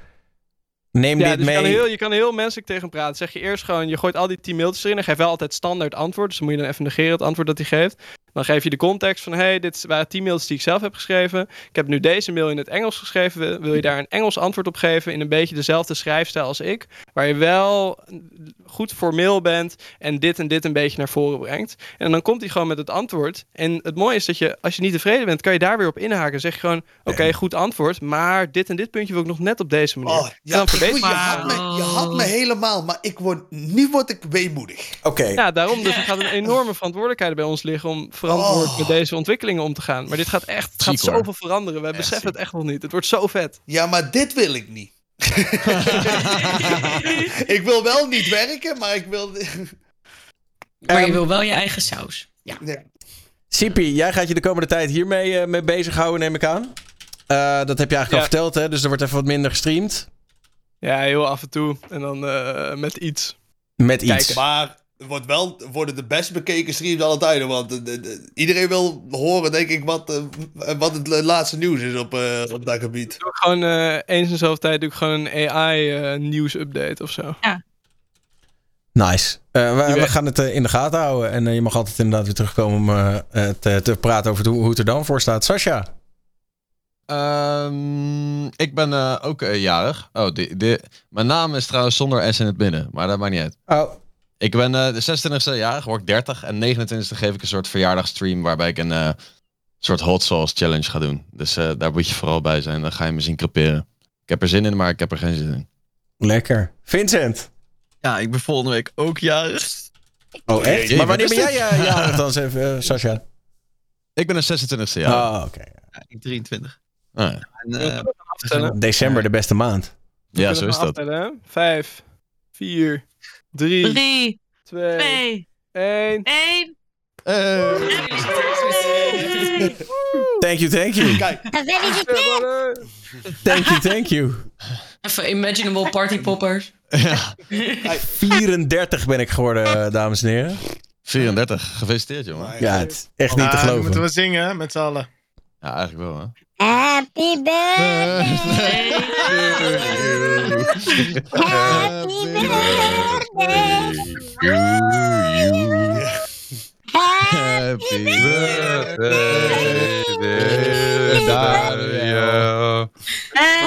Neem Ja, dit dus je mee. kan, heel, je kan heel menselijk tegen hem praten. Zeg je eerst gewoon, je gooit al die 10 mailtjes erin en geeft wel altijd standaard antwoord. Dus dan moet je dan even negeren het antwoord dat hij geeft. Dan geef je de context van, hey, dit waren 10 mailtjes die ik zelf heb geschreven. Ik heb nu deze mail in het Engels geschreven. Wil- je daar een Engels antwoord op geven in een beetje dezelfde schrijfstijl als ik? Waar je wel goed formeel bent en dit en dit een beetje naar voren brengt. En dan komt hij gewoon met het antwoord. En het mooie is dat je, als je niet tevreden bent, kan je daar weer op inhaken. Zeg je gewoon, oké, goed antwoord, maar dit en dit puntje wil ik nog net op deze manier. Oh, en ja, dan verbeter je, had me, je had me helemaal, maar ik word, nu word ik weemoedig. Oké. Ja, daarom. Dus er gaat een enorme verantwoordelijkheid bij ons liggen om verantwoord Oh. met deze ontwikkelingen om te gaan. Maar dit gaat echt, het gaat zoveel veranderen. We beseffen het echt nog niet. Het wordt zo vet. Ja, maar dit wil ik niet. ik wil wel niet werken, maar ik wil... Maar je Ehm, wil wel je eigen saus. Ja. Ja. Sipi, jij gaat je de komende tijd hiermee eh, mee bezighouden, neem ik aan. Eh, dat heb je eigenlijk al verteld, hè? Dus er wordt even wat minder gestreamd. Ja, heel af en toe. En dan eh, met iets. Met iets. Maar wordt wel, worden de best bekeken streams alle tijden. Want de- de- de- iedereen wil horen, denk ik, wat, eh, wat het laatste nieuws is op, eh, op dat gebied. Doe ik gewoon eh, eens in zoveel tijd doe ik gewoon een AI-nieuws-update of zo. Nice. Eh, we, we gaan het eh, in de gaten houden. En eh, je mag altijd inderdaad weer terugkomen om eh, eh, te, te praten over hoe, hoe het er dan voor staat. Sascha. Ehm, ik ben eh, ook eh, jarig. Oh, die, die, mijn naam is trouwens zonder S in het midden, maar dat maakt niet uit. Oh. Ik ben eh, de 26e jarig, word ik 30. En 29e geef ik een soort verjaardagstream waarbij ik een eh, soort hot sauce challenge ga doen. Dus eh, daar moet je vooral bij zijn. Dan ga je me zien creperen. Ik heb er zin in, maar ik heb er geen zin in. Lekker. Vincent. Ja, ik ben volgende week ook jarig. Oh, echt? Jee, maar wanneer ben jij eh, jarig dan, even, Sascha? Ik ben de 26e jarig. Oh, oké. Ja, ik 23. Ah, ja. En. December, de beste maand. ja, zo is dat. aftellen? Vijf, vier, drie, Drie, twee, twee, één. één. Eh, Thank you, thank you. Kijk, Thank you, thank you. Even imaginable party poppers. 34 ben ik geworden, eh, dames en heren. 34. Gefeliciteerd, jongen. Ja, het is echt niet te Ah, geloven. moeten we zingen met z'n allen. Ja, eigenlijk wel, hè. Happy birthday. Happy birthday. Happy Happy birthday.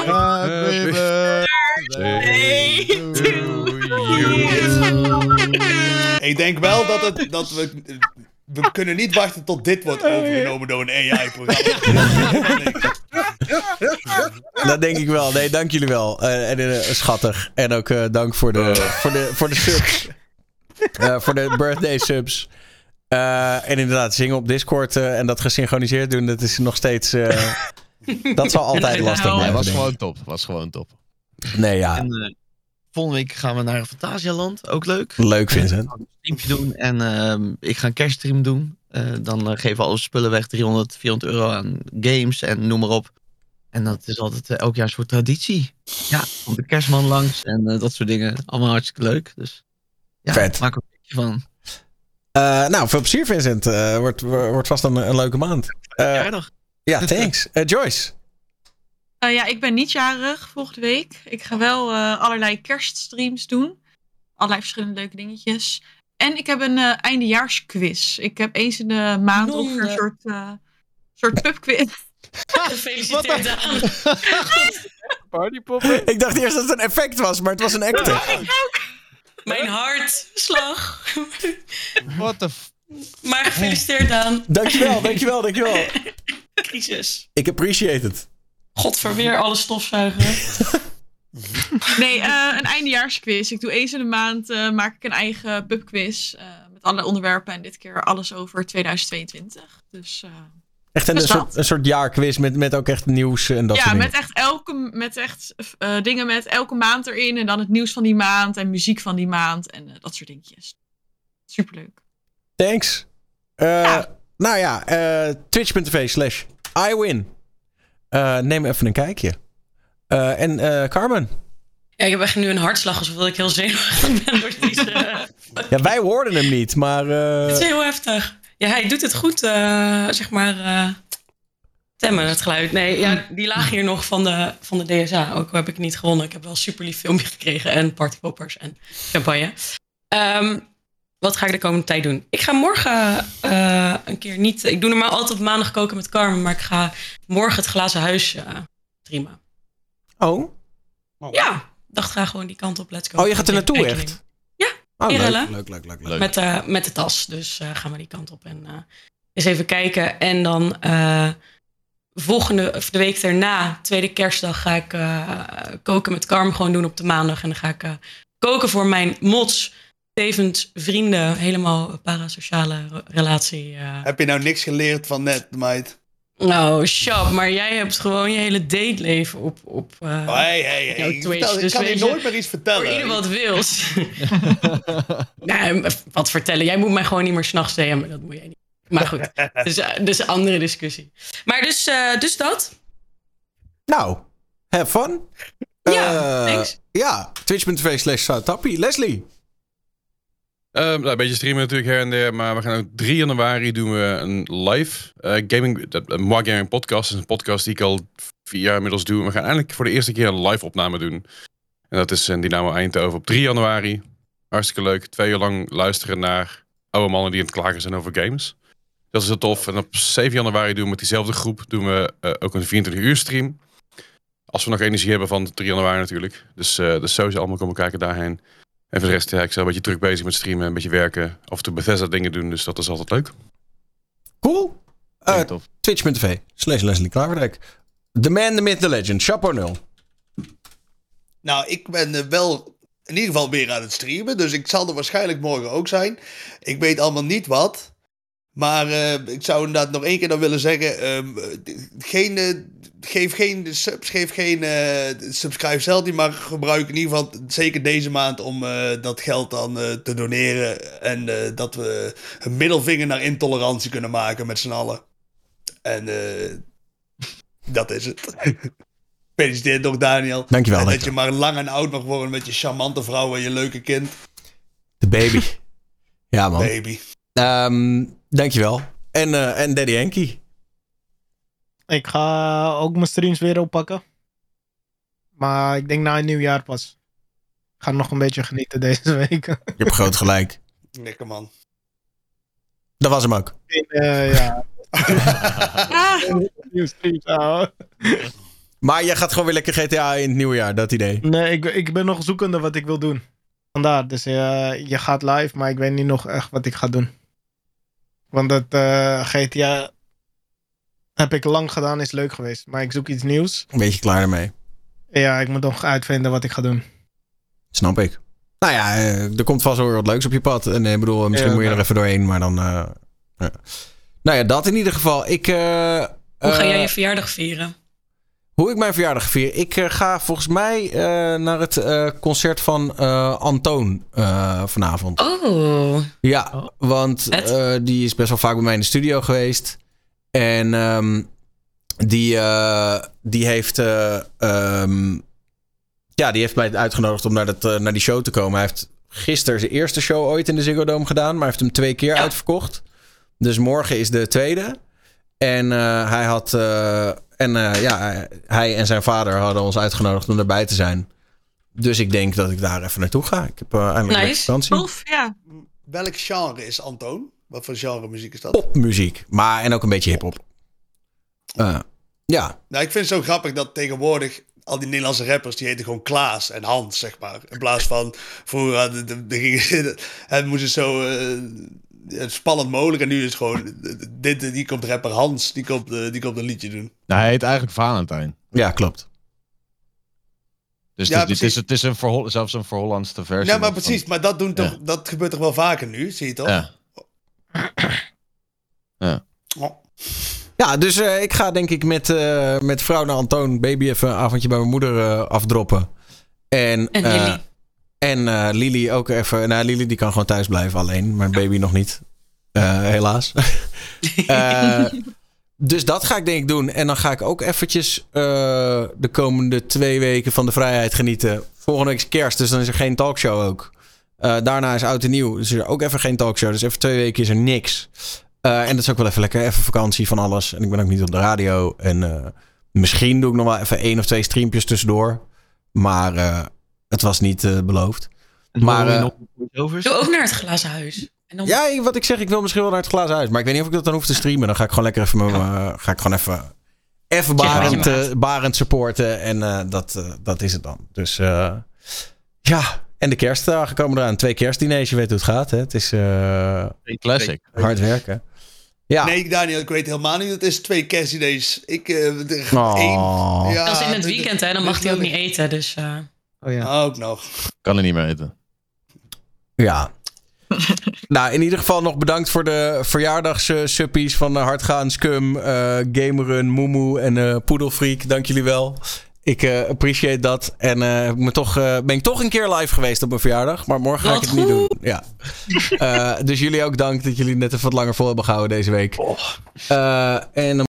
Happy birthday Ik denk wel dat, het, dat we... We kunnen niet wachten tot dit wordt overgenomen door een AI-programma. Dat denk ik wel. Nee, dank jullie wel. Eh, en eh, schattig. En ook eh, dank voor de, voor de, voor de subs. Eh, voor de birthday subs. Eh, en inderdaad, zingen op Discord eh, en dat gesynchroniseerd doen, dat is nog steeds. eh, dat zal altijd lastig Nee, blijven. was gewoon top. Was gewoon top. Nee, ja. En, eh, volgende week gaan we naar Fantasialand. Ook leuk. Leuk, Vincent. Gaan een doen. En ehm, ik ga een kerststream doen. Eh, dan eh, geven we alle spullen weg. 300, 400 euro aan games en noem maar op. En dat is altijd eh, elk jaar een soort traditie. Ja, komt de kerstman langs en dat soort dingen. Allemaal hartstikke leuk. Dus ja, Vet. maak er een beetje van. Nou, veel plezier, Vincent. Eh, wordt, wordt vast een, een leuke maand. Vrijdag. ja, thanks. Joyce. Eh, ja, ik ben niet jarig volgende week. Ik ga wel eh, allerlei kerststreams doen. Allerlei verschillende leuke dingetjes. En ik heb een eh, eindejaarsquiz. Ik heb eens in de maand ongeveer een soort, eh soort pubquiz. Gefeliciteerd Daan. Partypopper. Ik dacht eerst dat het een effect was, maar het was een acte. Mijn hartslag. What the f... Maar gefeliciteerd Daan. Dankjewel, dankjewel, dankjewel. Crisis. Ik appreciate it. Godverweer alle stofzuigen. Nee, eh, een eindejaarsquiz. Ik doe eens in de maand eh, maak ik een eigen pubquiz. eh met allerlei onderwerpen. En dit keer alles over 2022. Dus eh, Echt een, soort, een soort jaarquiz met, met ook echt nieuws en dat ja, soort dingen. met echt, elke, met echt eh, dingen met elke maand erin. En dan het nieuws van die maand. En muziek van die maand. En dat soort dingetjes. Superleuk. Thanks. Eh, Nou ja, eh, twitch.tv slash iwin. Eh, neem even een kijkje. Eh, en eh, Carmen. Ja, ik heb echt nu een hartslag alsof ik heel zenuwachtig ben door deze... Ja, wij hoorden hem niet, maar... Het is heel heftig. Ja, hij doet het goed, zeg maar, temmen, het geluid. Nee, ja, die laag hier nog van de, van de DSA. Ook al heb ik niet gewonnen. Ik heb wel een super lief filmpje gekregen en partypoppers en champagne. Ehm, wat ga ik de komende tijd doen? Ik ga morgen eh, een keer niet... Ik doe normaal altijd op maandag koken met Carmen, maar ik ga morgen het glazen huis streamen. Oh. Ja, dacht ga gewoon die kant op. Let's go. Oh, je gaat er naartoe echt? Ja, Oh, in leuk, leuk, leuk, leuk, leuk. Met, eh, met de tas. Dus eh, gaan we die kant op en eh, eens even kijken. En dan eh, volgende, of de week daarna, tweede kerstdag, ga ik eh, koken met Carmen gewoon doen op de maandag. En dan ga ik eh, koken voor mijn mods, tevens vrienden. Helemaal parasociale re- relatie. eh. Heb je nou niks geleerd van net, meid? Nou, shop, maar jij hebt gewoon je hele dateleven op, op eh, hey, hey, hey. jouw Ik Twitch. vertel- ik dus kan je nooit meer iets vertellen. Voor ieder wat wilt. nee, wat vertellen? Jij moet mij gewoon niet meer s'nachts DM'en. Dat moet jij niet. Maar goed, dus, eh, dus een andere discussie. Maar dus, eh, dus dat. Nou, have fun. Ja, Eh, thanks. Ja, twitch.tv slash. Leslie. Ehm, nou, een beetje streamen natuurlijk her en der, maar we gaan ook 3 januari doen we een live eh, gaming, een Moi Gaming podcast. Is een podcast die ik al vier jaar inmiddels doe. We gaan eindelijk voor de eerste keer een live opname doen. En dat is in Dynamo Eindhoven op 3 januari. Hartstikke leuk. Twee uur lang luisteren naar oude mannen die aan het klagen zijn over games. Dat is heel tof. En op 7 januari doen we met diezelfde groep doen we eh, ook een 24 uur stream. Als we nog energie hebben van 3 januari natuurlijk. Dus, eh dus sowieso allemaal komen kijken daarheen. En voor de rest, ja, ik ben een beetje druk bezig met streamen, een beetje werken. Af en toe Bethesda dingen doen, dus dat is altijd leuk. Cool. Eh. Twitch.tv slash Leslie Klaverdijk. The man, the myth, the legend. Chapeau 0. Nou, ik ben eh, wel in ieder geval weer aan het streamen. Dus ik zal er waarschijnlijk morgen ook zijn. Ik weet allemaal niet wat. Maar eh, ik zou inderdaad nog één keer dan willen zeggen. eh, geen, eh, geef geen subs, geef geen eh subscribe zelf niet. Maar gebruik in ieder geval zeker deze maand om dat geld dan te doneren. En dat we een middelvinger naar intolerantie kunnen maken met z'n allen. En dat is het. Gefeliciteerd nog, Daniel. Dankjewel, En dat dankjewel. je maar lang en oud mag worden met je charmante vrouw en je leuke kind. De baby. ja, man. Baby. Ehm, dankjewel. En, eh en Daddy Henky. Ik ga ook mijn streams weer oppakken. Maar ik denk na het nieuwjaar pas. Ik ga nog een beetje genieten deze week. Je hebt groot gelijk. Lekker man. Dat was hem ook. Eh, ja. Maar jij gaat gewoon weer lekker GTA in het nieuwe jaar, dat idee. Nee, ik, ik ben nog zoekende wat ik wil doen. Vandaar, dus eh, je gaat live, maar ik weet niet nog echt wat ik ga doen. Want dat eh, GTA heb ik lang gedaan, is leuk geweest. Maar ik zoek iets nieuws. Een beetje klaar ermee. Ja, ik moet nog uitvinden wat ik ga doen. Snap ik. Nou ja, eh, er komt vast wel weer wat leuks op je pad. En eh, ik bedoel, misschien Ja, moet je er even doorheen, maar dan... eh, ja. Nou ja, dat in ieder geval. Ik, eh, Hoe ga eh, jij je verjaardag vieren? Hoe ik mijn verjaardag vier? Ik eh, ga volgens mij eh, naar het eh, concert van eh, Antoon eh, vanavond. Oh. Ja, want Vet. eh, die is best wel vaak bij mij in de studio geweest. En ehm, die, eh, die heeft... eh, ehm, ja, die heeft mij uitgenodigd om naar, dat, naar die show te komen. Hij heeft gisteren zijn eerste show ooit in de Ziggo Dome gedaan. Maar hij heeft hem twee keer uitverkocht. Dus morgen is de tweede. En eh, hij had... eh, en eh, ja, hij en zijn vader hadden ons uitgenodigd om erbij te zijn. Dus ik denk dat ik daar even naartoe ga. Ik heb uh, eindelijk lekker vakantie. Tof, ja. Welk genre is Antoon? Wat voor genre muziek is dat? Popmuziek. Maar en ook een beetje hip-hop. Eh, ja. Nou, ik vind het zo grappig dat tegenwoordig al die Nederlandse rappers, die heten gewoon Klaas en Hans, zeg maar. In plaats van vroeger hadden de, de, gingen- het moest het zo eh, spannend mogelijk. En nu is het gewoon, dit, die komt rapper Hans, die komt, eh, die komt een liedje doen. Nou, hij heet eigenlijk Valentijn. Ja, klopt. Dus Ja, het, is- het, is, precies. het is een verhol, zelfs een verhollandste versie. Ja, maar van- precies. Maar dat, doen toch, Ja. dat gebeurt toch wel vaker nu, zie je toch? Ja. Ja. Oh. Ja, dus eh, ik ga denk ik met, eh, met vrouw naar Antoon baby even een avondje bij mijn moeder eh, afdroppen. En, En eh, Lily. En eh, Lily ook even. Nou, Lily die kan gewoon thuis blijven alleen. Maar baby nog niet. Eh, helaas. Eh, dus dat ga ik denk ik doen. En dan ga ik ook eventjes de komende twee weken van de vrijheid genieten. Volgende week is kerst, dus dan is er geen talkshow ook. Daarna is oud en nieuw, dus er is ook even geen talkshow. Dus even twee weken is er niks. En dat is ook wel even lekker. Even vakantie van alles. En ik ben ook niet op de radio. En misschien doe ik nog wel even één of twee streampjes tussendoor. Maar het was niet eh, beloofd. Maar eh, Doe ook naar het glazen huis. En dan... ja, wat ik zeg, ik wil misschien wel naar het glazen huis. Maar ik weet niet of ik dat dan hoef te streamen. Dan ga ik gewoon lekker even, mijn, eh, ga ik gewoon even, even Barend, eh, supporten. En eh, dat, eh, dat is het dan. Dus eh, ja, en de kerstdagen komen eraan. Twee kerstdiners, je weet hoe het gaat. Hè? Het is eh, Classic. hard werken. Ja. Nee, Daniel, ik weet helemaal niet. Het is twee kerstidee. Ik, Oh. één. Ja, dat is in het weekend, hè? Dan mag hij ook niet eten. Dus eh, Oh ja. Ook nog. Kan er niet meer eten. Ja. nou, in ieder geval nog bedankt voor de verjaardagssuppies van uh, Hardgaan, Scum, eh Gamerun, Moemoe en eh Poedelfreak. Dank jullie wel. Ik eh, appreciate dat. En eh, ik me toch, eh, ben ik toch een keer live geweest op mijn verjaardag. Maar morgen ga ik het niet doen. goed. Ja. Eh, dus jullie ook dank dat jullie net even wat langer vol hebben gehouden deze week. Eh, en